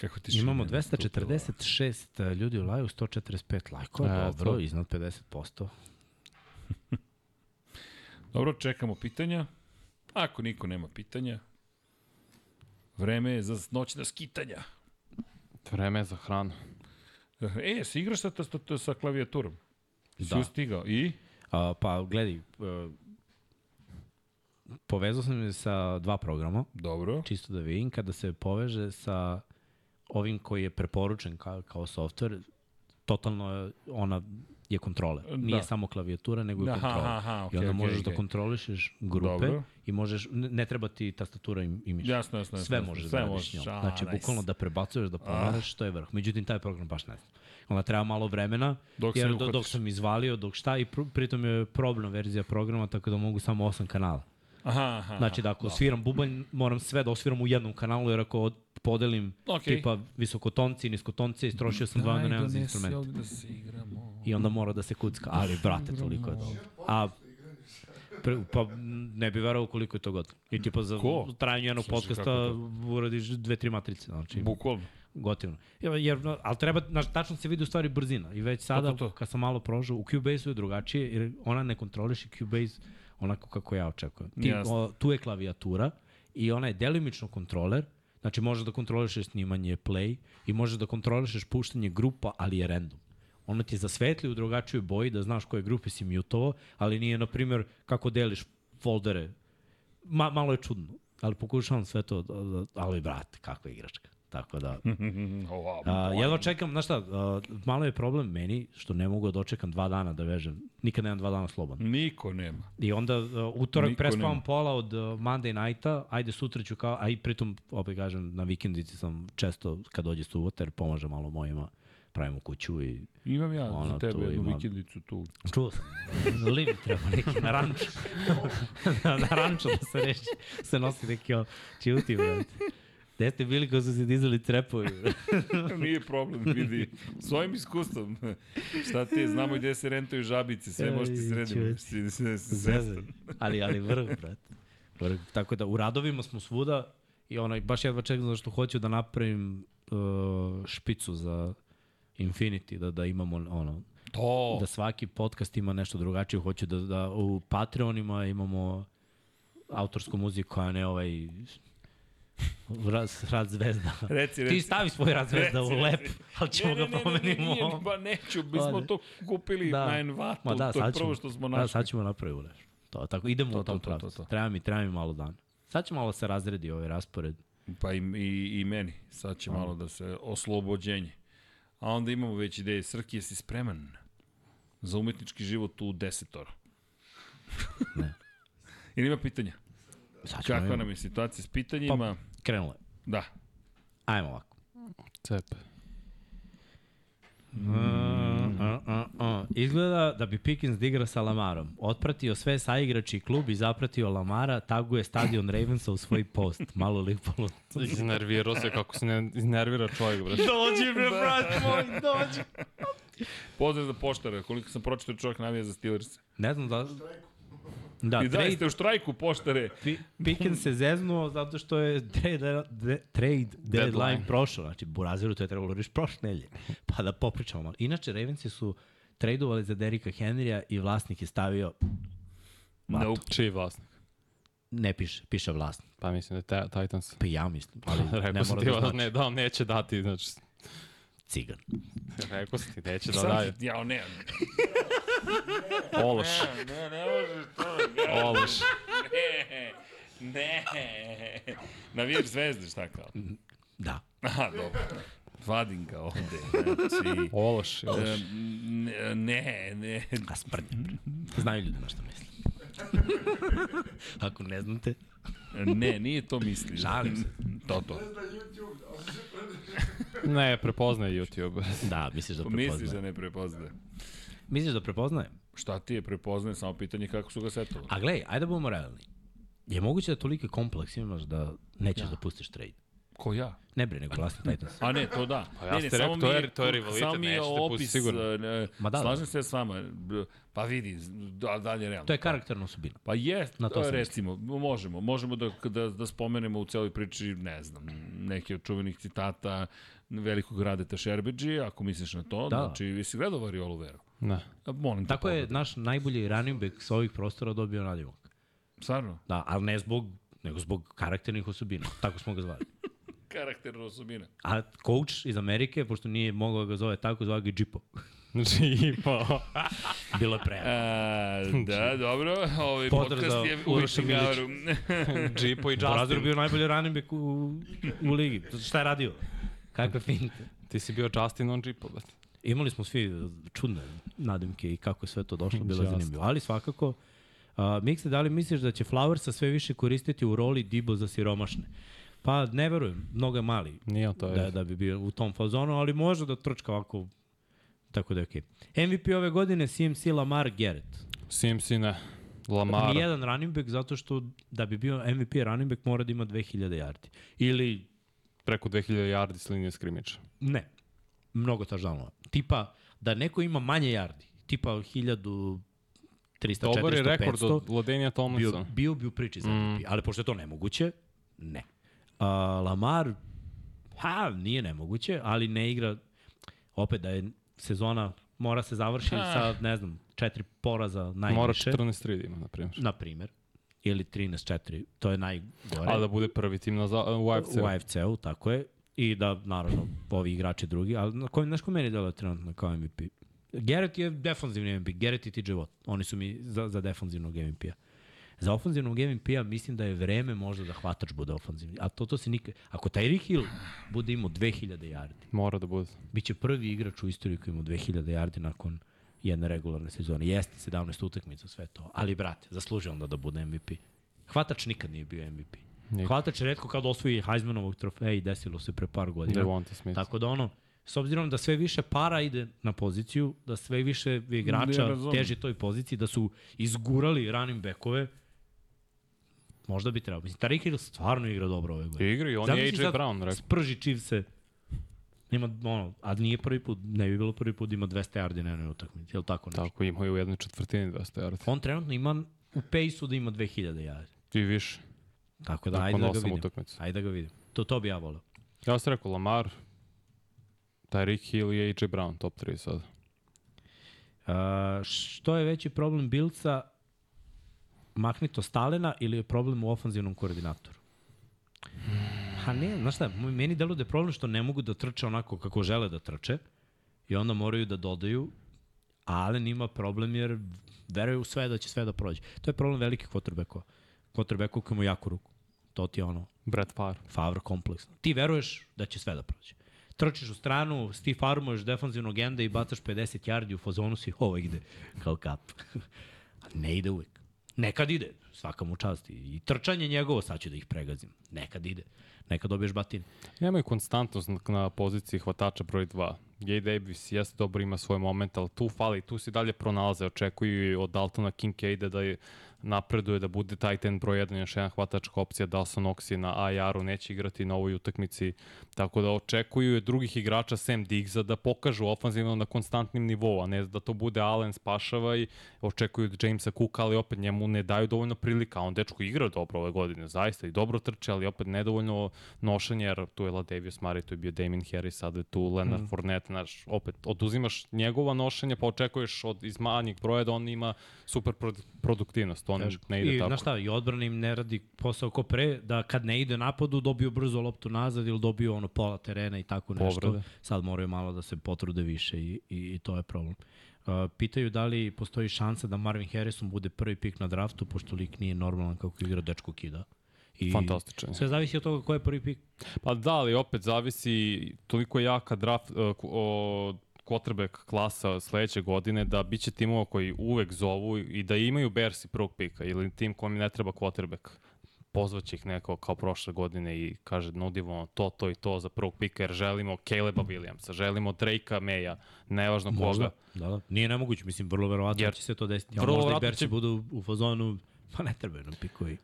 Kako ti Imamo šine nastupila? 246 ljudi u live, 145 lajkova, E, dobro, to. iznad 50%. Dobro, čekamo pitanja. Ako niko nema pitanja, vreme je za noćna skitanja. Vreme je za hranu. E, si igraš sa, sa, sa, klavijaturom? Si Da. ustigao? I? A, pa, gledaj, uh, povezao sam je sa dva programa, Dobro. čisto da vidim, kada se poveže sa ovim koji je preporučen kao, kao software, totalno ona je kontroler. Nije Da. samo klavijatura, nego je Aha, kontroler. aha, aha, I okej, onda okej, možeš da okej. kontrolišeš grupe Dobro. i možeš, ne, ne treba ti tastatura i, i miš. Jasno, jasno, jasno. Sve jasno. možeš Sve da radiš njom. Znači, nice. bukvalno da prebacuješ, da pomeraš, to je vrh. Međutim, taj program baš ne znam. Onda treba malo vremena, Dok jer do, dok sam izvalio, dok šta, i pr pritom je problem verzija programa, tako da mogu samo osam kanala. Aha, aha. Znači da ako sviram bubanj, moram sve da osviram u jednom kanalu, jer ako podelim Okej. tipa visokotonci i niskotonci, istrošio sam dva, nemam za instrument. da se igramo. I onda mora da se kucka. Ali, brate, toliko je dobro. A Pre, pa ne bi verao koliko je to god. I tipa za Ko? trajanje jednog podcasta uradiš dve, tri matrice. Znači, Bukvalno. gotivno. Jer, jer, no, ali treba, znaš, tačno se vidi u stvari brzina. I već sada, to, to. kad sam malo prožao, u Cubase-u je drugačije, jer ona ne kontroliše Cubase onako kako ja očekujem. Ti, o, tu je klavijatura i ona je delimično kontroler, znači možeš da kontrolišeš snimanje play i možeš da kontrolišeš puštanje grupa, ali je random. Ona ti zasvetli u drugačijoj boji da znaš koje grupe si mutovao, ali nije, na primjer, kako deliš foldere. Ma, malo je čudno, ali pokušavam sve to, da, da, ali brate, kakva igračka. Tako da, A, jedva čekam, znaš šta, a, malo je problem meni što ne mogu da dočekam dva dana da vežem. Nikad nemam dva dana slobodno. Niko nema. I onda a, utorak Niko prespavam pola od a, Monday nighta, ajde sutra ću kao, a i pritom, opet kažem, na vikendici sam često kad dođe subota jer pomažem malo mojima, pravimo kuću i Imam ja za tebe jednu ima- vikendicu tu. čuo sam, lim treba neki na ranču. na, na ranču da se reši, se nosi neki o, čuti, brate. Gde ste bili ko su se dizali trepovi? Nije problem, vidi. Svojim iskustvom. Šta ti, je, znamo gde se rentuju žabice, sve možete srediti. ali, ali vrh, brate. Vrh. Tako da u radovima smo svuda i onaj, baš jedva čekam zašto hoću da napravim uh, špicu za Infinity, da, da imamo ono, To. da svaki podcast ima nešto drugačije. Hoću da, da u Patreonima imamo autorsku muziku, a ne ovaj rad, rad zvezda. Reci, Ti reci. stavi svoj rad zvezda u Reci, lep, reci. ali ćemo ga promenimo. Nije, ba neću, mi smo to kupili Da. na Envatu, Ma da, to je prvo što smo da, našli. sad ćemo napraviti uleš. To, tako, idemo To, u tom to, to, to, pravcu. to. Treba mi, treba mi malo dana. Sad će malo da se razredi ovaj raspored. Pa i, i, i meni, sad će malo da se oslobođenje. A onda imamo već ideje. Srki, jesi spreman za umetnički život u desetora? Ne. Ili ima pitanja? Sad ćemo Kakva imamo. nam je situacija s pitanjima? Pa, krenulo je. Da. Ajmo ovako. Cepe. Mm. Uh, uh, uh. Izgleda da bi Pickens da igra sa Lamarom. Otpratio sve saigrači klub i zapratio Lamara, taguje stadion Ravensa u svoj post. Malo lipalo. Iznervirao se kako se ne iznervira čovjek, bre. Dođi bre, brat moj, dođi. Pozdrav za poštara, koliko sam pročitao čovjek navija za Steelers. Ne znam da... Da, I da, trade, ste u štrajku poštare. Pi- Pickens se zeznuo zato što je trade, de, trade deadline, Deadline. prošao. Znači, Buraziru to je trebalo reći prošle nelje. Pa da popričamo malo. Inače, Ravensi su tradeovali za Derika Henrya i vlasnik je stavio, Vatu. Nope. Čiji vlasnik? ne piše, piše vlasnik. Pa mislim da je ta- Titans. Pa ja mislim, ali ne mora da da, znači. ne, da on neće dati, znači, Cigan. rekao sam ti, neće da daje. Ja, ne. Ološ, Ne, ne možeš to. ološ. Ne. Ne. Navijaš zvezde, šta kao? Da. Aha, dobro. Vadim ga ovde. Znači, Ološ, ološ. ne, ne, ne. A sprdnje. Znaju ljudi na što mislim. Ako ne znate, Ne, nije to misli. Šalim se. To, to. Ne zna YouTube, se. Ne, prepoznaje YouTube. da, misliš da Misliš prepoznaje. da ne prepoznaje. Misliš da prepoznaje? Šta ti je prepoznaje, samo pitanje kako su ga setovali. A glej, ajde da budemo realni. Je moguće da toliki kompleks imaš da nećeš da pustiš trade? Ko ja? Ne bre, nego vlasni Titans. A ne, to da. Pa ja ne, ste ne, samo rekao, to je- to je rivalitet, samo mi je nećete opis, sigurno. ne, Ma da, slažem se s vama. Pa vidi, da, dalje realno. To je karakterna osobina. Pa je, Na to recimo, možemo, možemo da, da, da spomenemo u celoj priči, ne znam, neke od čuvenih citata velikog Radeta Šerbeđi, ako misliš na to, Da. znači, jesi gledao Variolu Veru? Ne. A, Molim te, Tako je naš najbolji running back sa ovih prostora dobio nadimak. Stvarno? Da, ali ne zbog, nego zbog karakternih osobina. Tako smo ga zvali. Karakterna osobina. A coach iz Amerike, pošto nije mogao da ga zove tako, zvao ga Džipo. Pa... Bilo je pre. A, da, dobro, ovaj Pozdrav podcast za je u. Houru. Džipo i Justin. bio najbolji running back u, u ligi. Šta je radio? Kakve finte? Ti si bio Justin on Džipo, bet. Imali smo svi čudne nadimke i kako je sve to došlo, bilo je zanimljivo. Ali svakako, uh, Mikse, da li misliš da će Flowersa sve više koristiti u roli Dibo za siromašne? Pa ne verujem, mnogo je mali Nije to je. da, da bi bio u tom fazonu, ali može da trčka ovako, tako da je okej. Okay. MVP ove godine CMC Lamar Garrett. Simsi ne. Lamar. Nijedan running back zato što da bi bio MVP running back mora da ima 2000 yardi. Ili Preko 2000 yardi s linije skrimiča. Ne. Mnogo touchdownova. Tipa, da neko ima manje yardi, tipa 1300, 300, Dobar je 400, rekord 500, od Ladenija bio, Tomlinsona. bio bi u priči za MVP. Ali pošto je to nemoguće, ne. A, Lamar, ha, nije nemoguće, ali ne igra, opet da je sezona mora se završi sa, ne znam, četiri poraza najviše. Mora 14-3 da ima, na primjer. Na primer. Ili 13-4, to je najgore. A da bude prvi tim na, za, u AFC. U AFC-u, tako je. I da, naravno, ovi igrači drugi, ali na kojem, znaš ko meni delo trenutno kao MVP? Garrett je defanzivni MVP, Garrett i TJ Watt. Oni su mi za, za defanzivnog MVP-a. Za ofanzivnog MVP-a mislim da je vreme možda da hvatač bude ofanzivni. A to, to se nikad... Ako Tyreek Hill bude imao 2000 yardi, Mora da bude. bit će prvi igrač u istoriji koji ima 2000 yardi nakon jedne regularne sezone. Jeste 17 utakmica, sve to. Ali, brate, zaslužio onda da bude MVP. Hvatač nikad nije bio MVP. Nikad. Hvatač je redko kad osvoji Heismanovog trofeja i desilo se pre par godina. Devonta Smith. Tako da ono, s obzirom da sve više para ide na poziciju, da sve više igrača teži toj poziciji, da su izgurali running backove, možda bi trebao. Mislim, Tariq Hill stvarno igra dobro ove godine. Igra i on Zamisli je AJ Brown, rekao. Sprži Chiefs-e, ima, ono, a nije prvi put, ne bi bilo prvi put da ima 200 yardi na jednoj utakmici, je li tako nešto? Tako, imao je u jednoj četvrtini 200 yardi. On trenutno ima u pejsu da ima 2000 yardi. I više. Tako da, ajde da ga vidim. utakmica. Ajde da ga vidim. To, to bi ja volio. Ja sam rekao Lamar, Tyreek Hill i AJ Brown, top 3 sad. Uh, što je veći problem Bilca, Mahnito Stalena ili je problem u ofanzivnom koordinatoru? Ha ne, znaš šta, meni delo da je problem što ne mogu da trče onako kako žele da trče i onda moraju da dodaju, a Allen ima problem jer veruje u sve da će sve da prođe. To je problem velikih quarterbackova. Quarterbackova koji imaju jaku ruku. To ti je ono, Brett Favre. Favre kompleksno. Ti veruješ da će sve da prođe. Trčiš u stranu, Steve farmuješ defanzivnog enda i bacaš 50 yardi u fazonu si, ovo ide kao kap. A ne ide uvek. Nekad ide, svaka mu čast. I trčanje njegovo, sad ću da ih pregazim. Nekad ide. neka dobiješ batine. Nemaju konstantnost na- poziciji hvatača broj 2. Gay Davis jeste dobro, ima svoj moment, ali tu fali, tu se dalje pronalaze, očekuju od Daltona Kincaida da je napreduje, da bude tight end broj 1, još jedan hvatačka opcija, Dawson Oxy na IR-u neće igrati na ovoj utakmici, tako da očekuju drugih igrača Sam Diggsa da pokažu ofanzivno na konstantnim nivou, a ne da to bude Allen spašava i očekuju Jamesa Cooka, ali opet njemu ne daju dovoljno prilika, on dečko igra dobro ove godine, zaista i dobro trče, ali opet nedovoljno nošenje, jer tu je Latavius Murray, tu je bio Damien Harris, sada je tu Leonard mm. Fournette, znaš, opet oduzimaš njegova nošenja, pa očekuješ od iz manjeg broja da on ima super produ- produktivnost, on Teško. ne ide I, tako. znaš šta, i odbrana im ne radi posao ko pre, da kad ne ide napadu, dobiju brzo loptu nazad ili dobiju ono pola terena i tako nešto. Povrede. Sad moraju malo da se potrude više i, i, i to je problem. Uh, pitaju da li postoji šansa da Marvin Harrison bude prvi pik na draftu, pošto lik nije normalan kako igra dečko kida. I Fantastičan. Sve zavisi od toga ko je prvi pik. Pa da, ali opet zavisi toliko jaka draft uh, o quarterback klasa sledeće godine da biće timova koji uvek zovu i da imaju Bersi prvog pika ili tim kojem ne treba quarterback pozvaće ih neko kao prošle godine i kaže nudimo to, to i to za prvog pika jer želimo Caleba Williamsa, želimo Drakea Maya, nevažno koga. Da, da. Nije nemoguće, mislim, vrlo verovatno Jer će se to desiti. Vrlo možda i Berci će- budu u fazonu, pa ne trebaju nam pikovi.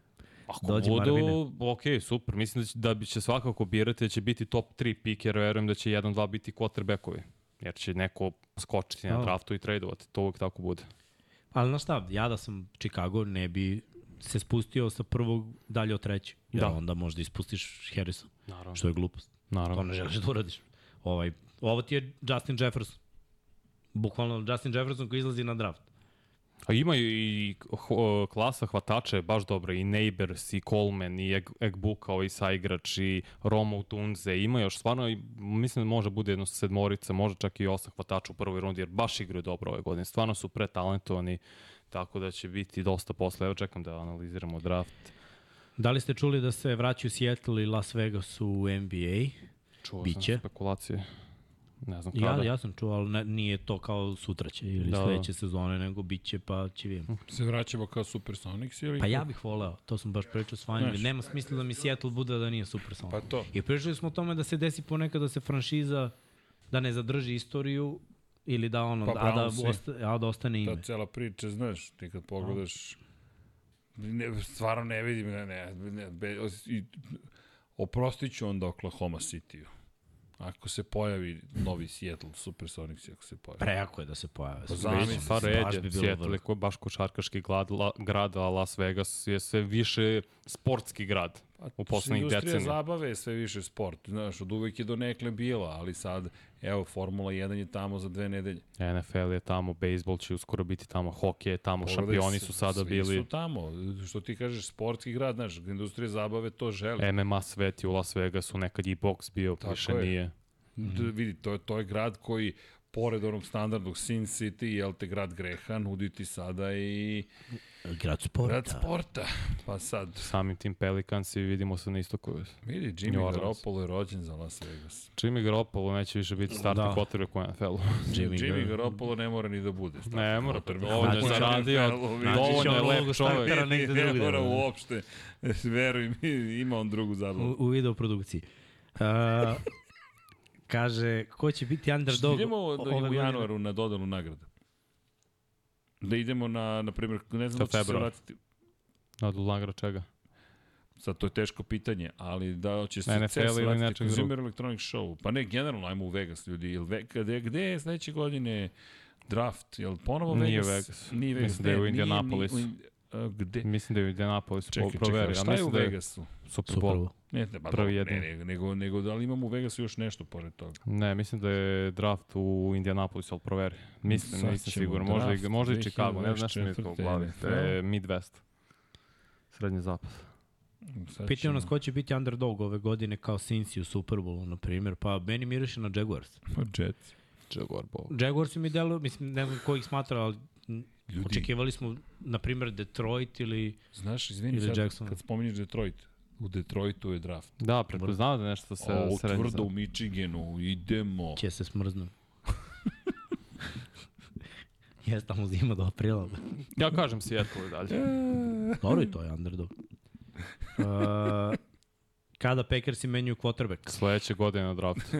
Ako Dođi budu, Marvine. ok, super. Mislim da će, da će svakako birati da će biti top 3 pik, jer verujem da će 1-2 biti quarterbackovi. Jer će neko skočiti na draftu i tradovati. To uvek tako bude. Ali znaš šta, ja da sam Chicago ne bi se spustio sa prvog dalje od trećeg. Jer Da. onda možda ispustiš Harrison, Naravno. što je glupost. To Naravno. ne želiš da uradiš. Ovaj, ovo ti je Justin Jefferson. Bukvalno Justin Jefferson koji izlazi na draft. A ima i klasa hvatača je baš dobra. I Neighbors, i Coleman, i Eg Egbuka, ovaj saigrač, i Romo Tunze. Ima još stvarno, i mislim da može bude jedno sedmorica, može čak i osam hvatača u prvoj rundi, jer baš igraju dobro ove godine. Stvarno su pretalentovani, tako da će biti dosta posle. Evo čekam da analiziramo draft. Da li ste čuli da se vraćaju Seattle i Las Vegas u NBA? Čuo Biće. sam spekulacije. Ne znam Ja, kada. ja sam čuo, ali ne, nije to kao sutra će ili Da, da, sledeće sezone, nego bit će pa će vidimo. Se vraćamo kao Supersonics ili? Pa ja bih voleo, to sam baš pričao s Znaš. nema smisla da mi Seattle bude da nije super samo. Pa to. I pričali smo o tome da se desi ponekad da se franšiza da ne zadrži istoriju ili da ono, Pa a, da osta, a da ostane ime. Ta cela priča, znaš, ti kad pogledaš, ne, stvarno ne vidim, ne, ne, ne be, i, oprostit ću onda Oklahoma City-u. Ako se pojavi novi Seattle Supersonics, ako se pojavi. Prejako je da se pojave. Pa Stvarno, zamisli, Pa red bi Seattle je baš košarkaški grad, la, grad, a Las Vegas je sve više sportski grad u poslednjih Industrija decenija. zabave je sve više sport. Znaš, od uvek je do nekle bila, ali sad, evo, Formula 1 je tamo za dve nedelje. NFL je tamo, bejsbol će uskoro biti tamo, hokej je tamo, Pogledaj, šampioni su sada svi bili, su tamo. Što ti kažeš, sportski grad, znaš, industrija zabave to želi. MMA svet je u Las Vegasu, nekad i boks bio, Tako više je. nije. Mm. vidi, to je, to je grad koji pored onog standardnog Sin City, jel te grad greha, nudi ti sada i Grad sporta. grad sporta. Pa sad, Samim tim Pelicansi vidimo se na istoku. vidi, Jimmy. Garoppolo je rođen za Las Vegas. Jimmy Garoppolo neće više biti startni Da. da. quarterback u NFL-u. Jimmy, Jimmy Jimmy Gar- Garoppolo ne mora ni da bude. startni Ne mora, dovoljno je Znači, zaradio, dovoljno je lep čovek. Ne mora da. uopšte. Veruj mi, ima on drugu zabavu. U, u video produkciji. Uh, kaže, ko će biti underdog Idemo ove da, u godine? januaru na dodanu nagradu. Da idemo na, na primjer, ne znam da će se vratiti. Od Lagra čega? Sad to je teško pitanje, ali da će se NFL CES ili vratiti Consumer Electronic Show. Pa ne, generalno ajmo u Vegas, ljudi. Jel ve, gde, gde je sledeće godine draft? Jel ponovo Nije Vegas? Vegas. Nije Vegas. Mislim da je u nije ni- Indianapolisu. u In- a, gde? Mislim da je u Indianapolis Čekaj, proveri. čekaj, šta je u mislim da je Vegasu? Super Super Bowl. Ne, ne, ba, Prvi ne, jedini. ne, nego, nego da li imamo u Vegasu još nešto pored toga? Ne, mislim da je draft u Indianapolisu, ali proveri. Mislim, Sad nisam siguran. Možda, i, draft možda i Chicago, ne znam nešto mi je to u 2024. glavi. To je Midwest. Srednji zapad. Ćemo- nas ko će biti underdog ove godine kao Cincy u Super Bowlu, na primjer. Pa meni miriše na Jaguars. Pa Jets. Jaguar Bowl. Jaguars mi deluju, mislim, ne znam ko ih smatra, ali Ljudi. očekivali smo, na primjer, Detroit ili... Znaš, izvini, Ili sad, Jackson. kad spominješ Detroit, u Detroitu je draft. Da, prepoznao da nešto se o, srednji tvrdo u Michiganu, idemo. Će se smrznu. Jeste tamo zima do aprila. Ja kažem Seattle i dalje. Dobro i to je underdog. Uh, Kada Packersi menjuju quarterback? Sledeće godine na draftu.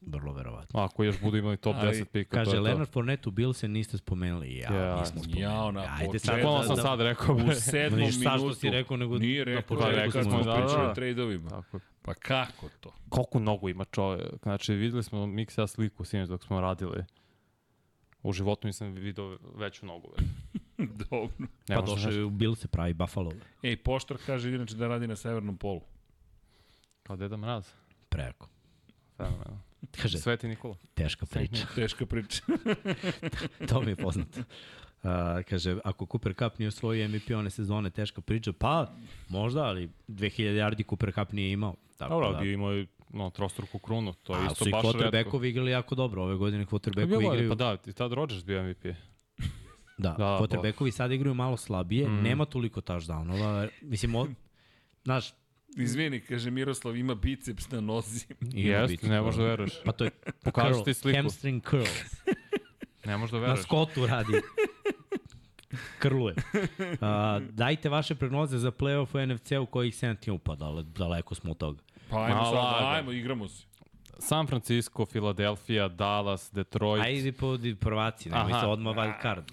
Vrlo verovatno. Ako još budu imali top Ali, 10 pika, Kaže, to je Leonard Fournette u Bilse niste spomenuli. Ja, Ja, nismo spomenuli. jao, na Ajde sad da, sam da, sad rekao. U sedmom Vidiš, sad što minutu. si rekao, nego Nije na rekao, početku rekao smo, da, pričali da. o trejdovima. Tako. Pa kako to? Koliko nogu ima čovjek? Znači, videli smo Mix ja sliku sinoć dok smo radili. U životu nisam vidio veću nogu. Dobro. Ne Pa došao je u Bilse, pravi Buffalo. Ej, Poštor kaže inače da radi na severnom polu. Kao Deda Mraz. Preko. Fenomenalno. Kaže, Sveti Nikola. teška priča. Teška priča. to mi je poznato. Uh, kaže, ako Cooper Cup nije osvojio MVP one sezone, teška priča. Pa, možda, ali 2000 yardi Cooper Cup nije imao. Tako Dobro, da, bio imao i no, trostruku krunu, to je a isto su i baš redko. quarterbackovi igrali jako dobro. Ove godine quarterbackovi igraju... Pa da, i tad Rodgers bio MVP. Da, Da, quarterbackovi sad igraju malo slabije, Mm. nema toliko touchdownova. Mislim, od, znaš, Izvini, kaže Miroslav, ima biceps na nozi. Jeste, ne možeš da veruješ. Pa to je Pokaži curl, ti sliku. hamstring curls. Ne možeš da Na veruješ. skotu radi. Krluje. A, dajte vaše prognoze za playoff u NFC-u kojih 7 tim upada, ali daleko smo od toga. Pa ajmo Ma, sad, ajmo, igramo se. San Francisco, Philadelphia, Dallas, Detroit, Ajde po prvaci, nemoj se odmah wild card.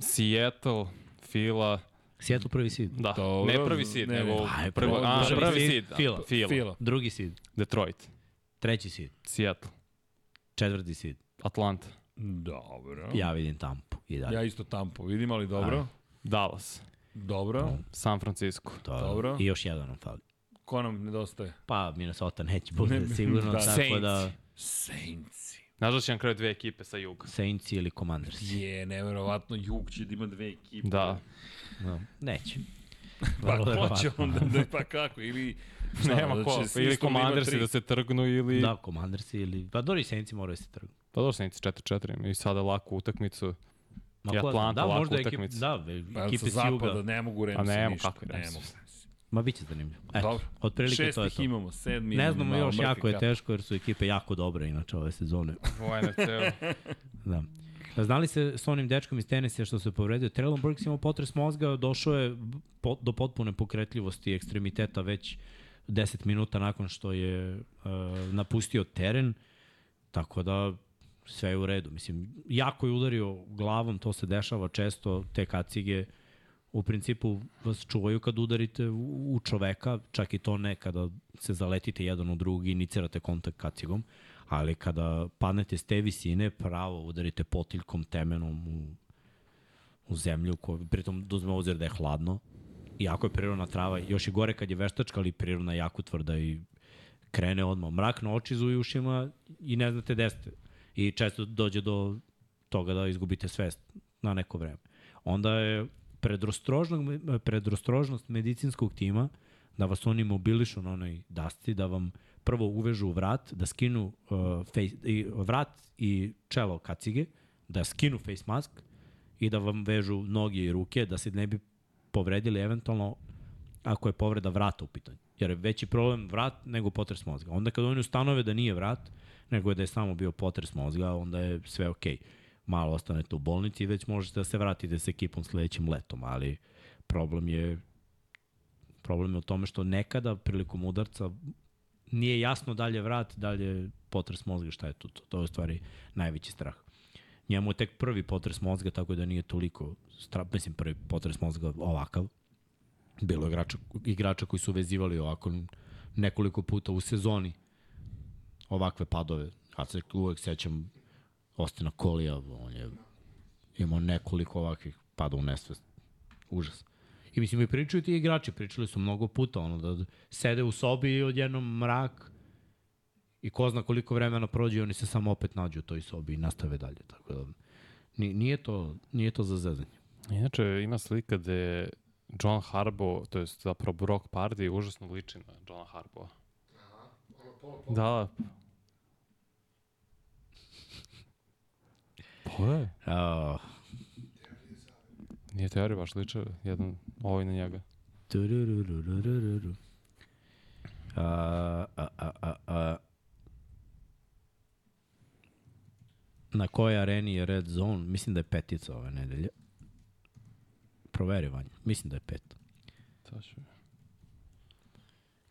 Seattle, Fila, Seattle prvi seed. da, Dobro, ne prvi seed, ne, ne. nego Aj, prvo, a, prvi prvi seed. Fila. Fila, Fila. Drugi seed, Detroit, treći seed, Seattle, četvrti seed. Atlanta, Dobro. Ja vidim Tampu i dalje. Ja isto tampo vidim, ali dobro. Dallas, Dobro. San Francisco, To, Dobro. I još jedan nam fali. Ko nam nedostaje? Pa Minnesota neće bude Ne, sigurno, da. tako Saints. da Saints. Znaš da će nam kraju dve ekipe sa juga? Saints ili Commanders. Je, neverovatno, Jug će da ima dve ekipe. Da. No, neće. Pa ko će onda, da, pa kako, ili... šta, Nema da ko, pa ili tri? da se trgnu ili... Da, Commanders ili... Pa dobro i Saints moraju se trgu. Pa dobro, Saints 4-4 i sada laku utakmicu. Ma I Atlanta da, ekip, utakmicu. da, Pa ekipe sa s zapada juga. ne mogu Remsi A nemo, ništa. kako je Remsi? Ne mogu. Ma bit će zanimljivo. Eto, Dobro. otprilike to je Šestih to. imamo, sedmi Ne znamo još, jako je teško jer su ekipe jako dobre inače ove sezone. U NFC-u. Da. Znali se s onim dečkom iz tenisa što se povredio? Traylon Burks imao potres mozga, došao je po, do potpune pokretljivosti i ekstremiteta već 10 minuta nakon što je uh, napustio teren, tako da sve je u redu. Mislim, jako je udario glavom, to se dešava često, te kacige u principu vas čuvaju kad udarite u, čoveka, čak i to ne kada se zaletite jedan u drugi inicirate kontakt kacigom, ali kada padnete s te visine, pravo udarite potiljkom, temenom u, u zemlju, koju, pritom da uzme obzir da je hladno, iako je prirodna trava, još i gore kad je veštačka, ali prirodna je jako tvrda i krene odmah. Mrak na oči u ušima i ne znate gde ste. I često dođe do toga da izgubite svest na neko vreme. Onda je predrostrožnost, medicinskog tima da vas oni mobilišu na onoj dasci, da vam prvo uvežu vrat, da skinu uh, face, i, vrat i čelo kacige, da skinu face mask i da vam vežu noge i ruke, da se ne bi povredili eventualno ako je povreda vrata u pitanju. Jer je veći problem vrat nego potres mozga. Onda kad oni ustanove da nije vrat, nego je da je samo bio potres mozga, onda je sve okej. Malo ostanete u bolnici i već možete da se vratite sa ekipom sledećim letom, ali problem je problem je u tome što nekada prilikom udarca nije jasno da li je vrat, da li je potres mozga, šta je to, to, to je u stvari najveći strah. Njemu je tek prvi potres mozga, tako da nije toliko, stra, mislim prvi potres mozga ovakav. Bilo je igrača, igrača koji su vezivali ovako nekoliko puta u sezoni ovakve padove. Ja se uvek sećam Ostina Kolija, on je imao nekoliko ovakvih pada u nesvest. Užas. I mislim, i pričaju ti igrači, pričali su mnogo puta, ono, da sede u sobi i odjednom mrak i ko zna koliko vremena prođe i oni se samo opet nađu u toj sobi i nastave dalje. Tako da, ni- nije to, nije to za zezanje. Inače, ima slika gde John Harbo, to je zapravo Brock Pardy, užasno liči na Johna Harboa. Da, da. Pa je. Uh, Nije teorija baš liče jedan ovaj na njega. A, a, a, a, a. Na kojoj areni je Red Zone? Mislim da je petica ove nedelje. Proveri, Vanja. Mislim da je pet. Ću...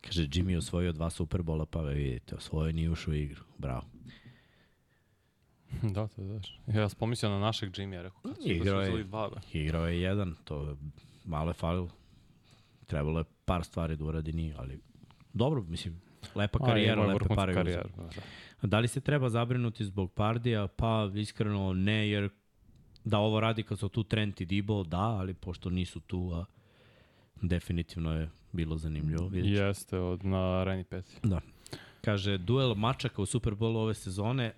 Kaže, Jimmy osvojio dva Superbola, pa ve vidite, osvojio nije ušao u igru. Bravo. da, to daš. Ja sam pomislio na našeg Jimmy, rekao, kad su da Igrao su je. uzeli dva. Igrao je jedan, to je malo je falilo. Trebalo je par stvari da uradi, nije, ali dobro, mislim, lepa A, karijera, imao je lepe vrhunsku pare. uzeo. karijeru, da, da. Da li se treba zabrinuti zbog Pardija? Pa iskreno ne, jer da ovo radi kad su tu Trent i Dibo, da, ali pošto nisu tu, a definitivno je bilo zanimljivo. Vidjet. Jeste, od, na Areni 5. Da. Kaže, duel mačaka u Superbowlu ove sezone,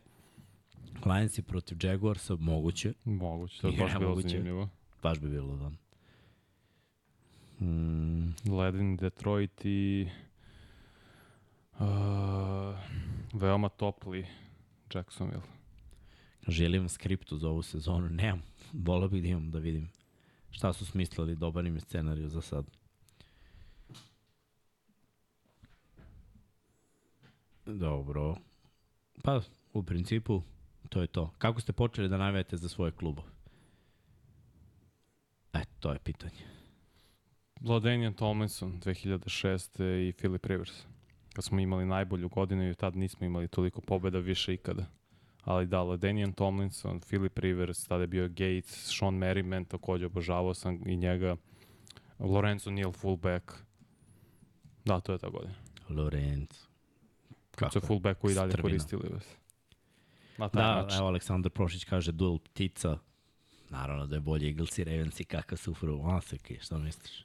Lionsi protiv Jaguarsa, moguće, Moguće, to je Je, baš bilo moguće. zanimljivo. baš bi bilo da. Mm, Ledvin, Detroit i uh, veoma topli Jacksonville. želim skriptu za ovu sezonu, nemam, volao bih da imam da vidim šta su smislili, dobar im je scenariju za sad. Dobro. Pa, u principu, to je to. Kako ste počeli da navijate za svoje klubove? E, to je pitanje. Vladanian Tomlinson 2006. i Philip Rivers. Kad smo imali najbolju godinu i tad nismo imali toliko pobeda više ikada. Ali da, Ladanian Tomlinson, Philip Rivers, tada je bio Gates, Sean Merriman, takođe obožavao sam i njega. Lorenzo Neal fullback. Da, to je ta godina. Lorenz. Kad su fullbacku i dalje Strvina. koristili. Ves. Na taj Da, način. evo Aleksandar Prošić kaže duel ptica. Naravno da je bolje Eagles i Ravens i kakav su upravo. Ona se kije, šta misliš?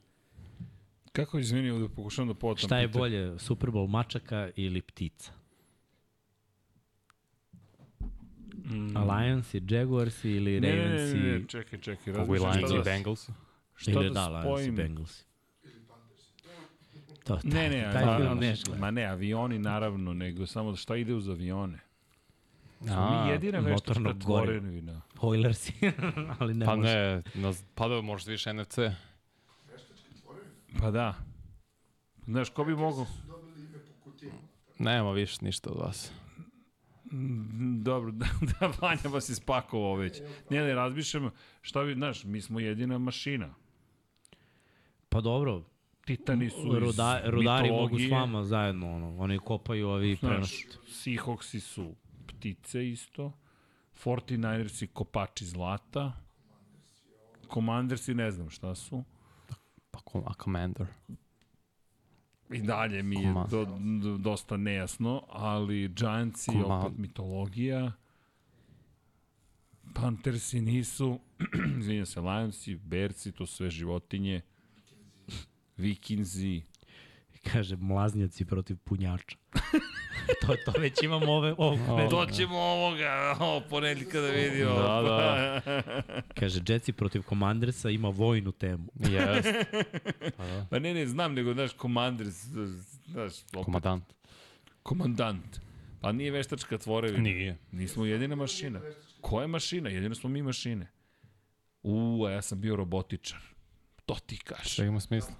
Kako izvini, ovde pokušavam da potam. Šta je pitanje. bolje, Super Bowl mačaka ili ptica? Mm. Lions i Jaguars ili Ne, ne, Ravens ne, ne, i... ne, čekaj, čekaj. Mogu i razmišljam Lions šta i da- Bengals. Šta ili da, da, Lions i? Bengals. To, taj, Ne, ne, taj a, film a, neš gleda. ma ne, avioni naravno, nego samo šta ide uz avione. A, mi jedina veštačka motorno gorivo. tvorevina. Oilersi, ali ne Pa može. ne, na, pa da možda više NFC. Pa da. Znaš, ko bi mogao? Nema više ništa od vas. Mm, Dobro, da, da Vanja vas ispakovao već. Ne, ne, razmišljam, šta bi, znaš, mi smo jedina mašina. Pa dobro, Titani su iz ruda, rudari mogu s mitologije. vama zajedno, ono, oni kopaju, ovi Znaš, prenosu. Seahawksi su ptice isto. 49ersi kopači zlata. Commandersi ne znam šta su. Pa kom, a Commander. I dalje mi je do, do, dosta nejasno, ali Giantsi Command. opet mitologija. Panthersi nisu, izvinjam se, Lionsi, Bearsi, to sve životinje. Vikinzi. Kaže, mlaznjaci protiv punjača. to, to već imamo ove, ove To ćemo ovoga, o, ponedljika da vidimo. Da, da. Kaže, Jetsi protiv Commandersa ima vojnu temu. Yes. Pa ne, ne, znam, nego, znaš, komanders, znaš, opet, Komadant. komandant. Pa nije veštačka tvorevina. Nije. Nismo jedina mašina. Koja je mašina? Jedino smo mi mašine. U, a ja sam bio robotičar. To ti kažeš. Šta ima smisla?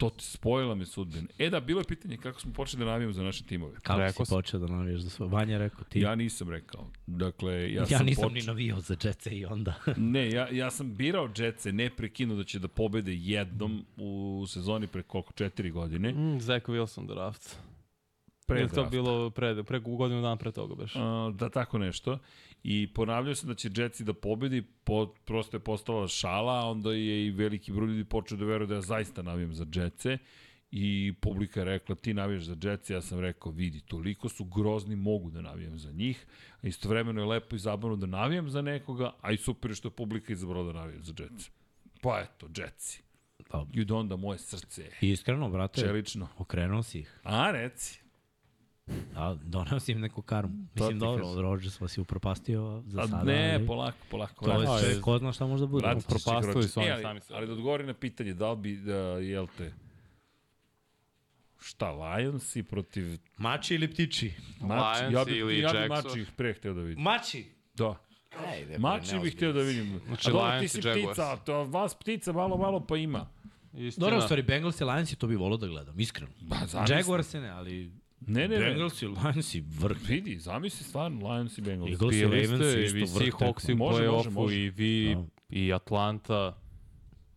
To ti spojila me sudbina. E da, bilo je pitanje kako smo počeli da navijamo za naše timove. Kako Rekao si sam. počeo da navijaš za svoj? Vanja rekao ti. Ja nisam rekao. Dakle, ja, ja, sam nisam poč- ni navijao za Jetsa i onda. Ne, ja, ja sam birao Jetse, ne prekinu da će da pobede jednom u sezoni pre koliko, četiri godine. Mm, Zach Wilson draft. Pre Ili to bilo pre, pre godinu dana pre toga beš. A, da tako nešto. I ponavljao sam da će Jetsi da pobedi, po, prosto je postala šala, a onda je i veliki broj ljudi počeo da veruje da ja zaista navijam za Jetсе. I publika je rekla, ti navijaš za Jetsi, ja sam rekao, vidi, toliko su grozni, mogu da navijam za njih. A istovremeno je lepo i zabavno da navijam za nekoga, a i super što je publika izabrala da navijam za Jetsi. Pa eto, Jetsi. Dobro. I onda moje srce Iskreno, brate, čelično. okrenuo si ih. A, reci. A, doneo si im neku karmu. Mislim, ti dobro, kažem. od Rodgersa si upropastio za sada. ne, ali polako, polako. To je se. sve, ko zna šta može da bude. Vrati se, Upropastili Čigroči. su oni E, ali, sami sebe. Ali da odgovori na pitanje, da li bi, da, jel te, šta, Lionsi protiv Mači ili ptiči? Mači? Lionsi ja bi, ili ja bi Jackson? Mači ih pre hteo da vidim. Mači? Da. Ajde, Mači bih hteo da vidim. Znači, A dobro, ti Lions si i Jaguars. ptica, to vas ptica malo, malo pa ima. Istina. Dobro, u stvari, Bengals i Lions to bi volio da gledam, iskreno. Zamisli. Jaguars se ne, ali Ne, ne, ne. Bengals i Lions i vrh. Vidi, zamisli stvarno Lions i Bengals. Eagles i Ravens isto i vi vrh tekma. Seahawks može, play-offu, i vi, Da. i Atlanta,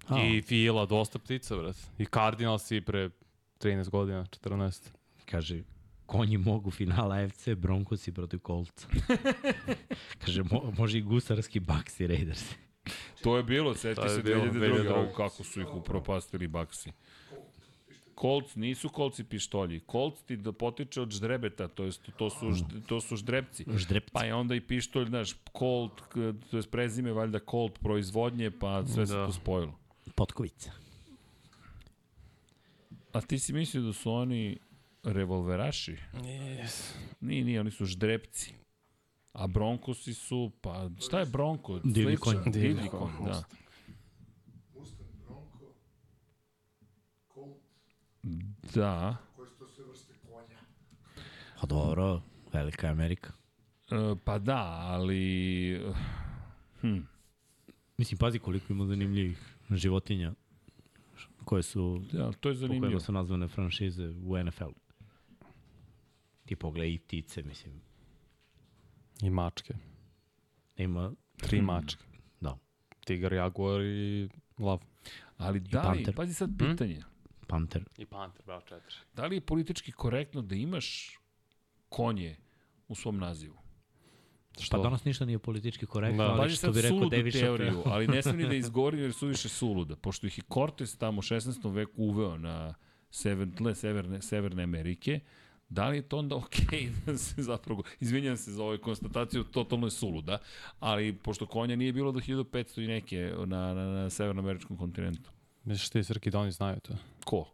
A. i Fila, dosta ptica, brat. I Cardinals i pre 13 godina, 14. Kaže, konji mogu finala FC, Broncosi protiv Kolca. Kaže, mo, može i gusarski Bucks i Raiders. To je bilo, je se bilo 2002. 2002. Ovo kako su ih upropastili baksi. Kolc, nisu kolci pištolji. Kolc ti da potiče od ždrebeta, to, jest, to, su, to su ždrebci. Ždrebci. Pa je onda i pištolj, znaš, Colt, to je prezime valjda Colt proizvodnje, pa sve se Da. to spojilo. Potkovica. A ti si mislio da su oni revolveraši? Yes. Nije, nije, oni su ždrebci. A Broncosi su, pa šta je Bronco? Divlji Slično. konj. Divlji Divlji konj, konj, da. Mustang, Bronco, Colt, Da. koje su to sve vrste konja. Pa dobro, velika Amerika. E, pa da, ali... Hm. Mislim, pazi koliko ima zanimljivih životinja koje su, Ja, to je po zanimljivo. kojima su nazvane franšize u NFL-u. Ti pogledaj i ptice, mislim. I mačke. Ima, Tri mačke. da, Tigar, jaguar i lav. Ali da li, pazi sad pitanje, panter. I panter, bravo, četiri. da li je politički korektno da imaš konje u svom nazivu? Pa danas ništa nije politički korektno, Da. ali što bi rekao David teoriju, ali ne smem ni da izgovorim jer su više suluda, pošto ih je Cortez tamo u 16. veku uveo na sever, tle severne, severne Amerike, da li je to onda okej da se zapravo, izvinjam se za ovu konstataciju, totalno je suluda, ali pošto konja nije bilo do 1500 i neke na, na, na severnoameričkom kontinentu. Misliš ti, Srki, da oni znaju to? Ko?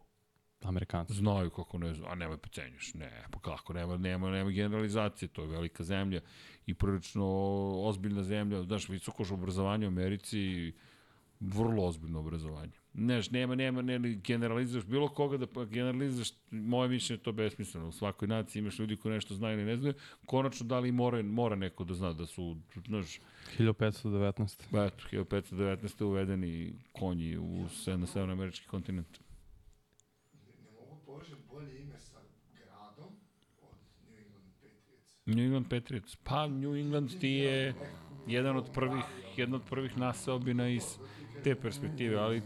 Amerikanci. Znaju kako ne znaju, a nemoj pocenjuš, ne, pa kako, nema, nema, nema generalizacije, to je velika zemlja i prilično ozbiljna zemlja, znaš, visoko obrazovanje u Americi, vrlo ozbiljno obrazovanje. Znaš, nema, nema, ne generalizuješ bilo koga da pa generalizuješ, moje mišljenje je to besmisleno. U svakoj naciji imaš ljudi koji nešto znaju ili ne znaju, konačno da li mora, mora neko da zna da su, znaš, 1519. ba eto, 1519. uvedeni konji u, na severnoamerički kontinent. Ne mogu požeti bolje ime sa gradom od New England Patriots. New England Patriots. Pa New England ti je jedan od prvih, jedna od prvih naseobina iz te perspektive, ali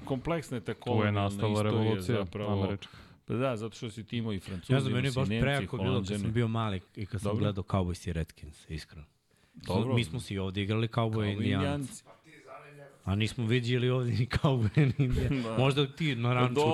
kompleksna je ta Tu je nastala revolucija zapravo. američka. Pa da, zato što si ti imao i Francuzi, Ja znam, meni je baš prejako bilo kad sam bio mali i kad sam Dobro. gledao Cowboys i Redskins, iskreno. Dobro. Mi smo si ovde igrali Cowboy Kao i. Indijanci. A nismo vidjeli ovde ni Cowboy ni Indianac. Da. Možda ti na ranču u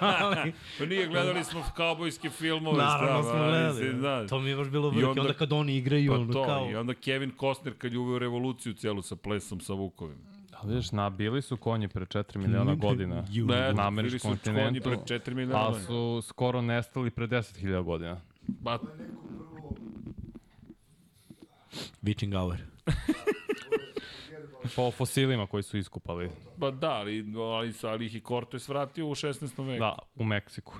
ali... Pa nije, gledali smo kaubojske filmove. Naravno šta, smo ali gledali. se, da. To mi je baš bilo I vrke. onda- Onda, kad oni igraju, Pa ono to, kao... i onda Kevin Costner kad je uveo revoluciju celu sa plesom sa Vukovim. A vidiš, nabili su konji pre 4 miliona godina Ju. Da, na bili su američkom konji kontinentu, pred 4 miliona. a godina. su skoro nestali pre 10.000 godina. Prvo Witching hour. Po fosilima koji su iskupali. pa da, ali, ali, ali ih i Cortes vratio u 16. veku. Da, u Meksiku.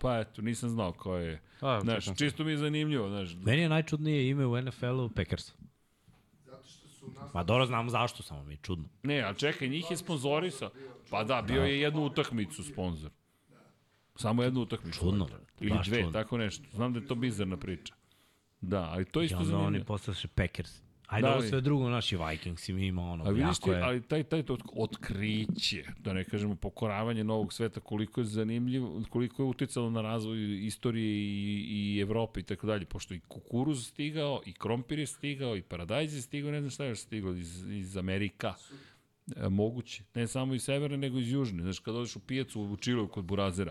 Pa eto, nisam znao ko je. Da, Znaš, čitam. čisto mi je zanimljivo, znaš. Meni je najčudnije ime u NFL-u Packers. zato što su nas Ma dobro, znam zašto, samo mi je čudno. Ne, a čekaj, njih je sponzorisao. Pa da, bio je jednu utakmicu sponsor. Samo jednu utakmicu. Čudno. Ili dve, čudno. tako nešto. Znam da je to bizarna priča. Da, ali to je I isto onda oni zanimljivo. postaše Packers. Ajde, Da ovo sve drugo, naši Vikings im ima ono, A vidiš ti, je... ali taj, taj to otkriće, da ne kažemo pokoravanje novog sveta, koliko je zanimljivo, koliko je uticalo na razvoj istorije i, i Evrope i tako dalje, pošto i kukuruz stigao, i krompir je stigao, i paradajz je stigao, ne znam šta je stigao iz, iz Amerika. E, moguće. Ne samo iz severne, nego iz južne. Znaš, kad odeš u pijacu u Čilu kod Burazera,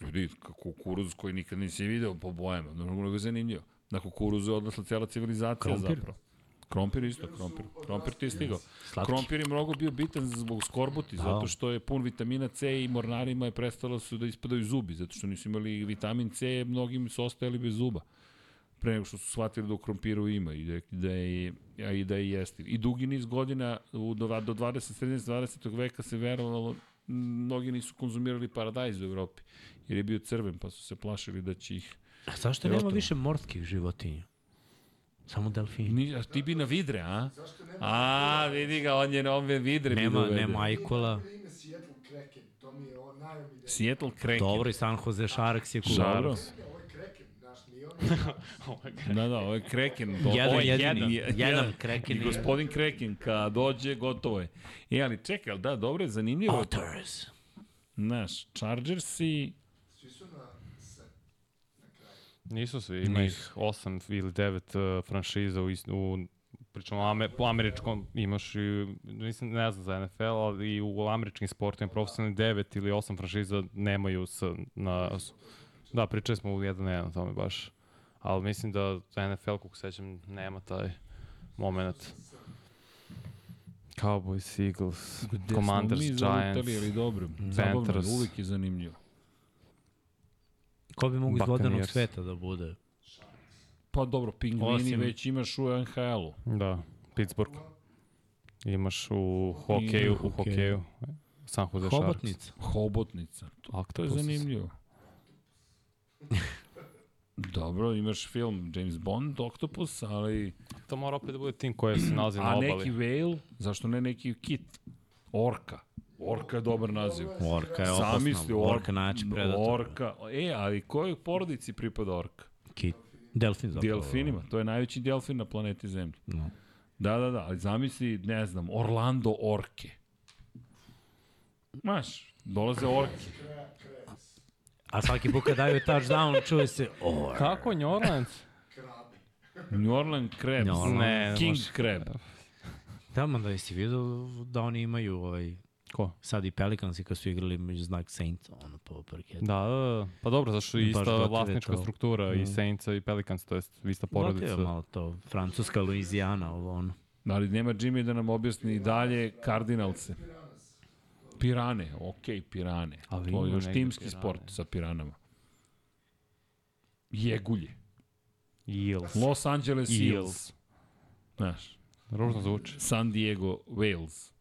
ljudi, kukuruz koji nikad nisi video po bojama, mnogo, mnogo je zanimljivo. Na kukuruzu je odnosla cijela civilizacija Krompir? zapravo. Krompir isto, krompir. Krompir ti je stigao. Slatki. Krompir je mnogo bio bitan zbog skorbuti, Da. zato što je pun vitamina C i mornarima je prestalo su da ispadaju zubi, zato što nisu imali vitamin C, mnogim su ostajali bez zuba pre nego što su shvatili da u krompiru ima i da, da je, a i da je jestiv. I dugi niz godina, u, do, do 20. sredine 20. veka se verovalo, mnogi nisu konzumirali paradajz u Evropi, jer je bio crven, pa su se plašili da će ih... A zašto nema više morskih životinja? Samo delfini. Ni, a ti bi na vidre, a? A, vidi ga, on je on je vidre Nema, nema ajkola. Seattle Kraken, to mi je on najomiljeniji. Seattle Kraken. Dobro, i San Jose Sharks je on Da, da, ovo je Kraken. Jedan Ovo je jedini, je- jedan Kraken I gospodin Kraken, kad dođe, gotovo je. E, ali čekaj, ali da, dobro je, zanimljivo. Otters. Znaš, Chargersi Nisu svi, ima ih osam ili devet uh, franšiza u, is- u pričamo o Amer, po američkom, imaš i, mislim, ne znam za NFL, ali i u američkim sportovima profesionalni devet ili osam franšiza nemaju s, na, s- da, pričali smo u jedan na jedan o tome baš, ali mislim da za NFL, kako sećam, nema taj moment. Cowboys, Eagles, Gde Commanders, Giants, ali dobro. Zabavno, je, Panthers. uvijek je zanimljivo. Ko bi mogu iz vodenog sveta da bude? Pa dobro, pingvini Osim- već imaš u NHL-u. Da, Pittsburgh. Imaš u hokeju, u hokeju. hokeju. San Jose Sharks. Hobotnica. Hobotnica. To, to je zanimljivo. Dobro, imaš film James Bond, Octopus, ali... To mora opet da bude tim koji se nalazi na A obali. neki whale, zašto ne neki kit? Orka. Orka je dobar naziv. Orka je Sam opasna. misli, Orka najjači predator. Orka. E, ali kojoj porodici pripada orka? Kit. Delfin zapravo. Delfinima. To je najveći delfin na planeti Zemlji. No. Da, da, da, ali zamisli, ne znam, Orlando Orke. Znaš, dolaze orke. A svaki put kad daju touchdown, čuje se or. Kako New Orleans? New Orleans. New Orleans. Ne, ne King može. Crab. Da, man da jesi vidio da oni imaju ovaj, Ko? sad i Pelicansi kad su igrali među znak Saints, ono po parketu. Da, da, da. Pa dobro, zašto je ista vlasnička to. struktura i Mm. Saintsa i Pelicans, to jest ista porodica. Gotive malo to, Francuska, Louisiana, ovo ono. Ali nema Jimmy da nam objasni i dalje Cardinalse. Pirane, okej, pirane. Ali to je još timski pirane. sport sa piranama. Jegulje. Eels. Los Angeles Eels. Eels. Znaš, Ružno zvuči. San Diego Whales.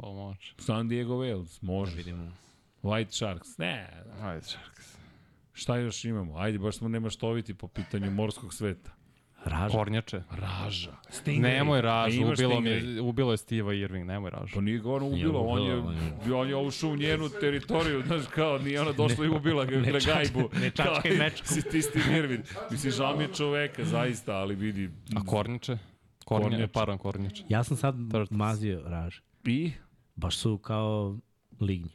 To može. San Diego Whales, može. Vidimo. White Sharks, ne. Ajde, Sharks. Šta još imamo? Ajde, baš smo nemaštoviti po pitanju morskog sveta. Raža. Kornjače. Raža. Stingray. Nemoj ražu, ubilo, mi Stingray? ubilo je Steve Irving, nemoj ražu. Pa nije ga ona Nije ubila, on je, on je ušao u njenu teritoriju, znaš kao, nije ona došla i ubila ga ne na gajbu. ne čačkaj mečku. Si ti Steve Irvin. Mislim, žao mi je čoveka, zaista, ali vidi. A Kornjače? Kornjače, Kornjače. pardon, Kornjače. Ja sam sad mazio raže. I, Baš su kao lignji.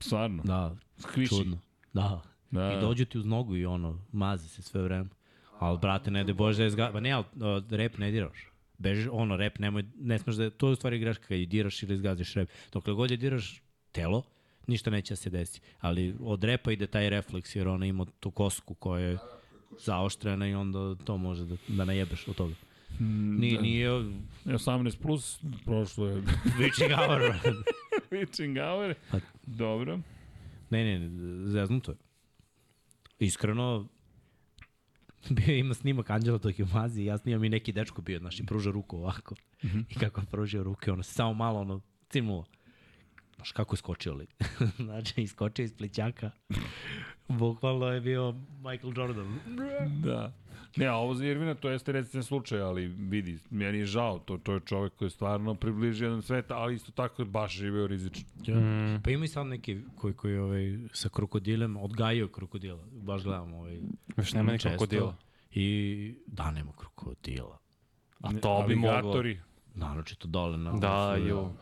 stvarno, Da, skviši. čudno. Da. Da. I dođu ti uz nogu i ono, mazi se sve vreme. Ali, brate, ne de Bože da je zga... Ba ne, ali rep ne diraš. Beži, ono, rep nemoj, ne smeš da je, to je u stvari greška kad je diraš ili zgaziš rep. Dokle god je diraš telo, ništa neće da se desi. Ali od repa ide taj refleks jer ona ima tu kosku koja je zaoštrena i onda to može da, da najebeš od toga. Nije, nije 18 plus, prošlo je witching hour. pitching hour. Pa- Dobro. Ne, ne, ne, zeznuto je. Iskreno, bio ima snimak Anđela dok je u mazi i ja snimam i neki dečko bio, znaš, i pruža ruku ovako. I kako je pružio ruke, ono, se samo malo, ono, cimnulo. Znaš, kako je skočio li? znači, iskočio iz plećaka. Bukvalno je bio Michael Jordan. Da. Ne, a ovo za Irvina to jeste reciten slučaj, ali vidi, meni je žao, to, to je čovek koji je stvarno približio jedan svet, ali isto tako je baš živeo rizično. Mm. Pa ima i sad neki koji, koji ovaj, sa krokodilem odgajaju krokodila. Baš gledam ovaj, Još nema ni krokodila. I da, nema krokodila. A to bi moglo. Naročito dole na... Da, ju.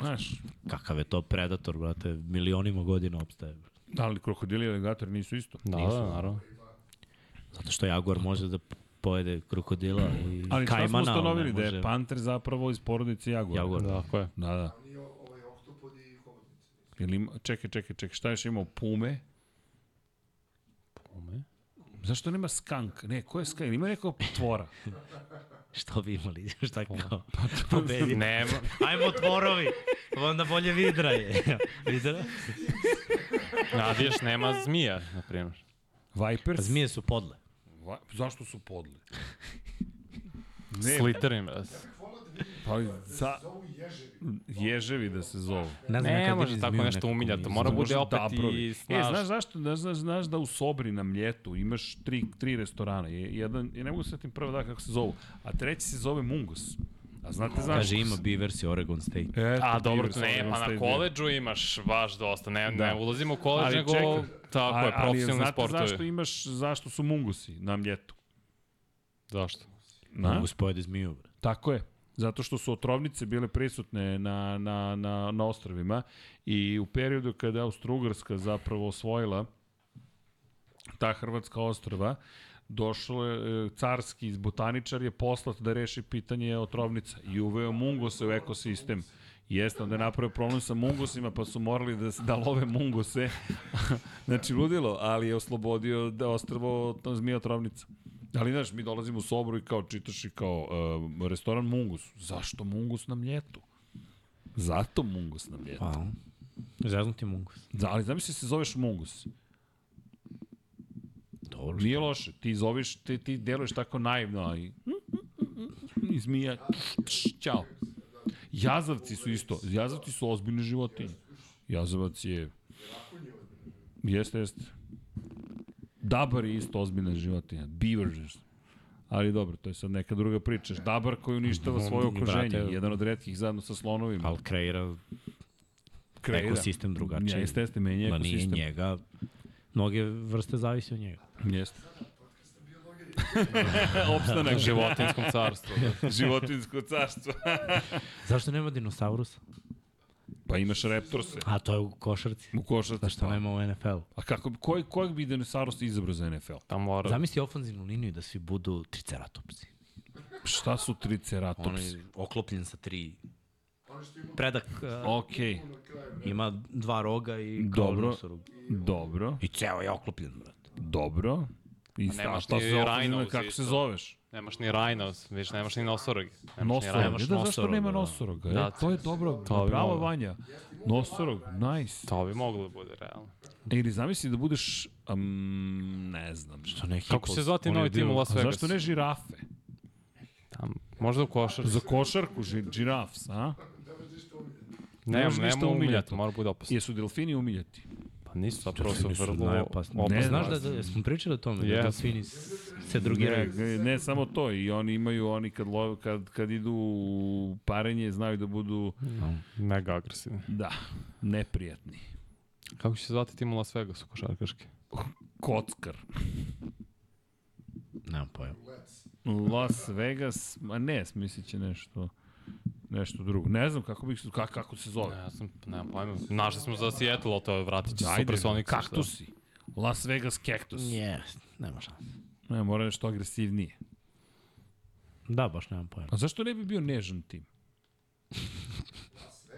Znaš, Kakav je to predator, brate, milionima godina opstaje. da li krokodili i aligatori nisu isto? Da, Nisu. da, naravno. Zato što Jaguar može da pojede krokodila i Ali smo kajmana, ali ne ustanovili? Da je može- panter zapravo iz porodice Jaguara. Jaguar. Da, ko je? Da, da. Nije ovaj oktopod i hobotnica. Ili ima, čekaj, čekaj, čekaj, šta još imao? Pume? Pume? Zašto nema skank? Ne, ko je skank? Ima neko tvora? Što bi imali? Šta kao? Pa Pobedi. Nema. Ajmo tvorovi. Onda bolje vidra je. vidra? Nadiješ, nema zmija, na primjer. Vipers? Zmije su podle. Va, zašto su podli? Ne, Sliterim, raz. pa za, ježevi. ježevi da se zovu. Ne, znam, Ne može tako nešto umiljati, mi mora bude opet Dabrovi. i E, snaž. znaš zašto? Znaš, znaš, znaš da u Sobri na Mljetu imaš tri, tri restorana. Je, jedan, ja ne mogu se setim prvo da kako se zovu. A treći se zove Mungus. A znate zašto? Kaže ima Beavers i Oregon State. Eto, A dobro, Beavers, ne, Oregon pa na State koleđu imaš baš dosta, ne, Da. ne ulazimo u koleđ, Ali nego čekaj, tako je, profesionalni Ali znate sportovi. zašto imaš, zašto su Mungusi na Mljetu? Zašto? Na? Mogu spojede zmiju. Tako je. Zato što su otrovnice bile prisutne na, na, na, na ostrovima i u periodu kada je Austro-Ugrska zapravo osvojila ta hrvatska ostrava, došlo je e, carski botaničar je poslat da reši pitanje otrovnica i uveo mungose u ekosistem. Jeste, onda je napravio problem sa mungosima, pa su morali da, da love mungose. znači, ludilo, ali je oslobodio da ostrvo od zmija otrovnica. Ali, znaš, mi dolazimo u Sobru i kao čitaš i kao uh, restoran Mungus. Zašto Mungus na mljetu? Zato Mungus na mljetu. Pa, zeznuti mungus. Da, ali zamisli se zoveš Mungus. Dobro. Nije loše, ti zoveš, ti, ti deluješ tako naivno, ali... I zmija, ćao. Jazavci su isto, jazavci su ozbiljne životinje. Jazavac je... Jeste, jeste. Dabar je isto ozbiljna životinja. Beaver. Ali dobro, to je sad neka druga priča. Dabar koji uništava svoje okruženje. Brate, Jedan od redkih zajedno sa slonovima. Ali kreira Kreira. ekosistem drugačiji. Jeste, jeste, menja Ma nije ekosistem. njega, mnoge vrste zavisi od njega. Jeste. Opstanak Na životinskom carstvu. Da. životinsko carstvo. Zašto nema dinosaurusa? pa imaš reptorse A to je u košarci. u košarci. Zašto Pa. nema u NFL-u? A kako, koj, kojeg bi dinosaurus izabrao za NFL? Tamo mora... Zamisli ofanzivnu liniju da svi budu triceratopsi. Šta su triceratops? On je oklopljen sa tri predak uh, Okej, ima dva roga i kao Dobro. dobro, I ceo je oklopljen, brate. Dobro. I sta, nemaš šta se rhinos kako se zoveš? Nemaš ni rhinos, viš, nemaš ni nosorogi. Nemaš ni Nosorog. nemaš Da, zašto nema da. nosoroga? Da, e, to je dobro, to bravo moglo. Vanja. Nosorog, nice. To bi moglo da bude realno. Ili zamisli da budeš, um, ne znam. To neki Kako se zvati novi tim u Las Vegas? zašto ne žirafe? Tam, možda u košarci. Za košarku, ži, žirafs, a? Nemam, može ništa nema umiljato. umiljato, mora bude opasno. Jesu delfini umiljati? Pa nisu, zapravo su Delfini su vrlo najopasniji. opasni. Ne, znaš da, da, da smo pričali o tome, da Jesmo. delfini se drugiraju. Ne, ne samo to, i oni imaju, oni kad, love, kad, kad idu u parenje, znaju da budu, Mega agresivni. da, neprijatni. Kako će se zvati tim u Las Vegasu košarkaški? Kockar. Nemam pojma. Las Vegas, ma ne, smislit će nešto, nešto drugo. Ne znam kako, bih, kako, kako se Ne, zove. ja sam, nemam pojma. Našli smo za Seattle, ali to je vratit će Ajde, Supersonics. kaktusi. Las Vegas Cactus. Yes, nema šanse. Ne, mora nešto agresivnije. Da, baš nemam pojma. A zašto ne bi bio nežan tim?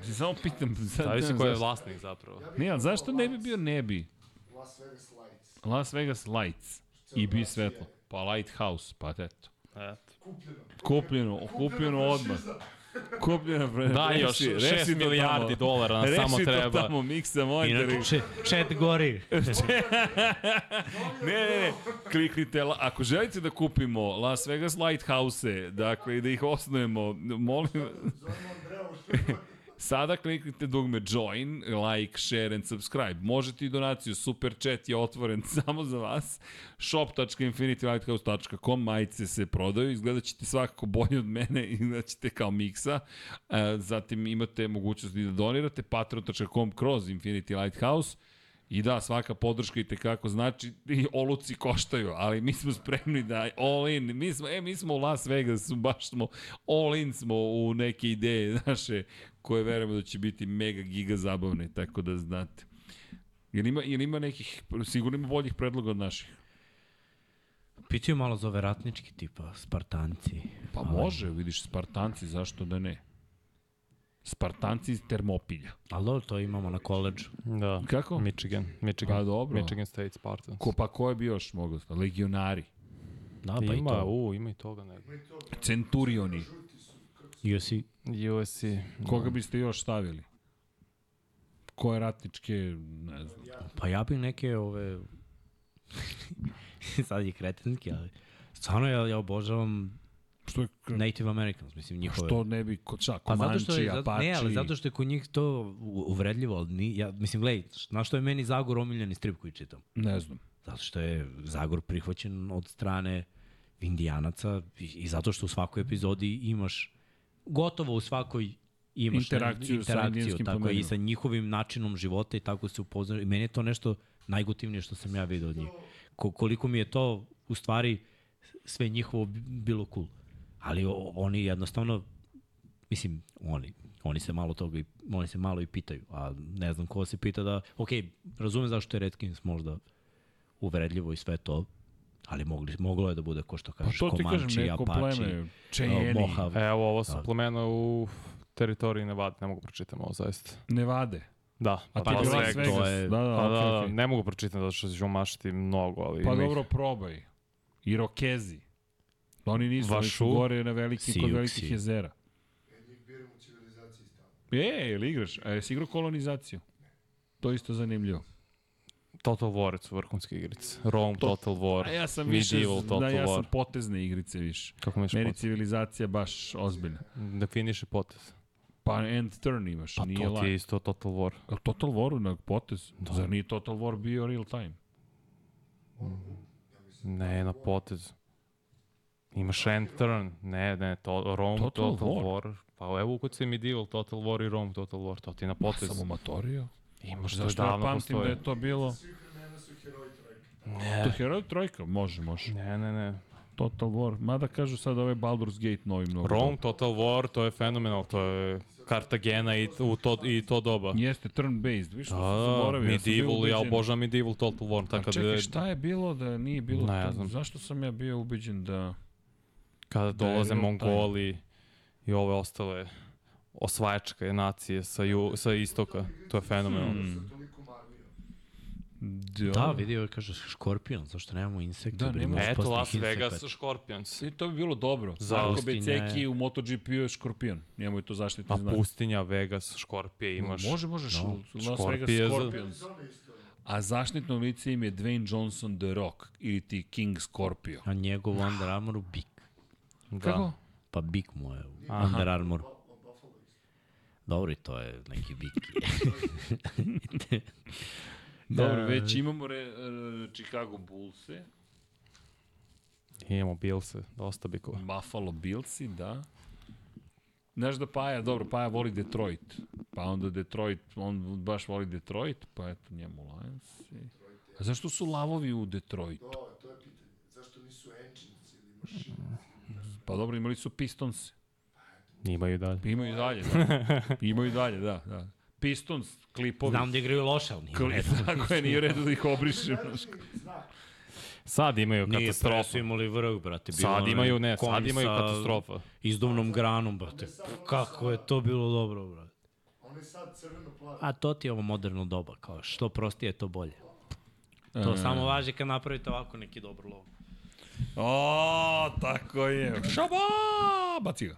Ti samo pitam. Sad, Zavisi ne, ko je vlasnik zapravo. Ja Ne, a rekao zašto ne bi bio nebi? Las Vegas Lights. Las Vegas Lights i bi svetlo. Pa Lighthouse, pa eto. Eto. Kupljeno. Kupljeno, kupljeno odmah. Kupljeno, pre, Da, još reši- 6 reši to milijardi tamo. dolara nam samo Reši to treba. tamo, miksa monitor. Inače, če, chat gori. Ne, ne, ne, kliknite, la- ako želite da kupimo Las Vegas Lighthouse, dakle, i da ih osnujemo, molim, sada kliknite dugme join, like, share and subscribe. Možete i donaciju, super chat je otvoren samo za vas. shop.infinitylighthouse.com, majice se prodaju, izgledat ćete svakako bolje od mene, izgledat ćete kao miksa. E, zatim imate mogućnost i da donirate, patreon.com kroz Infinity Lighthouse. I da, svaka podrška i tekako znači i oluci koštaju, ali mi smo spremni da all in, mi smo, e, mi smo u Las Vegasu, baš smo all in smo u neke ideje naše koje verujemo da će biti mega giga zabavne, tako da znate. Jel ima, jel ima nekih, sigurno ima boljih predloga od naših? Pitaju malo za ove ratnički tipa, Spartanci. Pa Ali- može, vidiš, Spartanci, zašto da ne? Spartanci iz Termopilja. Ali dobro, to imamo na koleđu. Da. Kako? Michigan. Michigan. Pa dobro. Michigan State Spartans. Ko, pa ko je bio još mogao? Legionari, Da, pa i ima, to. u, ima i toga nego. Centurioni. USC. USC. Koga biste još stavili? Koje ratničke, ne znam. Pa ja bih neke ove... Sad je kretenski, ali... Stvarno ja, ja obožavam Što je, Native Americans, mislim, njihove... što ne bi, ko, šta, Pa zato Komanči, što je, zato, Apači? ne, ali zato što je kod njih to uvredljivo, ali ni, ja, mislim, gledaj, znaš što je meni Zagor omiljeni strip koji čitam? Ne znam. Zato što je Zagor prihvaćen od strane Indijanaca i, i zato što u svakoj epizodi imaš, gotovo u svakoj imaš Interakciju ne, sa interakciju indijskim tako i plemenima. sa njihovim načinom života i tako se upoznaju. I meni je to nešto najgotivnije što sam ja vidio od njih. Ko, koliko mi je to u stvari sve njihovo bi- bilo cool. Ali o, oni jednostavno mislim, oni, oni se malo toga i, oni se malo i pitaju, a ne znam ko se pita da, ok, razumem zašto je Redskins možda uvredljivo i sve to, ali mogli, moglo je da bude, ko što Pa kažeš, to ti kažem, Komanči, neko Apache, pleme, Cheyenne, Mohav. E, evo, ovo sam pomenuo u teritoriji Nevada, ne mogu pročitam ovo zaista. Nevade. Da, A pa ti Las Vegas. To je- Da, da, Pa okej, da, da, okej. ne mogu pročitam zato što ću mašiti mnogo, ali Pa ima ih. dobro, probaj. Irokezi. Oni nisu, oni su Vašu? gore na velikim, kod velikih jezera. Njih civilizaciji stavno. E, ili igraš? A jesi igrao kolonizaciju? To je isto zanimljivo. Total War su vrhunske igrice. Rome, Total War, A ja sam više, Medieval, Total da, ja sam War. potezne igrice više. Kako misliš Meni potez? civilizacija baš ozbiljna. Definiše potez. Pa end turn imaš, Pa nije to ti je isto Total War. Jel Total War na potez? Da. Zar nije Total War bio real time? Ne, na potez. Imaš end turn. Ne, ne, to, Rome, Total Total, War. War. Pa evo ukucaj Medieval, Total War i Rome, Total War. To ti na potez. Samo matorio. Imaš to Zašto ja davno pamtim da postoje. je to bilo... Trojka. To Ne, Heroj trojka? Može, može. ne, ne, ne. Total War. Mada kažu sad ovaj Baldur's Gate novi mnogo. Rome, Total War, to je fenomenal. To je Kartagena i, u to, i to doba. Jeste turn-based, više Da, što da, sam zaboravio. ja Medieval, ja ubeđen- obožavam Medieval Total War. A Tako čekaj, da, šta je bilo da nije bilo Ne to? znam. Zašto sam ja bio ubeđen da... kada da je dolaze time. Mongoli i ove ostale osvajačke nacije sa, ju, sa istoka. To je fenomenalno. Hmm. Armijom. Da, vidio je, kaže, škorpion, zašto nemamo insekte? Da, bre, nema- imamo Eto, Las. Vegas Scorpions. I to bi bilo dobro. Za Marko pustinje. Beceki u MotoGP je škorpion. Njemu je to zaštitni A znak. pustinja, Vegas, Škorpije imaš. Može, može. No. Las Vegas Škorpije za-. A zaštitno lice im je Dwayne Johnson The Rock ili ti King Scorpio. A njegov Under Armour Big. Da. Kako? Pa Big mu je Aha. Under Armour. Dobro, i to je neki Big. Dobro, već imamo re, e, Chicago Bullse, Imamo Bilse, dosta bikova. Buffalo Billsi, da. Znaš da Paja, dobro, Paja voli Detroit. Pa onda Detroit, on baš voli Detroit, pa eto njemu Lions. I... A zašto su lavovi u Detroitu? To, to je pitanje. Zašto nisu engines ili mašine? Pa dobro, imali su Pistons. Imaju i dalje. Imaju i dalje, da. Imaju i dalje, da. da. Pistons, klipovi. Znam da igraju loše, ali nije Kli, redu. tako je, nije u redu da ih obrišem. Sad imaju Nije, pre katastrofu. su imali vrh, brate. Bilo Sad imaju, ne, sad imaju katastrofa. Izduvnom granom, brate. Kako je to bilo dobro, brate. On je sad crveno-plavi. A to ti je ovo moderno doba, kao što prostije, to bolje. E. To samo važi kad napravite ovako neki dobar lov. O, tako je. Šaba! Baci ga.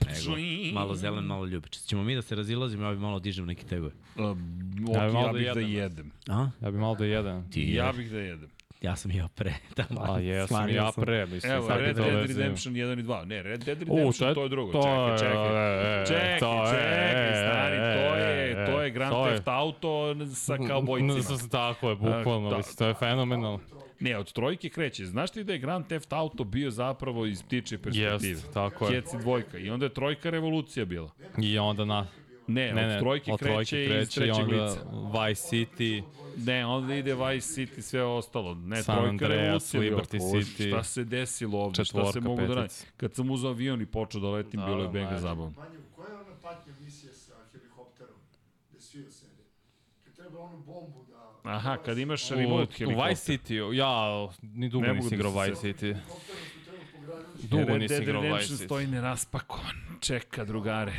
Nego, malo zelen, malo ljubičac. Ćemo mi da se razilazimo, ja bi malo dižem neke tegove. Ja ok, bi malo ja da bih da jedem. jedem. A? Ja bi malo da jedan. Ti Ja ja, bih da jedem. ja sam jeo pre. Tamo, A jesam ja sam. pre, mislim. Evo, sad Red to Dead vezim. Redemption 1 i 2. Ne, Red Dead U, Redemption, to je drugo. Čekaj, čekaj. e, Čekaj, to je, čekaj, e, stari, to je, e, to je Grand to Theft Auto sa kaubojcima. Tako je, bukvalno, Da. to je fenomenalno. Ne, od trojke kreće. Znaš ti da je Grand Theft Auto bio zapravo iz ptiče perspektive? Jest, tako je. Kjeci dvojka. I onda je trojka revolucija bila. I onda na... Ne, Ne, od ne, trojke od kreće, trojke iz kreće i trećeg onda lica. Vice City, Ne, onda ide Vice City, sve ostalo. Ne, San trojka Andreas, revolucija bila. Liberty Ko, City, Šta se desilo ovde, šta se četvorka, mogu da radi? petica. Kad sam uzao avion i počeo da letim, Da, bilo je da, benga da. zabavno. Manje, koja je ona patnja misija sa helikopterom? Gde svi sede? Kad treba onu bombu da... Aha, kad imaš U, remote u helikopter. Vice City, ja ni dugo nisam da igrao se Vice City. Gradilištu. Dugo nisam Dead igrao Vice Redemption City. stoji neraspakovan. Čeka, drugare.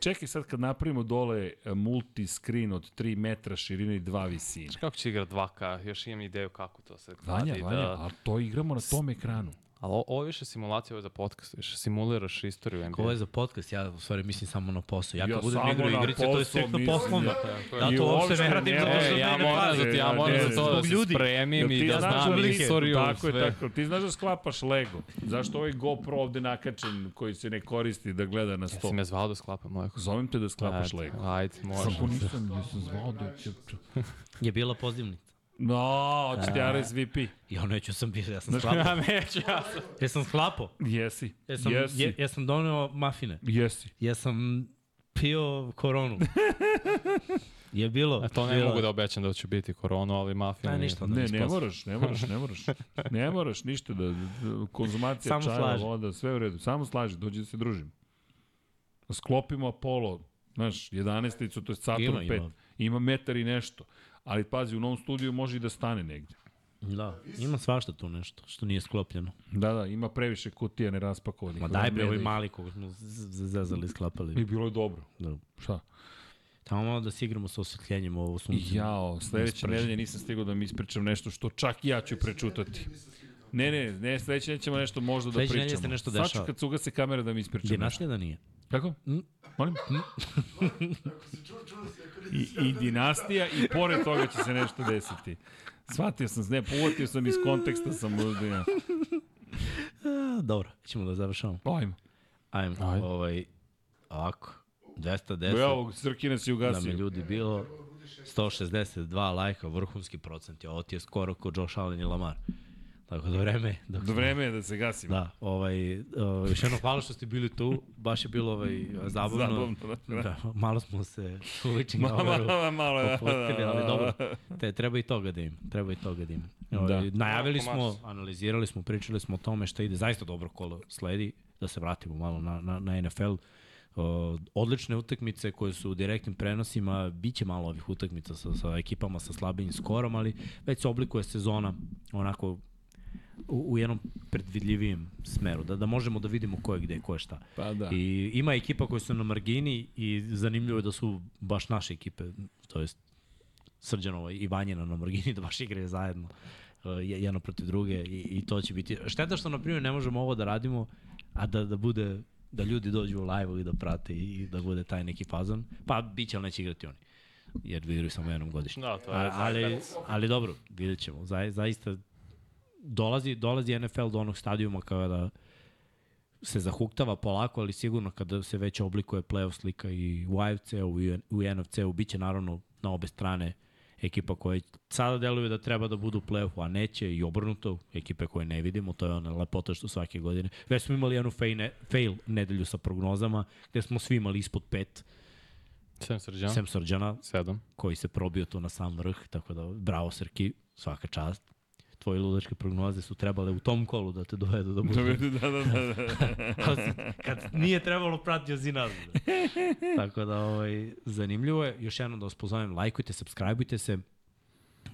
Čekaj sad kad napravimo dole e, multi-screen od 3 metra širine i 2 visine. Kako će igrati 2K? Još imam ideju kako to se Vanja, radi. Vanja, Da... ali to igramo na tom ekranu. Ali ovo je više simulacija, ovo je za podcast, više simuliraš istoriju NBA. Ovo je za podcast, ja u stvari mislim samo na posao. Ja kad Ja budem samo igrao igrice, to je mislim, poslovno. ja. Ja I to uopšte ne radim zato što E, ja moram za, ja Ja, moram ne, za to da se spremim i da znam istoriju, tako je, tako. Ti znaš da sklapaš Lego. Zašto ovaj GoPro ovde nakačen koji se ne koristi da gleda na sto? Jesi me zvao da sklapam Lego? Zovem te da sklapaš Lego. Ajde, može. Kako nisam, nisam zvao da će... Je bila pozivnica. No, hoćeš ti RSVP. Ja neću sam bio, ja sam sklapao. Ja neću, ja sam. Jesam sklapao. Jesi, Jesam, jesi, je, jesam doneo mafine. jesi. Jesam pio koronu. je bilo. E, to ne bilo. mogu da obećam da će biti koronu, ali mafija nije. ništa. Onda Ne, ne moraš, ne moraš, ne moraš. Ne moraš ništa da, da konzumacija Samo čaja, slaži. voda, sve u redu. Samo slaži, dođi da se družimo. Sklopimo Apollo, znaš, 11-icu, to je Saturn Ima, 5. ima. Ima metar i nešto. Ali pazi, u novom studiju može i da stane negde. Da, ima svašta tu nešto što nije sklopljeno. Da, da, ima previše kutija neraspakovanih. Ma daj bre, ih- mali koga smo zezali, sklapali. I bilo je dobro. Da. Šta? Tamo malo da se igramo sa osvetljenjem ovo sunce. Jao, sledeće nedelje nisam stigao da mi ispričam nešto što čak i ja ću prečutati. Ne, ne, ne, sledeće nedelje ćemo nešto možda da Sledeće pričamo. se nešto Sad ću dešava. kad se ugase kamera da mi ispričam nešto. Dinastija da nije. Kako? Molim? I, I dinastija i pored toga će se nešto desiti. Shvatio sam, ne, povotio sam iz konteksta sam uzbijan. A, dobro, ćemo da završamo. Ajmo. Ajmo, Ajde. ovaj, ovako, 210 Evo, Srkina si nam je ugasio. ljudi bilo, 162 lajka, vrhunski procent, ovo ti je skoro kao Josh Allen i Lamar. Tako da vreme, dok Do vreme je da se gasimo. Da, ovaj, ovaj, još jedno hvala što ste bili tu, baš je bilo ovaj, zabavno. Zabavno, da. da. malo smo se ulični Malo, malo, malo, da, ali da, dobro, da. te, treba i toga da im, treba i toga da im. Ovaj, najavili Jako smo, analizirali smo, pričali smo o tome šta ide, zaista dobro kolo sledi, da se vratimo malo na, na, na NFL. O, odlične utakmice koje su u direktnim prenosima, bit će malo ovih utakmica sa, sa ekipama sa slabijim skorom, ali već se oblikuje sezona onako u, u jednom predvidljivijem smeru, da, da možemo da vidimo ko je gde, ko je šta. Pa da. I ima ekipa koje su na margini i zanimljivo je da su baš naše ekipe, to jest Srđanova i Vanjina na margini, da baš igraju zajedno uh, je- jedno protiv druge i, i to će biti... Šteta što, na primjer, ne možemo ovo da radimo, a da, da bude da ljudi dođu u live i da prate i, i da bude taj neki fazon. Pa biće, ali neće igrati oni. Jer igraju samo jednom godišnje. Da, to je A, ali, ali dobro, vidjet ćemo. Za, zaista dolazi, dolazi NFL do onog stadijuma kada se zahuktava polako, ali sigurno kada se već oblikuje playoff slika i u AFC-u i u NFC-u, bit će naravno na obe strane ekipa koje sada deluju da treba da budu u play-offu, a neće i obrnuto, ekipe koje ne vidimo, to je ona lepota što svake godine. Već smo imali jednu fail, ne, fail nedelju sa prognozama, gde smo svi imali ispod pet, Sem Srđan, sem Srđana, sedam. koji se probio tu na sam vrh, tako da bravo Srki, svaka čast. Tvoje ludačke prognoze su trebale u tom kolu da te dovedu da budu. Da, da, da, da. Ali si- kad nije trebalo pratio si nazad. tako da ovaj, zanimljivo je. Još jednom da vas pozovem, lajkujte, subscribeujte se,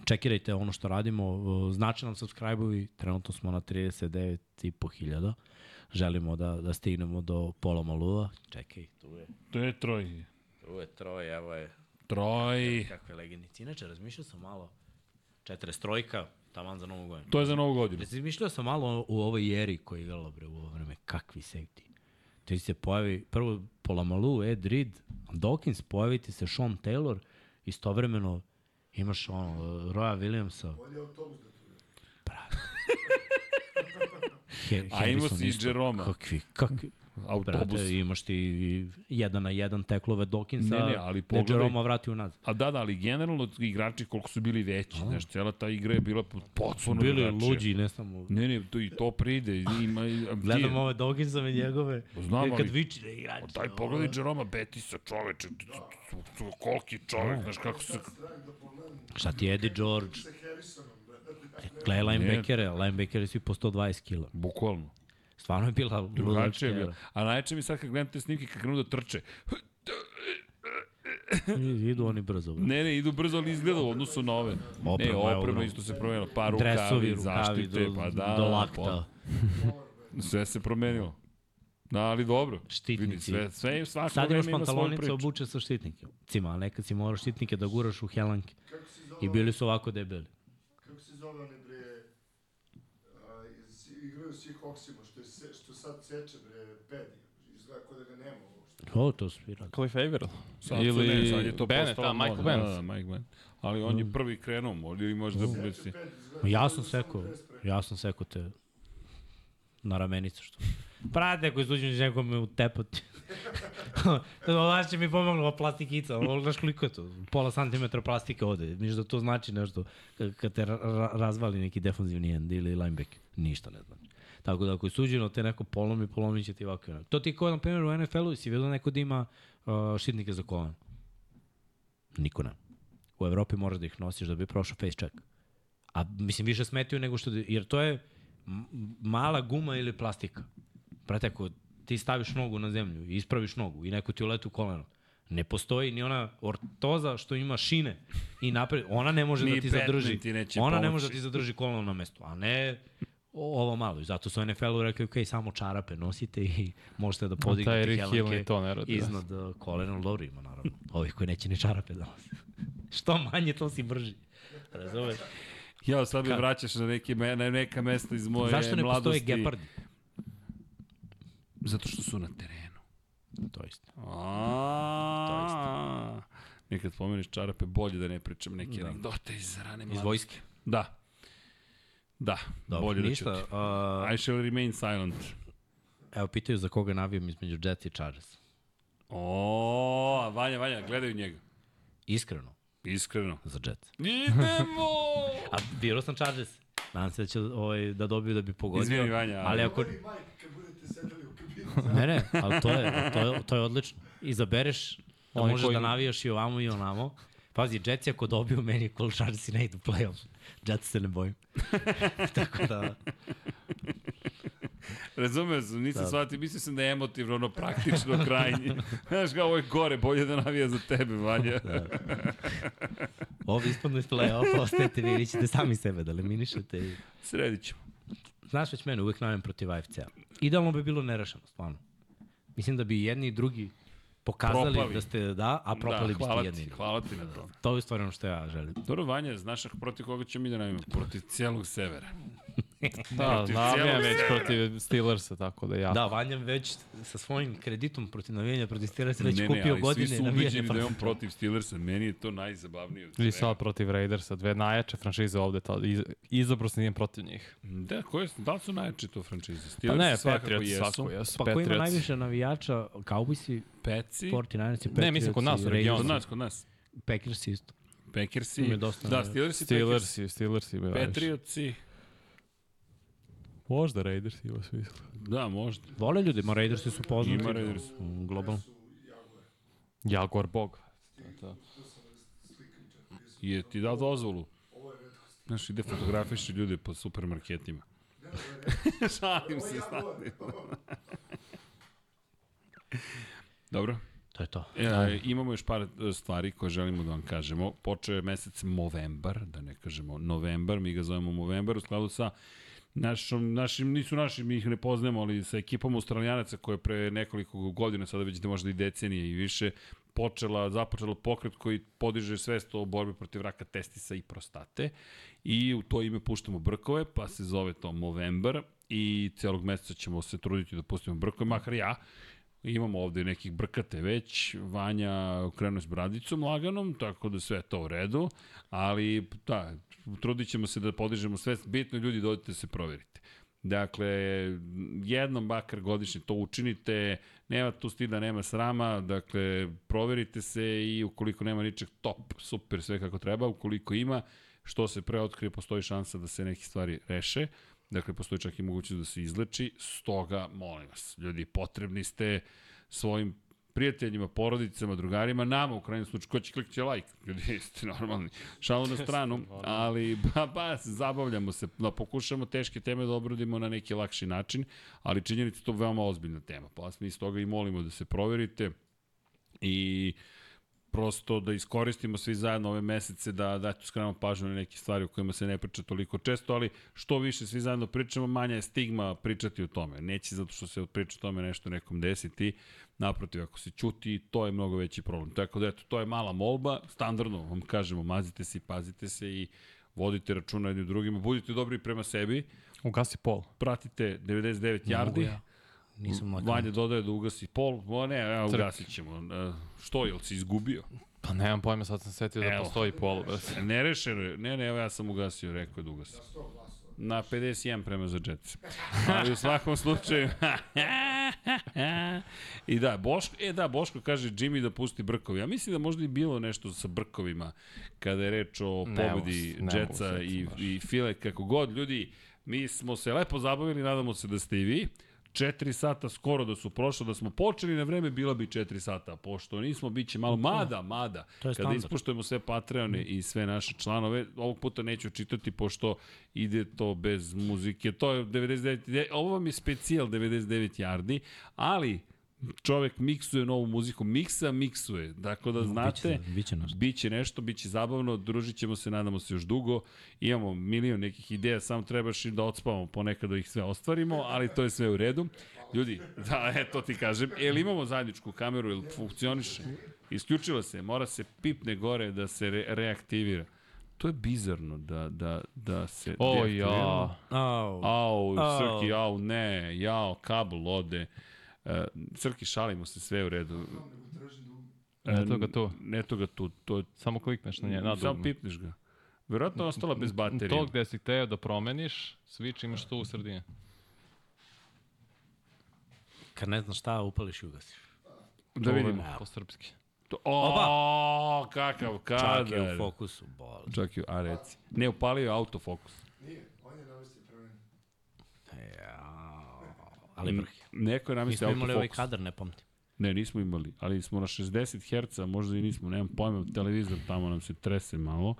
čekirajte ono što radimo, znači nam subscribe-ovi, trenutno smo na 39,5 hiljada. Želimo da, da stignemo do pola maluva. Čekaj, tu je. To je troj. Tu je troj, evo je. Troj. Kakve legendice. Inače, razmišljao sam malo. 43 taman za novu godinu. To je za novu godinu. Razmišljao sam malo u ovoj eri koja je igrala bre u ovo vreme. Kakvi safety. Ti se pojavi prvo Polamalu, Ed Reed, Dawkins, pojavi ti se Sean Taylor, istovremeno imaš ono, Roya Williamsa. Bolje autobus da tu He, A imao si i. Jeroma. Kakvi, kakvi. Autobus. Brate, imaš ti jedan na jedan teklove Dawkinsa, Ne, ne, ali pogledaj- Jeroma vrati u nazad. A da, da, ali generalno igrači koliko su bili veći. Znaš, cela ta igra je bila potpuno Bili drugačija. luđi, ne samo... Ne, ne, to, i to pride. Ima, a Gledam ove Dawkinsove njegove, Znam, kad ali- viči da igrači. Daj, pogledaj Jeroma Betisa, čoveče. Koliki čovek, znaš kako se... Šta ti Eddie George? brate. Gledaj linebackere, linebackere svi po 120 kila. Bukvalno. Stvarno je bila je bilo. era. A najče mi sad kad gledam te snimke kad krenu da trče. Idu oni brzo. bre. Ne, ne, idu brzo, ali izgleda u odnosu na ove. Oprema ne, oprema isto se promenila. Pa Dresovi, rukavi, rukavi, zaštite, do, pa da. do lakta. Pa, sve se promenilo. Da, ali dobro. Štitnici. Vidi, sve, sve, svako Sad imaš pantalonice obuče sa štitnike. Cima, a nekad si morao štitnike da guraš u helanke. I bili su ovako debeli. kako se zove oni bre, a, iz, Seahawksima, što, je se, što sad seče bre, pedi. Izgleda kao da ga nema uopšte. O, to su svi radi. Cliff Averill. Sad su Ili ne, sad je to Bennett, postalo a, Michael. Bennett. Da, da, Mike Bennett. Ali on je prvi krenuo, možda ili možda da Seče pedi, izgleda Ma Ja sam da sekao, pre- ja sam sekao te na ramenicu što. Prate, ako izuđeš nekome u tepati. Ovo će mi pomogla plastikica, ovo znaš koliko je to? Pola santimetra plastike ovde. Misliš da to znači nešto kad, kad te ra ra razvali neki defanzivni end ili linebacker? Ništa ne znači. Tako da ako je suđeno te neko polomi, polomit će ti ovako. To ti kao, na primjer, u NFL-u si vidio neko da ima uh, štitnike za kolena. Niko ne. U Evropi moraš da ih nosiš da bi prošao face check. A mislim više smetaju nego što jer to je mala guma ili plastika. Brate, ako ti staviš nogu na zemlju i ispraviš nogu i neko ti uleti u koleno, Ne postoji ni ona ortoza što ima šine i napred, ona ne može Ni da ti zadrži. ti ona ne pomoći. može da ti zadrži kolano na mestu, a ne ovo malo. I zato su NFL-u rekli, ok, samo čarape nosite i možete da podignete helenke ni to ne radi, da. iznad uh, kolena, dobro ima naravno. Ovih koji neće ni čarape da nose. Što manje, to si brži. Razumeš? Ja, sad me vraćaš na, neke, na neka mesta iz moje Zašto ne mladosti. postoje gepardi? Zato što su na terenu. To je isto. A, Nekad spomeniš čarape, bolje da ne pričam neke da. anegdote iz rane Iz mladosti. vojske. Da. Da, Dobro, bolje ništa. da ćuti. Uh, I shall remain silent. evo, pitaju za koga navijam između Jets i Chargers. O, Vanja, Vanja, gledaju njega. Iskreno, Iskreno. za Jets. Idemo! A birao sam Chargers. Nadam se da će ovaj, da dobiju da bi pogodio. Izvini, Vanja, ali- ali ako... Ne, ne, ali to je, to je, to je odlično. Izabereš da Oni možeš koji- da navijaš i ovamo i onamo. Pazi, Jetsi ako dobiju, meni je cool i ne idu playoff. Jets se ne bojim. Tako da, Razumeo sam, nisam Da. shvatio, mislio sam da je emotivno, ono praktično krajnje. Znaš kao, ovo je gore, bolje da navija za tebe, Vanja. da. Ovo ispadno iz play-offa, ostajete vi, vi ćete sami sebe da eliminišete. I... Sredit ćemo. Znaš već mene, uvek navijam protiv AFC-a. Idealno bi bilo nerešeno, stvarno. Mislim da bi jedni i drugi pokazali Propali. da ste da, a propali da, biste jedni. drugi. hvala ti na tome. To je stvarno što ja želim. Dobro, Vanja, znaš protiv koga ćemo mi da navijemo? Protiv cijelog severa. Da, cijelog već protiv Steelersa, tako da ja. Da, Vanja već sa svojim kreditom protiv navijanja protiv Steelers već ne, kupio ne, ali godine svi su da je on protiv- Steelersa. Meni je to najzabavnije. I sad protiv Raidersa, dve najjače franšize ovde, ta, iz, izabro se nijem protiv njih. Da, koje su, da li su najjače to franšize? Pa Steelers ne, svakako Patriots jesu. svako jesu. Pa ko ima Patriots. najviše navijača? Cowboysi, Peci, 49ersi, Ne, mislim, kod nas u Patriotsi, regionu. kod nas, kod nas. Packersi isto. Packersi, da, Steelersi, Steelersi, Steelersi najviše. Patriotsi, Možda Raiders ima smisla. da, možda. Vole ljudi, ma Raidersi su poznati. Ima Raidersi. Mm, Globalno. Jaguar Bog. To. Je ti dao dozvolu? Znaš, ide fotografiši ljude po supermarketima. Šalim se, stani. Dobro. To je to. E, imamo još par e, stvari koje želimo da vam kažemo. Počeo je mesec Movembar, da ne kažemo novembar, mi ga zovemo Movembar u skladu sa našom, našim, nisu naši, mi ih ne poznajemo, ali sa ekipom Australijanaca koja je pre nekoliko godina, sada vidite možda i decenije i više, počela, započela pokret koji podiže svest o borbi protiv raka testisa i prostate. I u to ime puštamo brkove, pa se zove to Movembar i celog meseca ćemo se truditi da pustimo brkove, makar ja, Imamo ovde nekih brkate već, Vanja krenuo s bradicom laganom, tako da sve to u redu, ali da, trudit ćemo se da podižemo sve, bitno ljudi dođete se proverite. Dakle, jednom bakar godišnje to učinite, nema tu stida, nema srama, dakle, proverite se i ukoliko nema ničeg top, super, sve kako treba, ukoliko ima, što se preotkrije, postoji šansa da se neke stvari reše, dakle, postoji čak i mogućnost da se izleči, stoga, molim vas, ljudi, potrebni ste svojim prijateljima, porodicama, drugarima, nama u krajnjem slučaju, ko će klikći like, ljudi ste normalni, šalu na stranu, ali ba, ba, zabavljamo se, da pokušamo teške teme da obradimo na neki lakši način, ali činjenica je to veoma ozbiljna tema, pa vas mi iz toga i molimo da se proverite i prosto da iskoristimo svi zajedno ove mesece da da skrenemo pažnju na neke stvari o kojima se ne priča toliko često, ali što više svi zajedno pričamo, manja je stigma pričati o tome. Neće zato što se priča o tome nešto nekom desiti, naprotiv, ako se ćuti, to je mnogo veći problem. Tako da, eto, to je mala molba, standardno vam kažemo, mazite se i pazite se i vodite računa jednim drugima, budite dobri prema sebi, Ugasi pol. pratite 99 yardi, ja. Nisam na Vanja dodaje da ugasi pol, o ne, evo, ugasit ćemo. E, Što, jel si izgubio? Pa nemam pojma, sad sam setio da Evo. postoji pol. Nerešeno je. Ne, ne, evo ja sam ugasio, rekao je da ugasim. Na 51 prema za Jets. Ali u svakom slučaju... I da, Boško, e da, Boško kaže Jimmy da pusti brkovi. Ja mislim da možda i bilo nešto sa brkovima kada je reč o pobedi ne Jetsa i, baš. i File. Kako god, ljudi, mi smo se lepo zabavili, nadamo se da ste i vi. 4 sata skoro da su prošle, da smo počeli na vreme, bila bi 4 sata, pošto nismo, bit će malo, mada, mada, kada standard. ispoštujemo sve Patreone i sve naše članove, ovog puta neću čitati, pošto ide to bez muzike, to je 99, de- ovo vam je specijal 99 yardi, ali čovek miksuje novu muziku, miksa miksuje, dakle da znate, Biće, biće nešto. Biće nešto, biće zabavno, družit ćemo se, nadamo se još dugo. Imamo milion nekih ideja, samo trebaš i da odspavamo ponekad da ih sve ostvarimo, ali to je sve u redu. Ljudi, da, e, to ti kažem. Jel imamo zajedničku kameru, jel funkcioniše? Isključila se, mora se pipne gore da se re, reaktivira. To je bizarno da, da, da se O, ja. Au. Au, Au. Srki, au, ne, jao, kabel ode. E, Srki, šalimo se, sve u redu. Eto ga tu. Eto ga tu, to je Samo klikneš na nje, na Samo pipneš ga. Verovatno je ostala bez baterije. To gde si teo da promeniš, switch imaš tu u sredini. Kad ne znaš šta, upališ i ugasiš. Da vidimo. Po srpski. To, o, kakav kadar. Čak je u fokusu, bol. Čak je, a reci. Ne, upalio je autofokus. Nije, on je namestio prema meni. Jao. Ali vrh. Neko je Mi namestio smo imali ovaj autofokus. kadar, ne pamtim. Ne, nismo imali, ali smo na 60 Hz, možda i nismo, nemam pojma, televizor tamo nam se trese malo.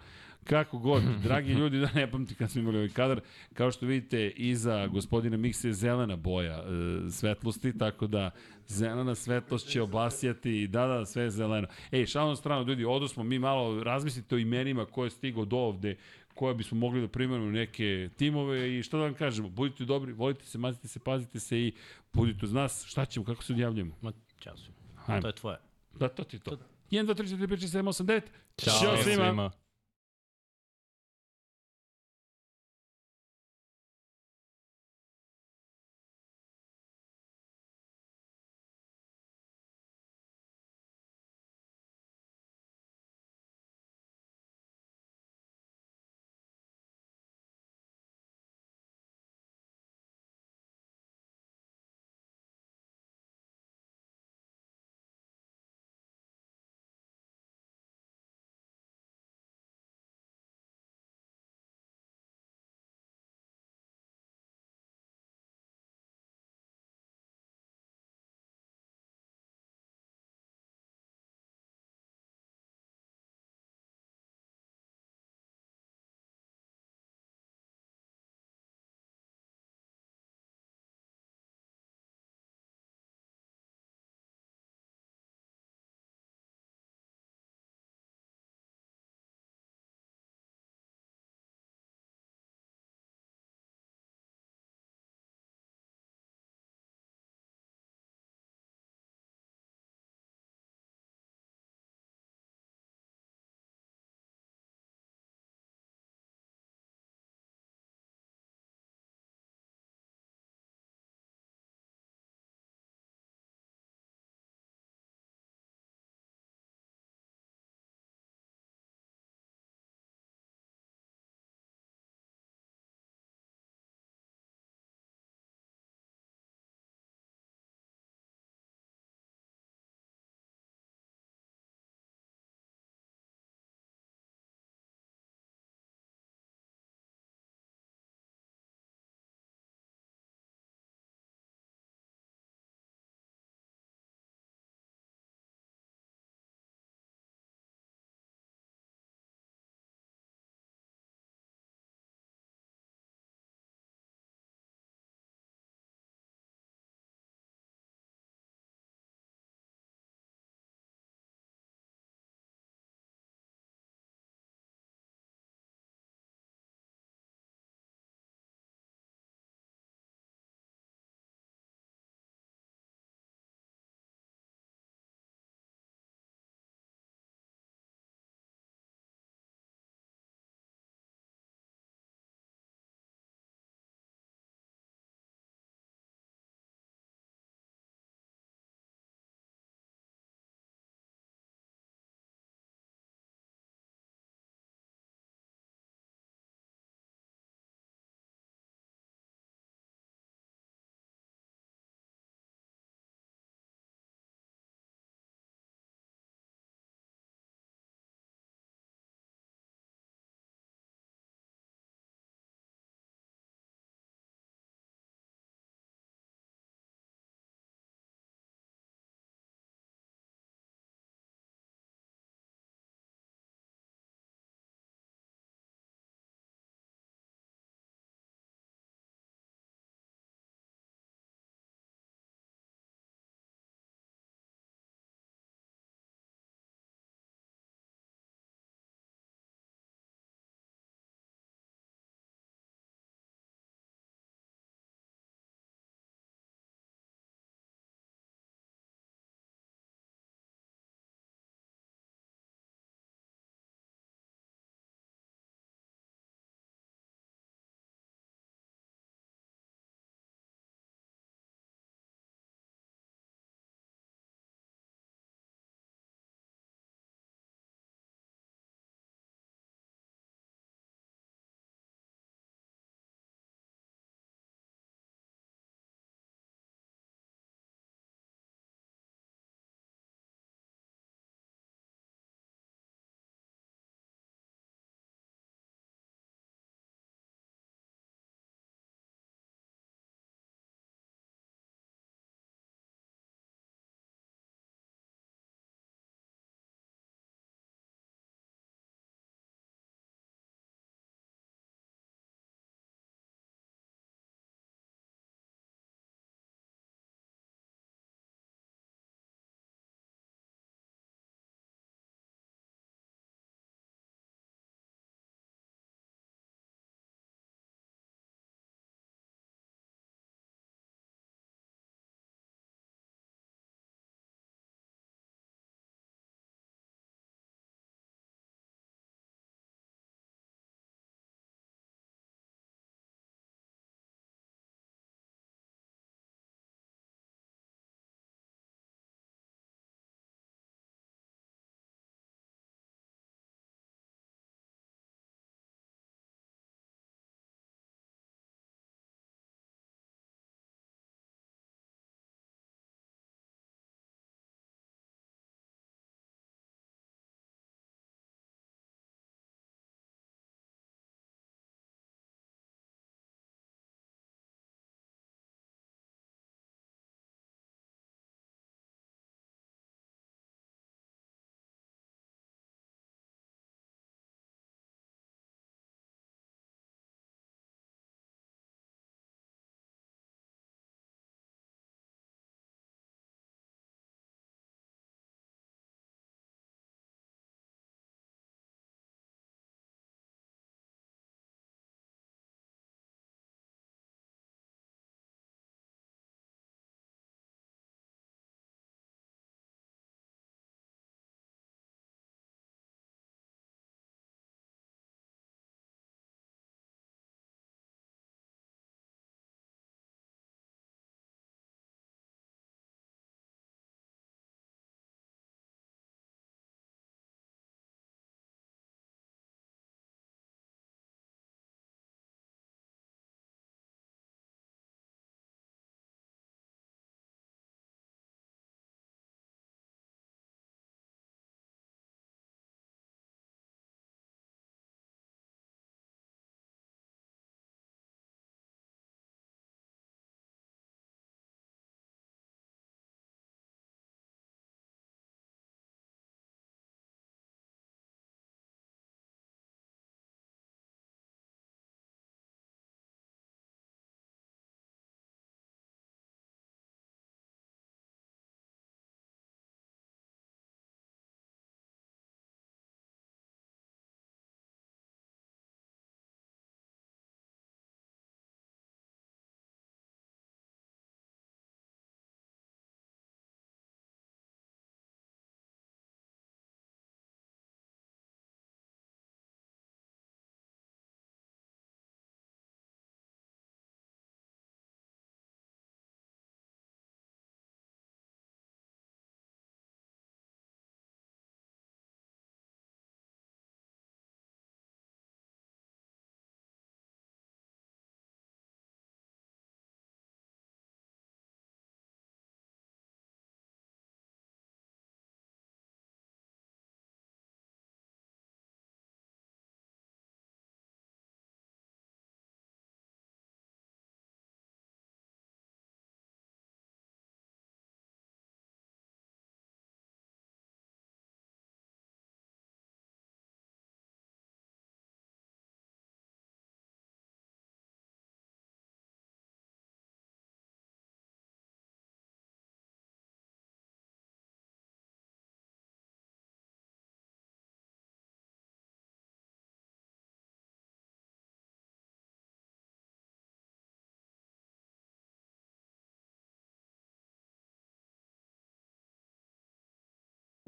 Kako god, dragi ljudi, da ne pamti kad smo imali ovaj kadar, kao što vidite, iza gospodina Miksa je zelena boja e, svetlosti, tako da zelena svetlost će obasjati i da, da, sve je zeleno. Ej, šalno na stranu, ljudi, odo smo mi malo, razmislite o imenima ko je stigo do ovde, koje bismo mogli da primamo u neke timove i što da vam kažemo, budite dobri, volite se, mazite se, pazite se i budite uz nas, šta ćemo, kako se odjavljamo? Ma, čao svima. To je tvoje. Da, to ti je to. 1, 2, 3, 4, 5, 6, 7, 8, 9. Ćao, Ćao svima. svima.